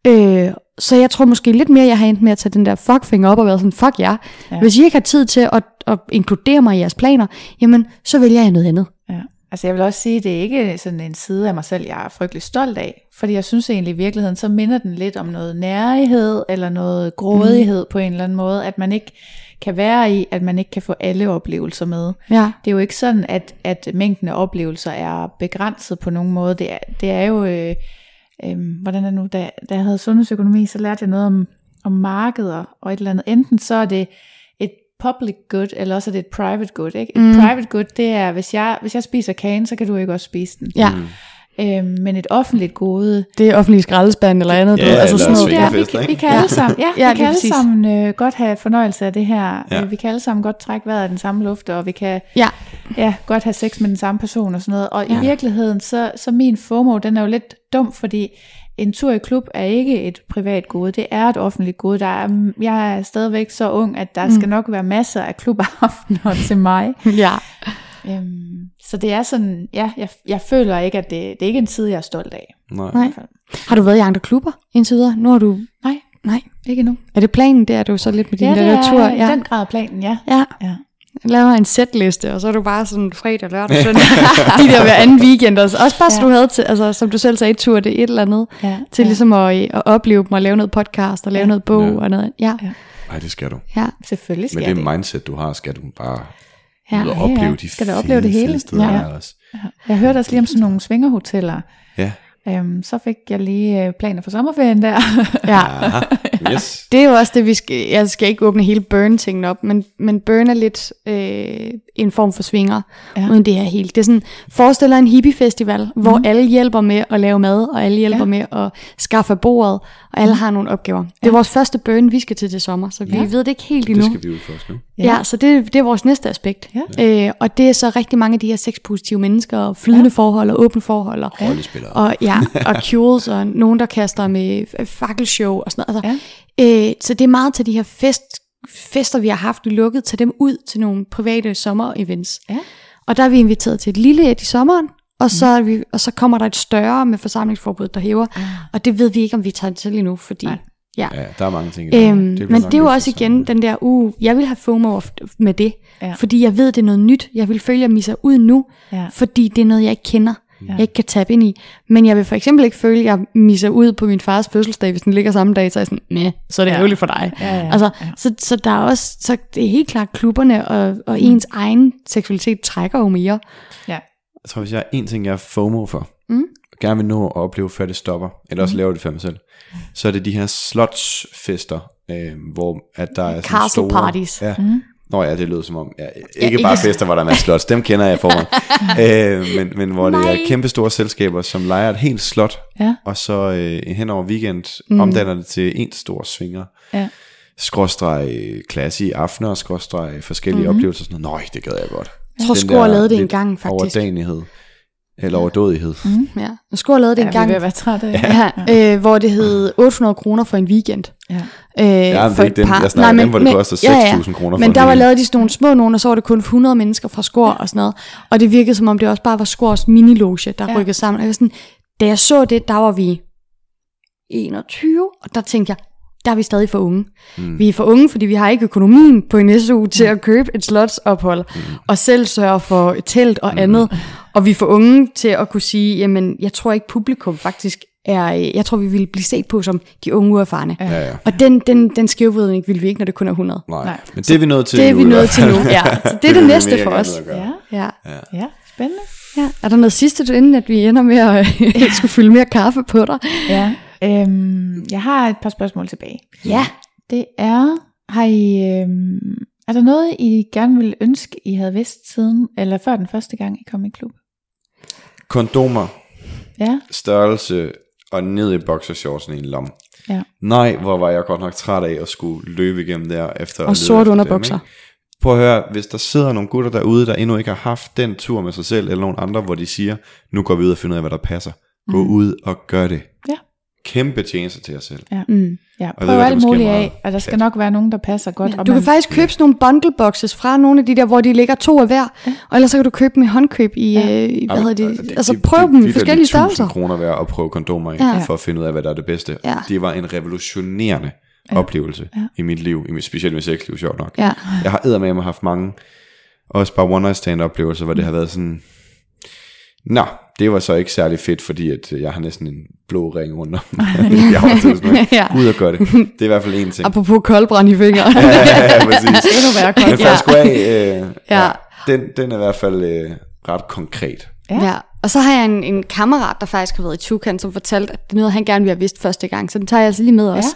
Øh, så jeg tror måske lidt mere, jeg har endt med at tage den der fuckfinger op og være sådan, fuck jer. Ja. Ja. Hvis I ikke har tid til at, at inkludere mig i jeres planer, jamen så vælger jeg noget andet. Ja. Altså jeg vil også sige, at det er ikke sådan en side af mig selv, jeg er frygtelig stolt af. Fordi jeg synes egentlig i virkeligheden, så minder den lidt om noget nærighed, eller noget grådighed mm. på en eller anden måde, at man ikke kan være i, at man ikke kan få alle oplevelser med. Ja. Det er jo ikke sådan, at, at mængden af oplevelser er begrænset på nogen måde. Det er, det er jo, øh, øh, hvordan er det nu, da, da jeg havde sundhedsøkonomi, så lærte jeg noget om, om markeder og et eller andet. Enten så er det et public good, eller også er det et private good. Ikke? Et mm. private good, det er, hvis jeg, hvis jeg spiser kagen, så kan du ikke også spise den. Ja, Øhm, men et offentligt gode, det er offentlig skraldespand eller andet. Ja, ved, altså sådan noget. Ja, vi, kan- vi kan alle sammen, ja, Ja, vi kan alle præcis. sammen øh, godt have fornøjelse af det her. Ja. Ja. Vi kan alle sammen godt trække vejret af den samme luft, og vi kan Ja, ja, godt have sex med den samme person og sådan noget. Og ja. i virkeligheden, så, så min FOMO, den er jo lidt dum, fordi en tur i klub er ikke et privat gode, det er et offentligt gode. Der er, jeg er stadigvæk så ung, at der mm. skal nok være masser af klubaftener til mig. ja. Øhm, så det er sådan, ja, jeg, jeg føler ikke, at det, det er ikke en tid, jeg er stolt af. Nej. Nej. Har du været i andre klubber indtil videre? Nu har du... Nej, Nej. ikke nu. Er det planen, det er du så lidt med din Ja, det der er tur? i den grad planen, ja. ja. ja. Laver en setliste, og så er du bare sådan fredag, lørdag, søndag, de der hver anden weekend. Og så- også bare, så Ja. du havde til, altså, som du selv sagde, tur det et eller andet, Ja, til ja. ligesom at, at opleve dem og lave noget podcast og lave Ja. noget bog Ja. og noget. Ja, Ja. Nej, det skal du. ja, Selvfølgelig skal Med jeg det det. mindset, du har, skal du bare ja. ud og Ja, opleve ja. de Skal fede, opleve det hele. fede steder Ja. også. Jeg hørte også lige om sådan nogle svingerhoteller. Ja. Øhm, så fik jeg lige øh, planer for sommerferien der. ja. Yes. Det er jo også det, vi skal, jeg skal ikke åbne hele burn-tingen op, men, men burn er lidt øh, en form for svinger, ja. Ja. uden det er helt. Det er sådan, forestil dig en hippie-festival, mm. hvor alle hjælper med at lave mad, og alle hjælper ja. Ja. med at skaffe bordet, og alle har nogle opgaver. Det er vores første burn, vi skal til til sommer, så vi Ja. ved det ikke helt Det endnu. skal vi ud først nu. Ja, ja så det, det er vores næste aspekt. Ja. Øh, og det er så rigtig mange af de her sexpositive mennesker, og flydende ja. forhold, og åbne forhold, og, og, ja, og cules, og nogen, der kaster med fakkelshow og sådan noget. Altså, ja. Øh, så det er meget til de her fest, fester, vi har haft lukket, tage dem ud til nogle private sommer-events. Ja. Og der er vi inviteret til et lille et i sommeren, og så, er vi, og så kommer der et større med forsamlingsforbud, der hæver. Ah. Og det ved vi ikke, om vi tager til endnu, fordi... Nej. Ja. Ja, der er mange ting. i det. Øhm, bliver men det er jo også igen den der, uh, jeg vil have FOMO med det, Ja. fordi jeg ved, det er noget nyt. Jeg vil føle, at jeg misser ud nu, Ja. fordi det er noget, jeg ikke kender, ja. Jeg ikke kan tabe ind i. Men jeg vil for eksempel ikke føle, at jeg misser ud på min fars fødselsdag, hvis den ligger samme dag, så er jeg sådan, nej, så er det ja. Ja. ærgerligt for dig. Ja, ja, altså, ja. så, så der er også, så det er helt klart klubberne og, og mm. ens egen seksualitet trækker jo mere. Ja. Jeg tror, hvis jeg er en ting, jeg er FOMO for, Mm. og gerne vil nå at opleve, før det stopper, eller også lave det for mig selv, så er det de her slotsfester, øh, hvor at der er sådan Castle store... parties. Ja. Mm. Nå ja, det lyder som om, ja, ikke, ikke ikke bare fester, hvor der er masser slots, dem kender jeg i forvejen, øh, men, men hvor det Nej. er kæmpe store selskaber, som leger et helt slot, Ja. og så øh, hen over weekend mm. omdanner det til en stor svinger. Ja. Skråstreg klasse i aftener, skråstreg forskellige mm-hmm. oplevelser. Sådan. Nøj, det gad jeg godt. Jeg tror, Skor lavede det en gang, faktisk. Overdanighed. Eller overdådighed. Ja. Og Skor lavede det en Ja, er gang, at være trætte af. ja, øh, hvor det hed 800 kroner for en weekend. Ja. Øh, Ja, men det for er ikke et dem. par. Jeg snakker Nej, dem, hvor det men- koster ja, ja. 6.000 kroner for Men en der var lavet de sådan nogle små nogle, og så var det kun 100 mennesker fra Skor og sådan noget. Og det virkede som om, det også bare var Skors miniloge, der Ja. rykkede sammen. Og jeg var sådan, da jeg så det, der var vi 21, og der tænkte jeg, der er vi stadig for unge. Mm. Vi er for unge, fordi vi har ikke økonomien på en SU til at købe et slotsophold, mm. og selv sørge for et telt og andet. Og vi er for unge til at kunne sige, jamen, jeg tror ikke publikum faktisk er, jeg tror, vi ville blive set på som de unge uerfarne. Ja, ja. Og den, den, den skævvridning vil vi ikke, når det kun er 100. Nej. Nej. Men det er vi nødt til Det er nu vi nået til nu. Ja. Så det er vil det næste for os. gøre. Ja. Ja. ja, spændende. ja. Er der noget sidste, inden at vi ender med at skulle fylde mere kaffe på dig? Ja. Øhm, jeg har et par spørgsmål tilbage. Ja. Det er, har I, øhm, er der noget, I gerne ville ønske, I havde vidst siden, eller før den første gang, I kom i klub? Kondomer, Ja, størrelse og ned i boxershortsen i en lom. ja. Nej, hvor var jeg godt nok træt af at skulle løbe igennem der efter at Og efter underbukser. Dem, ikke? Prøv at høre, hvis der sidder nogle gutter derude, der endnu ikke har haft den tur med sig selv, eller nogen andre, hvor de siger, nu går vi ud og finder ud af, hvad der passer. Gå ud og gør det. Ja. Kæmpe tjenester til jer selv. Mm. ja. ved Prøv det alt er muligt af, og der skal nok være nogen, der passer godt. og Du kan man- faktisk købe sådan nogle bundle boxes fra nogle af de der, hvor de ligger to af hver. Og ellers så kan du købe dem i håndkøb i, Ja. øh, hvad hedder det, det- altså det- prøv det- dem det i er forskellige størrelser. kroner værd at prøve kondomer i, Ja. for at finde ud af, hvad der er det bedste. Ja. Det var en revolutionerende oplevelse Ja. i mit liv, i mit, specielt mit sexliv, sjovt nok. Ja. Jeg har eddermame haft mange, også bare one night stand oplevelser, hvor det har været sådan, Nå, det var så ikke særlig fedt, fordi at jeg har næsten en blå ring rundt om. jeg til sådan, Ja. Ud og gør det. Det er i hvert fald en ting. Apropos koldbrand i fingeren. ja, præcis. Endnu værre Men af, øh, Ja. ja. den, den er i hvert fald øh, ret konkret. Ja. Ja. Og så har jeg en, en kammerat, der faktisk har været i Tukan, som fortalte, at det er noget, han gerne ville have vidst første gang. Så den tager jeg altså lige med også.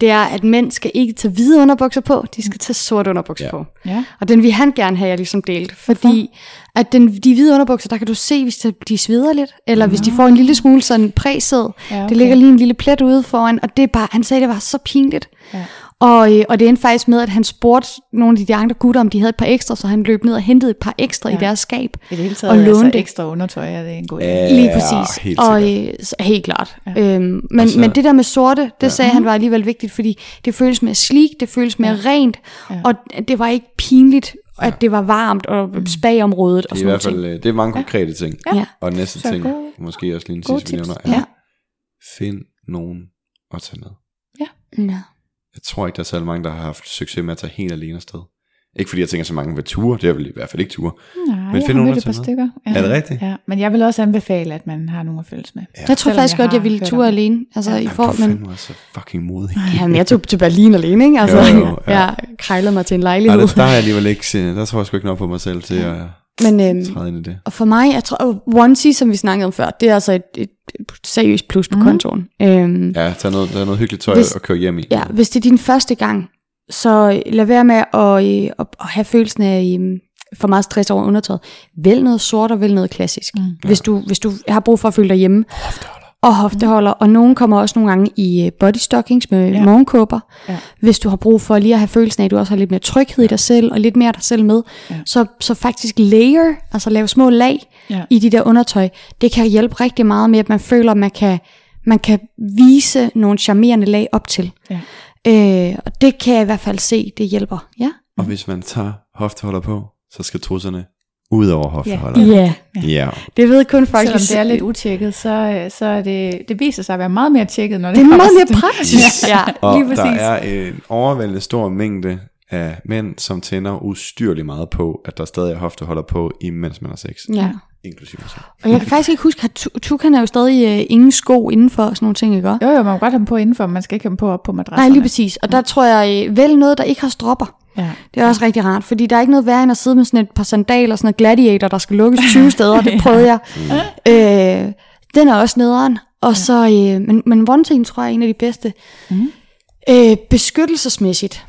Det er, at mænd skal ikke tage hvide underbukser på, de skal tage sorte underbukser Ja. på. Ja. Og den vil han gerne have, jeg ligesom delt. Fordi at den, de hvide underbukser, der kan du se, hvis de- de sveder lidt, eller hvis de får en lille smule sådan præsæd. Ja, Det okay. ligger lige en lille plet ude foran, og det er bare, han sagde, det var så pinligt. Ja. Og, øh, og det endte faktisk med, at han spurgte nogle af de andre gutter, om de havde et par ekstra, så han løb ned og hentede et par ekstra ja. i Ja. deres skab. I det hele Og taget, altså låne det. ekstra undertøj, er det en god idé. Ja, Lige præcis. helt og sikkert. øh, så- helt klart. Ja. Ja. Øhm, men, Og så- men det der med sorte, det ja. sagde han var alligevel vigtigt, fordi det føles mere sleek, det føles mere ja. rent, Ja. ja. og det var ikke pinligt, at det var varmt og spagområdet og Det er i sådan hvert noget. fald øh, det er mange konkrete ting. Ja. Ja. Og næste Så ting, gode- måske også lige en sidste, vi tips. nævner, er, Ja. find nogen at tage med. Ja. Jeg tror ikke, der er særlig mange, der har haft succes med at tage helt alene afsted. Ikke fordi jeg tænker så mange ved ture, det er vel i hvert fald ikke ture. Nej, Men jeg find har nogen mødt et par stykker. Ja. Er det rigtigt? Ja, men jeg vil også anbefale, at man har nogen at følges med. Ja. Jeg tror Selvom faktisk jeg godt, jeg ville ture alene. Altså, Ja. i Jamen, for, du men, fandme også så fucking modig. jamen, jeg tog til Berlin alene, ikke? Altså, Jo, jo, ja. ja. jeg krejlede mig til en Ej, lejlighed. der, der, er jeg alligevel ikke, der tror jeg sgu ikke nok på mig selv til at Men, øhm, træde ind i det. Og for mig, jeg tror, onesie, som vi snakkede om før, det er altså et, et, et seriøst plus på mm. kontoen. Øhm, ja. Tag noget, tag noget hyggeligt tøj Hvis- og køre hjem i. ja, hvis det er din første gang, så lad være med at, øh, at, at have følelsen af øh, for meget stress over undertøjet. Vælg noget sort og vælg noget klassisk. Mm. Hvis, du, hvis du har brug for at føle dig hjemme. Og hofteholder. Og nogen kommer også nogle gange i øh, body stockings med Ja. ja. morgenkåber. Ja. Hvis du har brug for lige at have følelsen af, at du også har lidt mere tryghed i dig selv, og lidt mere dig selv med. Ja. Så, så faktisk layer, altså lave små lag Ja. i de der undertøj, det kan hjælpe rigtig meget med, at man føler, at man kan, man kan vise nogle charmerende lag op til. Ja. Øh, og det kan jeg i hvert fald se, det hjælper. Ja. Og hvis man tager hofteholder på, så skal trusserne ud over hofteholder. Ja, Ja. det ved kun folk. Selvom der- det er lidt utjekket, så, øh, så er det, det viser sig at være meget mere tjekket, når det, det er meget mere praktisk. ja, Og lige der præcis. er en overvældende stor mængde af mænd, som tænder ustyrligt meget på, at der stadig er hofteholder på, imens man har sex. Ja. Inklusive selv. Og jeg kan faktisk ikke huske, at Tu- Tukan er jo stadig øh, ingen sko indenfor og sådan nogle ting, ikke? Jo, jo, man må godt have dem på indenfor, men man skal ikke have dem på op på madrasserne. Nej, lige præcis. Og der tror jeg, øh, vælg noget, der ikke har stropper. Ja. Det er også rigtig rart, fordi der er ikke noget værre end at sidde med sådan et par sandaler, sådan noget gladiator, der skal lukkes 20 steder, det prøvede jeg. Øh, den er også nederen. Og så, øh, men, men one thing tror jeg er en af de bedste. Mhm. Øh, beskyttelsesmæssigt.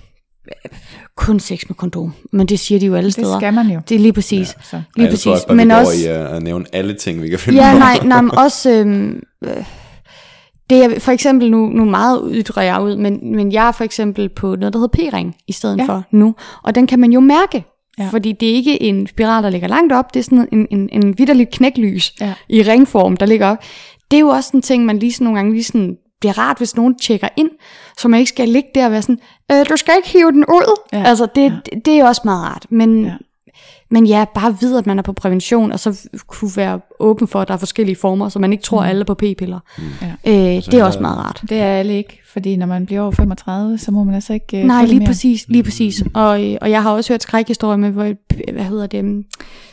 Øh, Kun sex med kondom, men det siger de jo alle Det steder. skal man jo. Det er lige præcis. Så. Lige Ej, jeg præcis. tror bare, men også, i at, at nævne alle ting, vi kan finde Ja, på. nej, nej, men også, øhm, øh, det er for eksempel nu, nu meget ytrer jeg ud, men, men jeg er for eksempel på noget, der hedder P-ring i stedet Ja. ja. for nu, og den kan man jo mærke, Ja. ja. fordi det er ikke en spiral, der ligger langt op, det er sådan en, en, en vidderligt knæklys Ja. i ringform, der ligger op. Det er jo også en ting, man lige sådan nogle gange lige sådan, det er rart, hvis nogen tjekker ind, så man ikke skal ligge der og være sådan, øh, du skal ikke hive den ud. Ja. Altså, det, Ja. ja. det er også meget rart, men... Ja. Men ja, bare vide, at man er på prævention, og så kunne være åben for, at der er forskellige former, så man ikke tror, at alle er på p-piller. Ja. Øh, det er også meget rart. Det er alle ikke, fordi når man bliver over 35, så må man altså ikke øh, Nej, lige mere. præcis, lige præcis. Og, og jeg har også hørt skrækhistorier med, hvor, hvad hedder det,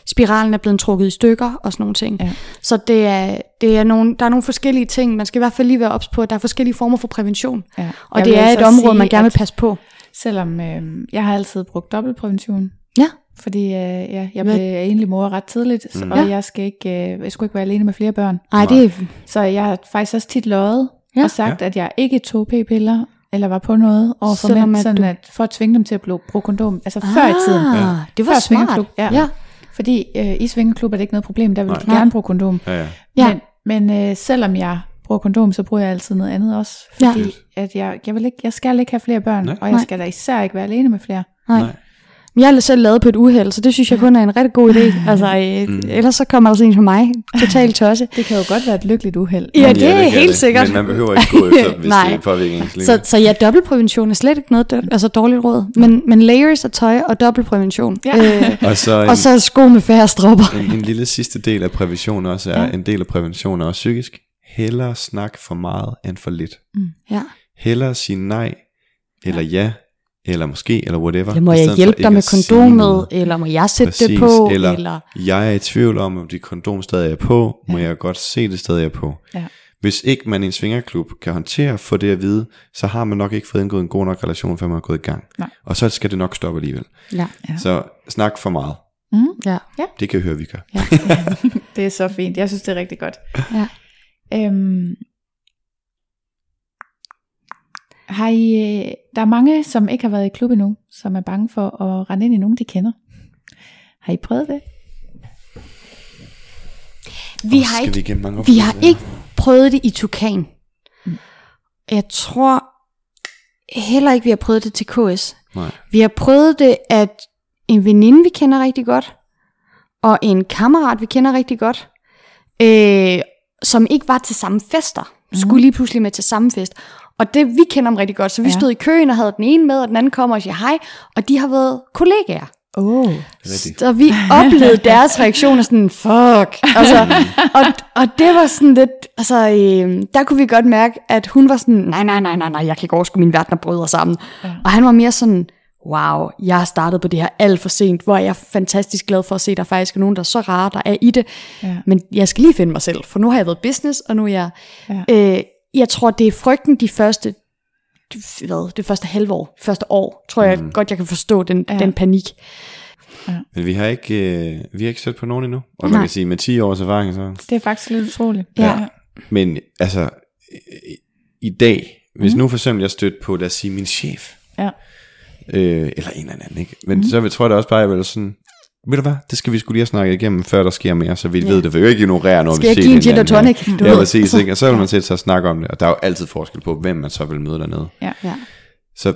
spiralen er blevet trukket i stykker og sådan nogle ting. Ja. Så det er, det er nogle, der er nogle forskellige ting. Man skal i hvert fald lige være ops på, at der er forskellige former for prævention. Ja. Og Jeg det er et altså område, sige, man gerne vil passe på. Selvom øh, jeg har altid brugt dobbeltprævention, Ja, fordi øh, ja, jeg Hvad- blev enlig mor ret tidligt, mm. og Ja. jeg, skal ikke, øh, jeg skulle ikke være alene med flere børn. nej, det er, Så jeg har faktisk også tit løjet Ja. og sagt, ja. at jeg ikke tog p-piller, eller var på noget overfor Selvom mænd, at sådan du- at, for at tvinge dem til at bruge, bruge kondom. Altså før i tiden. Ah, det var Før smart. svingerklub, ja. ja. Fordi øh, i svingerklub er det ikke noget problem, der vil de Nej. gerne bruge kondom. Ja, ja. Ja. Men, men øh, selvom jeg bruger kondom, så bruger jeg altid noget andet også. Ja. Fordi at jeg, jeg, vil ikke, jeg skal ikke have flere børn, Nej. og jeg Nej. skal da især ikke være alene med flere. Nej. Nej. Men Jeg har selv lavet på et uheld, så det synes jeg kun er en rigtig god idé. Altså, øh, Mm. ellers så kommer der sådan en som mig, totalt tosse. Det kan jo godt være et lykkeligt uheld. Ja, Ja, det er helt det. sikkert. Men man behøver ikke gå efter, hvis Nej. det påvirker liv. Så, så ja, dobbeltprævention er slet ikke noget altså dårligt råd. Men, men layers af tøj og dobbeltprævention. Ja. Øh, og så en, og så sko med færre stropper. en, en lille sidste del af prævention også er, Ja. en del af prævention er også psykisk. Hellere snak for meget end for lidt. Ja. Hellere sige nej, eller ja, eller måske, eller whatever. Eller må jeg for hjælpe dig med kondomet, eller må jeg sætte Præcis, det på, eller, eller... jeg er i tvivl om, om dit kondom stadig er på, må jeg godt se det stadig er på. Ja. Hvis ikke man i en svingerklub kan håndtere få det at vide, så har man nok ikke fået indgået en god nok relation, før man er gået i gang. Nej. Og så skal det nok stoppe alligevel. Ja. Ja. Så snak for meget. Mm, Ja. Det kan jeg høre, vi gør. det er så fint. Jeg synes, det er rigtig godt. Ja. Øhm, Har I, øh, der er mange, som ikke har været i klub endnu, som er bange for at rende ind i nogen, de kender. Har I prøvet det? Vi har ikke, vi mange vi har ikke prøvet det i Tukan. Jeg tror heller ikke, vi har prøvet det til KS. Nej. Vi har prøvet det, at en veninde, vi kender rigtig godt, og en kammerat, vi kender rigtig godt, øh, som ikke var til samme fester, mm. skulle lige pludselig med til samme fest. Og det, vi kender dem rigtig godt, så vi Ja. stod i køen og havde den ene med, og den anden kommer og siger hej, og de har været kollegaer. Oh. Så vi oplevede deres reaktioner sådan, fuck. Altså, og, og det var sådan lidt, altså, øh, der kunne vi godt mærke, at hun var sådan, nej, nej, nej, nej, nej, jeg kan ikke overskue min verden og bryder sammen. Ja. Og han var mere sådan, wow, jeg har startet på det her alt for sent, hvor jeg er fantastisk glad for at se, at der faktisk er nogen, der er så rare, der er i det. Ja. Men jeg skal lige finde mig selv, for nu har jeg været business, og nu er jeg... Ja. Øh, jeg tror, det er frygten de første hvad, det første halve år, første år, tror jeg Mm. godt, jeg kan forstå den, Ja. ja. den panik. Men vi har ikke, øh, vi har ikke stødt på nogen endnu. Og man Nej. kan sige, med 10 års erfaring, så... det er faktisk lidt utroligt. Ja. Men altså, i, i dag, hvis nu for eksempel jeg stødte på, lad os sige, min chef, Ja. øh, eller en eller anden, ikke? Men mm. så vil- tror jeg da også bare, at jeg vil sådan, ved du hvad, det skal vi skulle lige have snakket igennem, før der sker mere, så vi ja. ved det. Vi jo ikke ignorere noget, Skal jeg vi give en ser gin og tonic? Ja, ja præcis, ikke? Og så vil man sætte sig og snakke om det, og der er jo altid forskel på, hvem man så vil møde dernede. Ja. Så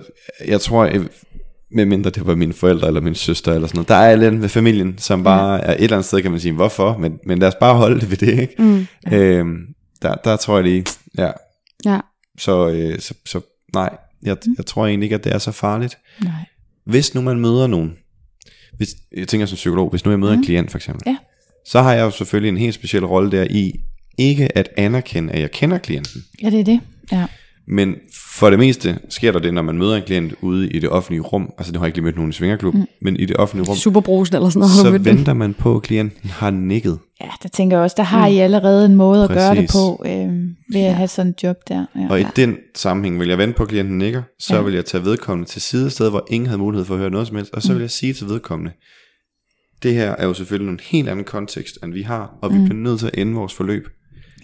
jeg tror, jeg, med mindre det var mine forældre eller min søster eller sådan noget, der er alle ved familien, som bare er et eller andet sted, kan man sige, hvorfor, men, men lad os bare holde det ved det, ikke? Mm. Øhm, der, der tror jeg lige, ja, Ja. så, øh, så, så nej, jeg, jeg tror egentlig ikke, at det er så farligt. Nej. Hvis nu man møder nogen, hvis, jeg tænker som psykolog, hvis nu jeg møder mm. en klient for eksempel, Ja. så har jeg jo selvfølgelig en helt speciel rolle der i, ikke at anerkende, at jeg kender klienten, Ja, det er det. Ja. Men for det meste sker der det, når man møder en klient ude i det offentlige rum, altså det har jeg ikke lige mødt nogen i Svingerklub, mm. men i det offentlige rum, Superbrusen eller sådan noget. så venter man på, at klienten har nikket. ja, der tænker jeg også, der har I allerede en måde at gøre det Præcis. på, øh, ved at have sådan en job der. Ja. Og i den sammenhæng vil jeg vente på, at klienten nikker, så Ja. vil jeg tage vedkommende til side sted, hvor ingen havde mulighed for at høre noget som helst, og så vil jeg sige til vedkommende, det her er jo selvfølgelig en helt anden kontekst, end vi har, og vi bliver nødt til at ende vores forløb.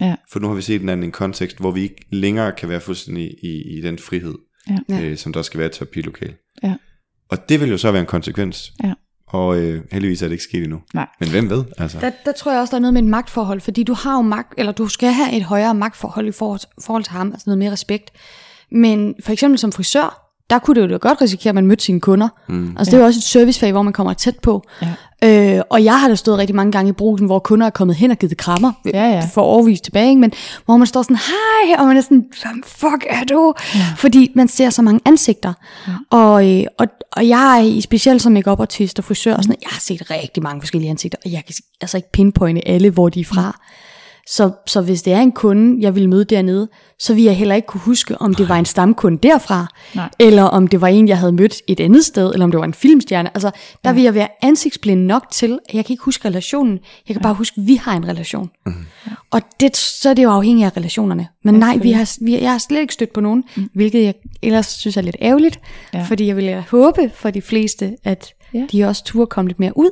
Ja. For nu har vi set en anden kontekst, hvor vi ikke længere kan være fuldstændig i, i den frihed, Ja. Øh, som der skal være i et terapilokale. Ja. Og det vil jo så være en konsekvens. Ja. Og øh, heldigvis er det ikke sket endnu. Nej. Men hvem ved? Altså. Der, der tror jeg også, der er noget med et magtforhold, fordi du har jo magt, eller du skal have et højere magtforhold i forhold, forhold til ham, altså noget mere respekt. Men for eksempel som frisør, der kunne det jo da godt risikere, at man mødte sine kunder. Mm. Altså det er jo også et servicefag, hvor man kommer tæt på. Ja. Øh, og jeg har da stået rigtig mange gange i brusen, hvor kunder er kommet hen og givet krammer Ja, ja. for overvis tilbage, ikke? men hvor man står sådan, hej, og man er sådan, hvem fuck er du? Ja. Fordi man ser så mange ansigter. Ja. Og, øh, og, og jeg er i specielt som make artist og frisør, og sådan, jeg har set rigtig mange forskellige ansigter, og jeg kan altså ikke pinpointe alle, hvor de er fra. Så, så hvis det er en kunde, jeg vil møde dernede, så vil jeg heller ikke kunne huske, om det var en stamkunde derfra, Nej. eller om det var en, jeg havde mødt et andet sted, eller om det var en filmstjerne. Altså, der ja. vil jeg være ansigtsblind nok til, at jeg kan ikke huske relationen. Jeg kan ja. bare huske, at vi har en relation. Mm. Og det, så er det jo afhængigt af relationerne. Men Ja, nej, vi har, vi, jeg har slet ikke stødt på nogen, mm. hvilket jeg ellers synes er lidt ærgerligt, Ja. fordi jeg vil håbe for de fleste, at ja. de også turde komme lidt mere ud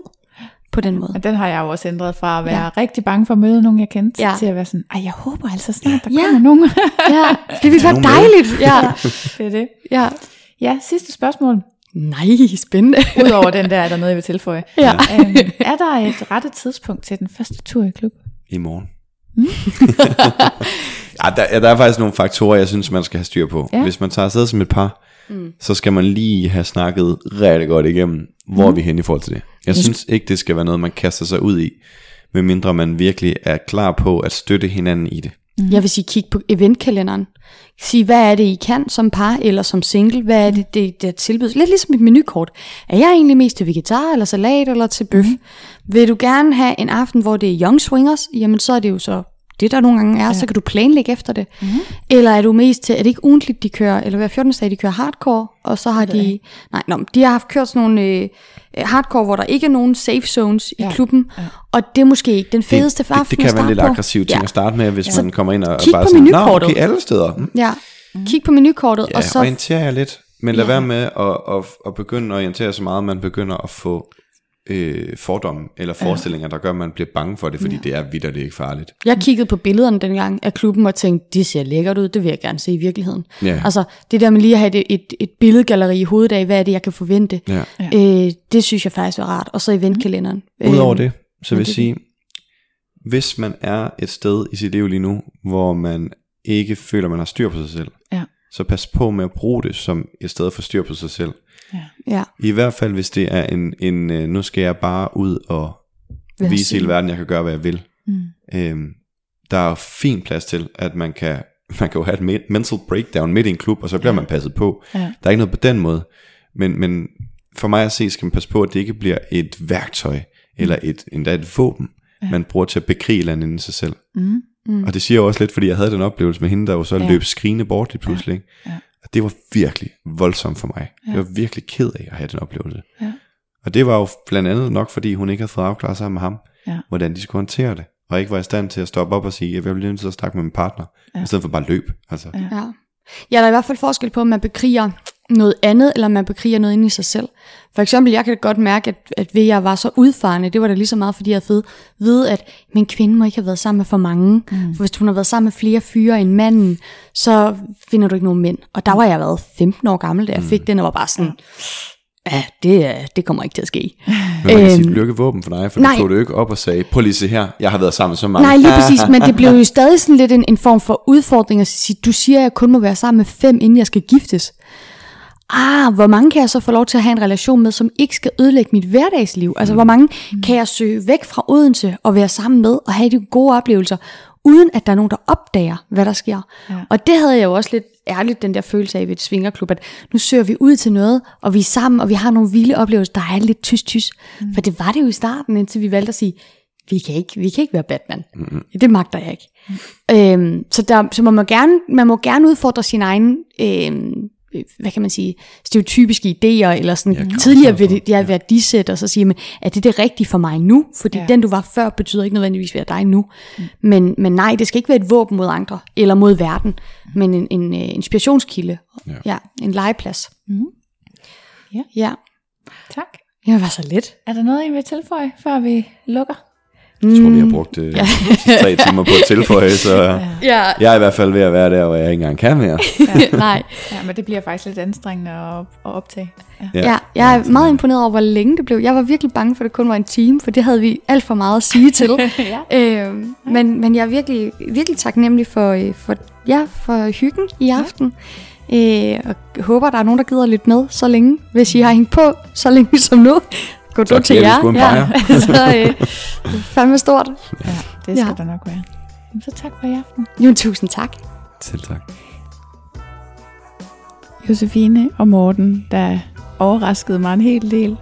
på den måde. Og den har jeg jo også ændret fra at være ja. Ja. rigtig bange for at møde nogen, jeg kendte, ja. Ja. til at være sådan, ej, jeg håber altså snart, der Ja. kommer nogen. Ja, det vil være dejligt. Ja. det er det. ja. Ja, sidste spørgsmål. Nej, spændende. Udover den der, er der noget, jeg vil tilføje. Ja. Øhm, er der et rette tidspunkt til den første tur i klub? I morgen. ja, der, ja, der er faktisk nogle faktorer, jeg synes, man skal have styr på. Ja. Ja. Hvis man tager afsted som et par, mm. så skal man lige have snakket rigtig godt igennem, hvor mm. er vi hen i forhold til det. Jeg synes ikke, det skal være noget, man kaster sig ud i, medmindre man virkelig er klar på at støtte hinanden i det. Jeg vil sige, kig på eventkalenderen. Sig, hvad er det, I kan som par eller som single? Hvad er det, det, det tilbydes? Lidt ligesom et menukort. Er jeg egentlig mest til vegetar eller salat eller til bøf? Mm. Vil du gerne have en aften, hvor det er young swingers? Jamen, så er det jo så det, der nogle gange er. Ja. Så kan du planlægge efter det. Mm. Eller er du mest til, er det ikke ugentligt, de kører, eller hver 14. dag, de kører hardcore, og så har de, nej, no, de har haft kørt sådan nogle øh, hardcore, hvor der ikke er nogen safe zones Ja. i klubben, ja. og det er måske ikke den fedeste det, det, aften det at kan være lidt på. aggressiv ting Ja. at starte med, hvis man kommer ind og kig bare på sådan, Nå, menukortet." okay, alle steder. Mm. Ja, kig på menukortet, Ja, og så orientere jer lidt, men lad Ja. være med at, at, at begynde at orientere så meget, man begynder at få øh, fordomme eller forestillinger, der gør, at man bliver bange for det, fordi ja. det er vidt, og det er ikke farligt. Jeg kiggede på billederne dengang af klubben og tænkte, de ser lækkert ud, det vil jeg gerne se i virkeligheden. Ja. Altså det der med lige at have et, et, et billedgalleri i hovedet af, hvad er det, jeg kan forvente, Ja. øh, det synes jeg faktisk var rart. Og så eventkalenderen. Udover Øh, det, så vil jeg sige, hvis man er et sted i sit liv lige nu, hvor man ikke føler, man har styr på sig selv, Ja. så pas på med at bruge det som et sted for styr på sig selv. Ja, I hvert fald, hvis det er en, en øh, nu skal jeg bare ud og Hvad vise hele verden, jeg kan gøre, hvad jeg vil. Mm. Øhm, der er fin plads til, at man kan, man kan jo have et me- mental breakdown midt i en klub, og så bliver man passet på. Ja. Der er ikke noget på den måde. Men, men for mig at se, skal man passe på, at det ikke bliver et værktøj, eller et, endda et våben, ja. man bruger til at bekrige eller andet inde i sig selv. Mm. Mm. Og det siger jeg også lidt, fordi jeg havde den oplevelse med hende, der jo så Ja. ja. løb skrigende bort lige pludselig. ikke? Ja. Og det var virkelig voldsomt for mig. Ja. Jeg var virkelig ked af at have den oplevelse. Ja. Og det var jo blandt andet nok, fordi hun ikke havde fået afklaret sig med ham, Ja. hvordan de skulle håndtere det. Og ikke var i stand til at stoppe op og sige, jeg vil lige nødt til at snakke med min partner, Ja. ja. i stedet for bare løb. Altså. Ja. Ja. ja, der er i hvert fald forskel på, om man bekriger noget andet, eller man bekriger noget inde i sig selv. For eksempel, jeg kan godt mærke, at, at ved jeg var så udfarende, det var da lige så meget, fordi jeg havde ved, at min kvinde må ikke have været sammen med for mange. Mm. For hvis hun har været sammen med flere fyre end manden, så finder du ikke nogen mænd. Og der var jeg været 15 år gammel, da jeg fik den, og var bare sådan, ja, det, det kommer ikke til at ske. Men man kan sige, Øhm, det blev ikke et våben for dig, for nej. du tog det jo ikke op og sagde, prøv lige se her, jeg har været sammen med så mange. Nej, lige præcis, men det blev jo stadig sådan lidt en, en form for udfordring at sige, du siger, at jeg kun må være sammen med fem, inden jeg skal giftes. Ah, hvor mange kan jeg så få lov til at have en relation med, som ikke skal ødelægge mit hverdagsliv? Altså, hvor mange kan jeg søge væk fra Odense og være sammen med og have de gode oplevelser, uden at der er nogen, der opdager, hvad der sker? Ja. Og det havde jeg jo også lidt ærligt, den der følelse af ved et svingerklub, at nu søger vi ud til noget, og vi er sammen, og vi har nogle vilde oplevelser, der er lidt tys-tys. Mm. For det var det jo i starten, indtil vi valgte at sige, vi kan ikke, vi kan ikke være Batman. Mm. Det magter jeg ikke. Mm. Øhm, så der, så man, må gerne, man må gerne udfordre sin egen, øhm, øh, hvad kan man sige, stereotypiske idéer, eller sådan Ja, tidligere klart, ved, ja, værdisæt, og så sige, men er det det rigtige for mig nu? Fordi Ja. den, du var før, betyder ikke nødvendigvis være dig nu. Mm. Men, men nej, det skal ikke være et våben mod andre, eller mod verden, mm. men en, en uh, inspirationskilde. Ja. ja, en legeplads. Mm. Ja. Ja, Tak. det var så let. Er der noget, I vil tilføje, før vi lukker? Jeg tror, vi har brugt øh, ja. tre timer på at tilføje, så Ja, jeg er i hvert fald ved at være der, hvor jeg ikke engang kan mere. nej. Ja, men det bliver faktisk lidt anstrengende at, at optage. Ja. Ja, ja jeg er meget imponeret over, hvor længe det blev. Jeg var virkelig bange for, at det kun var en time, for det havde vi alt for meget at sige til. ja. øh, men, men jeg er virkelig, virkelig taknemmelig for, øh, for, ja, for hyggen i aften. Øh, og håber, der er nogen, der gider lidt med så længe. Hvis I har hængt på så længe som nu, gå Så du til jer. Ja, så øh, det er fandme stort. ja, det skal. Ja. der nok være. Jamen, så tak for i aften. Jo, tusind tak. Selv tak. Josefine og Morten, der overraskede mig en hel del,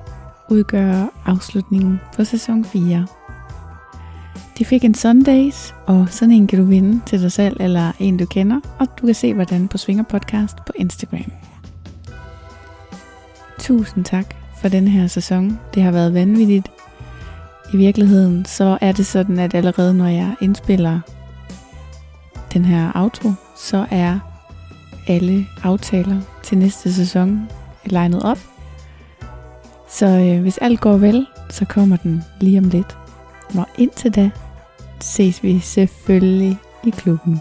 udgør afslutningen på sæson 4. De fik en Sundays, og sådan en kan du vinde til dig selv eller en du kender, og du kan se hvordan på Svinger Podcast på Instagram. Tusind tak for den her sæson. Det har været vanvittigt. I virkeligheden så er det sådan, at allerede når jeg indspiller den her outro, så er alle aftaler til næste sæson legnet op. Så øh, hvis alt går vel, så kommer den lige om lidt. Og indtil da ses vi selvfølgelig i klubben.